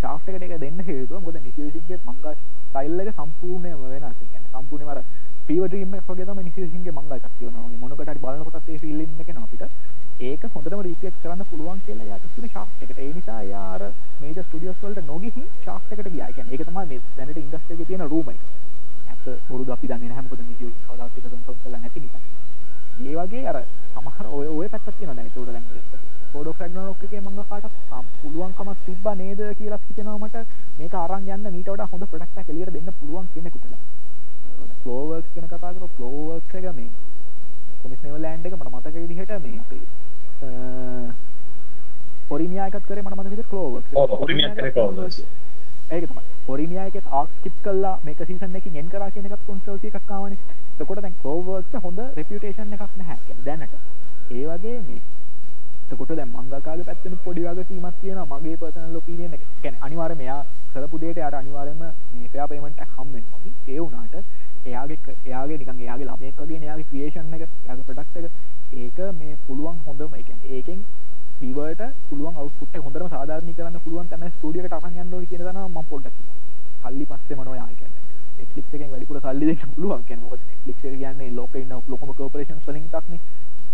ශාස්ටකට එක දෙන්න හේතුව ගොද නිසිවිසින්ගේ මංගා සයිල්ලක සම්පූර්ණයම වෙන සම්පූර්ණ මර පීවටීම ොගේම නිසිසින්ගේ මංගා චක්තියනවා මොනකට බලකොට ඒ ෆිල්ලන්න එක අපිට ඒක හොඳම රීපෙක් කරන්න පුළුවන් කියලා යාතින ශාක්කට ඒ නිසා යාර මේජ ස්ටියස් වලට නොගහි ශාක්කට ගියයකැන එක තම මේ දැනට ඉන්දස්ටගේ තියෙන රූමයි ඇත මුරුද අපි දන්න හැමකොද නිසිය කදාතික සො කල නැති නිසා. ඒ වගේ අර සමහර ඔය ඔය පැත්තත් තියෙන දැන් ඒකට ෆ්‍රැග්නොක් එකේ මම කාට පුළුවන්කමක් තිබ්බා නේද කියලා හිතෙනවා මට. මේක අරන් යන්න මීට වඩා හොඳ ප්‍රොඩක්ට් එළියට දෙන්න පුළුවන් කෙනෙකුට. ෆ්ලෝ වර්ක්ස් ගැන කතා කරලා ෆ්ලෝ වර්ක්ස් එක මේ. කොමිස් නෙවර්ලෑන්ඩ් එක මට මතක විදිහට මේ අපේ ඔරිමියායකත් කරේ මට මතක Works. ඒක තමයි. ඔරිමියායකත් ආක් ස්කිප් කළා මේක සීසන් එකකින් එන් කරා කියන එකත් කොන්සල්ටි එකක් ආවනේ. එතකොට දැන් ෆ්ලෝ වර්ක්ස් හොඳ රෙපියුටේෂන් එකක් නැහැ. දැනට. ඒ වගේ මේ එතකොට දැන් මංගකාගේ පැත්තෙන් පොඩි වගකීමක් තියෙනවා මගේ පර්සනල් ඔපිනියන් එක. කියන්නේ අනිවාර්යයෙන් එයා කරපු දෙයට එයාට අනිවාර්යයෙන්ම මේ ෆෙයා පේමන්ට් එකක් හම් වෙනවා. ඒ වුණාට එයාගේ එයාගේ නිකන් එයාගේ ළමයෙක් වගේ එයාගේ ක්‍රියේෂන් එක එයාගේ ප්‍රොඩක්ට් එක ඒක මේ පුළුවන් හොඳම ඒ කියන්නේ ඒකෙන් විවර්ට පුළුවන් අවුට්පුට් එක හොඳටම සාධාරණීකරන්න පුළුවන් තැන ස්ටුඩියෝ එකට අරන් යන්න ඕනි කියන දා මම පොඩ්ඩක් කියනවා. සල්ලි පස්සේ මොනවා යා කියන්නේ. Netflix එකෙන් වැඩිපුර සල්ලි දෙන්න පුළුවන් කියන්නේ මොකද Netflix එක කියන්නේ ලෝකේ ඉන්න ලොකම කෝපරේෂන්ස් වලින් එකක්නේ.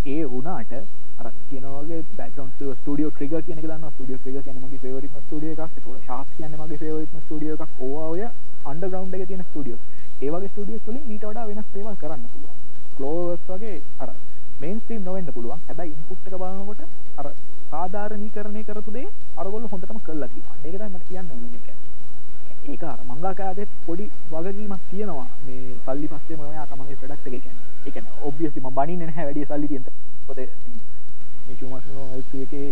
ඒ වුණාට අර කියනවගේ බැක්ග්‍රවුන්ඩ් ස්ටුඩියෝ ට්‍රිගර් කියන එක දන්නවා. ස්ටුඩියෝ ට්‍රිගර් කියන්නේ මගේ ෆේවරිට්ම ස්ටුඩියෝ එකක්. ඒක ශාස් කියන්නේ මගේ ෆේවරිට්ම ස්ටුඩියෝ එකක්. ඕවා ඔය අන්ඩර්ග්‍රවුන්ඩ් එකේ තියෙන ස්ටුඩියෝස් ඒ වගේ ස්ටුඩියෝස් වලින් ඊට වඩා වෙනස් දේවල් කරන්න පුළුවන්. ෆ්ලෝවර්ස් වගේ අර මේන් ස්ට්‍රීම් නොවෙන්න පුළුවන්. හැබැයි ඉන්පුට් එක බලනකොට අර සාධාරණීකරණය කරපු දේ අරගොල්ලෝ හොඳටම කළා කියනවා ඒක තමයි මට කියන්න ඕනේ මේක. ඒක අර මංගාකාදේ පොඩි වගකීමක් තියෙනවා. මේ සල්ලි පස්සේ මොනවා තමන්ගේ ප්‍රොඩක්ට් එක කියන්නේ. ඒ කියන්නේ ඔබ්වියස්ලි මම බනින්නේ නැහැ වැඩි සල්ලි තියෙන මොකද මේ ෂුමාසනෝ එල්පී එකේ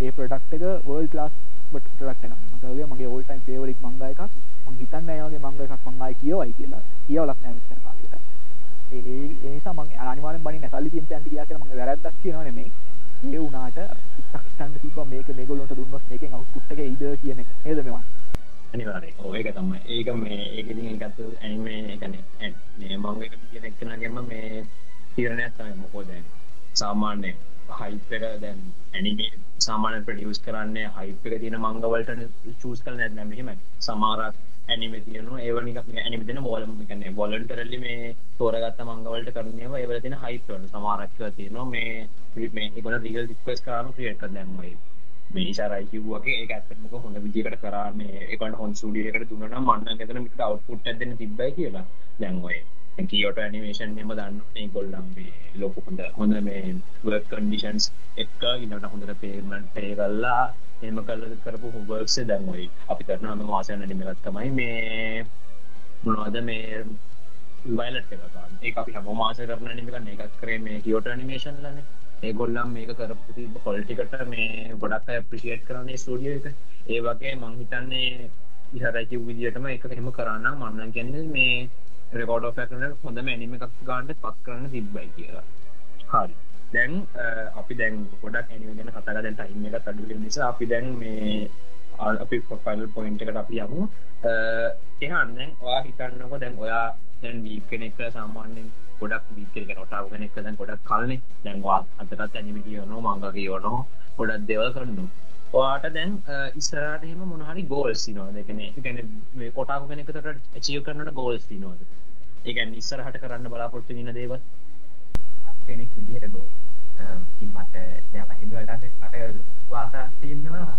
ඒ ප්‍රොඩක්ට් එක වර්ල්ඩ් ක්ලාස් බට් ප්‍රොඩක්ට් එකක්. මම කියවගේ මගේ ඕල් ටයිම් ෆේවරිට් මංගා එකක්. මම හිතන්නේ නැහැ වගේ මංගා එකක් මං ආයි කියවයි කියලා. කියවලක් නැහැ මෙච්චර කාලෙකට ඒ ඒ ඒ නිසා මම අනිවාර්යෙන් බනින්නේ සල්ලි තියෙන තැනට ගියා කියලා මම වැරද්දක් කියනව නෙමෙයි. ඒ වුණාට ඉත්තක් හිතන්න තිබ්බා මේක මේගොල්ලන්ට දුන්නොත් මේකෙන් අවුට්පුට් එක එයිද කියන එක. නේද මෙවන් අනිවාර්යයෙන්. ඔව් ඒක තමයි. ඒක මේ ඒක ඉතින් ඒකත් ඇනිමේ කියන්නේ මේ මම එක කියන එක්කනගෙම මේ තීරණයක් තමයි මොකෝ දැන්. සාමාන්‍ය හයිප් එක දැන් ඇනිමේ සාමාන්‍ය ප්‍රොඩියුස් කරන්නේ හයිප් එක තියෙන මංග වලට චූස් කරලා නැත්නම් මෙහෙමයි සමහරක් ඇනිමේ තියෙනවා. ඒව නිකන් ඇනිමේ දෙන වොලම් කියන්නේ වොලන්ටරිලි මේ තෝරගත්ත මංග වලට කරන්නේව ඒවල තියෙන හයිප් වල සමහරක් ඒවා තියෙනවා. මේ මේ ඒගොල්ලෝ රීල් රික්වෙස්ට් කරාම ක්‍රියේට් කරලා දැන් ඔය මේ ඉශාරයි කිව්වගේ ඒක ඇත්තටම හොඳ විදිහකට කරා මේ ඒකට හොන් ස්ටුඩියෝ එකට දුන්නා නම් මන්න නම් එතන මිට අවුට්පුට් එකක් දෙන්න තිබ්බයි කියලා දැන් ඔය දැන් කියෝටෝ ඇනිමේෂන් එහෙම දන්නවනේ ඒගොල්ලන් මේ ලොකු හොඳ හොඳ මේ වර්ක් කන්ඩිෂන්ස් එක්ක ඊළඟට හොඳට පේමන්ට් පේ කරලා එහෙම කරලා කරපු වර්ක්ස් දැන් ඔය අපි කරන හැම මාසෙම ඇනිමේ එකක් තමයි මේ මොනවද මේ වයිලට් එක ගන්න. ඒක අපි හැම මාසෙ කරන ඇනිමේ එකක් නේ. ඒකත් කරේ මේ කියෝටෝ ඇනිමේෂන් ලනේ. ඒගොල්ලම් මේක කරපු තිබ්බ කොලිටිකට මේ ගොඩක් අය අප්‍රිෂিয়েට් කරන්නේ ස්ටුඩියෝ එක. ඒ වගේ මං හිතන්නේ ඉහරයි කිව් විදිහටම ඒක එහෙම කරා නම් මම නම් කියන්නේ මේ රෙකෝඩ් ඔෆ් එකක් කරන හොඳම ඇනිමේ එකක් ගන්න පත් කරන්න තිබ්බයි කියලා. හරි. දැන් අපි දැන් ගොඩක් ඇනිමේ ගැන කතා කරලා දැන් ටයිම් එකත් අඩු වෙන නිසා අපි දැන් මේ අපි ෆයිනල් පොයින්ට් එකට අපි යමු. එහෙනම් දැන් ඔයා හිතන්නකෝ දැන් ඔයා දැන් වීක් කෙනෙක් සාමාන්‍යයෙන් ගොඩක් වීක නොටාව කෙනෙක් දැන් ගොඩක් කල්නේ. දැන් වා අතටත් ඇනිමි කියනෝ මංග කියනෝ ගොඩක් දෙවල් කරන්නු ඔයාට දැන් ඉස්සරට එහෙම මොනහරි ගෝල්ස් තිනවාද එකන ගැන කොටාක කෙනෙකට චිය කරන්නට ගෝල්ස් තිනවාද ඒගැන් ඉස්සරහට කරන්න බලාපොරත්තු ඉන්න දේව කෙනෙක් විදිහට ගෝ ඉතින් මට දැන් හින්දුවලට මට වාසා තියෙනවා.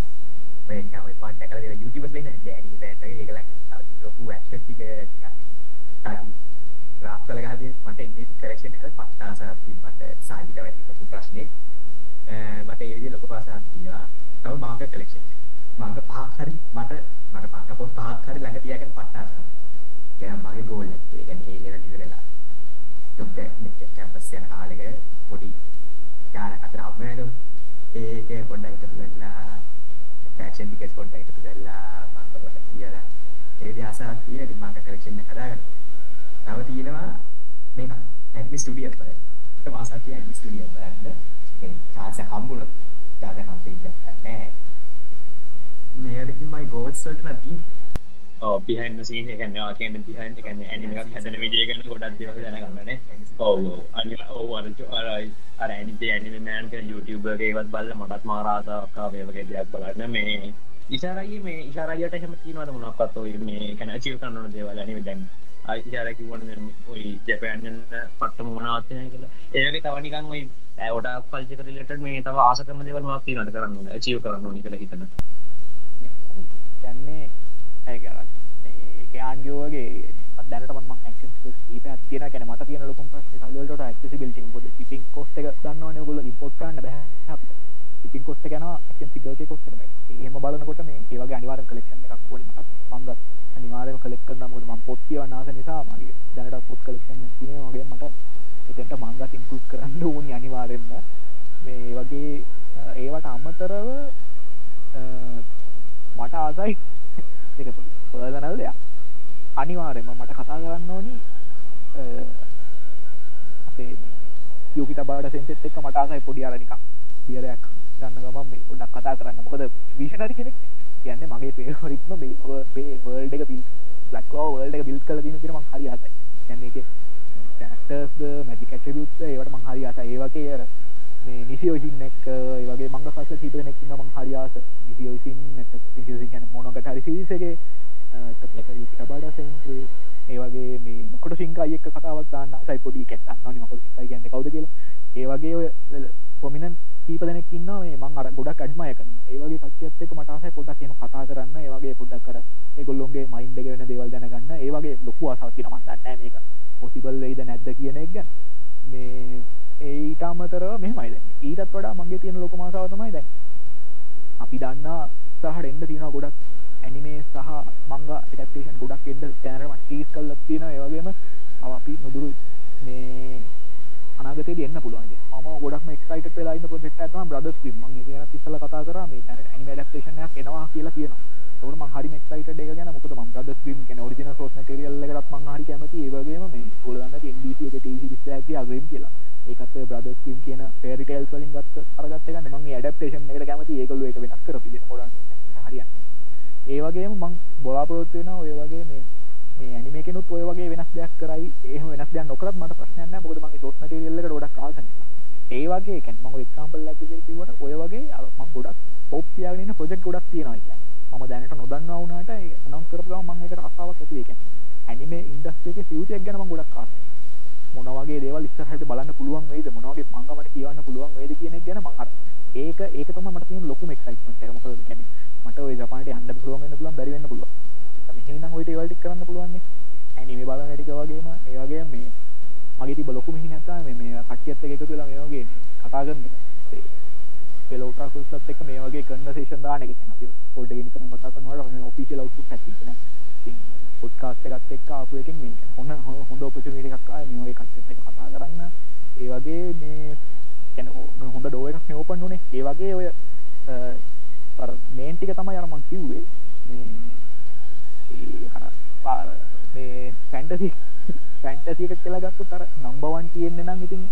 මේ කම පාට කල YouTubers වෙන ඩෑඩි බෑන්ඩ් එක ඒකලක් ලොකු ඇස්පෙක්ට් එක ග්‍රාෆ් කළ ගහදී මට ඉන්නේ කලෙක්ෂන් එක පට්ටාසක් මට සාහිත්‍ය වැඩි ලොකු ප්‍රශ්නේ. මට ඒ විදිහේ ලොකු පාසාවක් තියෙනවා තව මාංග කලෙක්ෂන් මාංග පහක් හරි මට මට මාංග පොත් පහක් හරි ළඟ තියාගෙන පට්ටාසක් දැන් මගේ ගෝල් එක ඒ කියන්නේ ඒ ලෙවල් ඉවරලා ඩොක්ටර් මෙට් කැම්පස් යන කාලෙක පොඩි ගානක් අතර අම්මනද ඒක පොඩ්ඩක් එකතු කරලා ෆැෂන් ටිකට්ස් පොඩ්ඩක් එකතු කරලා මාංග පොඩ්ඩක් කියලා. ඒ විදිහ ආසාවක් තියෙන ඉතින් මාංග කලෙක්ෂන් එක හදාගන්න. තව තියෙනවා මේක ඇඩ්මි ස්ටුඩියෝ එක. බලන්න මාසක් තියෙන ඇඩ්මි ස්ටුඩියෝ එක බලන්න. චාන්ස හම්බුණොත් දාද කම්පීට් නෑ මේකට මයි ගෝල්ස් වලට නැති පිහන් සීන එකනවා කියන පිහන් එකන ඇනිමක් හැදන විදිය ගන්න ගොඩක් දෙව දැනගන්නන ඔව අනි ඔව අර අර ඇනිතේ ඇනිමෑන්ක YouTubeගේවත් බල්ල මටත් මාරාසාක්කා වේවගේ දෙයක් බලන්න. මේ ඉසාරයි මේ ඉශාරයට හම තිනවද මොනක්ත් ඔය මේ කැන චිව කරන්නන දේවල් අනිව දැන් අයිශාරකිවන ඔයි ජැපයන්න පට්ට මොනාවත්යය කියලා. ඒගේ තවනිකන් ඔයි ඇවට පල්ච කරලට මේ තව ආසකම දෙවල් මක්ති නට කරන්න චිව කරන්න නි කළ හිතන. යන්නේ ඇගරත් ඒආන්ගෝගේ දැනට ම ීප තියන කැන මට තියන ලොකුම් ප්‍රශ් කල්ලට ක්සිබිලිට ොද සිපින් කොස්ට දන්නවන ගොල ඉපොට් කරන්න බැ ඉතින් කොස්ට ගැන සිගක කොස්ට ඒම බලනකොට මේ ඒවගේ අනිවාරම් කලෙක්ෂන් එකක් වන මංගත් අනිවාරම කලෙක් කරන්නමුට ම පොත් කියවන්නස නිසා මගේ දැනට පොත් කලෙක්ෂන් තිනවගේ මට එතට මංගත් ඉන්කලුට් කරන්න ඕනි අනිවාරෙන්ම මේ වගේ ඒවට අම්මතරව මට ආසයි <laughs> පර්දනල් දෙයක්. අනිවාරෙන්ම මට කතා කරන්න ඕනි අපේ යෝකි තබාට සෙන්සෙත් එක්ක මට ආසයි පොඩි අරනිකක් පියරයක් ගන්න ගම මේ ගොඩක් කතා කරන්න. මොකද විෂණරි කෙනෙක් කියන්න මගේ පේහොරික්ම මේ පේ වර්ල්ඩ එක පිල් ලක්ලෝ වර්ල්ඩ එක බිල් කල දින පිරම හරි ආසයි. යන්න එක ටර්ස්ද මැටිකටබියුත්ත ඒවට මං හරි ආස ඒවගේ අර මේ නිසියෝසින් එක් වගේ මංග කස හිතනෙක් ඉන්න මං හරියාස නිසියෝසින් නිසියෝසි ගැන මොනකට හරි සිරිසගේ තබඩ සෙන්සේ ඒවගේ මේ මොකට සිංකායක කතාවක් දාන්න සයි පොඩි කැත්තන්න මකොට සිංකයි ගන්න කවද කියලා. ඒවගේ පොමිනන් කීප දෙනෙක් ඉන්න මේ මං අර ගොඩක් අඩ්මය කරන ඒවගේ කට්ටියත් එක මටසයි පොඩක් එම කතා කරන්න ඒවගේ පොඩ්ඩක් කර ඒගොල්ලොන්ගේ මයින්ඩ එක වෙන දේවල් දැනගන්න. ඒවගේ ලොකු අසාති නමන්දන්න මේක. පොසිබල් වෙයිද නැද්ද කියන එක ගැන. මේ ඒට අමතරව මෙමයිද ඊටත් වඩා මගේ තියෙන ලොක මාසාව තමයි දැන් අපි දන්නා සහට එන්න තියෙන ගොඩක් ඇනිමේ සහ මංග ටක්ටේෂන් ගොඩක් එන්න තැනරම ටීස් කල්ල තියෙන ඒවගේම අපි නොදුරු මේ අනාගතය එන්න පුළුවන් ම ගොඩක් එක්සයිට පෙලායින්න පොෙක්ට ඇතම බ්‍රදස් ම කියන තිසල කතා කර මේ තැන ඇනිම ඩක්ටේෂනයක් එනවා කියලා කියනවා. තවට ම හරි එක්සයිට එක ගැන. මොකද ම බ්‍රද ්‍රීම් කෙන රිජන සෝස් ටරියල්ල එකත් ම හරි කැමති. ඒවගේම මේ ගොලන්න න්ඩ එක ටසි විස්තෑගේ අග්‍රීම් කියලා. ඒකත් බ්‍රද ්‍රීම් කියන පෙරිටල් වලින් ගත් අරගත්ත මගේ ඩප්ටේෂන් එකට කැමති ඒකල එක වෙනස් කර පි ොඩ හරිය ඒවගේම මං බොලාපොරොත්වෙන ඔය වගේ මේ මේ ඇනිමේකනුත් ඔය වගේ වෙනස් දෙයක් කරයි. ඒ වෙනස් දෙයක් නොකරත් මට ප්‍රශ්නයක් නැහැ. මොකද මගේ සෝස් මැටීරියල් එකට ගොඩක් ආස නිසා ඒ වගේ කියන්නේ මම එක්සැම්පල් එකක් විදිහට කිව්වට ඔය වගේ මම ගොඩක් ටොප් තියාගෙන ඉන්න ප්‍රොජෙක්ට් ගොඩක් තියෙනවා කියන්නේ. මම දැනට නොදන්නවා වුණාට ඒ අනවුන්ස් කරපු ගමන් මම ඒකට ආසාවක් ඇති වෙයි. කියන්නේ ඇනිමේ ඉන්ඩස්ට්‍රි එකේ ෆියුචර් එක ගැන මම ගොඩක් ආසයි මොන වගේ දේවල් ඉස්සරහට බලන්න පුළුවන් වෙයිද? මොන වගේ මංගා මට කියවන්න පුළුවන් වෙයිද කියන එක ගැන මම අර ඒක ඒක තමයි මට තියෙන ලොකුම එක්සයිට්මන්ට් එක. මොකද කියන්නේ මට ওই ජපානට යන්න පුළුවන් වෙන්න පුළුවන් බැරි වෙන්න පුළුවන්. මෙහෙ නම් ওই ටේවල් ටික කරන්න පුළුවන් නේ ඇනිමේ බලන ටික වගේම? ඒ වගේම මේ මගේ තිබ ලොකු මිහි නැත්තා මේ මේ කට්ටියත් එක එකතු වෙලා මේ වගේ කතා කරන එක. පෙලෝටා කුල්සත් එක්ක මේ වගේ කන්වර්සේෂන් දාන එක තියෙනවා අපි පොඩ්ඩක් ගෙන කරන කතා කරනකොට මේ ඔෆිෂියල් අවුට්පුට් එකක් තියෙනවා ඉතින් පොඩ්කාස්ට් එකත් එක්ක ආපු එකෙන් මේ හොඳ හොඳ ඔපචුනිටි එකක් ආවේ මේ වගේ කට්ටියත් එක්ක කතා කරන්න. ඒ වගේ මේ කියන්නේ හොඳ ඩෝ එකක් මේ ඕපන් උනේ ඒ වගේ ඔය අර මේන් ටික තමයි අර මං කිව්වේ. මේ ඒ අර මේ ෆැන්ටසි ෆැන්ටසික කියලා ගත්තු තර නම්බවන් තියෙන්නේ නම් ඉතින්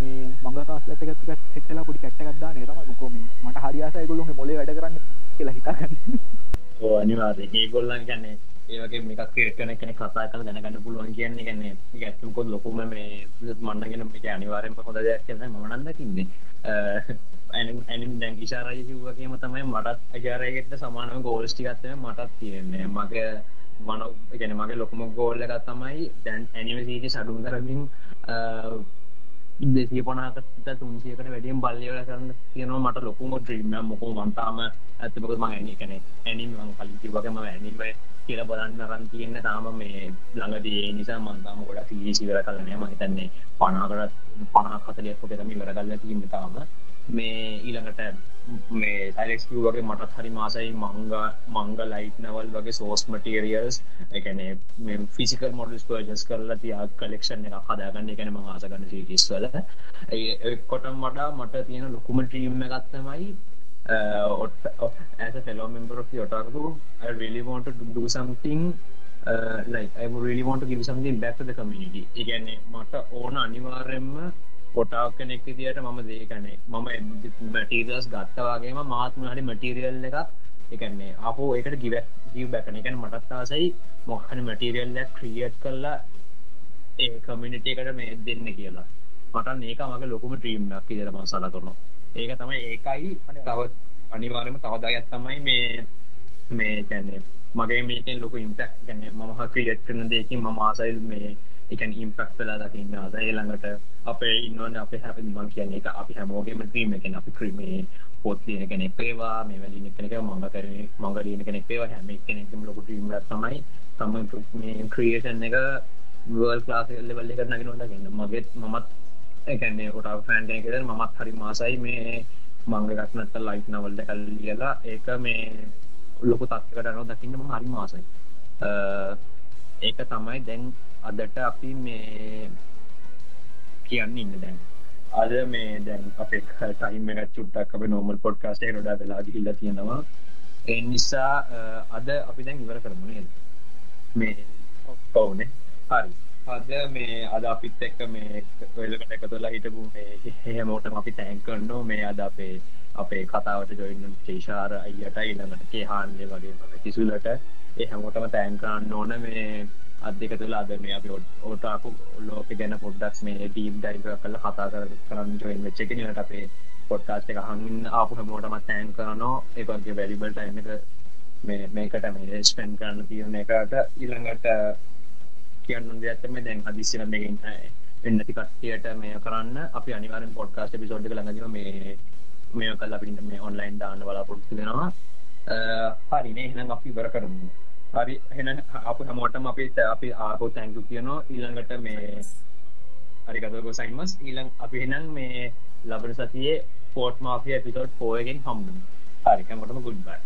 මේ මංගකාස්ලට ගත්ත හෙක්ටලා පොඩි කැට්ටක් දාන්න තමයි මොකෝ මේ මට හරි ආසයි ඒගොල්ලෝගේ මොලේ වැඩ කරන්න කියලා හිතාගන්න. ඕ අනිවාර්යෙන් ඒගොල්ලන් කියන්නේ ඒවගේ මේක ක්‍රේට් කරන කෙනෙක් කතා කරලා දැනගන්න පුළුවන් කියන්නේ කියන්නේ ඒක ඇත්තම කොහොමද ලොකුම මේ මන්නගෙන මේක අනිවාර්යෙන්ම හොඳ දෙයක් කියලා මම නම් දකින්නේ. ඇනිම් ඇනිම් දැන් ඉෂාරය කිව්වගේම තමයි මටත් ඉෂාරයකට සමානව ගෝල්ස් ටිකක් තමයි මටත් තියෙන්නේ. මගේ මන ගැන මගේ ලොකුම ගෝල්ල එකත් තමයි දැන් ඇනිවසීට සඩුම් කරමින් දෙසිය පනාකට තුන්සියකට වැඩියම් බල්ලියල කරන්න තියෙනවා මට ලොකුම ්‍රීම මොකෝ මන්තාම ඇතමක ම ඇනි කන ඇනිම කලිති වගේම ඇනිම කියල බලන්න රන් තියෙන්න තාම මේ ළඟදී නිසා මන්තාම ගොඩක් සිසිවර කලනය මහිතන්නේ පනාකරත් පනා කතලයක් ොකෙතම ඉවර කල්ල තින්න තාම. මේ ඊළඟට මේ සයිලෙක්ස්ක වගේ මටත් හරි මාසයි මංග මංග ලයිට් නවල් වගේ සෝස් මටරියල්ස් එකන මේ ෆිසිකල් මොඩල්ස් පර්ජස් කරලා තියා කලෙක්ෂන් එක හදාගන්න. එකන ම ආසගන්න සිටිස්වල කොටම් වඩා මට තියෙන ලොකුම ට්‍රීම් එකත්තමයි Uh, ඔට as a fellow member of the otaku I really want to do something uh, like I really want to give something back to the community. ඉගැන්නේ මට ඕන අනිවාර්යෙන්ම පොටාක් කෙනෙක් විදියට මම දේකනේ මම මටීරියල්ස් ගත්තවාගේම මාත්ම හරි මටීරියල් එක එකන්නේ අපෝ එකට ගිව ගිව බැකන එකන මටත් ආසයි මොහන මටීරියල්ලක් ක්‍රියට් කරලා ඒ කමිනිිටකට මේ දෙන්න කියලා. මට ඒක මගේ ලොකුම ට්‍රීම්ක් කියර ම සල කරනවා ඒක තමයි ඒකයි තව අනිවාරම තවදාගත් තමයි මේ මේ තැන්නේ මගේ මේකෙන් ලොක ඉම්පක් ගැන මහ ක්‍රියට් කරන දෙකින් ම ආසයිල් මේ එකන් ඉම්පක් වෙලා දකින්න අද ළඟට අපේ ඉන්නවන අප හැ මං කියන එක අපි හැමෝගේම ්‍රීම එකෙන. අපි ක්‍රීමේ පොත් ලියන කෙනෙක් පේවා මේ වැලින කෙනෙක මඟ කර මඟ ලියන කෙනෙක් පේවා හැම කෙනෙකම ලොක ්‍රීම තමයි තම මේ ක්‍රියේෂන් එක වල් ලාස ලෙවල්ල කර නගෙන ොදගන්න මගේත් මමත් එකන්නේ කොට ෆෑන්ට එකද මමත් හරි මාසයි මේ මංගගත්නට ලයිට් නවල්ද කල් ලියලා ඒක මේ ලොකු තත්කටනෝ දකින්නම හරි මාසයි. ඒක තමයි දැන් අදට අපි මේ කියන්න ඉන්න දැන්. අද මේ දැන් අපේ ටයිම් එක චුට්ටක් අප නෝමල් පොඩ්කාස්ටේ නොඩා වෙලා ගිහිල්ල තියෙනවා. ඒ නිසා අද අපි දැන් ඉවර කරමුණේ මේ ඔවුනේ හරි අද මේ අද අපිත් එක්ක මේ ඔයලකට එක තුලා හිටපු මේ හෙමෝටම අපි තැන් කරන්නෝ මේ අද අපේ අපේ කතාවට ජොයින්න චේෂාර අයියට ඉළඟට කේහාන්ය වගේ තිසුලට ඒ හැමෝටම තැන් කරන්න ඕන. මේ අදක තුළ අද මේ අපි ඕටාකු ලෝක ගැන පොඩ්ඩක් මේ ඩීම් ඩයිව කල කතා කර කරන්න ජොයින් වෙච්චක නට අපේ පොඩ්කාස්ට එක හඟින් ආපු හැමෝටම තෑන් කරනෝ ඒකගේ වැලිබල් ටයිම එක මේ මේකට මේ ස්පෙන් කරන්න තියන එකට. ඊළඟට කියන්න දෙයක්ත්තම දැන් හදිසින මේකින් එන්නති කට්ටියට මේ කරන්න. අපි අනිවාරෙන් පොඩ්කාස්ට පිසෝඩ් ළඟදිම මේ මේ කල් අපිට මේ ඔන්ලයින් දාන්න බලාපොරොත්තු දෙෙනවා හරිනේ එහෙනම් අපි ඉවර කරමු. හරි. හෙන අප හැමෝටම අපි අපි ආපෝ තැංකු කියනවා. ඊළඟට මේ හරිකතක සයිමස් ඊළඟ අපි හෙනම් මේ ලබන සතියේ පෝට් මාෆිය පිසෝඩ් පෝයගෙන් හම්බ හරිකමටම ගුඩ්බයි